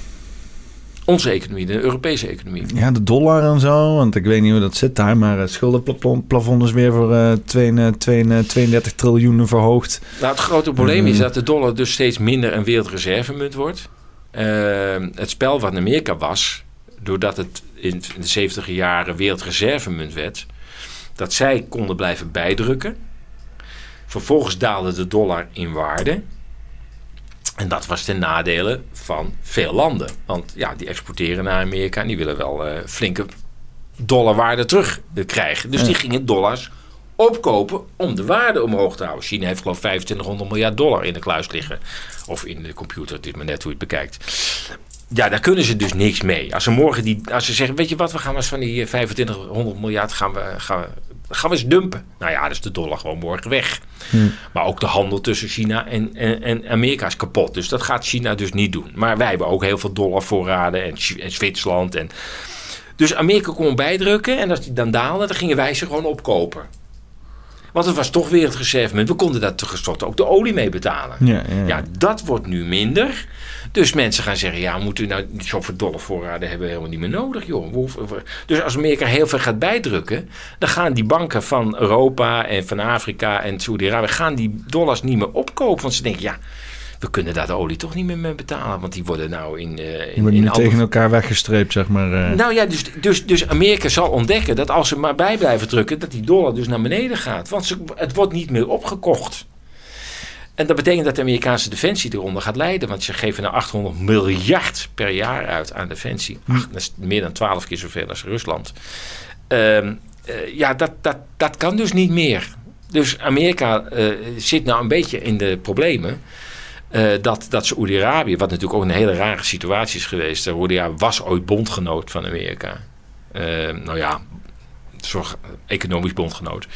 Onze economie, de Europese economie. Ja, de dollar en zo. Want ik weet niet hoe dat zit daar. Maar het schuldenplafond is weer voor uh, 32 triljoen verhoogd. Nou, het grote probleem is dat de dollar dus steeds minder een wereldreservemunt wordt. Uh, het spel van Amerika was, doordat het in de 70 jaren wereldreservemunt werd, dat zij konden blijven bijdrukken. Vervolgens daalde de dollar in waarde. En dat was ten nadele van veel landen. Want ja, die exporteren naar Amerika en die willen wel uh, flinke dollarwaarde terug krijgen. Dus die gingen dollars opkopen om de waarde omhoog te houden. China heeft geloof 2500 miljard dollar in de kluis liggen. Of in de computer, het is maar net hoe je het bekijkt. Ja, daar kunnen ze dus niks mee. Als ze morgen die, als ze zeggen, weet je wat, we gaan eens van die 2500 miljard gaan we, gaan we gaan we eens dumpen. Nou ja, dus de dollar gewoon morgen weg. Hmm. Maar ook de handel tussen China en, en, en, Amerika is kapot. Dus dat gaat China dus niet doen. Maar wij hebben ook heel veel dollarvoorraden en, en Zwitserland. En... Dus Amerika kon bijdrukken en als die dan daalde, dan gingen wij ze gewoon opkopen. Want het was toch weer het reservemunt. We konden daar tenslotte ook de olie mee betalen. Ja, ja, ja. dat wordt nu minder. Dus mensen gaan zeggen, ja, moet u nou zoveel dollarvoorraden hebben we helemaal niet meer nodig, joh. Dus als Amerika heel veel gaat bijdrukken, dan gaan die banken van Europa en van Afrika en Saudi-Arabië, gaan die dollars niet meer opkopen. Want ze denken, ja, we kunnen daar de olie toch niet meer mee betalen. Want die worden nou in. Uh, in, in tegen elkaar weggestreept, zeg maar. Uh. Nou ja, dus, dus, dus Amerika zal ontdekken dat als ze maar bij blijven drukken, dat die dollar dus naar beneden gaat. Want ze, het wordt niet meer opgekocht. En dat betekent dat de Amerikaanse defensie eronder gaat leiden. Want ze geven nou 800 miljard per jaar uit aan defensie. Hm. Ach, dat is meer dan 12 keer zoveel als Rusland. Uh, ja, dat, dat, dat kan dus niet meer. Dus Amerika uh, zit nou een beetje in de problemen. Uh, dat, dat Saoedi-Arabië, wat natuurlijk ook een hele rare situatie is geweest. Saoedi-Arabië was ooit bondgenoot van Amerika. nou ja, zorg, economisch bondgenoot.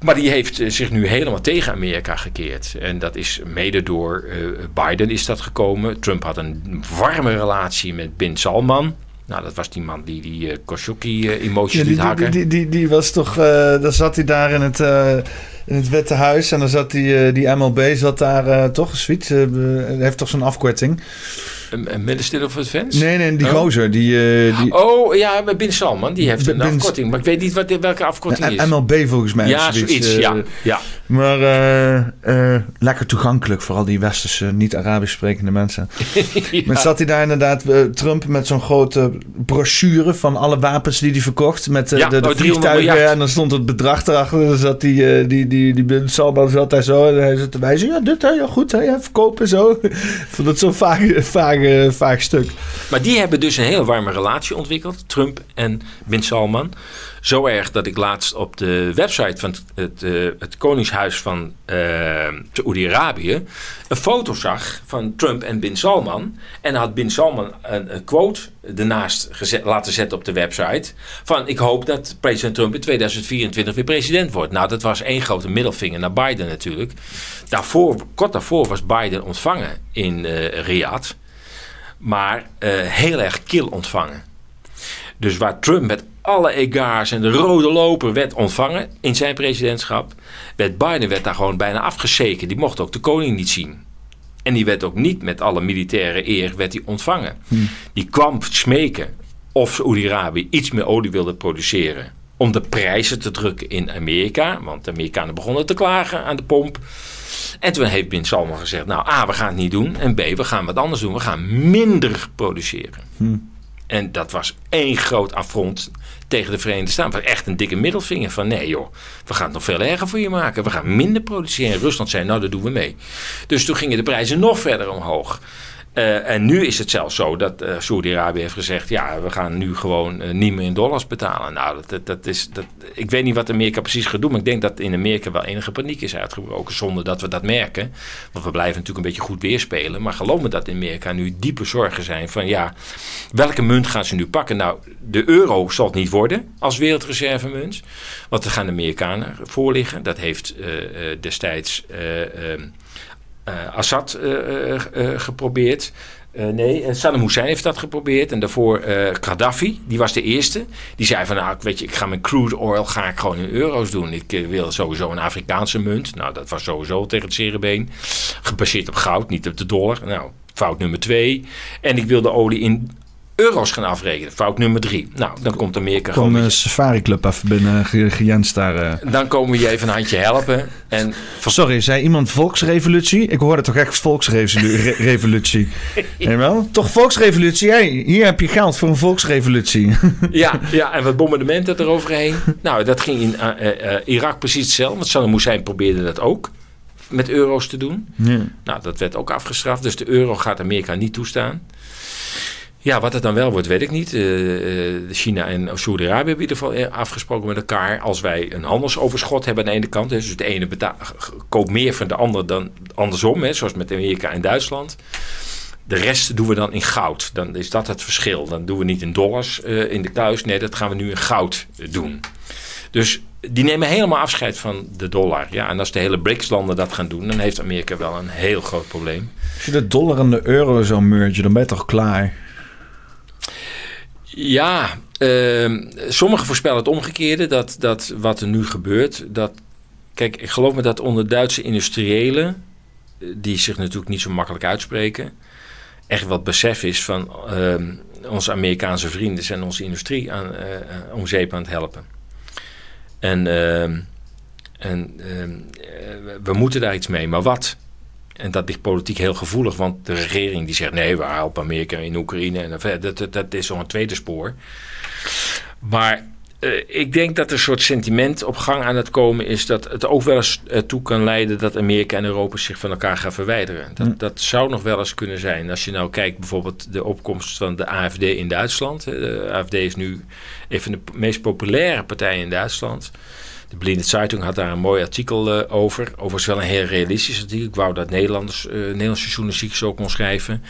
Maar die heeft eh, zich nu helemaal tegen Amerika gekeerd. En dat is mede door uh, Biden is dat gekomen. Trump had een warme relatie met Bin Salman. Nou, dat was die man die die uh, Khashoggi-emoties uh, liet. Die, die, die, die, was toch... Dan zat hij daar in het, in het Witte Huis. En dan zat die, die MLB zat daar toch, zoiets. heeft toch zo'n afkorting. Een, Minister of Defense? Nee, nee, die Oh. gozer. Die, eh, die Oh ja, Bin Salman, die heeft een Bin- afkorting. Maar ik weet niet wat, welke afkorting is. MLB volgens mij. ja, of zoiets. eh, ja, ja. Maar eh, eh, lekker toegankelijk voor al die westerse, niet-Arabisch sprekende mensen. (laughs) Ja. Maar zat hij daar inderdaad, eh, Trump, met zo'n grote brochure van alle wapens die hij verkocht. Met eh, Ja, de, de oh, 300 vliegtuigen en dan stond het bedrag erachter. Dan zat die, eh, die, die, die Bin Salman zat daar zo en hij zat te wijzen. Ja, dit hè, ja goed hè, ja, verkopen zo. Ik (laughs) vond het vaag, vaag, vaag stuk. Maar die hebben dus een hele warme relatie ontwikkeld, Trump en Bin Salman. Zo erg dat ik laatst op de website van het, het, eh, Koningshuis van eh Saoedi-Arabië een foto zag van Trump en Bin Salman. En had Bin Salman een, quote ernaast laten zetten op de website. Van ik hoop dat president Trump in 2024 weer president wordt. Nou, dat was één grote middelvinger naar Biden natuurlijk. Daarvoor, kort daarvoor was Biden ontvangen in eh Riyadh maar eh, heel erg kil ontvangen. Dus waar Trump met alle egaars en de rode loper werd ontvangen in zijn presidentschap, werd Biden werd daar gewoon bijna afgezeken. Die mocht ook de koning niet zien. En die werd ook niet met alle militaire eer werd hij ontvangen. Die kwam smeken of Saoedi-Arabië iets meer olie wilde produceren. Om de prijzen te drukken in Amerika. Want de Amerikanen begonnen te klagen aan de pomp. En toen heeft Bin Salman gezegd: Nou, A, we gaan het niet doen. En B, we gaan wat anders doen. We gaan minder produceren. En dat was één groot affront tegen de Verenigde Staten. Het was echt een dikke middelvinger van nee joh, we gaan het nog veel erger voor je maken. We gaan minder produceren. En Rusland zei nou dat doen we mee. Dus toen gingen de prijzen nog verder omhoog. Eh, en nu is het zelfs zo dat eh Saudi-Arabië heeft gezegd: ja, we gaan nu gewoon eh, niet meer in dollars betalen. Nou, dat, dat, is, dat, ik weet niet wat Amerika precies gaat doen, maar ik denk dat in Amerika wel enige paniek is uitgebroken zonder dat we dat merken. Want we blijven natuurlijk een beetje goed weerspelen. Maar geloof me dat in Amerika nu diepe zorgen zijn van ja, welke munt gaan ze nu pakken? Nou, de euro zal het niet worden als wereldreservemunt. Want er gaan de Amerikanen voor liggen. Dat heeft destijds. eh, ehm, eh, Assad eh, eh, eh, geprobeerd. Eh, nee, eh, Saddam Hussein heeft dat geprobeerd. En daarvoor eh, Gaddafi, die was de eerste. Die zei van, nou, weet je, ik ga mijn crude oil ga ik gewoon in euro's doen. Ik eh, wil sowieso een Afrikaanse munt. Nou, dat was sowieso tegen het cerebeen. Gebaseerd op goud, niet op de dollar. Nou, fout nummer twee. En ik wil de olie in euro's gaan afrekenen. Fout nummer drie. Nou, dan komt Amerika gewoon... Kom een Safari Club even binnen, ge- gejenst daar. eh. dan komen we je even een handje helpen. En Sorry, zei iemand volksrevolutie? Ik hoorde toch echt volksrevolutie. (laughs) Jawel? Toch volksrevolutie? Hey, hier heb je geld voor een volksrevolutie. (laughs) Ja, ja, en wat bombardementen eroverheen. Nou, dat ging in eh, eh, eh, Irak precies hetzelfde. Want Saddam Hussein probeerde dat ook met euro's te doen. ja. Nou, dat werd ook afgestraft. Dus de euro gaat Amerika niet toestaan. Ja, wat het dan wel wordt, weet ik niet. Eh, eh, China en Saudi-Arabië hebben in ieder geval eh, afgesproken met elkaar. Als wij een handelsoverschot hebben aan de ene kant. Dus de ene koopt meer van de ander dan andersom. Hè, zoals met Amerika en Duitsland. De rest doen we dan in goud. Dan is dat het verschil. Dan doen we niet in dollars in de kluis. Nee, dat gaan we nu in goud doen. Dus die nemen helemaal afscheid van de dollar. Ja, en als de hele BRICS-landen dat gaan doen, dan heeft Amerika wel een heel groot probleem. Als je de dollar en de euro zou mergen, dan ben je toch klaar? Ja, ehm, sommigen voorspellen het omgekeerde. Dat, dat wat er nu gebeurt. Dat, kijk, ik geloof me dat onder Duitse industriëlen. eh, die zich natuurlijk niet zo makkelijk uitspreken. echt wat besef is van. ehm, onze Amerikaanse vrienden zijn onze industrie aan, eh, om zeep aan het helpen. En, ehm, en we moeten daar iets mee. Maar wat? En dat ligt politiek heel gevoelig, want de regering die zegt nee, we helpen Amerika in Oekraïne en. Dat, dat, dat is zo'n tweede spoor. Maar eh, ik denk dat er een soort sentiment op gang aan het komen is dat het ook wel eens eh, toe kan leiden dat Amerika en Europa zich van elkaar gaan verwijderen. Dat, dat zou nog wel eens kunnen zijn. Als je nou kijkt bijvoorbeeld de opkomst van de AFD in Duitsland. De AFD is nu een van de meest populaire partijen in Duitsland. De Blinde Zeitung had daar een mooi artikel eh, over. Overigens wel een heel realistisch artikel. Ik wou dat Nederlanders, eh, Nederlandse journalistiek zo kon schrijven.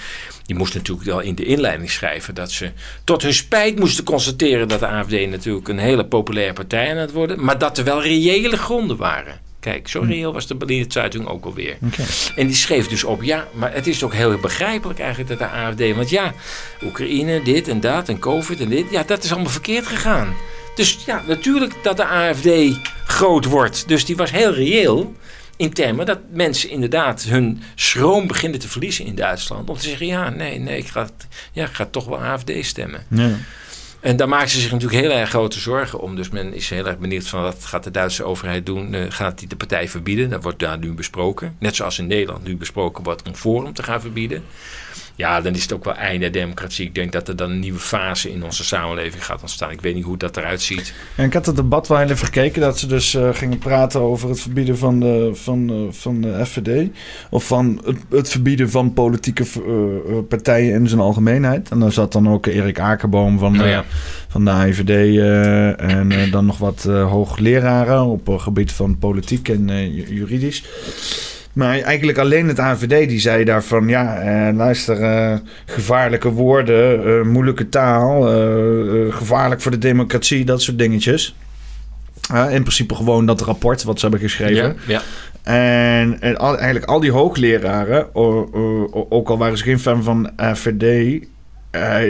Die moest natuurlijk wel in de inleiding schrijven dat ze tot hun spijt moesten constateren dat de AFD natuurlijk een hele populaire partij aan het worden. Maar dat er wel reële gronden waren. Kijk, zo reëel was de Berliner Zeitung ook alweer. Oké. En die schreef dus op, ja, maar het is ook heel begrijpelijk eigenlijk dat de AFD... Want ja, Oekraïne, dit en dat en COVID en dit, ja, dat is allemaal verkeerd gegaan. Dus ja, natuurlijk dat de AFD groot wordt. Dus die was heel reëel. in termen dat mensen inderdaad hun schroom beginnen te verliezen in Duitsland. Om te zeggen, ja, nee, nee, ik ga, ja, ik ga toch wel AFD stemmen. Ja. En daar maken ze zich natuurlijk heel erg grote zorgen om. Dus men is heel erg benieuwd van wat gaat de Duitse overheid doen. Uh, gaat die de partij verbieden? Dat wordt daar nu besproken. Net zoals in Nederland nu besproken wordt om Forum te gaan verbieden ja, dan is het ook wel einde democratie. Ik denk dat er dan een nieuwe fase in onze samenleving gaat ontstaan. Ik weet niet hoe dat eruit ziet. En ik had het debat wel even gekeken dat ze dus uh, gingen praten over het verbieden van de, van, uh, van de FVD. Of van het, het verbieden van politieke uh, partijen in zijn algemeenheid. En daar zat dan ook Erik Akerboom van, oh, ja. van de AIVD en dan nog wat hoogleraren op het gebied van politiek en juridisch. Maar eigenlijk alleen het AVD die zei daarvan... ja, eh, luister, eh, gevaarlijke woorden, eh, moeilijke taal... Eh, eh, gevaarlijk voor de democratie, dat soort dingetjes. in principe gewoon dat rapport wat ze hebben geschreven. Ja, ja. En, en al, eigenlijk al die hoogleraren... ook al waren ze geen fan van AVD...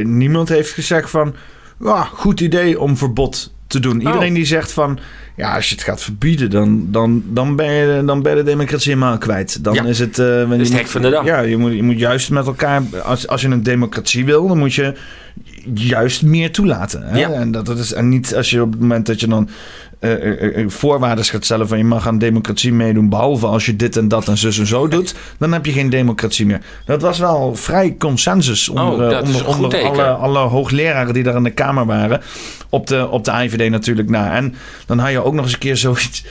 niemand heeft gezegd van... Ja, goed idee om verbod te doen. Iedereen oh. die zegt van... Ja, als je het gaat verbieden, dan, dan, dan, ben, je, dan ben je de democratie helemaal kwijt. Dan is het... Uh, is het hek van de dag. Ja, je moet, je moet juist met elkaar... Als, als je een democratie wil, dan moet je juist meer toelaten. Hè? Ja. En, dat, dat is, en niet als je op het moment dat je dan uh, voorwaarden gaat stellen van je mag aan democratie meedoen, behalve als je dit en dat en zus en zo doet, dan heb je geen democratie meer. Dat was wel vrij consensus onder, oh, onder, onder alle, alle hoogleraren die daar in de Kamer waren. Op de, op de IVD natuurlijk na. En dan had je ook nog eens een keer zoiets.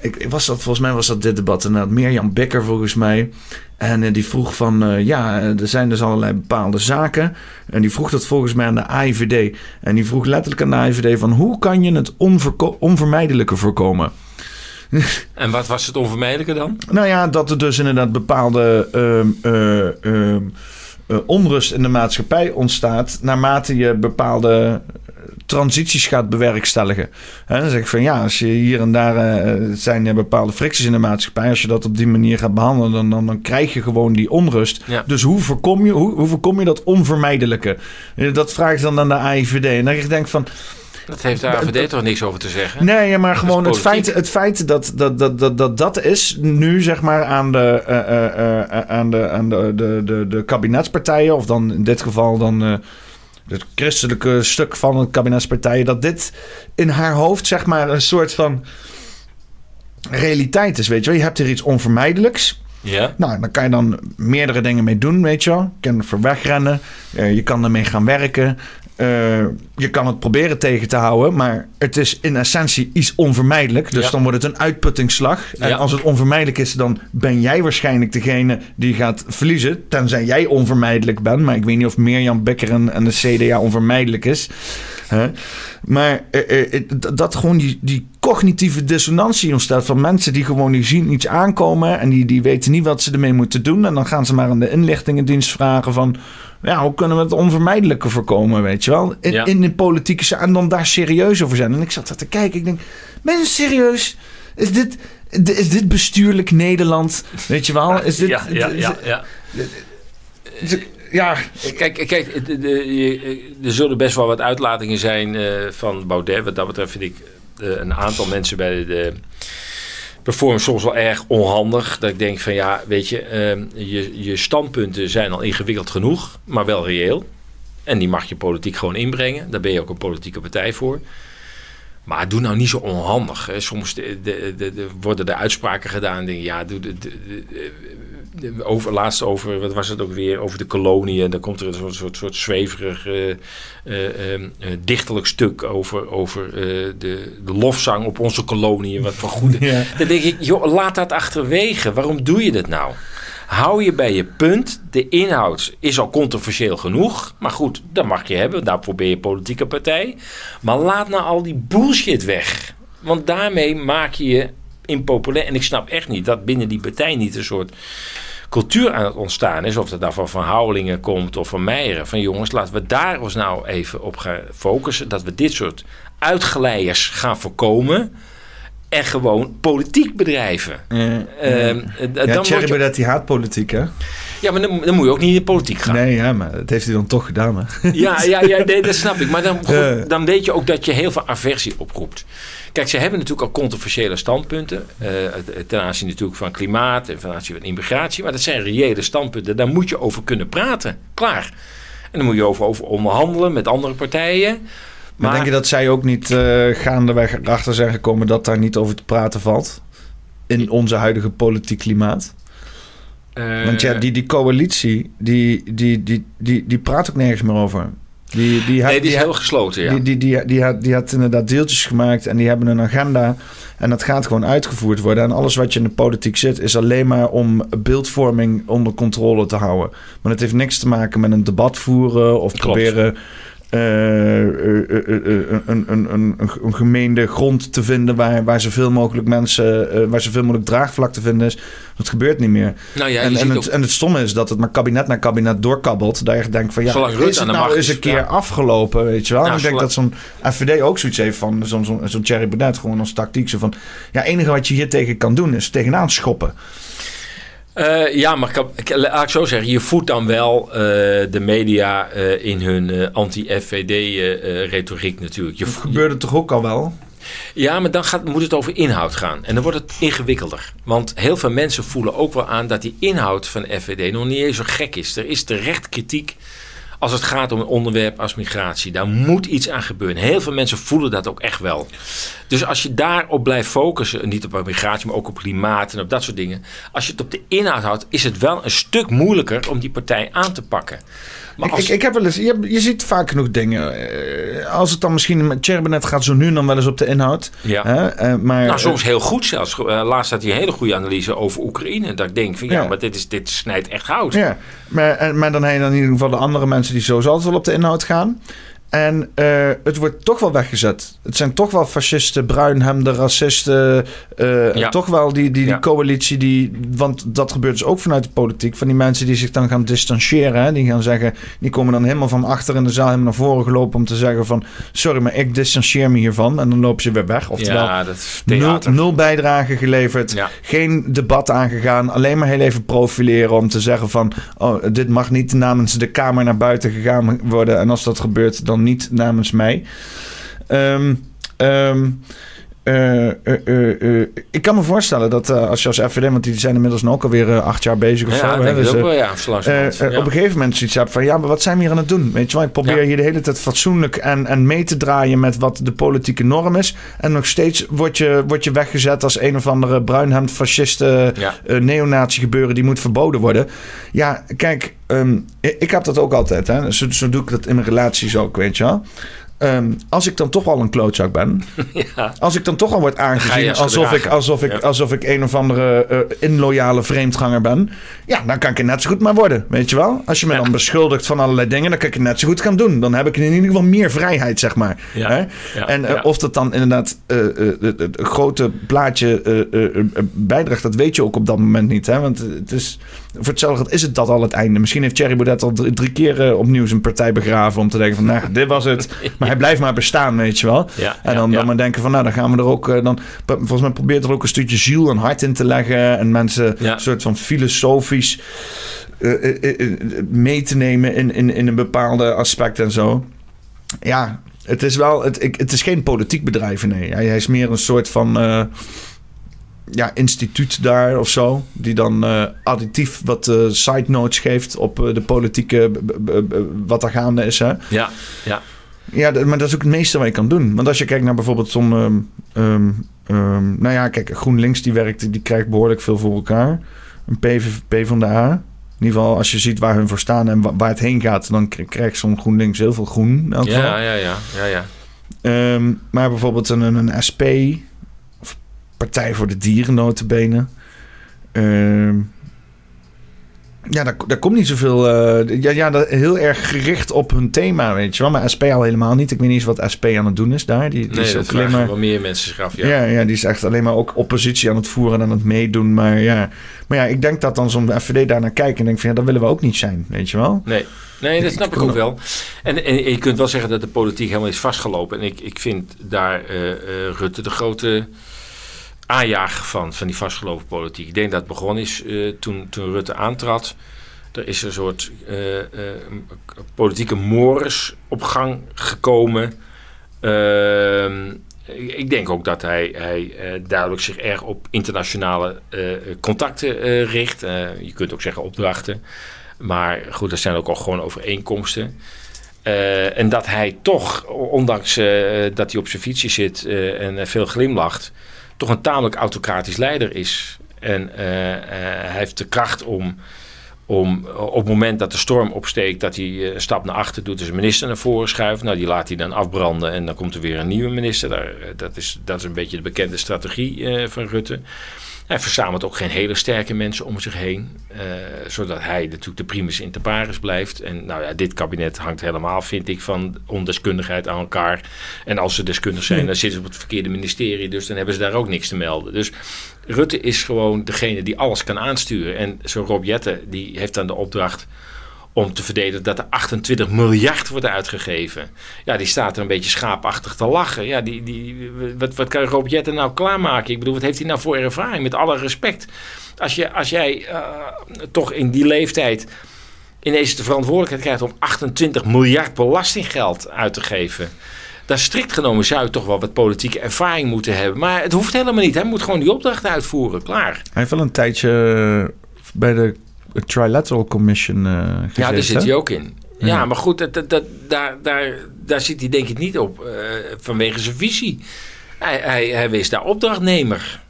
Ik, was dat, volgens mij was dat dit debat. En Mirjam Becker volgens mij. En uh, die vroeg van, uh, ja, er zijn dus allerlei bepaalde zaken. En die vroeg dat volgens mij aan de AIVD. En die vroeg letterlijk aan de AIVD van, hoe kan je het onvermijdelijke voorkomen? (laughs) En wat was het onvermijdelijke dan? Nou ja, dat er dus inderdaad bepaalde uh, onrust in de maatschappij ontstaat... naarmate je bepaalde transities gaat bewerkstelligen. He, dan zeg ik van ja, als je hier en daar uh, zijn er bepaalde fricties in de maatschappij. Als je dat op die manier gaat behandelen, dan, dan, dan krijg je gewoon die onrust. Dus hoe voorkom, je, hoe, hoe voorkom je dat onvermijdelijke? Dat vraag ik dan aan de AIVD. En dan denk ik van. Dat heeft de AVD toch niks over te zeggen? Nee, maar gewoon het feit, het feit dat, dat, dat, dat, dat dat is nu zeg maar aan de, uh, uh, aan de, aan de, de, de, de kabinetspartijen, of dan in dit geval dan het christelijke stuk van het kabinetspartijen, dat dit in haar hoofd zeg maar een soort van realiteit is, weet je wel. Je hebt hier iets onvermijdelijks. Ja. Nou, dan kan je dan meerdere dingen mee doen, weet je wel. Je kan er wegrennen, uh, je kan ermee gaan werken. Uh, je kan het proberen tegen te houden, maar het is in essentie iets onvermijdelijk. Dus dan wordt het een uitputtingsslag. En als het onvermijdelijk is, dan ben jij waarschijnlijk degene die gaat verliezen. Tenzij jij onvermijdelijk bent. Maar ik weet niet of Mirjam Becker en, en de CDA onvermijdelijk is. Maar uh, uh, dat gewoon die, die cognitieve dissonantie ontstaat van mensen die gewoon die zien iets aankomen en die, die weten niet wat ze ermee moeten doen. En dan gaan ze maar aan de inlichtingendienst vragen van ja, hoe kunnen we het onvermijdelijke voorkomen, weet je wel? In, in de politieke en dan daar serieus over zijn. En ik zat daar te kijken, ik denk, mensen serieus? Is dit, is dit bestuurlijk Nederland? Weet je wel? Is dit, ja, ja, ja. ja. ja. Kijk, kijk de, de, er zullen best wel wat uitlatingen zijn uh, van Baudet. Wat dat betreft vind ik uh, een aantal mensen bij de perform soms wel erg onhandig. Dat ik denk van ja, weet je, uh, je, je standpunten zijn al ingewikkeld genoeg, maar wel reëel. En die mag je politiek gewoon inbrengen. Daar ben je ook een politieke partij voor. Maar doe nou niet zo onhandig. Hè. Soms de, de, de, worden er uitspraken gedaan. Denk, ja, doe over, laatst over, wat was het ook weer, over de koloniën. Dan komt er een soort, soort, soort zweverig uh, uh, uh, dichterlijk stuk over, over de, de lofzang op onze koloniën. Wat voor goede. (laughs) Ja. Dan denk ik, joh, laat dat achterwege. Waarom doe je dat nou? Hou je bij je punt. De inhoud is al controversieel genoeg. Maar goed, dat mag je hebben. Daarvoor ben je politieke partij. Maar laat nou al die bullshit weg. Want daarmee maak je je En ik snap echt niet dat binnen die partij niet een soort cultuur aan het ontstaan is. Of dat nou van Van Houwelingen komt of van Meijeren. Van jongens, laten we daar ons nou even op gaan focussen. Dat we dit soort uitgeleiders gaan voorkomen. En gewoon politiek bedrijven. Ja, Ehm, ja dan je, Baudet die haat politiek, hè? ja, maar dan, dan moet je ook niet in de politiek gaan. Nee, ja, maar dat heeft hij dan toch gedaan, hè? Ja, (laughs) ja, ja nee, dat snap ik. Maar dan, goed, dan weet je ook dat je heel veel aversie oproept. Kijk, ze hebben natuurlijk al controversiële standpunten. eh, ten aanzien natuurlijk van klimaat en ten aanzien van immigratie. Maar dat zijn reële standpunten. Daar moet je over kunnen praten. Klaar. En dan moet je over, over onderhandelen met andere partijen. Maar, denk je dat zij ook niet eh, gaandeweg erachter zijn gekomen dat daar niet over te praten valt? In onze huidige politiek klimaat? eh, Want ja, die, die coalitie, die, die, die, die, die praat ook nergens meer over. Die, die, nee, die is die, heel gesloten, ja. die, die, die, die, had, die had inderdaad deeltjes gemaakt en die hebben een agenda. En dat gaat gewoon uitgevoerd worden. En alles wat je in de politiek zit, is alleen maar om beeldvorming onder controle te houden. Maar het heeft niks te maken met een debat voeren of Klopt. proberen. Eh, eh, eh, een, een, een, een, een gemeende grond te vinden waar, waar zoveel mogelijk mensen, waar zoveel mogelijk draagvlak te vinden is. Dat gebeurt niet meer. nou ja, en, het, ook, en het stomme is dat het maar kabinet na kabinet doorkabbelt. Dat je denkt van ja, Zolang is het nou eens is, een keer ja. afgelopen, weet je wel. Nou, en ik denk dat zo'n FVD ook zoiets heeft van zo'n zo'n zo'n Thierry Baudet gewoon als tactiek. Zo van, ja, enige wat je hier tegen kan doen is tegenaan schoppen. Eh, ja, maar ik ik- laat ik zo zeggen. Je voedt dan wel eh, de media eh, in hun anti-FVD-retoriek natuurlijk. Je Dat gebeurde toch ook al wel? Ja, maar dan gaat, moet het over inhoud gaan. En dan wordt het ingewikkelder. Want heel veel mensen voelen ook wel aan dat die inhoud van FVD nog niet eens zo gek is. Er is terecht kritiek als het gaat om een onderwerp als migratie. Daar moet iets aan gebeuren. Heel veel mensen voelen dat ook echt wel. Dus als je daarop blijft focussen, niet op migratie, maar ook op klimaat en op dat soort dingen. Als je het op de inhoud houdt, is het wel een stuk moeilijker om die partij aan te pakken. Maar Ik, als, ik, ik heb wel eens, je, je ziet vaak genoeg dingen. eh, als het dan misschien met Baudet gaat, zo nu en dan wel eens op de inhoud. ja. Hè? eh, maar, Nou, soms heel goed zelfs. Eh, laatst had hij een hele goede analyse over Oekraïne. Dat ik denk van ja, Ja. maar dit, is, dit snijdt echt hout. Ja, maar, maar dan heb je dan in ieder geval de andere mensen die sowieso altijd wel op de inhoud gaan. En eh, het wordt toch wel weggezet. Het zijn toch wel fascisten, bruinhemden, racisten. eh, Ja. Toch wel die, die, die Ja. coalitie die... Want dat gebeurt dus ook vanuit de politiek. Van die mensen die zich dan gaan distancieren. Hè? Die gaan zeggen... Die komen dan helemaal van achter in de zaal helemaal naar voren gelopen... om te zeggen van... Sorry, maar ik distancieer me hiervan. En dan lopen ze weer weg. Oftewel, ja, nul, nul bijdrage geleverd. Geen debat aangegaan. Alleen maar heel even profileren om te zeggen van... Oh, dit mag niet namens de Kamer naar buiten gegaan worden. En als dat gebeurt, dan niet namens mij. Ehm, eh, eh, eh, ik kan me voorstellen dat als je als FVD... want die zijn inmiddels ook alweer acht jaar bezig of Ja, zo. denk dus, ook wel, ja. Ja. Op een gegeven moment zoiets hebt van... ja, maar wat zijn we hier aan het doen? Weet je wel, ik probeer hier de hele tijd fatsoenlijk en, en mee te draaien... met wat de politieke norm is. En nog steeds word je, word je weggezet als een of andere bruinhemd fascisten... Eh neonazi gebeuren die moet verboden worden. Ja, kijk, ehm, ik, ik heb dat ook altijd. Hè. Zo, zo doe ik dat in mijn relaties ook, weet je wel. Ehm, als ik dan toch al een klootzak ben... (laughs) Ja. Als ik dan toch al word aangezien als alsof ik, alsof, ik, Ja. alsof ik een of andere eh, inloyale vreemdganger ben. Ja, dan kan ik er net zo goed maar worden. Weet je wel? Als je me Ja. dan beschuldigt van allerlei dingen, dan kan ik het net zo goed gaan doen. Dan heb ik in ieder geval meer vrijheid, zeg maar. Hè? En eh, of dat dan inderdaad eh, eh, het, het grote plaatje eh, eh, eh, bijdraagt, dat weet je ook op dat moment niet. Hè? Want het is, voor hetzelfde is het dat al het einde. Misschien heeft Thierry Baudet al drie, keer opnieuw zijn partij begraven om te denken van, nou, dit was het. (laughs) Maar hij blijft maar bestaan, weet je wel. Ja, En dan, ja. dan maar denken van, nou, dan gaan we er ook... eh, dan, volgens mij probeert er ook een stukje ziel en hart in te leggen. En mensen een soort van filosofisch eh, eh, mee te nemen in, in, in een bepaalde aspect en zo. Ja, het is wel... Het, ik- het is geen politiek bedrijf, nee. Hij, hij is meer een soort van... ja, instituut daar of zo. Die dan eh, additief wat eh, side notes geeft op eh, de politieke... wat er gaande is, hè. Ja, ja. Ja, maar dat is ook het meeste wat je kan doen. Want als je kijkt naar bijvoorbeeld zo'n... ehm, ehm, ehm, nou ja, kijk, GroenLinks die werkt, die krijgt behoorlijk veel voor elkaar. Een PV, P van de A. In ieder geval, als je ziet waar hun voor staan en wa- waar het heen gaat... dan krijgt zo'n GroenLinks heel veel groen. in elk geval. Ja, ja, ja, ja, ja. Maar bijvoorbeeld een, een SP... Partij voor de Dieren, notabene... Ehm ja, daar, daar komt niet zoveel... eh, ja, ja, dat, heel erg gericht op hun thema, weet je wel. Maar SP al helemaal niet. Ik weet niet eens wat SP aan het doen is daar. Die, die Nee, is ook alleen maar... wel meer mensen zich af. Ja. Ja. Ja, die is echt alleen maar ook oppositie aan het voeren en aan het meedoen. Maar ja, maar ja ik denk dat dan zo'n FVD daar naar kijkt en denkt van... ja, dat willen we ook niet zijn, weet je wel. Nee. Nee, dat snap ik ook wel. En, en je kunt wel zeggen dat de politiek helemaal is vastgelopen. En ik, ik vind daar eh, eh, Rutte de grote aanjager van, van die vastgelopen politiek. Ik denk dat het begonnen is uh, toen, toen Rutte aantrad. Er is een soort uh, uh, politieke mores op gang gekomen. Ehm, ik denk ook dat hij, hij duidelijk zich erg op internationale contacten richt. je kunt ook zeggen opdrachten. Maar goed, dat zijn ook al gewoon overeenkomsten. En dat hij toch, ondanks dat hij op zijn fietsje zit en veel glimlacht, toch een tamelijk autocratisch leider is. En hij heeft de kracht om, om op het moment dat de storm opsteekt, dat hij een stap naar achter doet, dus een minister naar voren schuift. Nou, die laat hij dan afbranden en dan komt er weer een nieuwe minister. Daar, dat, is, dat is een beetje de bekende strategie van Rutte. Hij verzamelt ook geen hele sterke mensen om zich heen. Uh, zodat hij natuurlijk de primus inter pares blijft. En nou ja, dit kabinet hangt helemaal, vind ik, van ondeskundigheid aan elkaar. En als ze deskundig zijn, dan zitten ze op het verkeerde ministerie. Dus dan hebben ze daar ook niks te melden. Dus Rutte is gewoon degene die alles kan aansturen. En zo'n Rob Jette, die heeft dan de opdracht om te verdedigen dat er 28 miljard wordt uitgegeven. Ja, die staat er een beetje schaapachtig te lachen. Ja, die, die, wat, wat kan Rob Jetten nou klaarmaken? Ik bedoel, wat heeft hij nou voor ervaring? Met alle respect. Als, je, als jij uh, toch in die leeftijd ineens de verantwoordelijkheid krijgt om 28 miljard belastinggeld uit te geven. Dan strikt genomen zou je toch wel wat politieke ervaring moeten hebben. Maar het hoeft helemaal niet. Hij moet gewoon die opdracht uitvoeren. Klaar. Hij heeft wel een tijdje bij de Trilateral Commission uh, Ja, daar zit hij ook in. Ja, maar goed, dat, dat, daar, daar, daar zit hij denk ik niet op uh, vanwege zijn visie. Hij, hij, hij wees daar opdrachtnemer.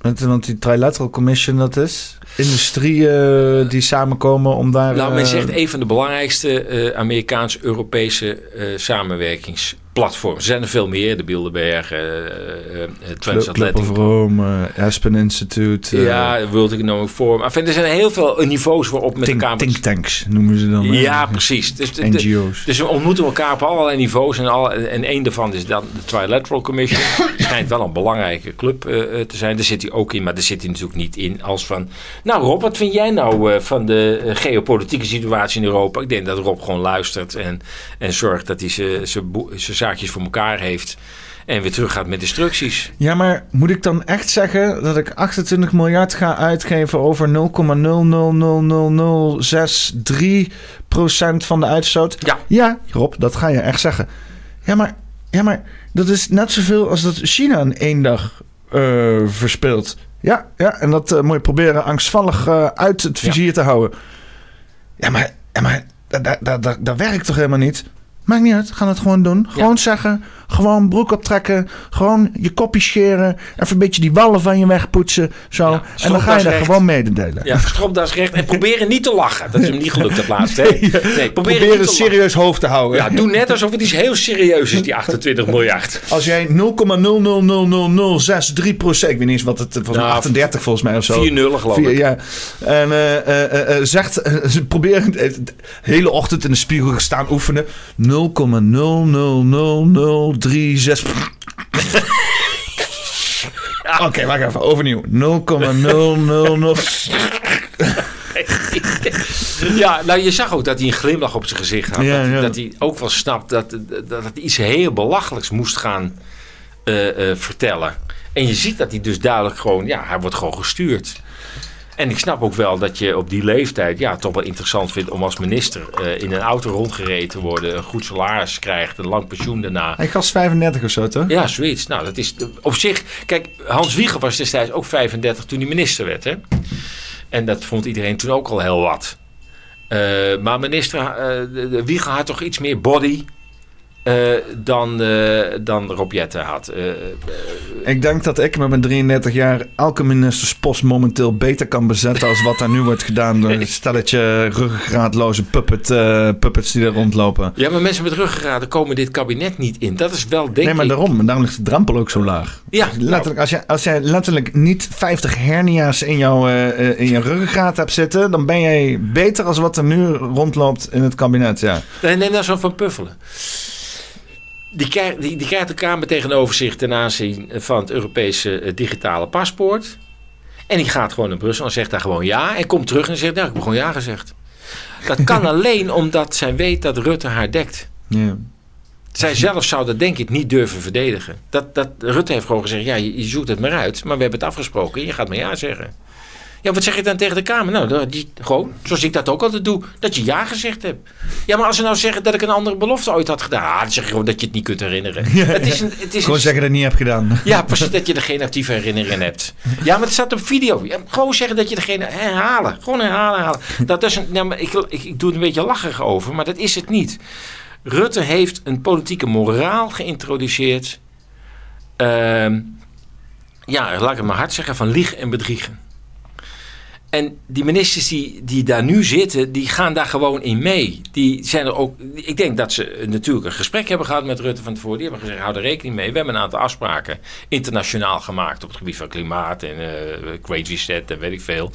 Want die Trilateral Commission, dat is industrieën uh, die samenkomen om daar... Nou, men zegt een van de belangrijkste Amerikaans-Europese samenwerkings platforms. Er zijn er veel meer. De Bilderberg, uh, uh, Transatlantic. Club of Rome, Aspen Institute. Ja, World Economic Forum. Enfin, er zijn heel veel niveaus waarop met think, elkaar... Think tanks noemen ze dan. Ja, precies. Dus, NGO's. dus we ontmoeten elkaar op allerlei niveaus. En, al, en één daarvan is dan de Trilateral Commission. (laughs) schijnt wel een belangrijke club te zijn. Daar zit hij ook in, maar daar zit hij natuurlijk niet in als van... Nou Rob, wat vind jij nou van de geopolitieke situatie in Europa? Ik denk dat Rob gewoon luistert en, en zorgt dat hij zijn zaakjes voor elkaar heeft. En weer terug gaat met instructies. Ja, maar moet ik dan echt zeggen dat ik 28 miljard ga uitgeven over 0,0000063% van de uitstoot? Ja. Ja, Rob, dat ga je echt zeggen. Ja, maar, ja, maar dat is net zoveel als dat China in één dag uh, verspeelt. Ja, ja, en dat uh, moet je proberen angstvallig uh, uit het vizier te houden. Ja, maar, ja, maar dat, dat, dat, dat werkt toch helemaal niet? Maakt niet uit, gaan het gewoon doen. Gewoon zeggen, gewoon broek optrekken, gewoon je kopje scheren, even een beetje die wallen van je wegpoetsen, zo. Ja, en dan ga je dat gewoon mededelen. Ja, stropdasrecht en proberen niet te lachen. Dat is hem niet gelukt het laatste. (laughs) Nee, proberen een serieus hoofd te houden. Ja, doe net alsof het iets heel serieus is, die 28 miljard. Als jij 0,0000063 procent, ik weet niet eens wat het was, nou, 38 volgens mij of zo. 4 nullen geloof 4, ik. Ja. En uh, uh, uh, zegt, probeer de hele ochtend in de spiegel gestaan oefenen. 0,00003 (laughs) Oké, okay, wacht even. Overnieuw. 0,000. ja, nou je zag ook dat hij een glimlach op zijn gezicht had. Ja, dat, ja. dat, hij ook wel snapt dat, dat, dat hij iets heel belachelijks moest gaan uh, uh, vertellen. En je ziet dat hij dus duidelijk gewoon, ja, hij wordt gewoon gestuurd. En ik snap ook wel dat je op die leeftijd ja, toch wel interessant vindt om als minister uh, in een auto rondgereden te worden, een goed salaris krijgt, een lang pensioen daarna. Hij was 35 of zo, toch? Ja, zoiets. Nou, dat is op zich. Kijk, Hans Wieger was destijds ook 35 toen hij minister werd. Hè? En dat vond iedereen toen ook al heel wat. Uh, maar minister uh, Wieger had toch iets meer body. Uh, dan, uh, dan Rob Jette had. Uh, ik denk dat ik met mijn 33 jaar elke ministerspost momenteel beter kan bezetten als wat er nu wordt gedaan door (laughs) een stelletje ruggengraatloze puppet, puppets die er rondlopen. Ja, maar mensen met ruggengraden komen dit kabinet niet in. Dat is wel denk ik... Nee, maar daarom. En daarom ligt de drempel ook zo laag. Ja. Letterlijk, nou. als, jij, als jij letterlijk niet 50 hernia's in, jouw, in je ruggengraat hebt zitten, dan ben jij beter als wat er nu rondloopt in het kabinet, ja. Nee, neem daar zo van Puffelen. Die krijgt, die, die krijgt de Kamer tegenover zich ten aanzien van het Europese uh, digitale paspoort. En die gaat gewoon naar Brussel en zegt daar gewoon ja. En komt terug en zegt, nou, ik heb gewoon ja gezegd. Dat kan (laughs) alleen omdat zij weet dat Rutte haar dekt. Ja. Zij zelf zou dat denk ik niet durven verdedigen. Dat, dat, Rutte heeft gewoon gezegd, ja, je, je zoekt het maar uit. Maar we hebben het afgesproken en je gaat maar ja zeggen. Ja, wat zeg je dan tegen de Kamer? Nou, die, gewoon, zoals ik dat ook altijd doe, dat je ja gezegd hebt. Ja, maar als ze nou zeggen dat ik een andere belofte ooit had gedaan, ah, dan zeg je gewoon dat je het niet kunt herinneren. (laughs) het is een, het is Gewoon een- zeggen dat je het niet hebt gedaan. (laughs) ja, precies, dat je er geen actieve herinnering hebt. Ja, maar het staat op video. Ja, gewoon zeggen dat je er geen... Herhalen. Gewoon herhalen, herhalen. Dat is een, nou, ik, ik, ik doe er een beetje lachig over, maar dat is het niet. Rutte heeft een politieke moraal geïntroduceerd. Ehm, ja, laat ik het maar hard zeggen, van liegen en bedriegen. En die ministers die, die daar nu zitten, die gaan daar gewoon in mee. Die zijn er ook. Ik denk dat ze natuurlijk een gesprek hebben gehad met Rutte van tevoren. Die hebben gezegd: hou er rekening mee. We hebben een aantal afspraken internationaal gemaakt op het gebied van klimaat en uh, crazy set en weet ik veel.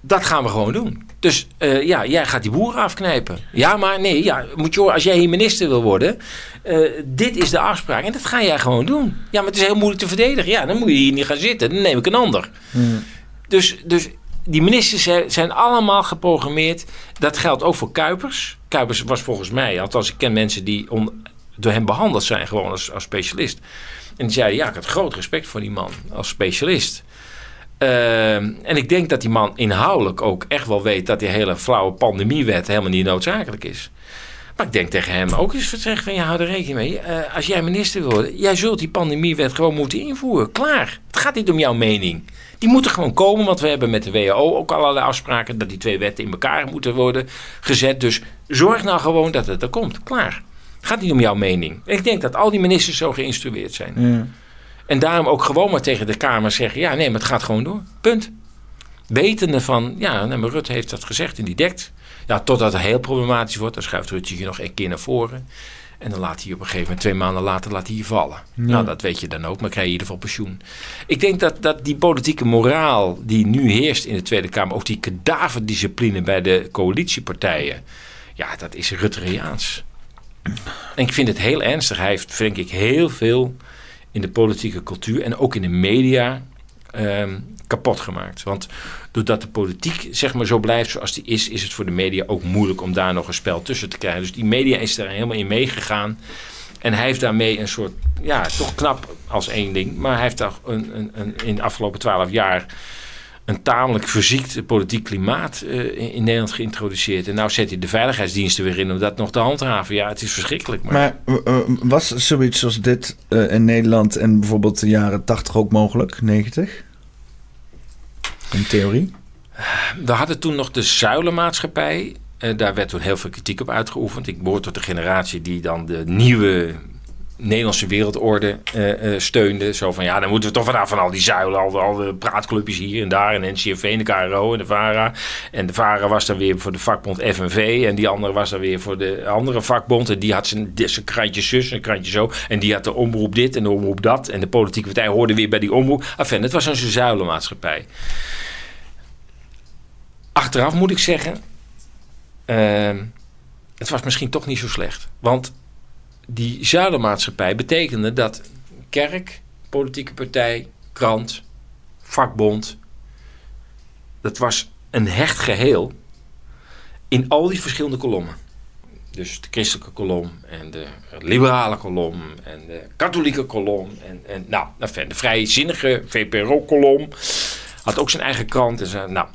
Dat gaan we gewoon doen. Dus uh, ja, jij gaat die boeren afknijpen. Ja, maar nee, ja, moet je horen, als jij hier minister wil worden, uh, dit is de afspraak en dat ga jij gewoon doen. Ja, maar het is heel moeilijk te verdedigen. Ja, dan moet je hier niet gaan zitten. Dan neem ik een ander. Hmm. Dus, dus die ministers zijn allemaal geprogrammeerd. Dat geldt ook voor Kuipers. Kuipers was volgens mij, althans ik ken mensen die door hem behandeld zijn gewoon als, als specialist. En die zeiden, ja, ik had groot respect voor die man als specialist. Uh, en ik denk dat die man inhoudelijk ook echt wel weet dat die hele flauwe pandemiewet helemaal niet noodzakelijk is. Maar ik denk tegen hem ook eens van ja, hou er rekening mee. Uh, als jij minister wil worden, jij zult die pandemiewet gewoon moeten invoeren. Klaar. Het gaat niet om jouw mening. Die moeten gewoon komen, want we hebben met de WHO ook allerlei afspraken dat die twee wetten in elkaar moeten worden gezet. Dus zorg nou gewoon dat het er komt. Klaar. Het gaat niet om jouw mening. En ik denk dat al die ministers zo geïnstrueerd zijn. Ja. En daarom ook gewoon maar tegen de Kamer zeggen: ja, nee, maar het gaat gewoon door. Punt. Wetende van, ja, nee, maar Rutte heeft dat gezegd en die dekt. Ja, totdat het heel problematisch wordt, dan schuift Rutte je nog een keer naar voren. En dan laat hij op een gegeven moment, twee maanden later, laat hij je vallen. Ja. Nou, dat weet je dan ook, maar krijg je in ieder geval pensioen. Ik denk dat, dat die politieke moraal die nu heerst in de Tweede Kamer, ook die kadaverdiscipline bij de coalitiepartijen, ja, dat is Rutteriaans. En ik vind het heel ernstig. Hij heeft, denk ik, heel veel in de politieke cultuur en ook in de media um, kapot gemaakt. Want doordat de politiek zeg maar zo blijft zoals die is, is het voor de media ook moeilijk om daar nog een spel tussen te krijgen. Dus die media is er helemaal in meegegaan. En hij heeft daarmee een soort, ja, toch knap als één ding, maar hij heeft daar een, een, een, in de afgelopen twaalf jaar een tamelijk verziekt politiek klimaat uh, in Nederland geïntroduceerd. En nou zet hij de veiligheidsdiensten weer in om dat nog te handhaven. Ja, het is verschrikkelijk. Maar, maar uh, was zoiets als dit in Nederland en bijvoorbeeld de jaren 80 ook mogelijk, 90? In theorie? We hadden toen nog de zuilenmaatschappij. Uh, daar werd toen heel veel kritiek op uitgeoefend. Ik behoor tot de generatie die dan de nieuwe Nederlandse wereldorde uh, uh, steunde. Zo van, ja, dan moeten we toch vanaf van al die zuilen, al, de praatclubjes hier en daar. En NCRV en de KRO en de VARA. En de VARA was dan weer voor de vakbond FNV. En die andere was dan weer voor de andere vakbond. En die had zijn, zijn krantje zus en krantje zo. En die had de omroep dit en de omroep dat. En de politieke partij hoorde weer bij die omroep. Enfin, het was een zuilenmaatschappij. Achteraf moet ik zeggen... Uh, het was misschien toch niet zo slecht. Want die zuilenmaatschappij betekende dat kerk, politieke partij, krant, vakbond, dat was een hecht geheel in al die verschillende kolommen. Dus de christelijke kolom en de liberale kolom en de katholieke kolom en, en nou, de vrijzinnige VPRO-kolom had ook zijn eigen krant en zijn, nou,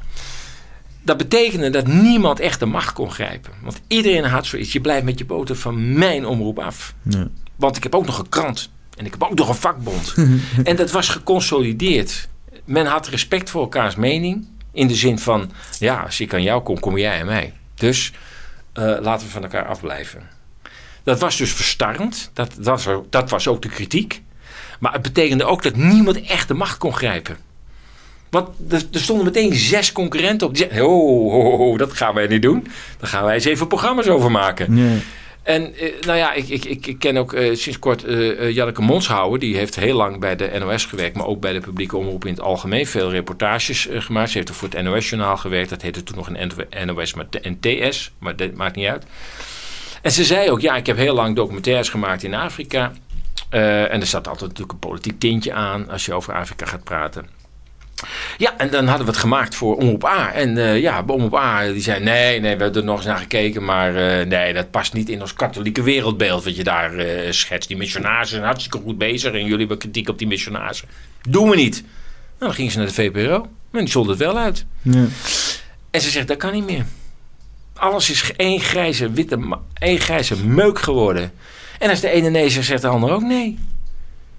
dat betekende dat niemand echt de macht kon grijpen. Want iedereen had zoiets. Je blijft met je boter van mijn omroep af. Ja. Want ik heb ook nog een krant. En ik heb ook nog een vakbond. (laughs) en dat was geconsolideerd. Men had respect voor elkaars mening. In de zin van, ja, als ik aan jou kom, kom jij aan mij. Dus uh, laten we van elkaar afblijven. Dat was dus verstarrend. Dat, dat, was, dat was ook de kritiek. Maar het betekende ook dat niemand echt de macht kon grijpen. Want er, er, stonden meteen zes concurrenten op. Die zeiden, oh, oh, oh, dat gaan wij niet doen. Daar gaan wij eens even programma's over maken. En uh, nou ja, ik, ik, ik, ken ook uh, sinds kort uh, Janneke Monshouwer. Die heeft heel lang bij de NOS gewerkt, maar ook bij de publieke omroep in het algemeen. Veel reportages gemaakt. Ze heeft ook voor het NOS-journaal gewerkt. Dat heette toen nog een NOS, maar NTS. Maar dat maakt niet uit. En ze zei ook, ja, ik heb heel lang documentaires gemaakt in Afrika. en er zat altijd natuurlijk een politiek tintje aan als je over Afrika gaat praten. Ja, en dan hadden we het gemaakt voor Omroep A. En uh, ja, Omroep A die zei nee, nee, we hebben er nog eens naar gekeken. Maar uh, nee, dat past niet in ons katholieke wereldbeeld wat je daar uh, schetst. Die missionarissen zijn hartstikke goed bezig. En jullie hebben kritiek op die missionarissen. Doen we niet. Nou, dan gingen ze naar de VPRO. En die zond het wel uit. Ja. En ze zegt, dat kan niet meer. Alles is één grijze, witte, één grijze meuk geworden. En als de ene nee zegt, zegt de ander ook nee.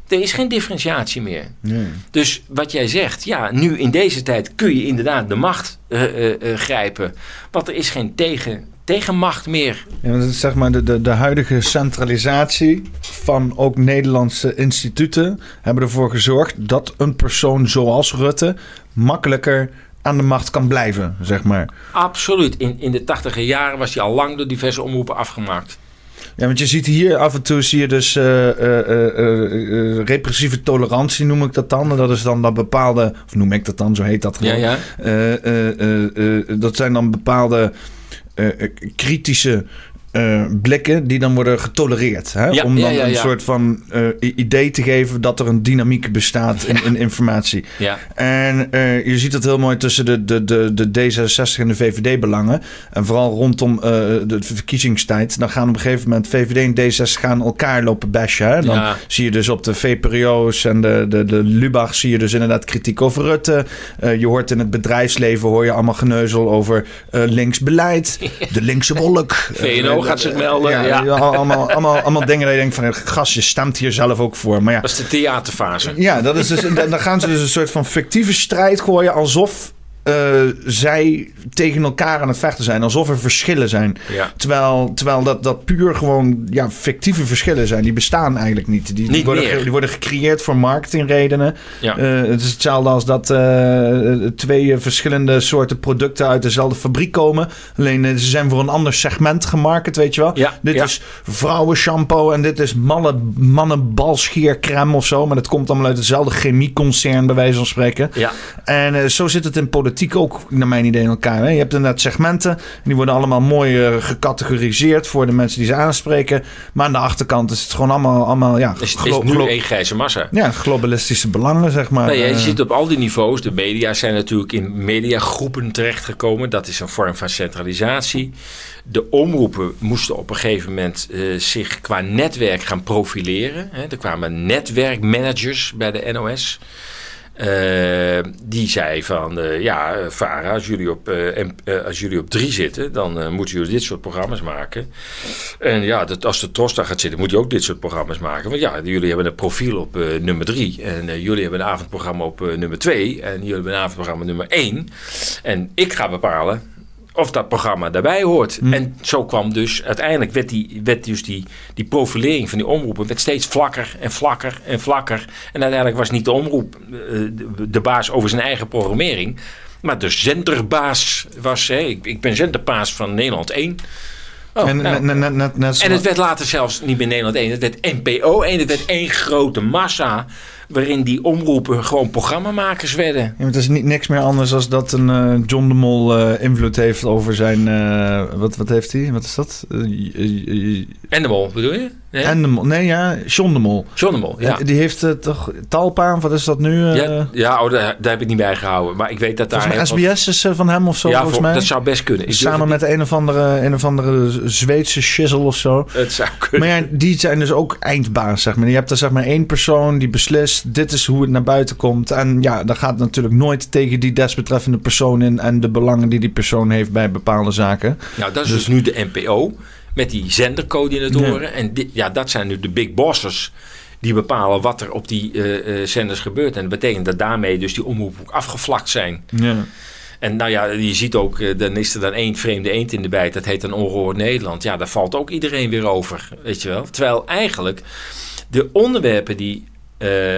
Er is geen differentiatie meer. Nee. Dus wat jij zegt, ja, nu in deze tijd kun je inderdaad de macht uh, uh, uh, grijpen. Want er is geen tegen, tegenmacht meer. Ja, is zeg maar de, de, de huidige centralisatie van ook Nederlandse instituten hebben ervoor gezorgd dat een persoon zoals Rutte makkelijker aan de macht kan blijven, zeg maar. Absoluut. In, in de tachtiger jaren was hij al lang door diverse omroepen afgemaakt. Ja, want je ziet hier af en toe zie je dus uh, uh, uh, repressieve tolerantie, noem ik dat dan. En dat is dan dat bepaalde, of noem ik dat dan, zo heet dat gewoon. Ja, ja. dat zijn dan bepaalde kritische uh, blikken die dan worden getolereerd. Hè? Om dan een soort van uh, idee te geven dat er een dynamiek bestaat in, in informatie. En uh, je ziet dat heel mooi tussen de, de, de, de D66 en de VVD-belangen. En vooral rondom de verkiezingstijd. Dan gaan op een gegeven moment VVD en D66 gaan elkaar lopen bashen. Hè? Dan zie je dus op de VPRO's en de, de, de Lubach zie je dus inderdaad kritiek over Rutte. je hoort in het bedrijfsleven hoor je allemaal geneuzel over links beleid. (laughs) De linkse wolk. VNO gaat zich melden. Ja, ja. Allemaal, allemaal, allemaal dingen dat je denkt van... gast, je stemt hier zelf ook voor. Maar ja, dat is de theaterfase. Ja, dat is dus, dan gaan ze dus een soort van fictieve strijd gooien... alsof uh, zij tegen elkaar aan het vechten zijn. Alsof er verschillen zijn. Ja. Terwijl, terwijl dat, dat puur gewoon ja, fictieve verschillen zijn. Die bestaan eigenlijk niet. Die, die worden, die worden gecreëerd voor marketingredenen. Ja. Uh, het is hetzelfde als dat uh, twee verschillende soorten producten uit dezelfde fabriek komen. Alleen ze zijn voor een ander segment gemarket, weet je wel. Ja. Dit is vrouwenshampoo en dit is mannen, mannenbalscheercrème of zo. Maar dat komt allemaal uit hetzelfde chemieconcern, bij wijze van spreken. Ja. En zo zit het in politiek politiek ook, naar mijn idee, in elkaar. Hè? Je hebt inderdaad segmenten. En die worden allemaal mooi uh, gecategoriseerd voor de mensen die ze aanspreken. Maar aan de achterkant is het gewoon allemaal... allemaal ja, is, is nu één grijze massa. Ja, globalistische belangen, zeg maar. Nee, je uh, ziet op al die niveaus. De media zijn natuurlijk in mediagroepen terechtgekomen. Dat is een vorm van centralisatie. De omroepen moesten op een gegeven moment uh, zich qua netwerk gaan profileren. Hè. Er kwamen netwerkmanagers bij de NOS... Uh, die zei van, uh, ja, Vara, als jullie op, uh, als jullie op drie zitten, dan moeten jullie dit soort programma's maken. En ja, dat, als de Tros daar gaat zitten, moet je ook dit soort programma's maken. Want ja, jullie hebben een profiel op nummer drie. En jullie hebben een avondprogramma op nummer twee. En jullie hebben een avondprogramma nummer één. En ik ga bepalen of dat programma daarbij hoort. Hm. En zo kwam dus, uiteindelijk werd, die, werd dus die, die profilering van die omroepen werd steeds vlakker en vlakker en vlakker. En uiteindelijk was niet de omroep eh, de, de baas over zijn eigen programmering, maar de zenderbaas was, hè, ik, ik ben zenderbaas van Nederland 1. Oh, en, nou. en het werd later zelfs niet meer Nederland 1, het werd NPO 1, het werd één grote massa waarin die omroepen gewoon programmamakers werden. Ja, maar het is niet, niks meer anders dan dat een uh, John de Mol uh, invloed heeft over zijn... Uh, wat, wat heeft hij? Wat is dat? en de Mol, bedoel je? Nee? En de Mol. Nee, ja, John de Mol. John de Mol, ja. Die heeft toch Talpa, wat is dat nu? Ja, ja oh, daar, daar, heb ik niet bij gehouden. Maar ik weet dat daar... SBS is van hem of zo, ja, volgens mij. dat zou best kunnen. Ik Samen met een of, andere, een of andere Zweedse shizzle of zo. Het zou kunnen. Maar ja, die zijn dus ook eindbaas, zeg maar. Je hebt er zeg maar één persoon die beslist... dit is hoe het naar buiten komt. En ja, dat gaat natuurlijk nooit tegen die desbetreffende persoon in... en de belangen die die persoon heeft bij bepaalde zaken. Nou, dat is dus, dus nu de NPO met die zendercoördinatoren. Ja. En ja, dat zijn nu de big bosses die bepalen wat er op die uh, uh, zenders gebeurt. En dat betekent dat daarmee dus die omroepen ook afgevlakt zijn. Ja. En nou ja, je ziet ook, uh, dan is er dan één vreemde eend in de bijt. Dat heet dan Ongehoord Nederland. Ja, daar valt ook iedereen weer over, weet je wel. Terwijl eigenlijk de onderwerpen die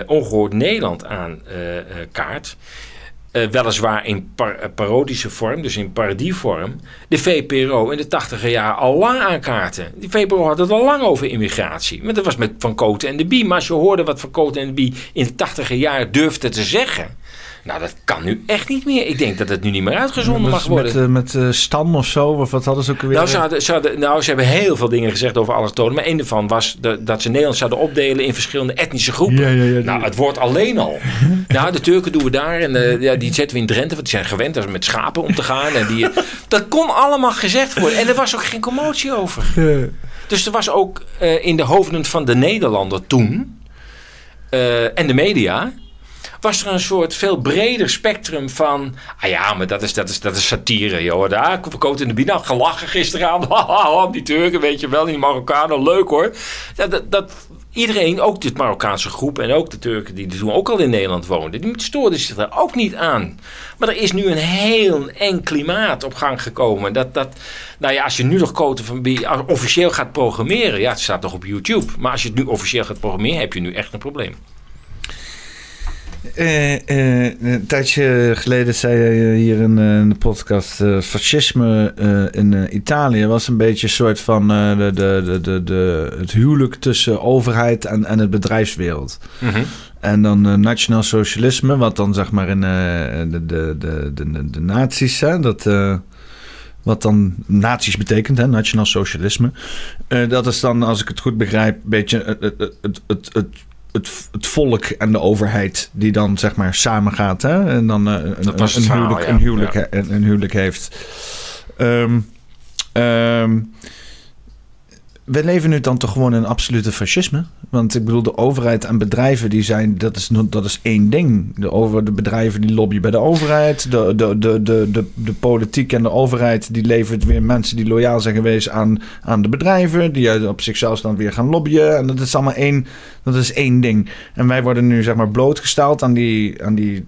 Ongehoord Nederland aankaart... Uh, weliswaar in par eh, parodische vorm, dus in parodievorm, de VPRO in de tachtiger jaar al lang aankaarten. Die VPRO had het al lang over immigratie. Maar dat was met Van Koten en de Bie. Maar als je hoorde wat Van Koten en de Bie in de tachtiger jaar durfde te zeggen, Nou, dat kan nu echt niet meer. Ik denk dat het nu niet meer uitgezonden mag worden. Met, uh, met uh, Stam of zo, of wat hadden ze ook weer? Nou ze, hadden, ze hadden, nou, ze hebben heel veel dingen gezegd over allochtonen. Maar één daarvan was de, dat ze Nederland zouden opdelen in verschillende etnische groepen. Ja, ja, ja, nou, het woord alleen al. (laughs) nou, de Turken doen we daar en uh, ja, die zetten we in Drenthe. Want die zijn gewend als met schapen om te gaan. En die, (laughs) dat kon allemaal gezegd worden. En er was ook geen commotie over. Dus er was ook in de hoofden van de Nederlander toen... en de media was er een soort veel breder spectrum van... Ah ja, maar dat is, dat is, dat is satire, joh. Daar verkoopt in de binnen gelachen gisteravond. (laughs) die Turken, weet je wel, die Marokkanen, leuk hoor. Dat, dat, iedereen, ook de Marokkaanse groep en ook de Turken die toen ook al in Nederland woonden... die stoorden zich daar ook niet aan. Maar er is nu een heel eng klimaat op gang gekomen. Dat, dat, nou ja, als je nu nog code van officieel gaat programmeren... ja, het staat nog op YouTube. Maar als je het nu officieel gaat programmeren, heb je nu echt een probleem. Uh, uh, een tijdje geleden zei je hier in, in de podcast... fascisme in Italië was een beetje een soort van... de, de, de, de, het huwelijk tussen overheid en, en het bedrijfswereld. -hmm. En dan nationaal socialisme, wat dan zeg maar in de, de, de, de, de nazi's... Hè, dat, wat dan nazi's betekent, hè, nationaal socialisme. dat is dan, als ik het goed begrijp, een beetje het, het, het, het, het het, volk en de overheid die dan zeg maar samen gaat hè? en dan uh, een, een, een, huwelijk, een, huwelijk, een, een, huwelijk heeft. Um, um, we leven nu dan toch gewoon in absolute fascisme. Want ik bedoel, de overheid en bedrijven, die zijn, dat is, dat is één ding. De, over, de bedrijven die lobbyen bij de overheid. De, de, de, de, de, de politiek en de overheid, die levert weer mensen die loyaal zijn geweest aan, aan de bedrijven. Die op zichzelf dan weer gaan lobbyen. En dat is allemaal één, dat is één ding. En wij worden nu zeg maar blootgesteld aan die, aan die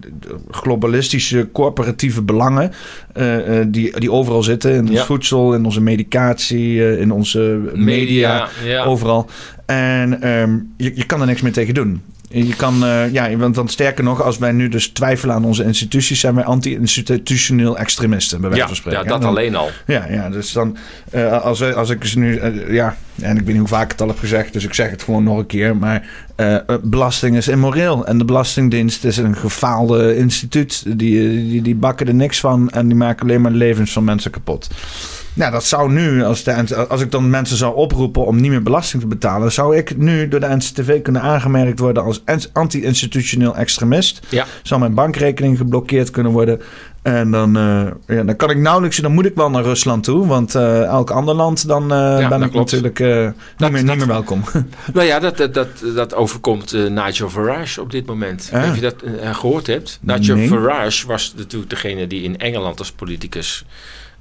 globalistische corporatieve belangen. Uh, uh, die, die overal zitten. In ons ja. voedsel, in onze medicatie, uh, in onze media. Media, ja. overal. En um, je, je kan er niks meer tegen doen. Je kan, uh, ja, want dan sterker nog, als wij nu dus twijfelen aan onze instituties, zijn wij anti-institutioneel extremisten, bij wijze ja, van spreken. Ja, dat dan, alleen al. Ja, ja dus dan, uh, als, wij, als ik nu, uh, ja, en ik weet niet hoe vaak ik het al heb gezegd, dus ik zeg het gewoon nog een keer, maar belasting is immoreel. En de Belastingdienst is een gefaalde instituut. Die, die, die bakken er niks van en die maken alleen maar levens van mensen kapot. Nou, dat zou nu, als, de, als ik dan mensen zou oproepen om niet meer belasting te betalen, zou ik nu door de NCTV kunnen aangemerkt worden als anti-institutioneel extremist. Ja. Zou mijn bankrekening geblokkeerd kunnen worden. En dan, uh, ja, dan kan ik nauwelijks, dan moet ik wel naar Rusland toe. Want uh, elk ander land, dan uh, ja, ben ik klopt. natuurlijk niet, dat, meer, dat, niet meer welkom. (laughs) Nou ja, dat, dat, dat, dat overkomt Nigel Farage op dit moment. Of je dat gehoord hebt. Nigel nee. Farage was natuurlijk degene die in Engeland als politicus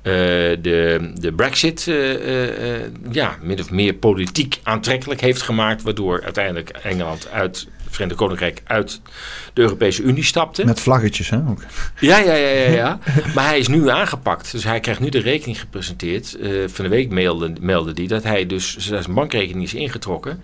de, de Brexit uh, uh, ja, min of meer politiek aantrekkelijk heeft gemaakt. Waardoor uiteindelijk Engeland uit Verenigd Koninkrijk uit de Europese Unie stapte. Met vlaggetjes, hè? Ook. Ja, ja, ja, ja, ja. maar hij is nu aangepakt. Dus hij krijgt nu de rekening gepresenteerd. van de week meldde, meldde hij dat hij dus zijn bankrekening is ingetrokken.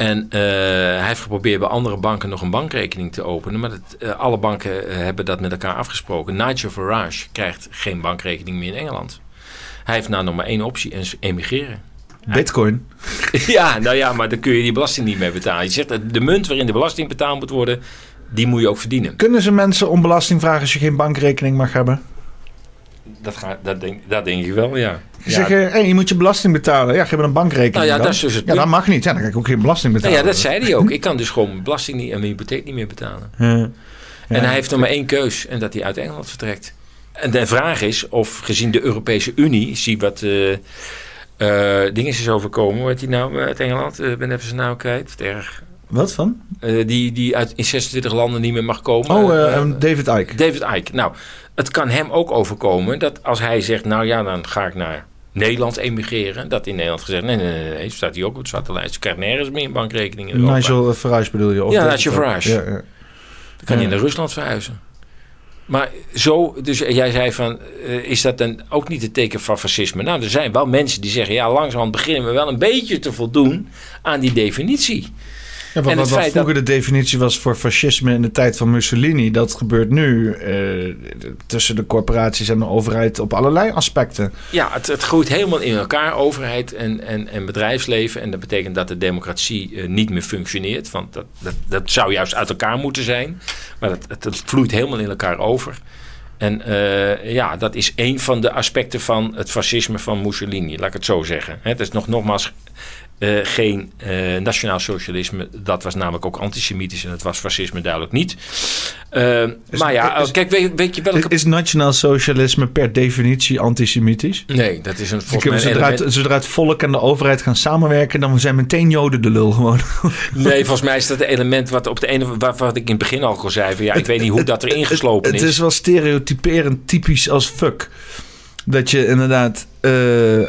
En uh, hij heeft geprobeerd bij andere banken nog een bankrekening te openen. Maar dat, uh, alle banken uh, hebben dat met elkaar afgesproken. Nigel Farage krijgt geen bankrekening meer in Engeland. Hij heeft nou nog maar één optie emigreren. Bitcoin? (laughs) ja, nou ja, maar dan kun je die belasting niet meer betalen. Je zegt de munt waarin de belasting betaald moet worden, die moet je ook verdienen. Kunnen ze mensen om belasting vragen als je geen bankrekening mag hebben? Dat, ga, dat, denk, dat denk ik wel, ja. Je ja. zegt, hey, je moet je belasting betalen. Ja, geef een bankrekening nou ja, dan. Dat is dus het ja, dat mag niet. Ja, dan kan ik ook geen belasting betalen. Nou ja, dat zei hij ook. (laughs) Ik kan dus gewoon mijn belasting niet en mijn hypotheek niet meer betalen. Ja. En hij heeft nog maar één keus. En dat hij uit Engeland vertrekt. En de vraag is of gezien de Europese Unie... zie wat uh, uh, dingen is overkomen. Wat hij nou uit Engeland? Ik uh, ben even zijn naam kwijt. Wat erg. Wat van? Uh, die die uit, in 26 landen niet meer mag komen. Oh, uh, David Icke. David Icke. Nou, het kan hem ook overkomen dat als hij zegt... nou ja, dan ga ik naar Nederland emigreren. Dat in Nederland gezegd... nee, nee, nee, nee staat hij ook op het zwarte lijst. Je krijgt nergens meer een bankrekening in Europa. Nigel Farage bedoel je? Of ja, Nigel Farage. Ja, ja. Dan kan ja. hij naar Rusland verhuizen. Maar zo, dus jij zei van, uh, is dat dan ook niet het teken van fascisme? Nou, er zijn wel mensen die zeggen, ja, langzamerhand beginnen we wel een beetje te voldoen aan die definitie. Ja, wat, En wat vroeger de definitie was voor fascisme in de tijd van Mussolini, dat gebeurt nu eh, tussen de corporaties en de overheid op allerlei aspecten. Ja, het, het groeit helemaal in elkaar, overheid en, en, en bedrijfsleven. En dat betekent dat de democratie eh, niet meer functioneert. Want dat, dat, dat zou juist uit elkaar moeten zijn. Maar dat, het, het vloeit helemaal in elkaar over. En eh, ja, dat is een van de aspecten van het fascisme van Mussolini, laat ik het zo zeggen. Het is nog nogmaals eh, geen eh, nationaal socialisme. Dat was namelijk ook antisemitisch en het was fascisme duidelijk niet. Eh, maar ja, is- kijk, weet, weet je welke... Is, nationaal socialisme per definitie antisemitisch? Nee, dat is een volgens mij zodra, element- het, zodra het volk en de overheid gaan samenwerken, dan zijn meteen Joden de lul gewoon. (laughs) Nee, volgens mij is dat een element wat op de ene wat, wat ik in het begin al al zei. Van, ja, ik weet niet hoe dat erin geslopen Het is. is wel stereotyperend typisch als fuck. Dat je inderdaad... eh,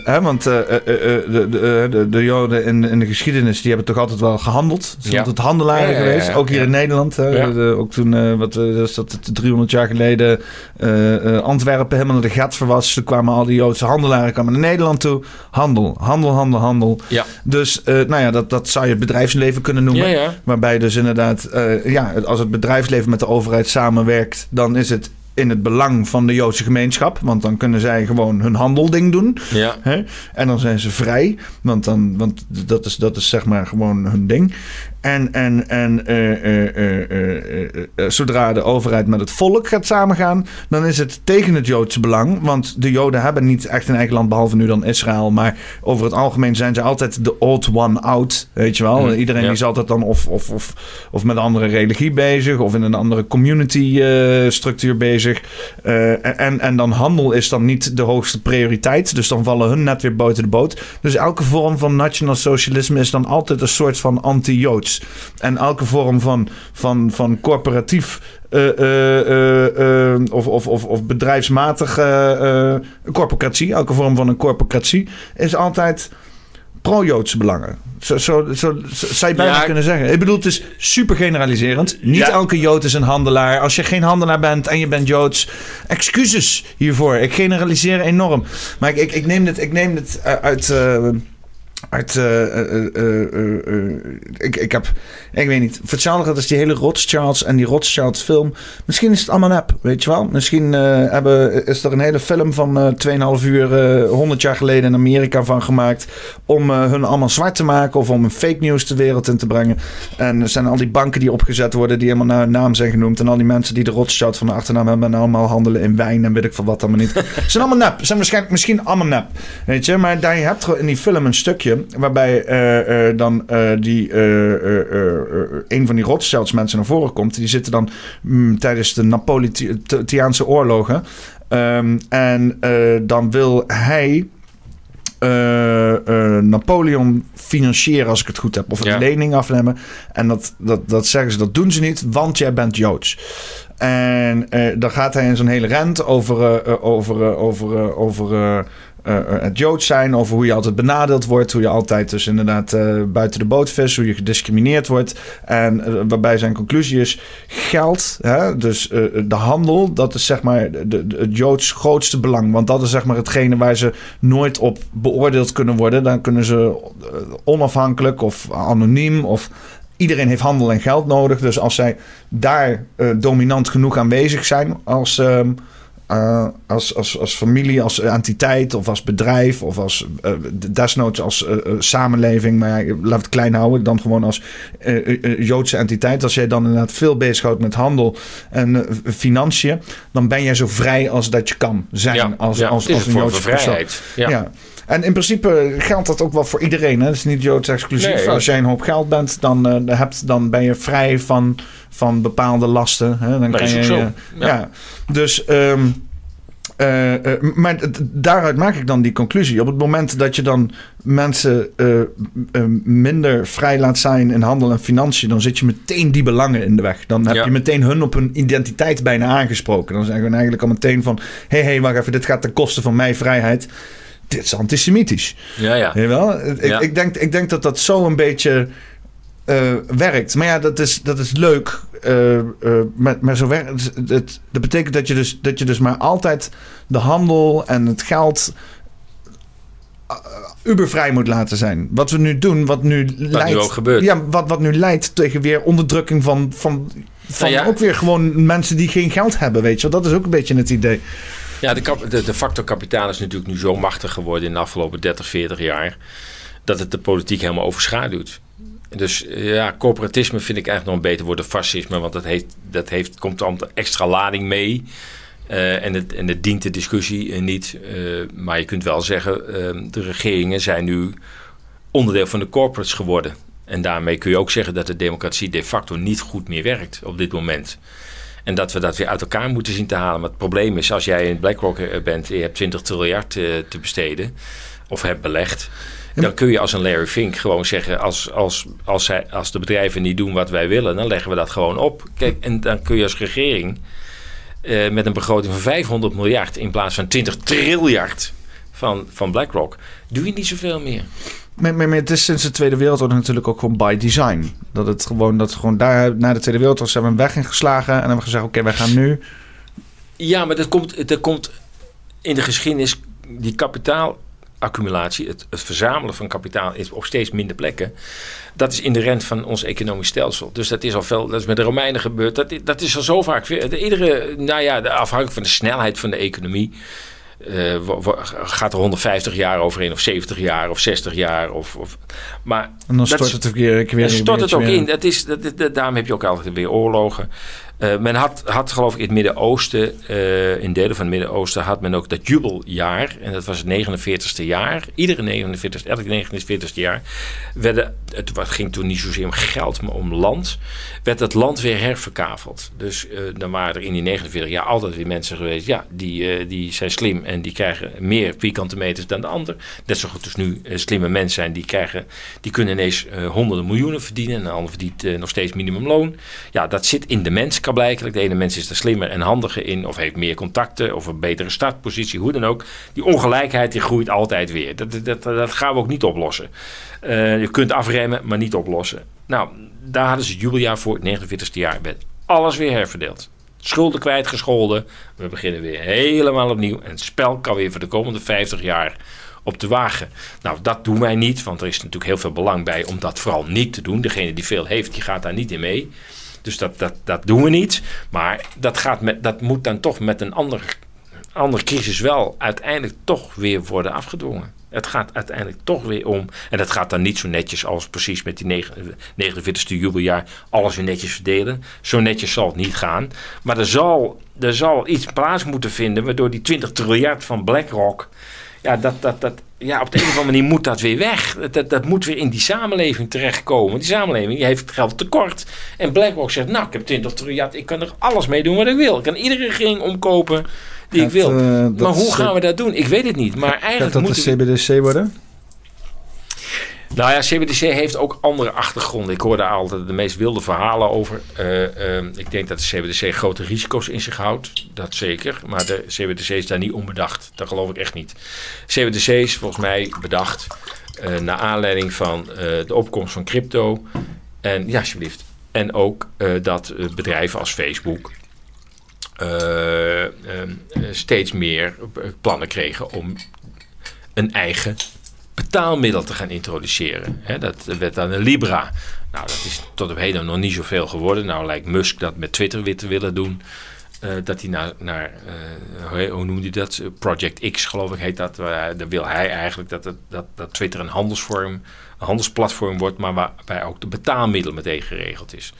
hè, want eh, eh, de, de, de, de Joden in, in de geschiedenis... die hebben toch altijd wel gehandeld. Ze zijn Ja. altijd handelaren Ja, ja, ja, geweest. Ook hier in Nederland. hè. Ja. De- ook toen, wat is dat, 300 jaar geleden... Antwerpen helemaal naar de gat was. Toen kwamen al die Joodse handelaren kwamen naar Nederland toe. Handel, handel, handel, handel. Dus nou ja, dat, dat zou je het bedrijfsleven kunnen noemen. Waarbij dus inderdaad, ja, als het bedrijfsleven met de overheid samenwerkt, dan is het in het belang van de Joodse gemeenschap. Want dan kunnen zij gewoon hun handelding doen. Ja. Hè? En dan zijn ze vrij. Want, dan, want dat, is, dat is zeg maar gewoon hun ding. En, en, en eh, eh, eh, zodra de overheid met het volk gaat samengaan, dan is het tegen het Joodse belang. Want de Joden hebben niet echt een eigen land, behalve nu dan Israël. Maar over het algemeen zijn ze altijd de odd one out. Weet je wel? Mm, Iedereen ja. die is altijd dan of, of, of, of met een andere religie bezig, of in een andere community structuur bezig. En, en dan handel is dan niet de hoogste prioriteit. Dus dan vallen hun net weer buiten de boot. Dus elke vorm van nationaal socialisme is dan altijd een soort van anti-Joods. En elke vorm van, van, van corporatief eh, eh, eh, of, of, of, of bedrijfsmatige corporatie, elke vorm van een corporatie, is altijd pro-Joodse belangen. Zo, zo, zo, zo zou je bijna Ja, kunnen zeggen. Ik bedoel, het is super generaliserend. Niet Ja. elke Jood is een handelaar. Als je geen handelaar bent en je bent Joods, excuses hiervoor. Ik generaliseer enorm. Maar ik, ik, ik neem dit, ik neem dit uit... uit eh, eh, eh, ik, ik heb, ik weet niet, voor hetzelfde gaat als die hele Rothschilds en die Rothschild film. Misschien is het allemaal nep, weet je wel. Misschien hebben, is er een hele film van eh 2,5 uur, eh 100 jaar geleden in Amerika van gemaakt. Om hun allemaal zwart te maken of om een fake news de wereld in te brengen. En er zijn al die banken die opgezet worden, die helemaal naar hun naam zijn genoemd. En al die mensen die de Rothschild van de achternaam hebben en allemaal handelen in wijn en weet ik veel wat allemaal niet. (laughs) zijn allemaal nep. Zijn waarschijnlijk misschien allemaal nep. Weet je, maar daar je in die film een stukje waarbij eh, eh, dan eh, die, een van die Rothschilds mensen naar voren komt. Die zitten dan mm, tijdens de Napolitaanse oorlogen. Ehm, en dan wil hij Napoleon financieren, als ik het goed heb. Of een Ja. lening afnemen. En dat, dat, dat zeggen ze, dat doen ze niet, want jij bent Joods. En dan gaat hij in zo'n hele rent over, over, over, over eh, eh, het Joods zijn. Over hoe je altijd benadeeld wordt. Hoe je altijd dus inderdaad eh, buiten de boot vis. Hoe je gediscrimineerd wordt. En waarbij zijn conclusie is, geld, hè, dus de handel, dat is zeg maar de, het Joods grootste belang. Want dat is zeg maar hetgene waar ze nooit op beoordeeld kunnen worden. Dan kunnen ze onafhankelijk of anoniem of iedereen heeft handel en geld nodig. Dus als zij daar dominant genoeg aanwezig zijn als, ehm, eh, als, als, als familie, als entiteit of als bedrijf of als eh, desnoods als eh, samenleving, maar ja, laat het klein houden, dan gewoon als Joodse entiteit. Als jij dan inderdaad veel bezighoudt met handel en financiën, dan ben jij zo vrij als dat je kan zijn Ja, als, ja, als, als een Joodse persoon. vrijheid. Ja. En in principe geldt dat ook wel voor iedereen. Hè? Dat is niet Joods exclusief. Nee. Als jij een hoop geld bent, dan, eh, hebt, dan ben je vrij van, van bepaalde lasten. Hè? Dan kan je, zo. Ja. ja. Dus, ehm, eh, eh, maar daaruit maak ik dan die conclusie. Op het moment dat je dan mensen minder vrij laat zijn in handel en financiën, dan zit je meteen die belangen in de weg. Dan heb Ja. je meteen hun op hun identiteit bijna aangesproken. Dan zeggen we eigenlijk al meteen van: hé, hey, hey, wacht even, dit gaat ten koste van mijn vrijheid. Dit is antisemitisch. Ja, ja. Wel? Ik, Ja. ik, denk, ik denk dat dat zo een beetje eh, werkt. Maar ja, dat is, dat is leuk. eh, eh, maar, maar zo werkt het. Dat betekent dat je, dus, dat je dus maar altijd de handel en het geld. ubervrij moet laten zijn. Wat we nu doen, wat nu leidt... nu ook gebeurt. Ja, wat, wat nu leidt tegen weer onderdrukking van, van, van Nou ja. ook weer gewoon mensen die geen geld hebben, weet je wel. Dat is ook een beetje het idee. Ja, de, de, de factor kapitaal is natuurlijk nu zo machtig geworden in de afgelopen 30, 40 jaar. Dat het de politiek helemaal overschaduwt. Dus eh, ja, corporatisme vind ik eigenlijk nog een beter woord dan fascisme. Want dat, heeft, dat heeft, komt dan extra lading mee. Eh, en, het, en het dient de discussie eh, niet. Maar je kunt wel zeggen, eh, de regeringen zijn nu onderdeel van de corporates geworden. En daarmee kun je ook zeggen dat de democratie de facto niet goed meer werkt op dit moment. En dat we dat weer uit elkaar moeten zien te halen. Maar het probleem is, als jij in BlackRock eh, bent en je hebt 20 triljard eh, te besteden, of hebt belegd, dan kun je als een Larry Fink gewoon zeggen: als, als, als, zij, als de bedrijven niet doen wat wij willen, dan leggen we dat gewoon op. Kijk, en dan kun je als regering eh, met een begroting van 500 miljard in plaats van 20 triljard van, van BlackRock, doe je niet zoveel meer. Het is sinds de Tweede Wereldoorlog natuurlijk ook gewoon by design. Dat het gewoon, dat gewoon daar na de Tweede Wereldoorlog zijn we een weg ingeslagen en hebben we gezegd: oké, wij gaan nu. Ja, maar dat komt, dat komt in de geschiedenis, die kapitaalaccumulatie, het, het verzamelen van kapitaal is op steeds minder plekken. Dat is inherent van ons economisch stelsel. Dus dat is al veel, dat is met de Romeinen gebeurd. Dat, dat is al zo vaak. Iedere, nou ja, afhankelijk van de snelheid van de economie. Eh, gaat er 150 jaar overheen, of 70 jaar, of 60 jaar. Of, of, maar En dan stort het ook weer, weer en stort het ook in. Dat is, dat- daarom heb je ook altijd weer oorlogen. Eh, men had, had geloof ik in het Midden-Oosten, eh, in delen van het Midden-Oosten, had men ook dat jubeljaar. En dat was het 49ste jaar. Iedere 49, elk 49ste jaar werden, het ging toen niet zozeer om geld, maar om land, werd het land weer herverkaveld. Dus eh, dan waren er in die 49 jaar altijd weer mensen geweest, ja, die, die zijn slim en die krijgen meer vierkante meters dan de ander. Net zo goed als nu slimme mensen zijn, die, krijgen, die kunnen ineens honderden miljoenen verdienen en de ander verdient nog steeds minimumloon. Ja, dat zit in de mens blijkelijk. De ene mens is er slimmer en handiger in of heeft meer contacten of een betere startpositie, hoe dan ook. Die ongelijkheid die groeit altijd weer. Dat, dat, dat, gaan we ook niet oplossen. Eh, je kunt afremmen, maar niet oplossen. Nou, daar hadden ze jubeljaar voor, het 49ste jaar, werd alles weer herverdeeld. Schulden kwijtgescholden. We beginnen weer helemaal opnieuw. En het spel kan weer voor de komende 50 jaar op te wagen. Nou, dat doen wij niet, want er is natuurlijk heel veel belang bij om dat vooral niet te doen. Degene die veel heeft, die gaat daar niet in mee. Dus dat, dat, dat doen we niet. Maar dat, gaat met, dat moet dan toch met een ander, andere crisis wel uiteindelijk toch weer worden afgedwongen. Het gaat uiteindelijk toch weer om. En dat gaat dan niet zo netjes als precies met die negen- 49ste jubeljaar. Alles weer netjes verdelen. Zo netjes zal het niet gaan. Maar er zal, er zal iets plaats moeten vinden. waardoor die 20 triljard van BlackRock. Ja, dat, dat, dat, ja, op de een of andere manier moet dat weer weg. Dat, dat, dat moet weer in die samenleving terechtkomen. Die samenleving die heeft geld tekort. En BlackRock zegt, nou, ik heb 20 triljard. Ik kan er alles mee doen wat ik wil. Ik kan iedere regering omkopen die ik wil. eh, dat maar hoe gaan we dat doen? Ik weet het niet. Maar eigenlijk dat moeten we... de CBDC worden? Nou ja, CBDC heeft ook andere achtergronden. Ik hoor daar altijd de meest wilde verhalen over. Eh, ehm, ik denk dat de CBDC grote risico's in zich houdt. Dat zeker. Maar de CBDC is daar niet onbedacht. Dat geloof ik echt niet. CBDC is volgens mij bedacht eh naar aanleiding van eh, de opkomst van crypto. En ja, alsjeblieft. En ook dat bedrijven als Facebook eh, ehm, eh, steeds meer plannen kregen om een eigen betaalmiddel te gaan introduceren. Dat werd dan een Libra. Nou, dat is tot op heden nog niet zoveel geworden. Nou lijkt Musk dat met Twitter weer te willen doen. Eh, dat hij naar, naar eh, hoe, noemde hij dat? Project X, geloof ik, heet dat. Waar, daar wil hij eigenlijk dat, dat, dat Twitter een handelsvorm, een handelsplatform wordt, maar waarbij ook de betaalmiddel meteen geregeld is.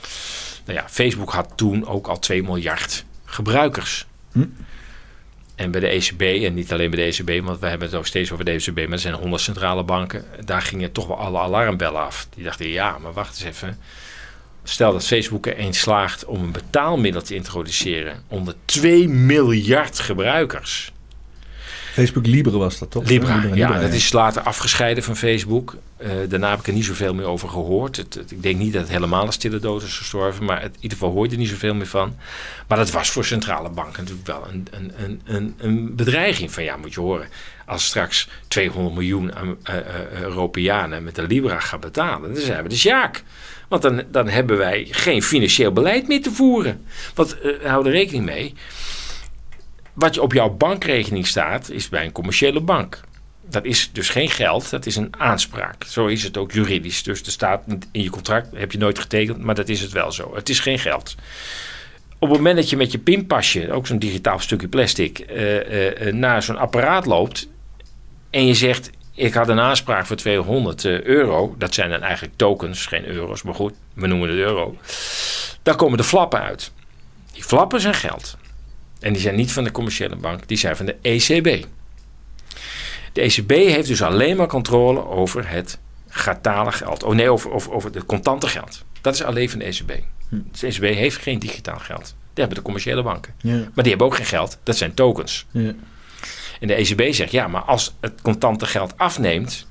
Nou ja, Facebook had toen ook al 2 miljard gebruikers. Hm. En bij de ECB, en niet alleen bij de ECB, want we hebben het ook steeds over de ECB, maar er zijn honderd centrale banken. Daar gingen toch wel alle alarmbellen af. Die dachten, ja, maar wacht eens even. Stel dat Facebook er eens slaagt om een betaalmiddel te introduceren onder 2 miljard gebruikers. Facebook Libre was dat toch? Libra, ja, dat is later afgescheiden van Facebook. Eh, daarna heb ik er niet zoveel meer over gehoord. Het, het- ik denk niet dat het helemaal een stille dood is gestorven, maar het- in ieder geval hoor je er niet zoveel meer van. Maar dat was voor centrale banken natuurlijk wel een, een, een, een, een bedreiging. Van ja, moet je horen, als straks 200 miljoen eh, eh, Europeanen met de Libra gaan betalen, dan zijn we de sjaak. Want dan, dan hebben wij geen financieel beleid meer te voeren. Want hou er rekening mee wat op jouw bankrekening staat, is bij een commerciële bank. Dat is dus geen geld, dat is een aanspraak. Zo is het ook juridisch. Dus er staat in je contract, heb je nooit getekend, maar dat is het wel zo. Het is geen geld. Op het moment dat je met je pinpasje, ook zo'n digitaal stukje plastic, eh, eh, eh, naar zo'n apparaat loopt en je zegt: Ik had een aanspraak voor 200 euro, dat zijn dan eigenlijk tokens, geen euro's, maar goed, we noemen het euro. Dan komen de flappen uit. Die flappen zijn geld. En die zijn niet van de commerciële bank, die zijn van de ECB. De ECB heeft dus alleen maar controle over het gatale geld. Oh nee, over, over, over het contante geld. Dat is alleen van de ECB. Hm. De ECB heeft geen digitaal geld. Die hebben de commerciële banken. Ja. Maar die hebben ook geen geld. Dat zijn tokens. Ja. En de ECB zegt, ja, maar als het contante geld afneemt...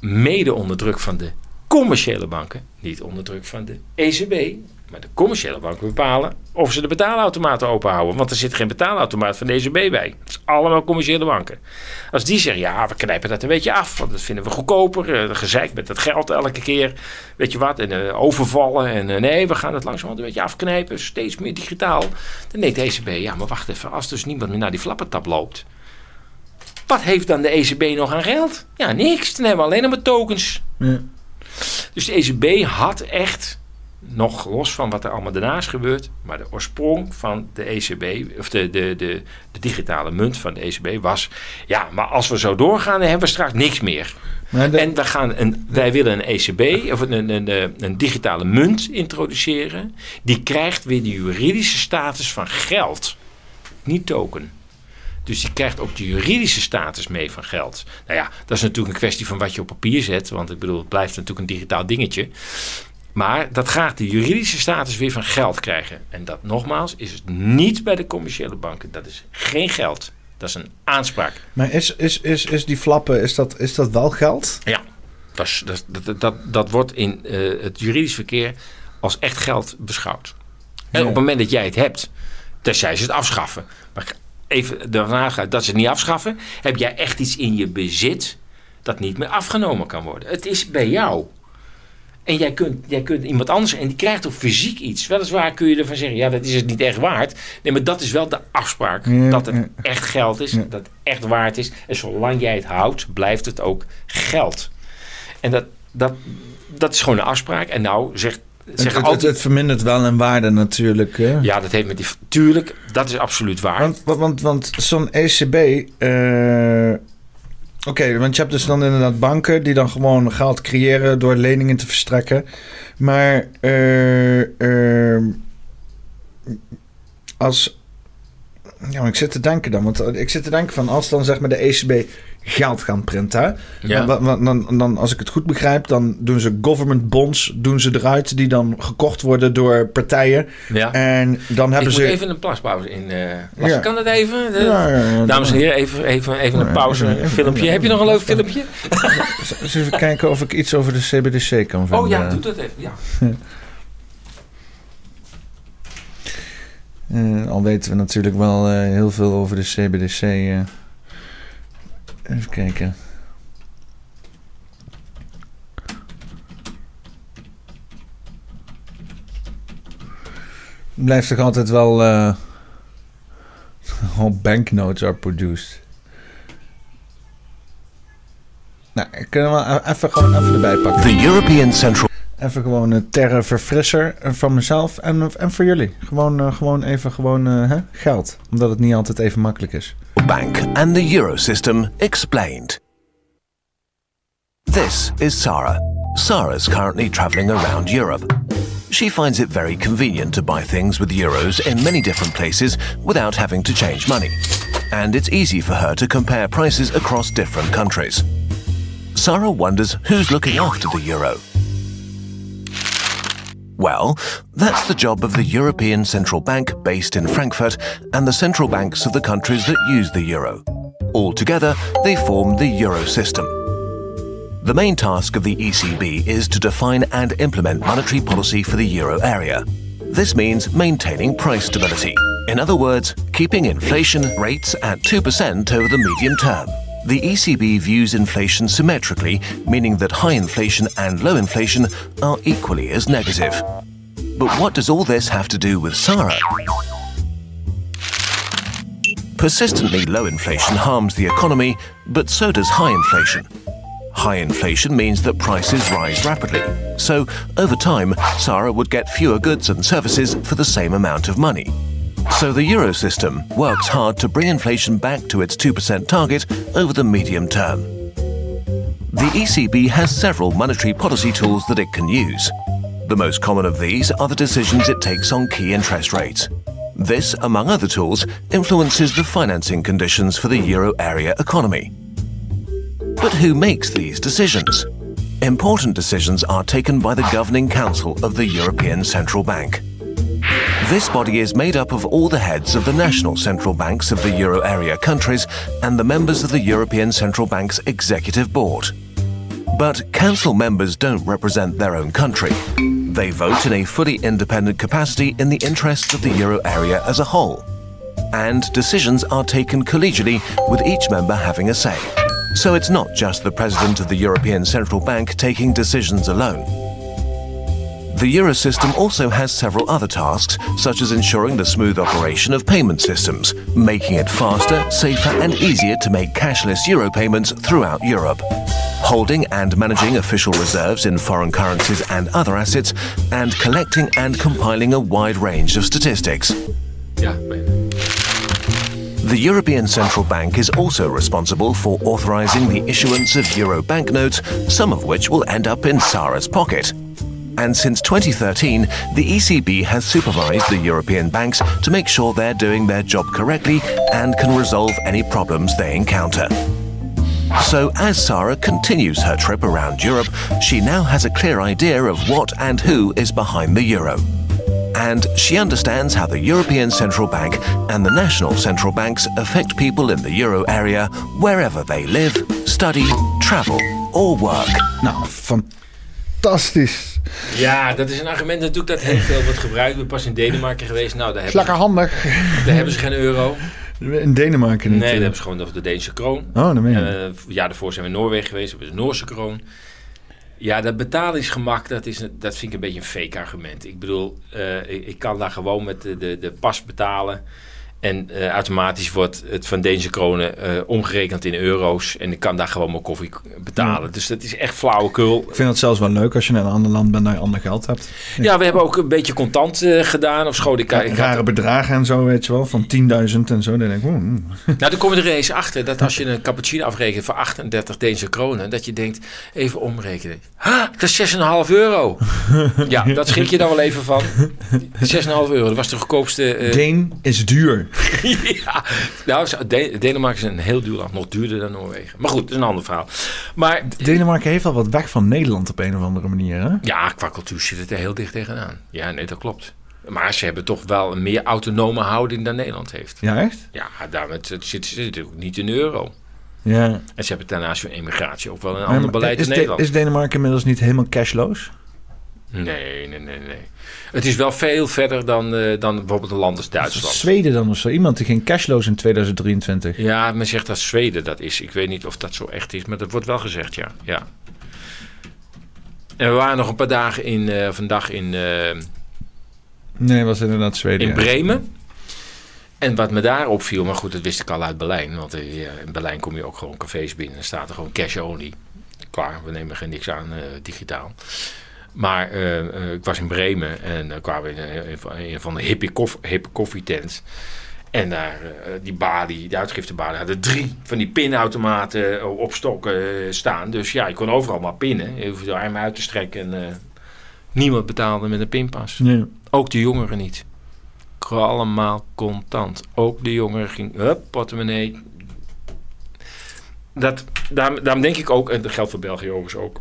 mede onder druk van de commerciële banken... niet onder druk van de ECB... Maar de commerciële banken bepalen of ze de betaalautomaten openhouden. Want er zit geen betaalautomaat van de ECB bij. Het is allemaal commerciële banken. Als die zeggen, ja, we knijpen dat een beetje af. Want dat vinden we goedkoper. Uh, gezeik met het geld elke keer. Weet je wat? En uh, overvallen. En uh, nee, we gaan het langzaam een beetje afknijpen. Steeds meer digitaal. Dan denkt de ECB, ja, maar wacht even. Als dus niemand meer naar die flappentap loopt. Wat heeft dan de ECB nog aan geld? Ja, niks. Dan hebben we alleen maar tokens. Ja. Dus de ECB had echt nog los van wat er allemaal daarnaast gebeurt, maar de oorsprong van de ECB, of de, de, de, de digitale munt van de ECB was, ja, maar als we zo doorgaan, dan hebben we straks niks meer. En we gaan een, wij willen een ECB, of een, een, een, digitale munt introduceren, die krijgt weer de juridische status van geld, niet token. Dus die krijgt ook de juridische status mee van geld. Nou ja, dat is natuurlijk een kwestie van wat je op papier zet. Want ik bedoel, het blijft natuurlijk een digitaal dingetje. Maar dat gaat de juridische status weer van geld krijgen. En dat nogmaals is het niet bij de commerciële banken. Dat is geen geld. Dat is een aanspraak. Maar is, is, is, is die flappen, is dat, is dat wel geld? Ja, dat, is, dat, dat, dat, wordt in uh, het juridisch verkeer als echt geld beschouwd. En op het moment dat jij het hebt, tenzij ze het afschaffen. Maar even daarna gaat dat ze het niet afschaffen. Heb jij echt iets in je bezit dat niet meer afgenomen kan worden. Het is bij jou. En jij kunt, jij kunt iemand anders, en die krijgt ook fysiek iets. Weliswaar kun je ervan zeggen, ja, dat is het niet echt waard. Nee, maar dat is wel de afspraak. dat het echt geld is, dat het echt waard is. En zolang jij het houdt, blijft het ook geld. En dat, dat, dat is gewoon een afspraak. En nou zegt het, altijd, het, vermindert wel in waarde natuurlijk. Hè? Ja, dat heeft met die. Tuurlijk, dat is absoluut waar. Want, want, want zo'n ECB. Uh, Oké, want je hebt dus dan inderdaad banken die dan gewoon geld creëren door leningen te verstrekken. Maar uh, als. Ja, maar ik zit te denken dan. Want ik zit te denken van als dan zeg maar de ECB geld gaan printen. Ja. Dan, dan, dan, als ik het goed begrijp, dan doen ze government bonds doen ze eruit die dan gekocht worden door partijen. Ja. En dan hebben ik ze. even een plaspauze in. Uh, ja. Kan dat even? De, dames en heren, even, even, even een pauze. Een filmpje. Heb je nog een leuk filmpje? (laughs) Eens even kijken of ik iets over de CBDC kan vinden. Oh ja, doe dat even. Ja. Uh, (laughs) al weten we natuurlijk wel uh, heel veel over de CBDC. Uh. Even kijken. Blijft toch altijd wel. (laughs) Uh, all banknotes are produced. Nou, ik kan wel even, gewoon even erbij pakken. The European Central. Even gewoon een terre verfrisser van mezelf en, en voor jullie. Gewoon, uh, gewoon even gewoon, uh, hè, geld. Omdat het niet altijd even makkelijk is. Bank and the Eurosystem explained. This is Sarah. Sarah's currently traveling around Europe. She finds it very convenient to buy things with euros in many different places without having to change money. And it's easy for her to compare prices across different countries. Sarah wonders who's looking after the euro. Well, that's the job of the European Central Bank based in Frankfurt and the central banks of the countries that use the euro. Altogether, they form the euro system. The main task of the ECB is to define and implement monetary policy for the euro area. This means maintaining price stability. In other words, keeping inflation rates at 2% over the medium term. The ECB views inflation symmetrically, meaning that high inflation and low inflation are equally as negative. But what does all this have to do with Sarah? Persistently low inflation harms the economy, but so does high inflation. High inflation means that prices rise rapidly. So, over time, Sarah would get fewer goods and services for the same amount of money. So, the euro system works hard to bring inflation back to its 2% target over the medium term. The ECB has several monetary policy tools that it can use. The most common of these are the decisions it takes on key interest rates. This, among other tools, influences the financing conditions for the euro area economy. But who makes these decisions? Important decisions are taken by the Governing Council of the European Central Bank. This body is made up of all the heads of the national central banks of the euro area countries and the members of the European Central Bank's executive board. But council members don't represent their own country. They vote in a fully independent capacity in the interests of the euro area as a whole. And decisions are taken collegially, with each member having a say. So it's not just the president of the European Central Bank taking decisions alone. The euro system also has several other tasks, such as ensuring the smooth operation of payment systems, making it faster, safer, and easier to make cashless euro payments throughout Europe, holding and managing official reserves in foreign currencies and other assets, and collecting and compiling a wide range of statistics. Ben- The European Central Bank is also responsible for authorizing the issuance of euro banknotes, some of which will end up in Sarah's pocket. And since 2013, the ECB has supervised the European banks to make sure they're doing their job correctly and can resolve any problems they encounter. So, as Sarah continues her trip around Europe, she now has a clear idea of what and who is behind the euro. And she understands how the European Central Bank and the national central banks affect people in the euro area wherever they live, study, travel, or work. Nou, fantastisch. ja, dat is een argument natuurlijk dat heel veel wordt gebruikt. Ik ben pas in Denemarken geweest. Nou, daar hebben, lekker handig. daar hebben ze geen euro. In Denemarken niet. Nee, eh. daar hebben ze gewoon nog de Deense kroon. Oh, meen je. Eh, ja, daarvoor zijn we in Noorwegen geweest. hebben we de Noorse kroon. Ja, dat betalingsgemak, dat, is dat vind ik een beetje een fake argument. Ik bedoel, eh, ik, ik kan daar gewoon met de, de, de pas betalen. En eh, automatisch wordt het van Deense kronen eh, omgerekend in euro's. En ik kan daar gewoon mijn koffie betalen. Dus dat is echt flauwekul. Ik vind het zelfs wel leuk als je in een ander land bent dat je ander geld hebt. Ja, we hebben ook een beetje contant eh, gedaan. Of schoon, ik, ik had Rare bedragen en zo, weet je wel. Van 10.000 en zo. Dan denk ik, oeh, mm. Nou, dan kom je er eens achter dat als je een cappuccino afrekent voor 38 Deense kronen, dat je denkt, even omrekenen. Ha, dat is 6,5 euro. ja, dat schrik je dan wel even van. 6,5 euro, dat was de goedkoopste. Deen is duur. (laughs) ja, nou, Denemarken is een heel duur land, nog duurder dan Noorwegen. Maar goed, dat is een ander verhaal. Maar Denemarken heeft al wat weg van Nederland op een of andere manier, hè? ja, qua cultuur zit het er heel dicht tegenaan. Ja, nee, dat klopt. Maar ze hebben toch wel een meer autonome houding dan Nederland heeft. Ja, echt? Ja, daarom het, het zit, zit ook niet in de euro. Ja. En ze hebben daarnaast hun immigratie ook wel een Maar ander beleid in De- Nederland. is Denemarken inmiddels niet helemaal cashloos? Nee, nee, nee, nee. Het is wel veel verder dan, eh, dan bijvoorbeeld een land als Duitsland. Zweden dan of zo? Iemand die ging cashloos in 2023. Ja, men zegt dat Zweden dat is. Ik weet niet of dat zo echt is, maar dat wordt wel gezegd, ja. ja. En we waren nog een paar dagen in, eh, of een dag in, eh, Nee, was inderdaad Zweden. in ja. Bremen. En wat me daar opviel, maar goed, dat wist ik al uit Berlijn. Want in Berlijn kom je ook gewoon cafés binnen en staat er gewoon cash only. Klaar, we nemen geen niks aan digitaal. Maar eh, eh, ik was in Bremen en dan kwamen we in een, een van- de hippe, koff, hippe koffietent. En daar, eh, die balie, die uitgiftebalie, hadden drie van die pinautomaten op stokken eh, staan. Dus ja, je kon overal maar pinnen. Je hoefde je arm uit te strekken en eh, niemand betaalde met een pinpas. Ja. Ook de jongeren niet. Allemaal contant. Ook de jongeren ging, hup, portemonnee. Dat, daarom, daarom denk ik ook, en dat geldt voor België overigens ook.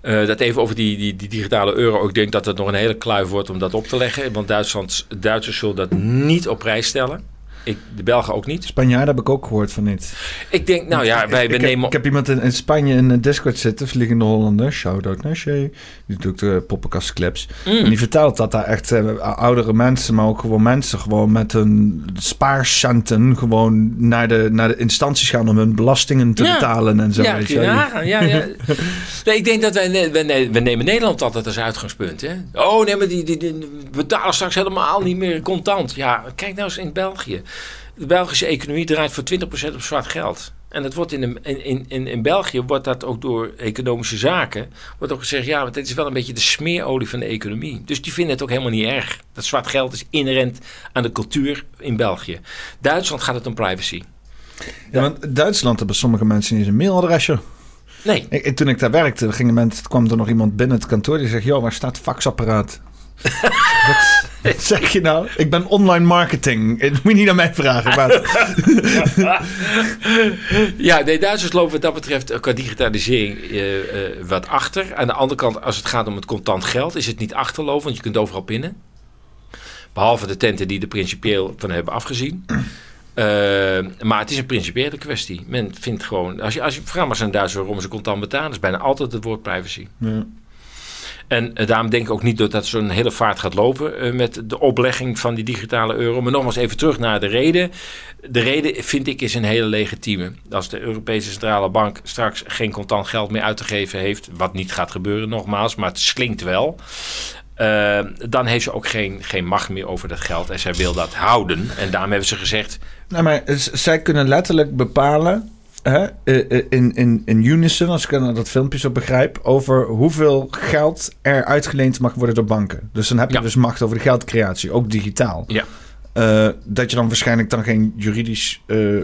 Eh, dat even over die, die, die digitale euro. Ik denk dat het nog een hele kluif wordt om dat op te leggen. Want Duitsland, Duitsers zullen dat niet op prijs stellen. Ik, de Belgen ook niet. Spanjaarden heb ik ook gehoord van niet. Ik denk, nou ja, wij ik, nemen... heb, ik heb iemand in, in Spanje in een Discord zitten, Vliegende Hollander, shout-out naar Shay. Die doet ook de poppenkastclips. Mm. En die vertelt dat daar echt eh, oudere mensen, maar ook gewoon mensen gewoon met hun spaarcenten gewoon naar de, naar de instanties gaan om hun belastingen te Ja. betalen en zo. ja, nagaan. Ja, ja. (laughs) Nee, ik denk dat wij, we nemen Nederland altijd als uitgangspunt. Hè? Oh, nee, maar die, die, die- we betalen straks helemaal niet meer contant. Ja, kijk nou eens in België. De Belgische economie draait voor 20% op zwart geld. En dat wordt in, de, in, in, in België wordt dat ook door economische zaken. Wordt ook gezegd, ja, want dit is wel een beetje de smeerolie van de economie. Dus die vinden het ook helemaal niet erg. Dat zwart geld is inherent aan de cultuur in België. Duitsland gaat het om privacy. Ja, want Duitsland hebben sommige mensen niet eens een mailadresje. Nee. Ik, toen ik daar werkte, ging moment, kwam er nog iemand binnen het kantoor die zegt: Joh, waar staat het faxapparaat? Wat, wat (laughs) zeg je nou? Ik ben online marketing. Dat moet je niet aan mij vragen. Maar... (laughs) ja, nee, Duitsers lopen wat dat betreft qua digitalisering uh, uh, wat achter. Aan de andere kant, als het gaat om het contant geld, is het niet achterlopen, want je kunt overal pinnen. Behalve de tenten die er principieel van hebben afgezien. Uh, maar het is een principiële kwestie. Men vindt gewoon, als je, als je vraagt maar zijn Duitsers waarom ze contant betalen, is bijna altijd het woord privacy. Ja. En uh, daarom denk ik ook niet dat dat zo'n hele vaart gaat lopen uh, met de oplegging van die digitale euro. Maar nogmaals even terug naar de reden. De reden vind ik is een hele legitieme. Als de Europese Centrale Bank straks geen contant geld meer uit te geven heeft, wat niet gaat gebeuren nogmaals, maar het slinkt wel. Uh, dan heeft ze ook geen, geen macht meer over dat geld. En zij wil dat houden. En daarom hebben ze gezegd. Nou, maar zij kunnen letterlijk bepalen. Hè, in, in, in unison, als ik dat filmpje zo begrijp, over hoeveel geld er uitgeleend mag worden door banken. Dus dan heb je ja. dus macht over de geldcreatie, ook digitaal. Ja. Uh, dat je dan waarschijnlijk dan geen juridisch uh,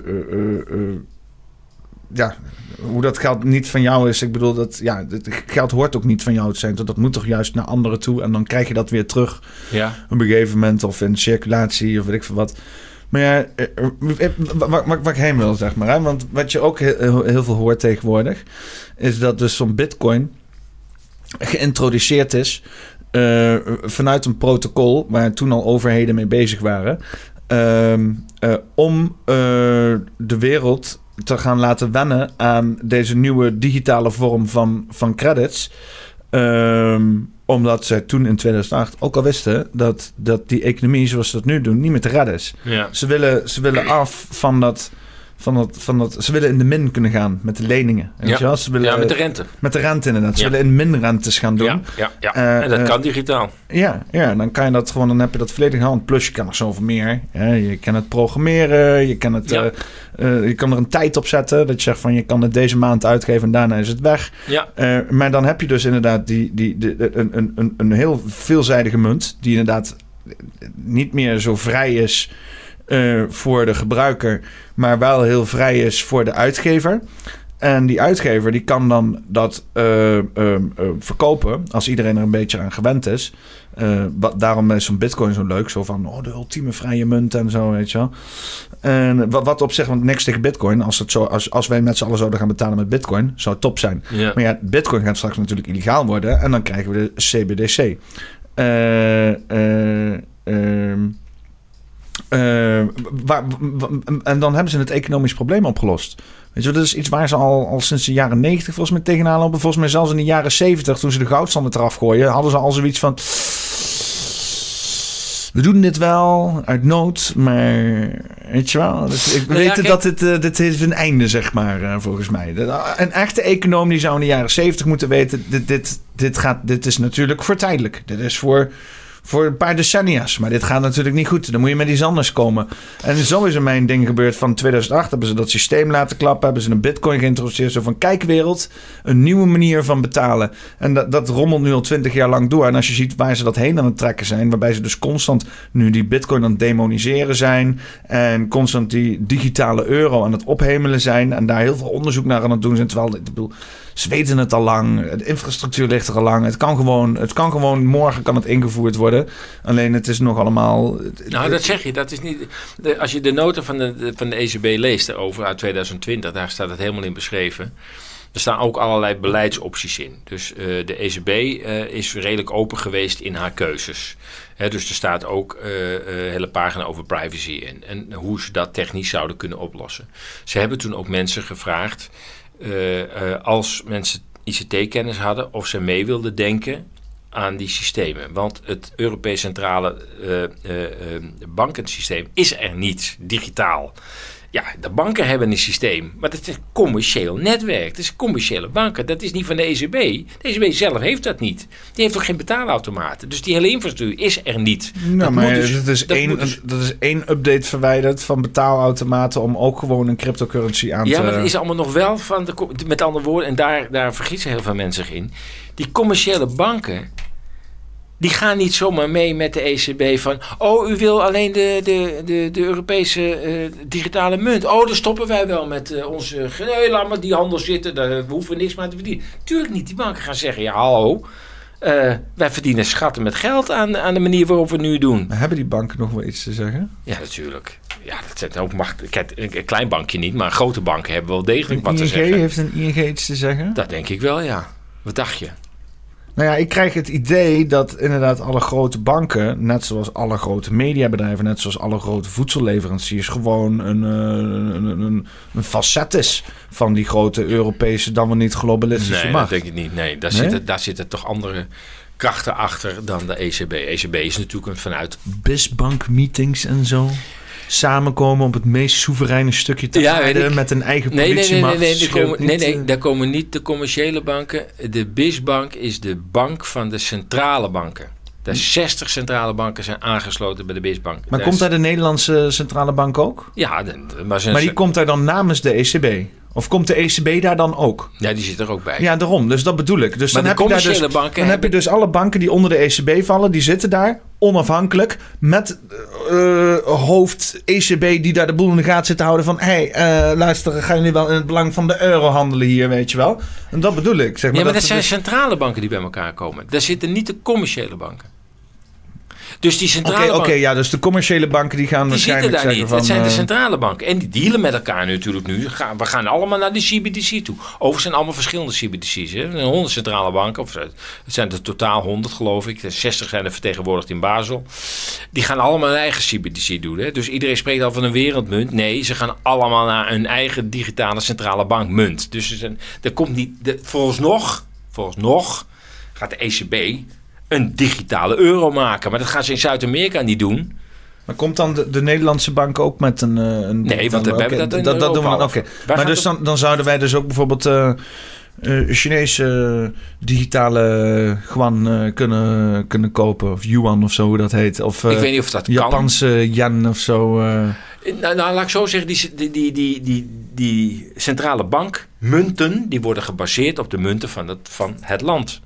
ja, hoe dat geld niet van jou is. Ik bedoel, dat ja, het geld hoort ook niet van jou te zijn. Dat moet toch juist naar anderen toe. En dan krijg je dat weer terug ja. op een gegeven moment. Of in circulatie of weet ik veel wat. Maar ja, waar, waar, waar ik heen wil, zeg maar. Hè? Want wat je ook heel, veel hoort tegenwoordig... is dat dus zo'n bitcoin geïntroduceerd is... Vanuit een protocol waar toen al overheden mee bezig waren... Uh, om de wereld te gaan laten wennen aan deze nieuwe digitale vorm van, van credits. Um, omdat ze toen in 2008 ook al wisten dat, dat die economie zoals ze dat nu doen niet meer te redden is. Ja. Ze, willen, ze willen af van dat, van dat, van dat. Ze willen in de min kunnen gaan met de leningen. Weet ja. Ze willen, ja, met de rente. Met de rente inderdaad. Ze Ja. willen in minrentes gaan doen. Ja, ja, ja. Eh, en dat eh, kan digitaal. Ja, ja, dan kan je dat gewoon, dan heb je dat volledig in hand. Plus je kan nog zoveel meer. Hè. Je kan het programmeren, je kan, het, Ja. eh, je kan er een tijd op zetten. Dat je zegt van je kan het deze maand uitgeven en daarna is het weg. Ja, maar dan heb je dus inderdaad die, die, die, een, een, een, een heel veelzijdige munt. Die inderdaad niet meer zo vrij is eh, voor de gebruiker. Maar wel heel vrij is voor de uitgever. En die uitgever die kan dan dat eh, ehm, eh, verkopen als iedereen er een beetje aan gewend is. Wat, daarom is zo'n bitcoin zo leuk. Zo van, oh, de ultieme vrije munt en zo, weet je wel. En wat, wat op zich, want niks tegen bitcoin. Als, het zo, als, als wij met z'n allen zouden gaan betalen met bitcoin, zou het top zijn. Maar ja, bitcoin gaat straks natuurlijk illegaal worden. En dan krijgen we de CBDC. Eh, eh, ehm, eh, waar- wa- en dan hebben ze het economisch probleem opgelost. Weet je, dat is iets waar ze al, al sinds de jaren 90 volgens mij tegenaan lopen. Volgens mij zelfs in de jaren 70, toen ze de goudstanden eraf gooien, hadden ze al zoiets van. We doen dit wel uit nood, maar weet je wel. Dus ik Nou weet dat dit, eh, dit heeft een einde, zeg maar, eh, volgens mij. Een echte econoom die zou in de jaren 70 moeten weten: dit, dit, dit, gaat, dit is natuurlijk voor tijdelijk. Dit is voor, voor een paar decennia's. Maar dit gaat natuurlijk niet goed. Dan moet je met iets anders komen. En zo is er mijn ding gebeurd. Van 2008 hebben ze dat systeem laten klappen. Hebben ze een bitcoin geïntroduceerd. Zo van, kijk wereld, een nieuwe manier van betalen. En dat, dat rommelt nu al twintig jaar lang door. En als je ziet waar ze dat heen aan het trekken zijn. Waarbij ze dus constant nu die bitcoin aan het demoniseren zijn. En constant die digitale euro aan het ophemelen zijn. En daar heel veel onderzoek naar aan het doen zijn. Terwijl, ik bedoel, ze weten het al lang. De infrastructuur ligt er al lang. Het kan gewoon, het kan gewoon morgen kan het ingevoerd worden. Alleen het is nog allemaal... Nou, dat zeg je. Dat is niet, de, als je de noten van de, van de ECB leest over uit 2020, daar staat het helemaal in beschreven. Er staan ook allerlei beleidsopties in. Dus eh, de ECB eh, is redelijk open geweest in haar keuzes. Dus er staat ook eh, eh, een hele pagina over privacy in. En hoe ze dat technisch zouden kunnen oplossen. Ze hebben toen ook mensen gevraagd, als mensen ICT-kennis hadden, of ze mee wilden denken aan die systemen. Want het Europees Centrale eh, eh, eh, Bankensysteem is er niet digitaal. Ja, de banken hebben een systeem, maar dat is een commercieel netwerk. Dat is commerciële banken. Dat is niet van de ECB. De ECB zelf heeft dat niet. Die heeft ook geen betaalautomaten. Dus die hele infrastructuur is er niet. Nou, dat maar dus- dat, is dat één, dus- dat is één update verwijderd van betaalautomaten om ook gewoon een cryptocurrency aan Ja, te... maar dat is allemaal nog wel van de. Met andere woorden, en daar, daar vergissen heel veel mensen zich in. Die commerciële banken. Die gaan niet zomaar mee met de ECB van. Oh, u wil alleen de, de, de, de Europese eh, digitale munt. Oh, dan stoppen wij wel met eh, onze. Nee, laat maar die handel zitten. Daar, we hoeven niks meer te verdienen. Tuurlijk niet. Die banken gaan zeggen: ja, hallo. eh, wij verdienen schatten met geld aan, aan de manier waarop we het nu doen. Maar hebben die banken nog wel iets te zeggen? Ja, natuurlijk. Ja, dat zijn ook macht. Een, een klein bankje niet, maar grote banken hebben wel degelijk wat te ING, zeggen. heeft een ING iets te zeggen? Dat denk ik wel, ja. Wat dacht je? Nou ja, ik krijg het idee dat inderdaad alle grote banken, net zoals alle grote mediabedrijven, net zoals alle grote voedselleveranciers, gewoon een, eh, een, een, een, facet is van die grote Europese, dan wel niet globalistische Nee, macht. dat denk ik niet. Nee, daar, Nee? Zitten, daar zitten toch andere krachten achter dan de ECB. ECB is natuurlijk een vanuit... Bisbank meetings en zo. Samenkomen op het meest soevereine stukje te Ja, aarde met een eigen Nee, nee, nee, nee, politiemacht. nee, komen, nee, nee, eh, daar komen niet de commerciële banken. De BISbank is de bank van de centrale banken. De 60 centrale banken zijn aangesloten bij de BISbank. Maar Daar komt daar de Nederlandse centrale bank ook? Ja, de- maar, Maar die komt daar dan namens de ECB? Of komt de ECB daar dan ook? ja, die zit er ook bij. Ja, daarom. Dus dat bedoel ik. Dus Maar dan de heb je daar dus, dan heb je dus alle banken die onder de ECB vallen, die zitten daar onafhankelijk met eh, hoofd ECB die daar de boel in de gaten zit te houden van hé, hey, eh, luister, gaan jullie wel in het belang van de euro handelen hier, weet je wel? En dat bedoel ik. Zeg maar, ja, maar dat, zijn dus- centrale banken die bij elkaar komen. Daar zitten niet de commerciële banken. Dus die centrale Oké, oké, banken... ja, dus de commerciële banken die gaan Die zitten waarschijnlijk daar zeggen niet. van... Het zijn de eh, centrale banken. En die dealen met elkaar natuurlijk nu. We gaan allemaal naar de CBDC toe. Overigens zijn allemaal verschillende CBDC's. Hè. Er zijn 100 centrale banken. Of het zijn er totaal 100 geloof ik. 60 zijn er vertegenwoordigd in Basel. Die gaan allemaal een eigen CBDC doen. Hè. Dus iedereen spreekt al van een wereldmunt. Nee, ze gaan allemaal naar een eigen digitale centrale bankmunt. Dus er, zijn, er komt niet... De, vooralsnog, vooralsnog gaat de ECB een digitale euro maken. Maar dat gaan ze in Zuid-Amerika niet doen. Maar komt dan de, de Nederlandse bank ook met een... eh, een Nee, want we hebben dat in dat, dat doen we dan. Wij Maar dus dan, dan zouden wij dus ook bijvoorbeeld eh eh, Chinese digitale yuan eh, kunnen, kunnen kopen. Of yuan of zo, hoe dat heet. Of eh, ik weet niet of dat kan. Japanse yen of zo. eh. Nou, nou, laat ik zo zeggen, die, die, die, die, die, die centrale bank munten, die worden gebaseerd op de munten van het, van het land.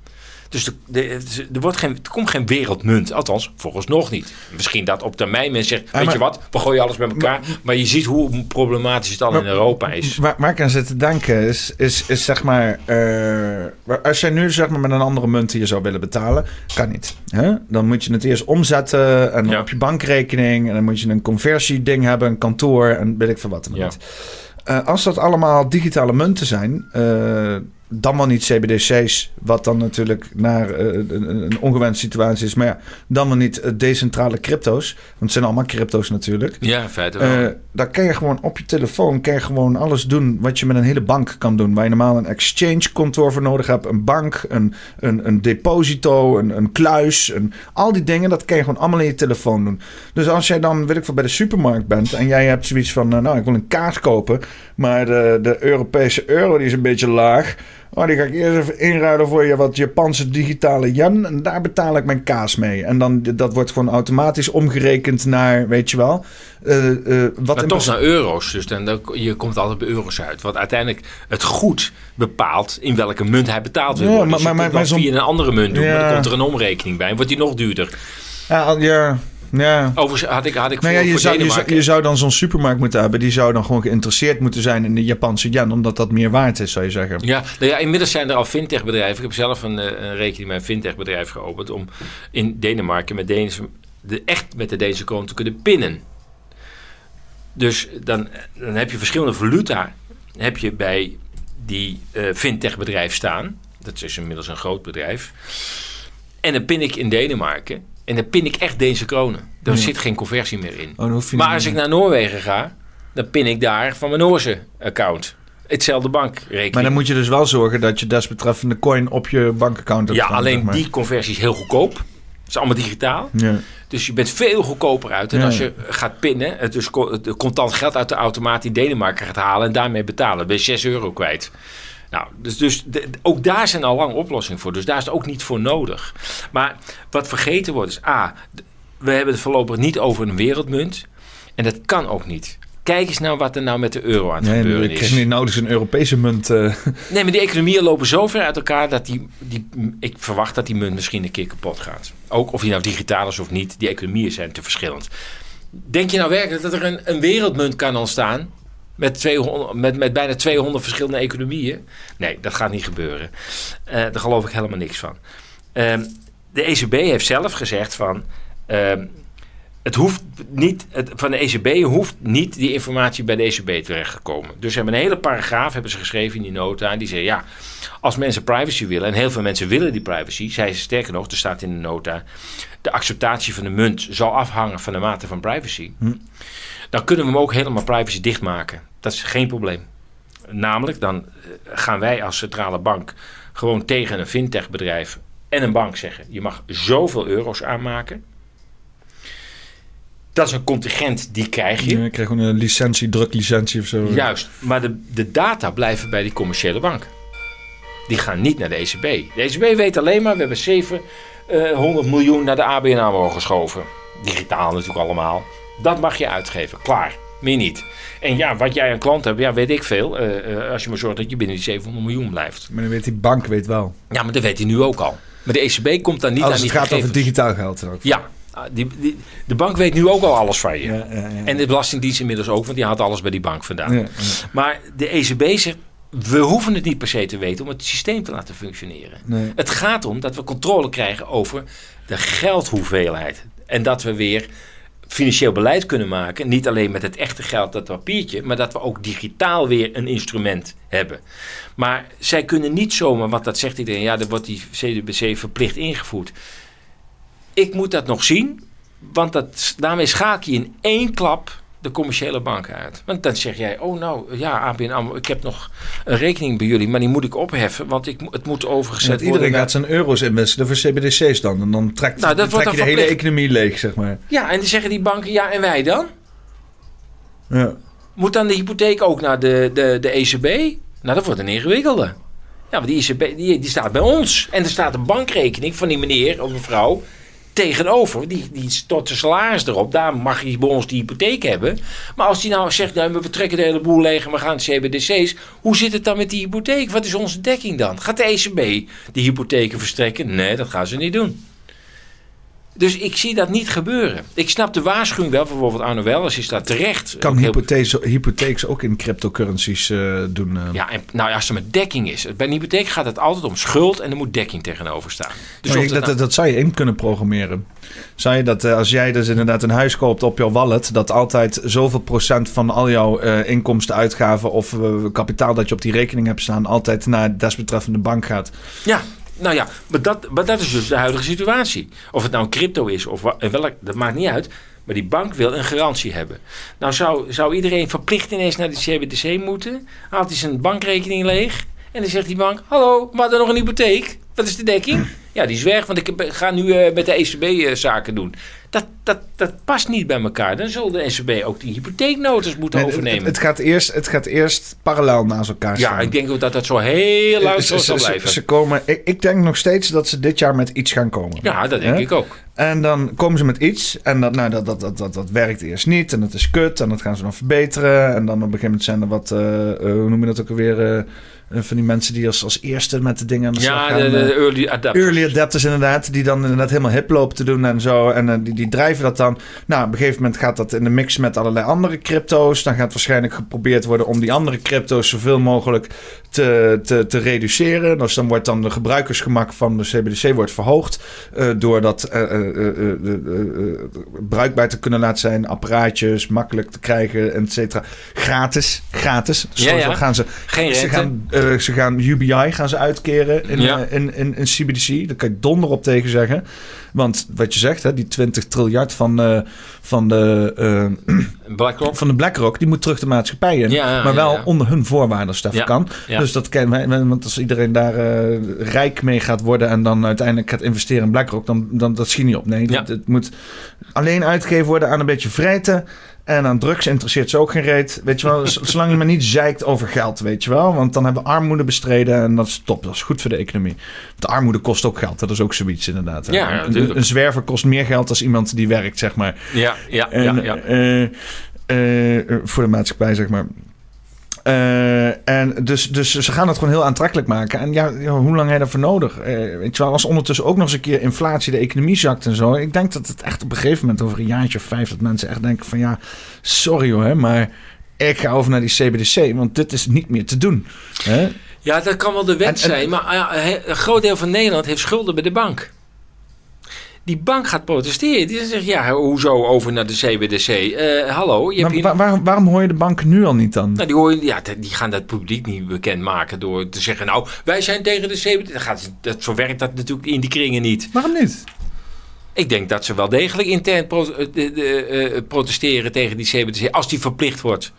Dus de, de- er, wordt geen, er komt geen wereldmunt, althans volgens nog niet. Misschien dat op termijn men zegt, weet maar- je wat, we gooien alles bij elkaar. Maar, je ziet hoe problematisch het al in Europa is. Waar, waar ik aan zit te denken is, is, is zeg maar... eh, als jij nu zeg maar met een andere munt hier zou willen betalen, kan niet. Hè? Dan moet je het eerst omzetten en Ja. op je bankrekening. En dan moet je een conversieding hebben, een kantoor en weet ik veel wat dan Ja. Eh, als dat allemaal digitale munten zijn, eh, dan wel niet CBDC's, wat dan natuurlijk naar eh, een, een ongewenste situatie is. Maar ja, dan wel niet eh, decentrale crypto's, want het zijn allemaal crypto's natuurlijk. Ja, in feite wel. Eh, daar kan je gewoon op je telefoon kan je gewoon alles doen wat je met een hele bank kan doen. Waar je normaal een exchange kantoor voor nodig hebt, een bank, een, een, een deposito, een, een kluis, een, al die dingen, dat kan je gewoon allemaal in je telefoon doen. Dus als jij dan, weet ik veel, bij de supermarkt bent en jij hebt zoiets van, eh, nou, ik wil een kaas kopen, maar de, de Europese euro die is een beetje laag. Oh, die ga ik eerst even inruilen voor je wat Japanse digitale yen. En daar betaal ik mijn kaas mee. En dan, dat wordt gewoon automatisch omgerekend naar, weet je wel. eh, eh, wat maar toch naar euro's. Dus dan, dan- je komt altijd bij euro's uit. Wat uiteindelijk het goed bepaalt in welke munt hij betaald wil Ja, maar- dus je maar- maar via een andere munt doen. Maar dan komt er een omrekening bij. En wordt die nog duurder. Ja, ja, ja. Overigens had ik, had ik Nou ja, je, zou, je, zou, je zou dan zo'n supermarkt moeten hebben. Die zou dan gewoon geïnteresseerd moeten zijn in de Japanse yen. Omdat dat meer waard is, zou je zeggen. Ja, nou ja, inmiddels zijn er al fintech-bedrijven. Ik heb zelf een, eh, een rekening met een fintech-bedrijf geopend om in Denemarken met Deense, de, echt met de Deense kroon te kunnen pinnen. Dus dan, dan heb je verschillende valuta heb je bij die eh fintech-bedrijf staan. Dat is inmiddels een groot bedrijf. En dan pin ik in Denemarken. En dan pin ik echt Deense kronen. Daar Ja. zit geen conversie meer in. Oh, Maar niet- als ik naar Noorwegen ga, dan pin ik daar van mijn Noorse account. Hetzelfde bankrekening. Maar dan moet je dus wel zorgen dat je desbetreffende coin op je bankaccount hebt Ja, staan, alleen zeg maar. die conversie is heel goedkoop. is allemaal digitaal. Ja. Dus je bent veel goedkoper uit. En Ja. als je gaat pinnen, het dus co- het contant geld uit de automaat in Denemarken gaat halen en daarmee betalen, ben je 6 euro kwijt. Nou, dus, dus de- ook daar zijn al lang oplossingen voor. Dus daar is het ook niet voor nodig. Maar wat vergeten wordt is, A, we hebben het voorlopig niet over een wereldmunt. En dat kan ook niet. Kijk eens nou wat er nou met de euro aan het Nee, gebeuren ik is. krijg niet nodig een Europese munt. eh. Nee, maar die economieën lopen zo ver uit elkaar dat die, die, ik verwacht dat die munt misschien een keer kapot gaat. Ook of die nou digitaal is of niet, die economieën zijn te verschillend. Denk je nou werkelijk dat er een, een wereldmunt kan ontstaan met, 200, met, met bijna 200 verschillende economieën? Nee, dat gaat niet gebeuren. Eh, daar geloof ik helemaal niks van. Ehm, de ECB heeft zelf gezegd van. ehm, het hoeft niet, het, van de ECB hoeft niet die informatie bij de ECB terecht te komen. Dus ze hebben een hele paragraaf hebben ze geschreven in die nota. En die zeggen, ja, als mensen privacy willen... en heel veel mensen willen die privacy... zij sterker nog, er staat in de nota... de acceptatie van de munt zal afhangen van de mate van privacy. Dan kunnen we hem ook helemaal privacy dichtmaken. Dat is geen probleem. Namelijk, dan eh, gaan wij als centrale bank... gewoon tegen een fintech-bedrijf en een bank zeggen... je mag zoveel euro's aanmaken... Dat is een contingent, die krijg je. Je krijgt gewoon een licentie, druklicentie of zo. Juist, maar de, de data blijven bij die commerciële bank. Die gaan niet naar de ECB. De ECB weet alleen maar, we hebben 700 miljoen naar de ABN AMRO geschoven. Digitaal natuurlijk allemaal. Dat mag je uitgeven, klaar. Meer niet. En ja, wat jij aan klant hebt, ja, weet ik veel. eh, eh, als je maar zorgt dat je binnen die 700 miljoen blijft. Maar dan weet die bank weet wel. Ja, maar dat weet hij nu ook al. Maar de ECB komt dan niet Als aan het die gaat over digitaal geld ook. Ja, ah, die, die, de bank weet nu ook al alles van je. Ja, ja, ja. En de Belastingdienst inmiddels ook, want die had alles bij die bank vandaan. Maar de ECB zegt, we hoeven het niet per se te weten om het systeem te laten functioneren. Nee. Het gaat om dat we controle krijgen over de geldhoeveelheid. En dat we weer financieel beleid kunnen maken. Niet alleen met het echte geld, dat papiertje, maar dat we ook digitaal weer een instrument hebben. Maar zij kunnen niet zomaar, want dat zegt iedereen, ja, dan wordt die CDBC verplicht ingevoerd. Ik moet dat nog zien, want dat, daarmee schakel je in één klap de commerciële banken uit. Want dan zeg jij, oh nou, ja, ABN AMRO, ik heb nog een rekening bij jullie, maar die moet ik opheffen, want ik, het moet overgezet Want worden. iedereen gaat zijn euro's inwisselen voor CBDC's dan. En dan trekt, Nou, dat trek je de hele economie leeg, zeg maar. Ja, en dan zeggen die banken, ja, en wij dan? Ja. Moet dan de hypotheek ook naar de, de, de ECB? Nou, dat wordt een ingewikkelde. Ja, want die ECB die, die staat bij ons. En er staat een bankrekening van die meneer of mevrouw tegenover. Die, die stort zijn salaris erop. Daar mag hij bij ons die hypotheek hebben. Maar als die nou zegt, nou, we trekken de hele boel leeg we gaan CBDC's. Hoe zit het dan met die hypotheek? Wat is onze dekking dan? Gaat de ECB die hypotheken verstrekken? Nee, dat gaan ze niet doen. Dus ik zie dat niet gebeuren. Ik snap de waarschuwing wel, bijvoorbeeld Arno Wellers is daar terecht. Kan heel- hypotheeks, ook in cryptocurrencies eh, doen? eh. ja, en, nou ja, als er met dekking is. Bij een hypotheek gaat het altijd om schuld en er moet dekking tegenover staan. Dus of ik- dat dat, nou- dat zou je in kunnen programmeren. Zou je dat eh, als jij dus inderdaad een huis koopt op jouw wallet, dat altijd zoveel procent van al jouw inkomsten, uitgaven of kapitaal dat je op die rekening hebt staan, altijd naar de desbetreffende bank gaat? Ja, nou ja, maar dat, maar dat is dus de huidige situatie. Of het nou crypto is of welk, dat maakt niet uit. Maar die bank wil een garantie hebben. Nou zou, zou iedereen verplicht ineens naar de CBDC moeten. Haalt hij zijn bankrekening leeg. En dan zegt die bank, hallo, we hadden nog een hypotheek. Wat is de dekking? Ja, die weg, want ik ga nu eh, met de ECB eh, zaken doen. Dat, dat, dat past niet bij elkaar. Dan zal de ECB ook die hypotheeknotas moeten Nee, het, overnemen. het gaat eerst, het gaat eerst parallel naast elkaar staan. ja, ik denk ook dat dat zo heel lang zal blijven. Ze komen, ik, ik denk nog steeds dat ze dit jaar met iets gaan komen. ja, dat denk ik ook. En dan komen ze met iets en dat, nou, dat, dat, dat, dat, dat werkt eerst niet en dat is kut en dat gaan ze dan verbeteren. En dan op een gegeven moment zijn er wat, eh, hoe noem je dat ook alweer, van die mensen die als, als eerste met de dingen aan de slag Ja, gaan. de, eh, de early adapters. Early adapters inderdaad, die dan inderdaad helemaal hip lopen te doen en zo. En eh, die, die drijven dat dan. Nou, op een gegeven moment gaat dat in de mix met allerlei andere crypto's. Dan gaat waarschijnlijk geprobeerd worden om die andere crypto's zoveel mogelijk te, te, te reduceren. Dus dan wordt dan de gebruikersgemak van de CBDC wordt verhoogd. eh, door dat eh, eh, eh, eh, eh, eh, bruikbaar te kunnen laten zijn. Apparaatjes, makkelijk te krijgen, et cetera. Gratis, gratis. Ja, Sowieso ja. gaan ze Geen ze gaan ze gaan UBI gaan ze uitkeren in, Ja. eh, in, in, in CBDC. Daar kan je donder op tegen zeggen. Want wat je zegt, hè, die 20 triljard van, eh, van, de, eh, BlackRock. van de BlackRock, die moet terug de maatschappij in. Ja, maar wel onder hun voorwaarden, Ja, kan. Dus dat kennen wij. Want als iedereen daar rijk mee gaat worden en dan uiteindelijk gaat investeren in BlackRock, dan, dan dat schiet niet op. Nee, het, moet alleen uitgegeven worden aan een beetje vreten. En aan drugs interesseert ze ook geen reet. Weet je wel, (laughs) zolang je maar niet zeikt over geld, weet je wel. Want dan hebben we armoede bestreden en dat is top. Dat is goed voor de economie. Want armoede kost ook geld. Dat is ook zoiets inderdaad. Ja, ja, een, zwerver kost meer geld dan iemand die werkt, zeg maar. Ja, ja, En, ja, ja. eh, eh, voor de maatschappij, zeg maar. Eh, en dus, dus ze gaan het gewoon heel aantrekkelijk maken. En ja, hoe lang heb je daarvoor nodig? Eh, weet je wel, als ondertussen ook nog eens een keer inflatie, de economie zakt en zo. Ik denk dat het echt op een gegeven moment over een jaartje of vijf... dat mensen echt denken van ja, sorry hoor, maar ik ga over naar die CBDC. Want dit is niet meer te doen. Hè? Ja, dat kan wel de wet En- en- zijn, maar ah, een groot deel van Nederland heeft schulden bij de bank. Die bank gaat protesteren. Die zegt, ja, hoezo over naar de CBDC? Eh, hallo, je hebt hier... waarom, waarom hoor je de banken nu al niet dan? Nou, die, hoor je, ja, die gaan dat publiek niet bekendmaken door te zeggen... nou, wij zijn tegen de CBDC. Dat gaat, dat, zo werkt dat natuurlijk in die kringen niet. Waarom niet? Ik denk dat ze wel degelijk intern pro- eh, eh, protesteren tegen die CBDC... als die verplicht wordt.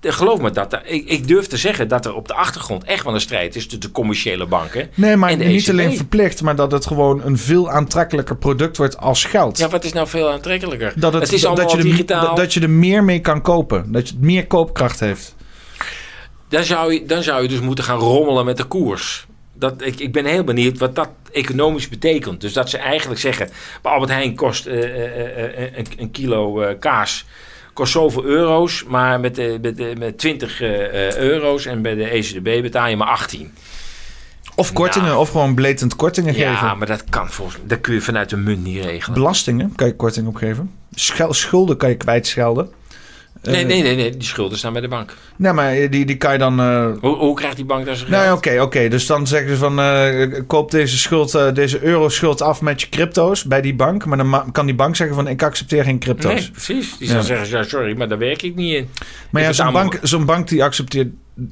Eh, Geloof me, dat, ik, ik durf te zeggen dat er op de achtergrond echt wel een strijd is... tussen de commerciële banken Nee, maar en de niet ECB. alleen verplicht, maar dat het gewoon een veel aantrekkelijker product wordt als geld. Ja, wat is nou veel aantrekkelijker? dat, het, het is dat, je er, digitaal. dat, dat je er meer mee kan kopen. Dat je het meer koopkracht heeft. dan, zou je, dan zou je dus moeten gaan rommelen met de koers. Dat, ik, ik ben heel benieuwd wat dat economisch betekent. Dus dat ze eigenlijk zeggen... bij Albert Heijn kost eh, eh, een, een kilo kaas... kost zoveel euro's, maar met, de, met, de, met 20 eh, eh, euro's... en bij de ECB betaal je maar 18. Of kortingen, Nou. of gewoon blatant kortingen Ja, geven. maar dat kan volgens dat kun je vanuit de munt niet regelen. Belastingen kan je korting opgeven. Schel- schulden kan je kwijtschelden. Nee, Eh, nee, nee, nee, die schulden staan bij de bank. Nee, maar die, die kan je dan... eh, Hoe, hoe krijgt die bank daar zijn Nou, ja, geld? oké, oké. Dus dan zeggen ze van, eh, koop deze schuld, eh, deze euroschuld af met je crypto's bij die bank. Maar dan ma- kan die bank zeggen van, ik accepteer geen crypto's. Nee, precies. Die Ja. zal zeggen, ja, sorry, maar daar werk ik niet in. maar ja, zo'n bank, zo'n bank die accepteert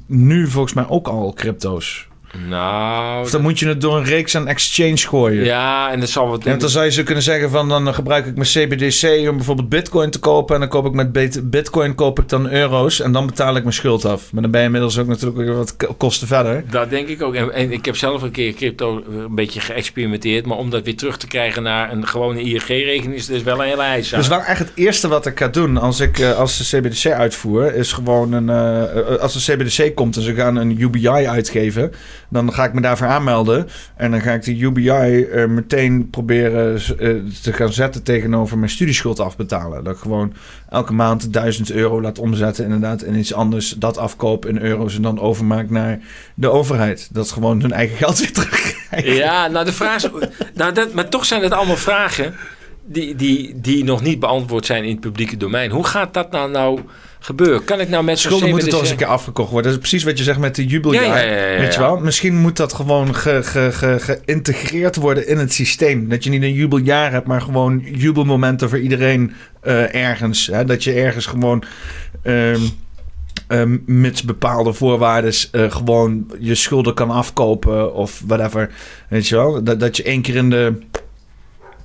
nu volgens mij ook al crypto's. Nou, Of dan moet je het door een reeks aan exchange gooien. ja, en dat zal wat... Want dan zou je zo kunnen zeggen van dan gebruik ik mijn CBDC om bijvoorbeeld bitcoin te kopen. En dan koop ik met bit- bitcoin koop ik dan euro's en dan betaal ik mijn schuld af. Maar dan ben je inmiddels ook natuurlijk weer wat kosten verder. Dat denk ik ook. En, en ik heb zelf een keer crypto een beetje geëxperimenteerd. Maar om dat weer terug te krijgen naar een gewone ING-rekening is dus wel een hele eis. Dus wel echt het eerste wat ik ga doen als ik eh, als de CBDC uitvoer, is gewoon een. eh, eh, als de CBDC komt en ze gaan een UBI uitgeven, dan ga ik me daarvoor aanmelden. En dan ga ik die UBI eh, meteen proberen eh, te gaan zetten tegenover mijn studieschuld afbetalen. Dat ik gewoon elke maand 1000 euro laat omzetten, inderdaad, in iets anders. Dat afkoop in euro's en dan overmaak naar de overheid. Dat is gewoon hun eigen geld weer terugkrijgen. Ja, nou de vraag is... nou, dat, maar toch zijn het allemaal vragen die, die, die nog niet beantwoord zijn in het publieke domein. Hoe gaat dat nou, nou gebeuren? Kan ik nou met Schulden moeten toch eens een keer afgekocht worden. Dat is precies wat je zegt met de jubeljaar. Ja, ja, ja, Weet je wel? Misschien moet dat gewoon ge, ge, ge- geïntegreerd worden in het systeem. Dat je niet een jubeljaar hebt, maar gewoon jubelmomenten voor iedereen eh, ergens. Hè? Dat je ergens gewoon... ehm ehm, mits bepaalde voorwaarden eh, gewoon je schulden kan afkopen of whatever. Weet je wel? Dat, dat je één keer in de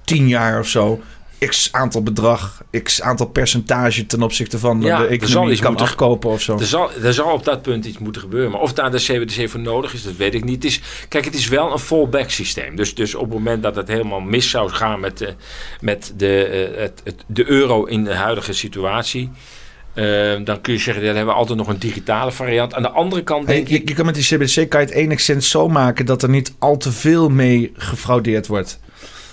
tien jaar of zo x aantal bedrag, x aantal percentage ten opzichte van Ja, de economie kan moeten- afkopen of zo. Er zal, er zal op dat punt iets moeten gebeuren. Maar of daar de CBDC voor nodig is, dat weet ik niet. Het is, kijk, het is wel een fallback systeem. Dus, dus op het moment dat het helemaal mis zou gaan met, de, met de, eh, het, het- de euro in de huidige situatie... eh, dan kun je zeggen, dan hebben we altijd nog een digitale variant. Aan de andere kant denk je, ik... je kan met die CBDC kan je het enigszins zo maken dat er niet al te veel mee gefraudeerd wordt.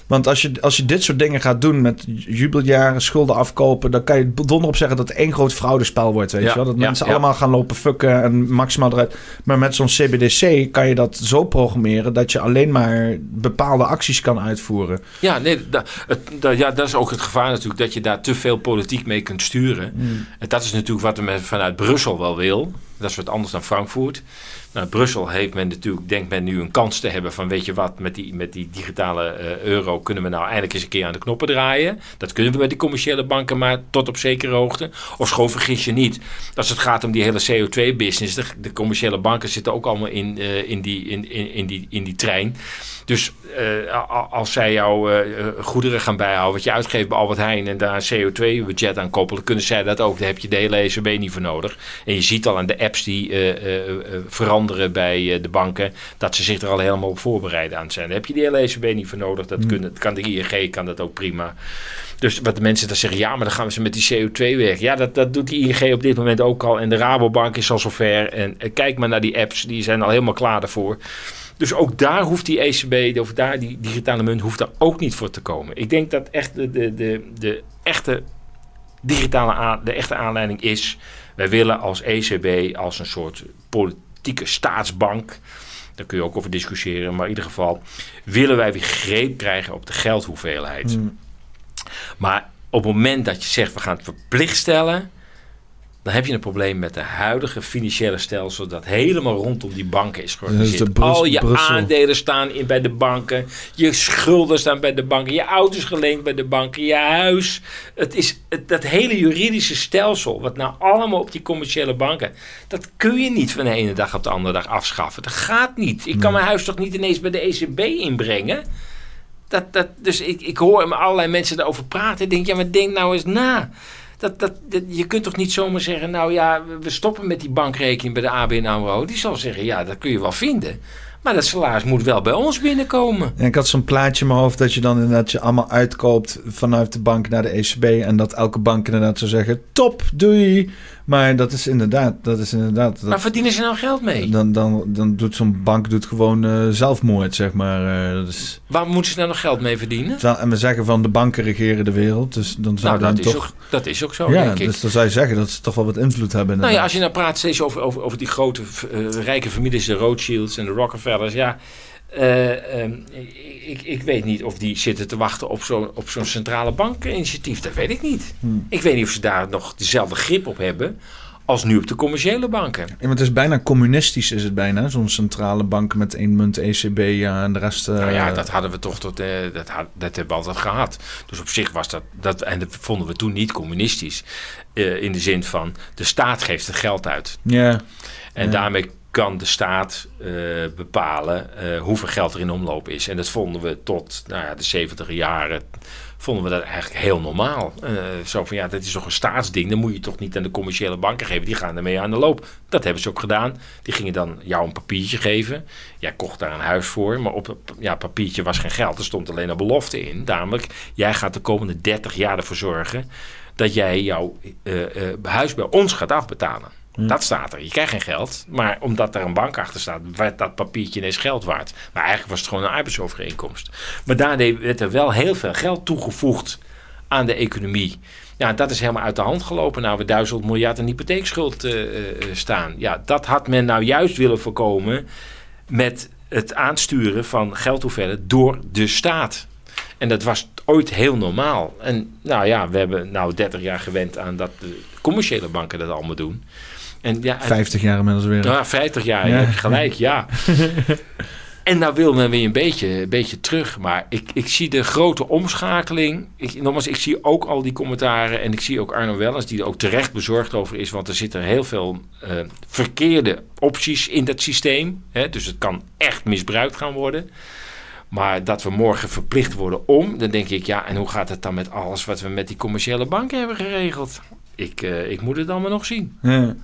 Want als je, als je dit soort dingen gaat doen met jubeljaren, schulden afkopen, dan kan je donder op zeggen dat het één groot fraudespel wordt. Weet Ja, je wel? Dat ja, mensen ja. allemaal gaan lopen fucken en maximaal eruit. Maar met zo'n CBDC kan je dat zo programmeren dat je alleen maar bepaalde acties kan uitvoeren. Ja, nee, da- het, da- ja, dat is ook het gevaar natuurlijk, dat je daar te veel politiek mee kunt sturen. En dat is natuurlijk wat men vanuit Brussel wel wil. Dat is wat anders dan Frankfurt. Nou, Brussel heeft men natuurlijk, denkt men nu een kans te hebben van weet je wat, met die, met die digitale eh, euro kunnen we nou eindelijk eens een keer aan de knoppen draaien. Dat kunnen we met die commerciële banken maar tot op zekere hoogte. Of schoon vergis je niet, als het gaat om die hele CO2-business, de, commerciële banken zitten ook allemaal in, uh, in, die, in, in, in, die, in die trein. Dus als zij jouw goederen gaan bijhouden, wat je uitgeeft bij Albert Heijn en daar een CO2-budget aan koppelen, kunnen zij dat ook. Daar heb je de hele ECB niet voor nodig. En je ziet al aan de apps die veranderen bij de banken, dat ze zich er al helemaal op voorbereiden aan zijn. Daar heb je de hele ECB niet voor nodig. Dat, kunnen, kan de ING kan dat ook prima. Dus wat de mensen dan zeggen, ja, maar dan gaan we ze met die CO2 werken. Ja, dat, dat doet die ING op dit moment ook al. En de Rabobank is al zover. En kijk maar naar die apps, die zijn al helemaal klaar daarvoor. Dus ook daar hoeft die ECB, of daar die digitale munt, hoeft daar ook niet voor te komen. Ik denk dat echt de, de, de, de echte digitale aan, de echte aanleiding is. Wij willen als ECB, als een soort politieke staatsbank. Daar kun je ook over discussiëren. Maar in ieder geval willen wij weer greep krijgen op de geldhoeveelheid. Mm. Maar op het moment dat je zegt we gaan het verplicht stellen dan heb je een probleem met de huidige financiële stelsel dat helemaal rondom die banken is georganiseerd. Al je aandelen staan in bij de banken, je schulden staan bij de banken, je auto's geleend bij de banken, je huis. Het is het, dat hele juridische stelsel, wat nou allemaal op die commerciële banken, dat kun je niet van de ene dag op de andere dag afschaffen. Dat gaat niet. Ik kan mijn huis toch niet ineens bij de ECB inbrengen? Dat, dat, dus ik, ik hoor allerlei mensen daarover praten. Ik denk, ja, maar denk nou eens na. Dat, dat, je kunt toch niet zomaar zeggen, nou ja, we stoppen met die bankrekening bij de ABN AMRO. Die zal zeggen, ja, dat kun je wel vinden. Maar dat salaris moet wel bij ons binnenkomen. ik had zo'n plaatje in mijn hoofd dat je dan inderdaad je allemaal uitkoopt vanuit de bank naar de ECB. En dat elke bank inderdaad zou zeggen, top, doei. Maar dat is inderdaad, dat is inderdaad. Dat, maar verdienen ze nou geld mee? Dan, dan, dan doet zo'n bank doet gewoon uh, zelfmoord, zeg maar. Uh, dat is, Waar moeten ze nou nog geld mee verdienen? En we zeggen van de banken regeren de wereld, dus dan zou nou, dat toch. Is ook, dat is ook zo. Ja, denk dus dan zou je zeggen dat ze toch wel wat invloed hebben. Nou ja, als je nou praat steeds over, over, over die grote uh, rijke families, de Rothschilds en de Ja. Uh, um, ik, ik, weet niet of die zitten te wachten op zo'n op zo'n centrale bankinitiatief. Dat weet ik niet. Hmm. Ik weet niet of ze daar nog dezelfde grip op hebben als nu op de commerciële banken. Ja, maar het is bijna communistisch, is het bijna. Zo'n centrale bank met één munt ECB ja, en de rest... Uh... Nou ja, dat hadden we toch tot... Uh, dat, had, dat hebben we altijd gehad. Dus op zich was dat... dat en dat vonden we toen niet communistisch. Uh, in de zin van, de staat geeft het geld uit. Ja. En ja. daarmee kan de staat bepalen hoeveel geld er in omloop is. En dat vonden we tot nou ja, de 70 jaren vonden we dat eigenlijk heel normaal. Uh, zo van ja, dat is toch een staatsding, dan moet je toch niet aan de commerciële banken geven. Die gaan ermee aan de loop. Dat hebben ze ook gedaan. Die gingen dan jou een papiertje geven. Jij kocht daar een huis voor, maar op ja, papiertje was geen geld. Er stond alleen een belofte in. Namelijk, jij gaat de komende 30 jaar ervoor zorgen dat jij jouw huis bij ons gaat afbetalen. Hm. Dat staat er. Je krijgt geen geld. Maar omdat er een bank achter staat, werd dat papiertje ineens geld waard. Maar eigenlijk was het gewoon een arbeidsovereenkomst. Maar daarmee werd er wel heel veel geld toegevoegd aan de economie. Ja, dat is helemaal uit de hand gelopen. Nou, we duizend miljard een hypotheekschuld uh, uh, staan. Ja, dat had men nou juist willen voorkomen met het aansturen van geldhoeveelheden door de staat. En dat was ooit heel normaal. En nou ja, we hebben nou 30 jaar gewend aan dat de commerciële banken dat allemaal doen. En ja, 50 jaar inmiddels weer. Ja, 50 jaar, ja. heb je gelijk, ja. (laughs) en nou wil men weer een beetje, een beetje terug. Maar ik, ik zie de grote omschakeling. Ik, nogmaals, ik zie ook al die commentaren. En ik zie ook Arno Wellens, die er ook terecht bezorgd over is. Want er zitten heel veel uh, verkeerde opties in dat systeem. Hè, dus het kan echt misbruikt gaan worden. Maar dat we morgen verplicht worden om, dan denk ik, ja, en hoe gaat het dan met alles wat we met die commerciële banken hebben geregeld? Ik, uh, ik moet het allemaal nog zien. Ja.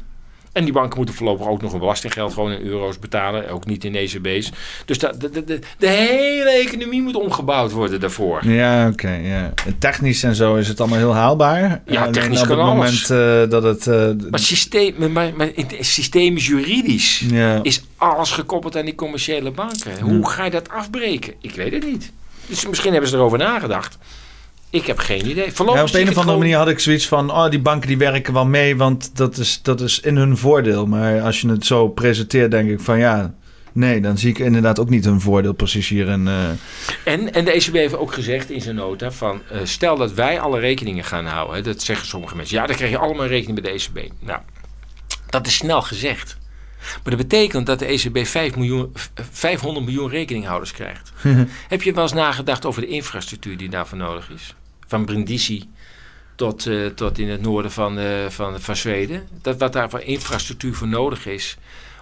En die banken moeten voorlopig ook nog een belastinggeld gewoon in euro's betalen. Ook niet in ECB's. Dus de, de, de, de hele economie moet omgebouwd worden daarvoor. Ja, oké. Okay, ja. Technisch en zo is het allemaal heel haalbaar. Ja, technisch kan op het moment uh, dat het... Uh, maar, systeem, maar, maar systemisch juridisch ja. is alles gekoppeld aan die commerciële banken. Hoe ga je dat afbreken? Ik weet het niet. Dus misschien hebben ze erover nagedacht. Ik heb geen idee. Ja, op een of andere manier had ik zoiets van... oh, die banken die werken wel mee, want dat is, dat is in hun voordeel. Maar als je het zo presenteert, denk ik van ja... Nee, dan zie ik inderdaad ook niet hun voordeel precies hierin. Uh... En, en de ECB heeft ook gezegd in zijn nota van... Uh, stel dat wij alle rekeningen gaan houden. Dat zeggen sommige mensen. Ja, dan krijg je allemaal rekening bij de ECB. Nou, dat is snel gezegd. Maar dat betekent dat de ECB 5 miljoen, 500 miljoen rekeninghouders krijgt. (laughs) Heb je wel eens nagedacht over de infrastructuur die daarvoor nodig is? Van Brindisi tot, uh, tot in het noorden van, uh, van, van Zweden. Dat wat daar voor infrastructuur voor nodig is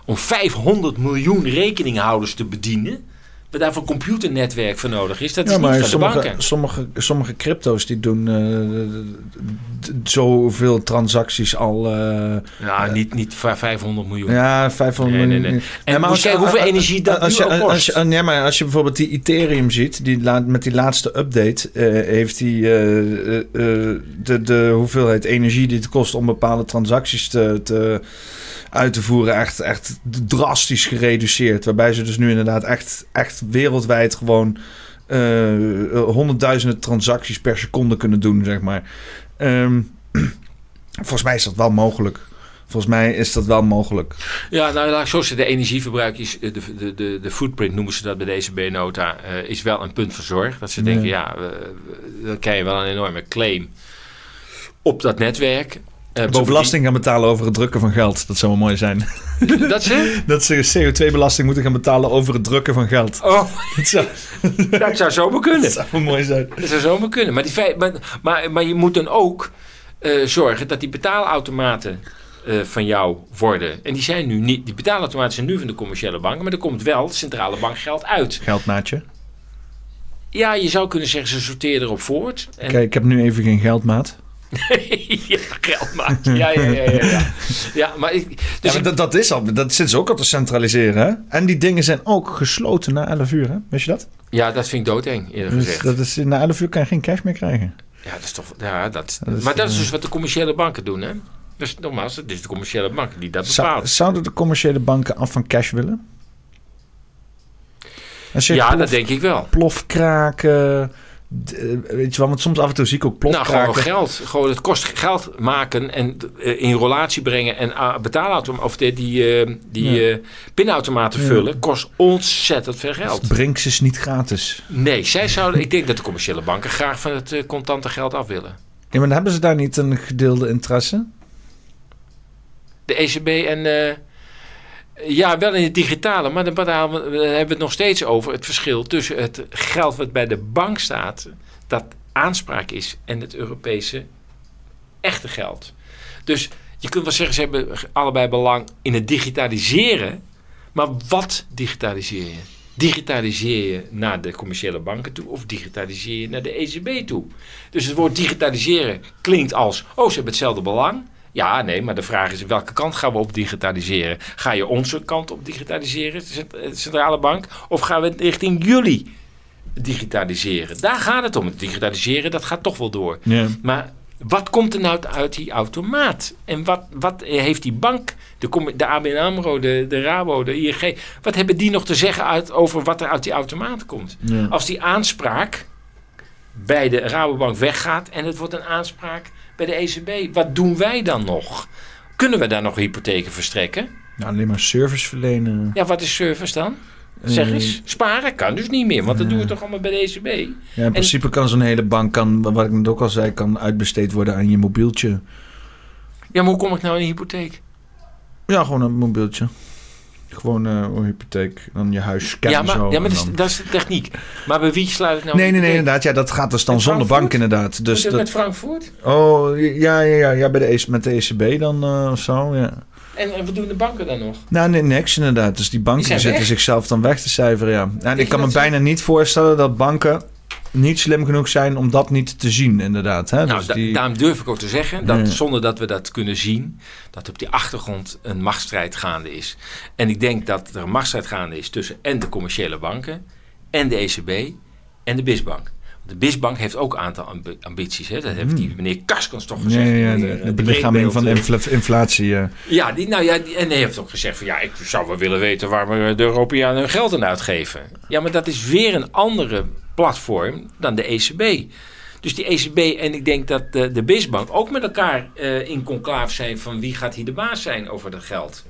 om 500 miljoen rekeninghouders te bedienen daar voor computernetwerk voor nodig is. Dat ja, is maar niet van sommige, de banken. Sommige, sommige crypto's die doen uh, zoveel transacties al. Uh, ja, niet, niet 500 miljoen. Ja, 500 nee, nee, miljoen. nee. En ja, maar als je, hoeveel energie dat als nu je, al kost. Als je, nee, maar als je bijvoorbeeld die Ethereum ziet, die la, met die laatste update uh, heeft die de, de hoeveelheid energie die het kost om bepaalde transacties te, te uit te voeren echt, echt drastisch gereduceerd. Waarbij ze dus nu inderdaad echt, echt wereldwijd gewoon uh, honderdduizenden transacties per seconde kunnen doen, zeg maar. Um, (clears throat) volgens mij is dat wel mogelijk. Volgens mij is dat wel mogelijk. Ja, nou, laat ik zo zeggen, de energieverbruik is, de, de, de, de footprint noemen ze dat bij deze B-nota, uh, is wel een punt van zorg. Dat ze denken, ja, ja uh, dan krijg je wel een enorme claim op dat netwerk. Uh, dat ze belasting gaan betalen over het drukken van geld. Dat zou wel mooi zijn. (laughs) Dat ze? (laughs) dat ze CO2-belasting moeten gaan betalen over het drukken van geld. Oh, (laughs) dat zou, dat zou zomaar kunnen. Dat zou wel mooi zijn. Dat zou zomaar kunnen. Maar, die feit, maar, maar, maar je moet dan ook uh, zorgen dat die betaalautomaten uh, van jou worden. En die zijn nu niet. Die betaalautomaten zijn nu van de commerciële banken, maar er komt wel centrale bankgeld uit. Geldmaatje. Ja, je zou kunnen zeggen, ze sorteren erop voort. En... Kijk, ik heb nu even geen geldmaat. (laughs) ja, geld maakt. Ja, ja, ja, ja. ja. ja maar, ik, dus ja, maar dat, dat is al, dat zit ze ook al te centraliseren. Hè? En die dingen zijn ook gesloten na 11 uur, hè? Weet je dat? Ja, dat vind ik doodeng, eerder dus gezegd. Dat is, na 11 uur kan je geen cash meer krijgen. Ja, dat is toch. Ja, dat, dat is, maar dat is dus wat de commerciële banken doen, hè? Dus nogmaals, het is de commerciële banken die dat bepalen. Zouden de commerciële banken af van cash willen? ja, plof, dat denk ik wel. Plofkraken. Weet je wel, want soms af en toe zie ik ook plofkraken. Nou, gewoon geld. Gewoon het kost geld maken en uh, in relatie brengen en uh, betaalautomaten of die, die, uh, die ja. pinautomaten ja. vullen kost ontzettend veel geld. Brinks is niet gratis. Nee, zij zouden, ik denk dat de commerciële banken graag van het contante geld af willen. Ja, maar hebben ze daar niet een gedeelde interesse? De ECB en ja, wel in het digitale, maar dan hebben we het nog steeds over het verschil tussen het geld wat bij de bank staat, dat aanspraak is, en het Europese echte geld. Dus je kunt wel zeggen, ze hebben allebei belang in het digitaliseren, maar wat digitaliseer je? Digitaliseer je naar de commerciële banken toe of digitaliseer je naar de ECB toe? Dus het woord digitaliseren klinkt als, oh, ze hebben hetzelfde belang. Ja, nee, maar de vraag is welke kant gaan we op digitaliseren? Ga je onze kant op digitaliseren, de centrale bank? Of gaan we richting jullie digitaliseren? Daar gaat het om. Het digitaliseren, dat gaat toch wel door. Ja. Maar wat komt er nou uit die automaat? En wat, wat heeft die bank, de, de ABN AMRO, de, de Rabo, de ING... wat hebben die nog te zeggen uit, over wat er uit die automaat komt? Ja. Als die aanspraak bij de Rabobank weggaat en het wordt een aanspraak bij de ECB. Wat doen wij dan nog? Kunnen we daar nog hypotheken verstrekken? Nou, alleen maar service verlenen. Ja, wat is service dan? Zeg eens, sparen kan dus niet meer, want dat doen we toch allemaal bij de ECB. Ja, in principe kan zo'n hele bank, kan, wat ik net ook al zei, kan uitbesteed worden aan je mobieltje. Ja, maar hoe kom ik nou in een hypotheek? Ja, gewoon een mobieltje. Gewoon uh, een hypotheek, dan je huis scannen ja, maar, zo. Ja, maar dat is, dan... dat is de techniek. Maar bij wie sluit ik nou Nee, nee, nee, inderdaad. Ja, dat gaat dus dan Met zonder Frankfurt? bank inderdaad. Dus het dat... met Frankfurt? Oh, ja, ja, ja, ja bij de, EC met de ECB dan uh, of zo, ja. En, en wat doen de banken dan nog? Nou, nee, niks inderdaad. Dus die banken Die zetten weg. zichzelf dan weg te cijferen, ja. En ik kan me bijna niet voorstellen dat banken niet slim genoeg zijn om dat niet te zien, inderdaad. Hè? Nou, dus da- die... daarom durf ik ook te zeggen dat Ja. zonder dat we dat kunnen zien, dat op die achtergrond een machtsstrijd gaande is. En ik denk dat er een machtsstrijd gaande is tussen en de commerciële banken, en de ECB en de BISbank. De BISbank heeft ook een aantal ambi- ambities. Hè? Dat heeft die meneer Karskens toch Hmm. Ja, gezegd. ja, Die, de, de belichaming van de inflatie. ja. Ja, die, nou ja, die- en hij heeft ook gezegd van ja, ik zou wel willen weten waar we de Europeanen hun geld aan uitgeven. Ja, maar dat is weer een andere platform dan de ECB. Dus die ECB en ik denk dat de, de BISbank ook met elkaar eh, in conclaaf zijn van wie gaat hier de baas zijn over dat geld.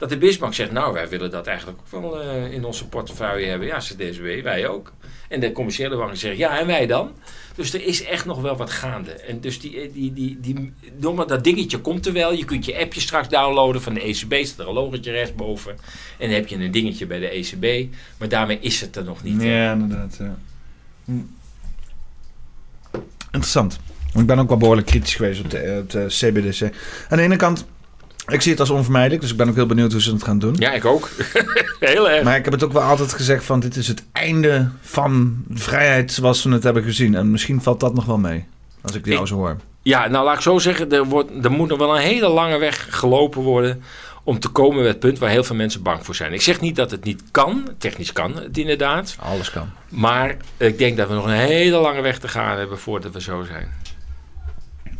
Dat de Bismarck zegt, nou wij willen dat eigenlijk ook wel eh, in onze portefeuille hebben. Ja, ze DSB, wij ook. En de commerciële banken zeggen, ja en wij dan? Dus er is echt nog wel wat gaande. En dus die, die, die, die, die, dat dingetje komt er wel. Je kunt je appje straks downloaden van de ECB. Staat er een logotje rechtsboven. En dan heb je een dingetje bij de ECB. Maar daarmee is het er nog niet. Ja, inderdaad. Ja. Interessant. Ik ben ook wel behoorlijk kritisch geweest op de, op de CBDC. Aan de ene kant ik zie het als onvermijdelijk, dus ik ben ook heel benieuwd hoe ze het gaan doen. Ja, ik ook. (laughs) heel erg. Maar ik heb het ook wel altijd gezegd van dit is het einde van vrijheid zoals we het hebben gezien. En misschien valt dat nog wel mee, als ik jou zo hoor. Ja, nou laat ik zo zeggen, er, wordt, er moet nog wel een hele lange weg gelopen worden om te komen bij het punt waar heel veel mensen bang voor zijn. Ik zeg niet dat het niet kan, technisch kan het inderdaad. Alles kan. Maar ik denk dat we nog een hele lange weg te gaan hebben voordat we zo zijn.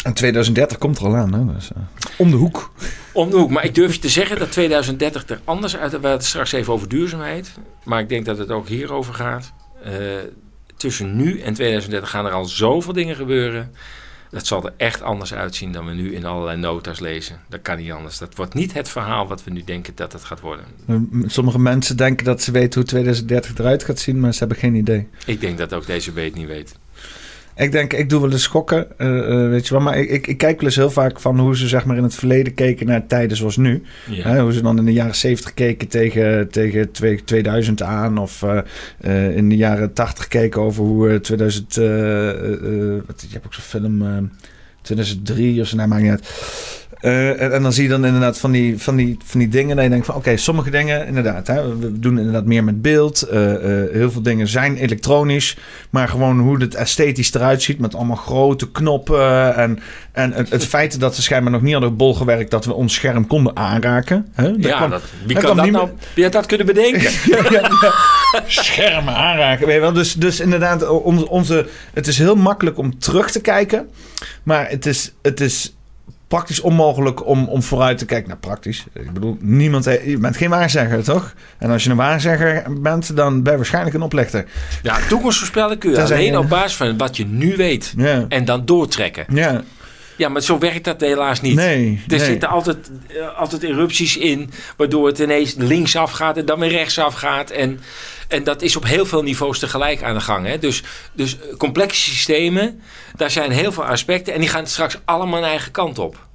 En 2030 komt er al aan, hè? Dus, uh, om de hoek. Om de hoek. Maar ik durf je te zeggen dat 2030 er anders uit... We hadden het straks even over duurzaamheid. Maar ik denk dat het ook hierover gaat. Uh, tussen nu en 2030 gaan er al zoveel dingen gebeuren. Dat zal er echt anders uitzien dan we nu in allerlei nota's lezen. Dat kan niet anders. Dat wordt niet het verhaal wat we nu denken dat het gaat worden. Sommige mensen denken dat ze weten hoe 2030 eruit gaat zien, maar ze hebben geen idee. Ik denk dat ook deze weet niet weet. Ik denk, ik doe wel eens schokken, uh, weet je wel. Maar ik, ik, kijk wel eens heel vaak van hoe ze zeg maar in het verleden keken naar tijden zoals nu. Ja. Hè, hoe ze dan in de jaren 70 keken tegen, tegen 2000 aan. Of uh, in de jaren 80 keken over hoe 2000... wat, je hebt ook zo'n film... 2003 of zo, nee, maakt niet uit. Uh, en, en, dan zie je dan inderdaad van die, van die, van die dingen. Dat je denkt van oké, sommige dingen inderdaad. Hè, we doen inderdaad meer met beeld. Uh, uh, heel veel dingen zijn elektronisch. Maar gewoon hoe het esthetisch eruit ziet. Met allemaal grote knoppen. En, en het, het (laughs) feit dat ze schijnbaar nog niet hadden bolgewerkt. Dat we ons scherm konden aanraken. Hè? ja, kwam, dat, wie kan dat nou? Wie had dat kunnen bedenken? (laughs) ja, ja, ja. Schermen aanraken. Weet je wel? Dus, dus inderdaad, onze, onze, het is heel makkelijk om terug te kijken. Maar het is... Het is praktisch onmogelijk om, om vooruit te kijken. Nou, praktisch. Ik bedoel, niemand je bent geen waarzegger, toch? En als je een waarzegger bent, dan ben je waarschijnlijk een oplichter. Ja, toekomst voorspellen kun je alleen op basis van wat je nu weet. En dan doortrekken. Ja. Ja, maar zo werkt dat helaas niet. Nee, er zitten altijd, altijd erupties in, waardoor het ineens linksaf gaat en dan weer rechtsaf gaat. En, en dat is op heel veel niveaus tegelijk aan de gang. Hè? Dus, dus complexe systemen, daar zijn heel veel aspecten en die gaan straks allemaal een eigen kant op.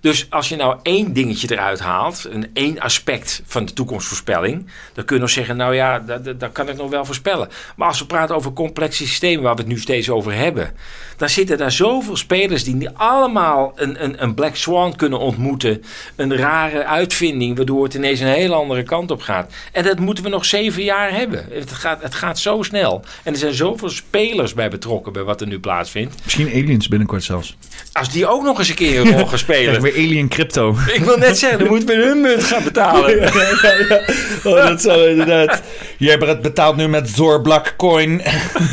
Dus als je nou één dingetje eruit haalt, een één aspect van de toekomstvoorspelling, dan kun je nog zeggen, nou ja, dat, dat kan ik nog wel voorspellen. Maar als we praten over complexe systemen, waar we het nu steeds over hebben, dan zitten daar zoveel spelers die allemaal een, een, een black swan kunnen ontmoeten. Een rare uitvinding, waardoor het ineens een hele andere kant op gaat. En dat moeten we nog zeven jaar hebben. Het gaat, het gaat zo snel. En er zijn zoveel spelers bij betrokken bij wat er nu plaatsvindt. Misschien aliens binnenkort zelfs. Als die ook nog eens een keer een rol gaan spelen. Alien Crypto. Ik wil net zeggen, dan moeten we hun munt gaan betalen. (laughs) Ja, ja, ja. Oh, dat zou inderdaad. Jij betaalt nu met Zorblack Coin.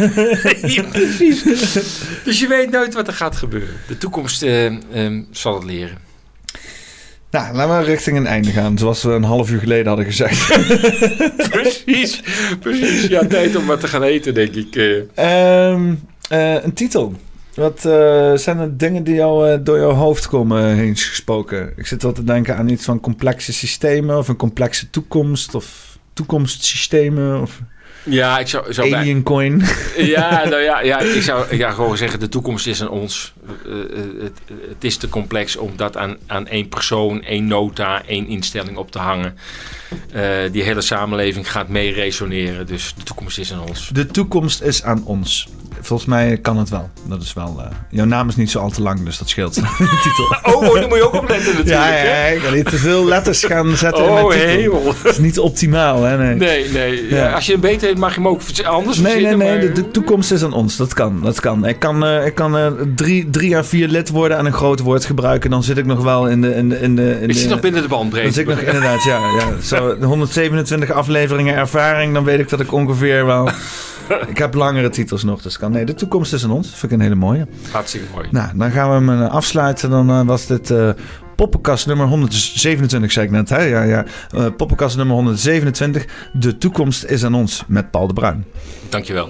(laughs) precies. Dus (laughs) je weet nooit wat er gaat gebeuren. De toekomst uh, um, zal het leren. Nou, laten we richting een einde gaan, zoals we een half uur geleden hadden gezegd. (laughs) precies, precies. Ja, tijd om wat te gaan eten, denk ik. Uh. Um, uh, een titel. Wat uh, zijn er dingen die jou, uh, door jouw hoofd komen heen gesproken? Ik zit wel te denken aan iets van complexe systemen of een complexe toekomst of toekomstsystemen of... Ja, ik zou... zou Alien bij... coin. (laughs) Ja, (laughs) nou ja, ja, ik zou ja, gewoon zeggen, de toekomst is aan ons. Uh, het, het, is te complex om dat aan, aan één persoon, één nota, één instelling op te hangen. Uh, die hele samenleving gaat mee resoneren, dus de toekomst is aan ons. De toekomst is aan ons volgens mij kan het wel. Dat is wel. Uh, jouw naam is niet zo al te lang, dus dat scheelt. (laughs) titel. Oh, oh, daar moet je ook op letten natuurlijk. Ja, ja, ja ik niet te veel letters gaan zetten oh, in mijn titel. hemel. Dat is niet optimaal, hè? Nee, nee. nee. Ja. Als je een beter mag je hem ook anders Nee, nee, nee. Maar... De, de, toekomst is aan ons. Dat kan. Dat kan. Ik kan, uh, ik kan uh, drie, drie à vier lidwoorden en een groot woord gebruiken. Dan zit ik nog wel in de. In de, in de, in ik zit nog binnen de bandbreedte. Dan zit ik nog inderdaad, ja. ja. Zo 127 afleveringen ervaring. Dan weet ik dat ik ongeveer wel (laughs) ik heb langere titels nog, dus kan. Nee, de toekomst is aan ons. vind ik een hele mooie. Hartstikke mooi. Nou, dan gaan we hem uh, afsluiten. Dan was dit poppenkast nummer 127, zei ik net. Hè? Ja, ja. poppenkast nummer 127. De toekomst is aan ons met Paul de Bruin. Dankjewel.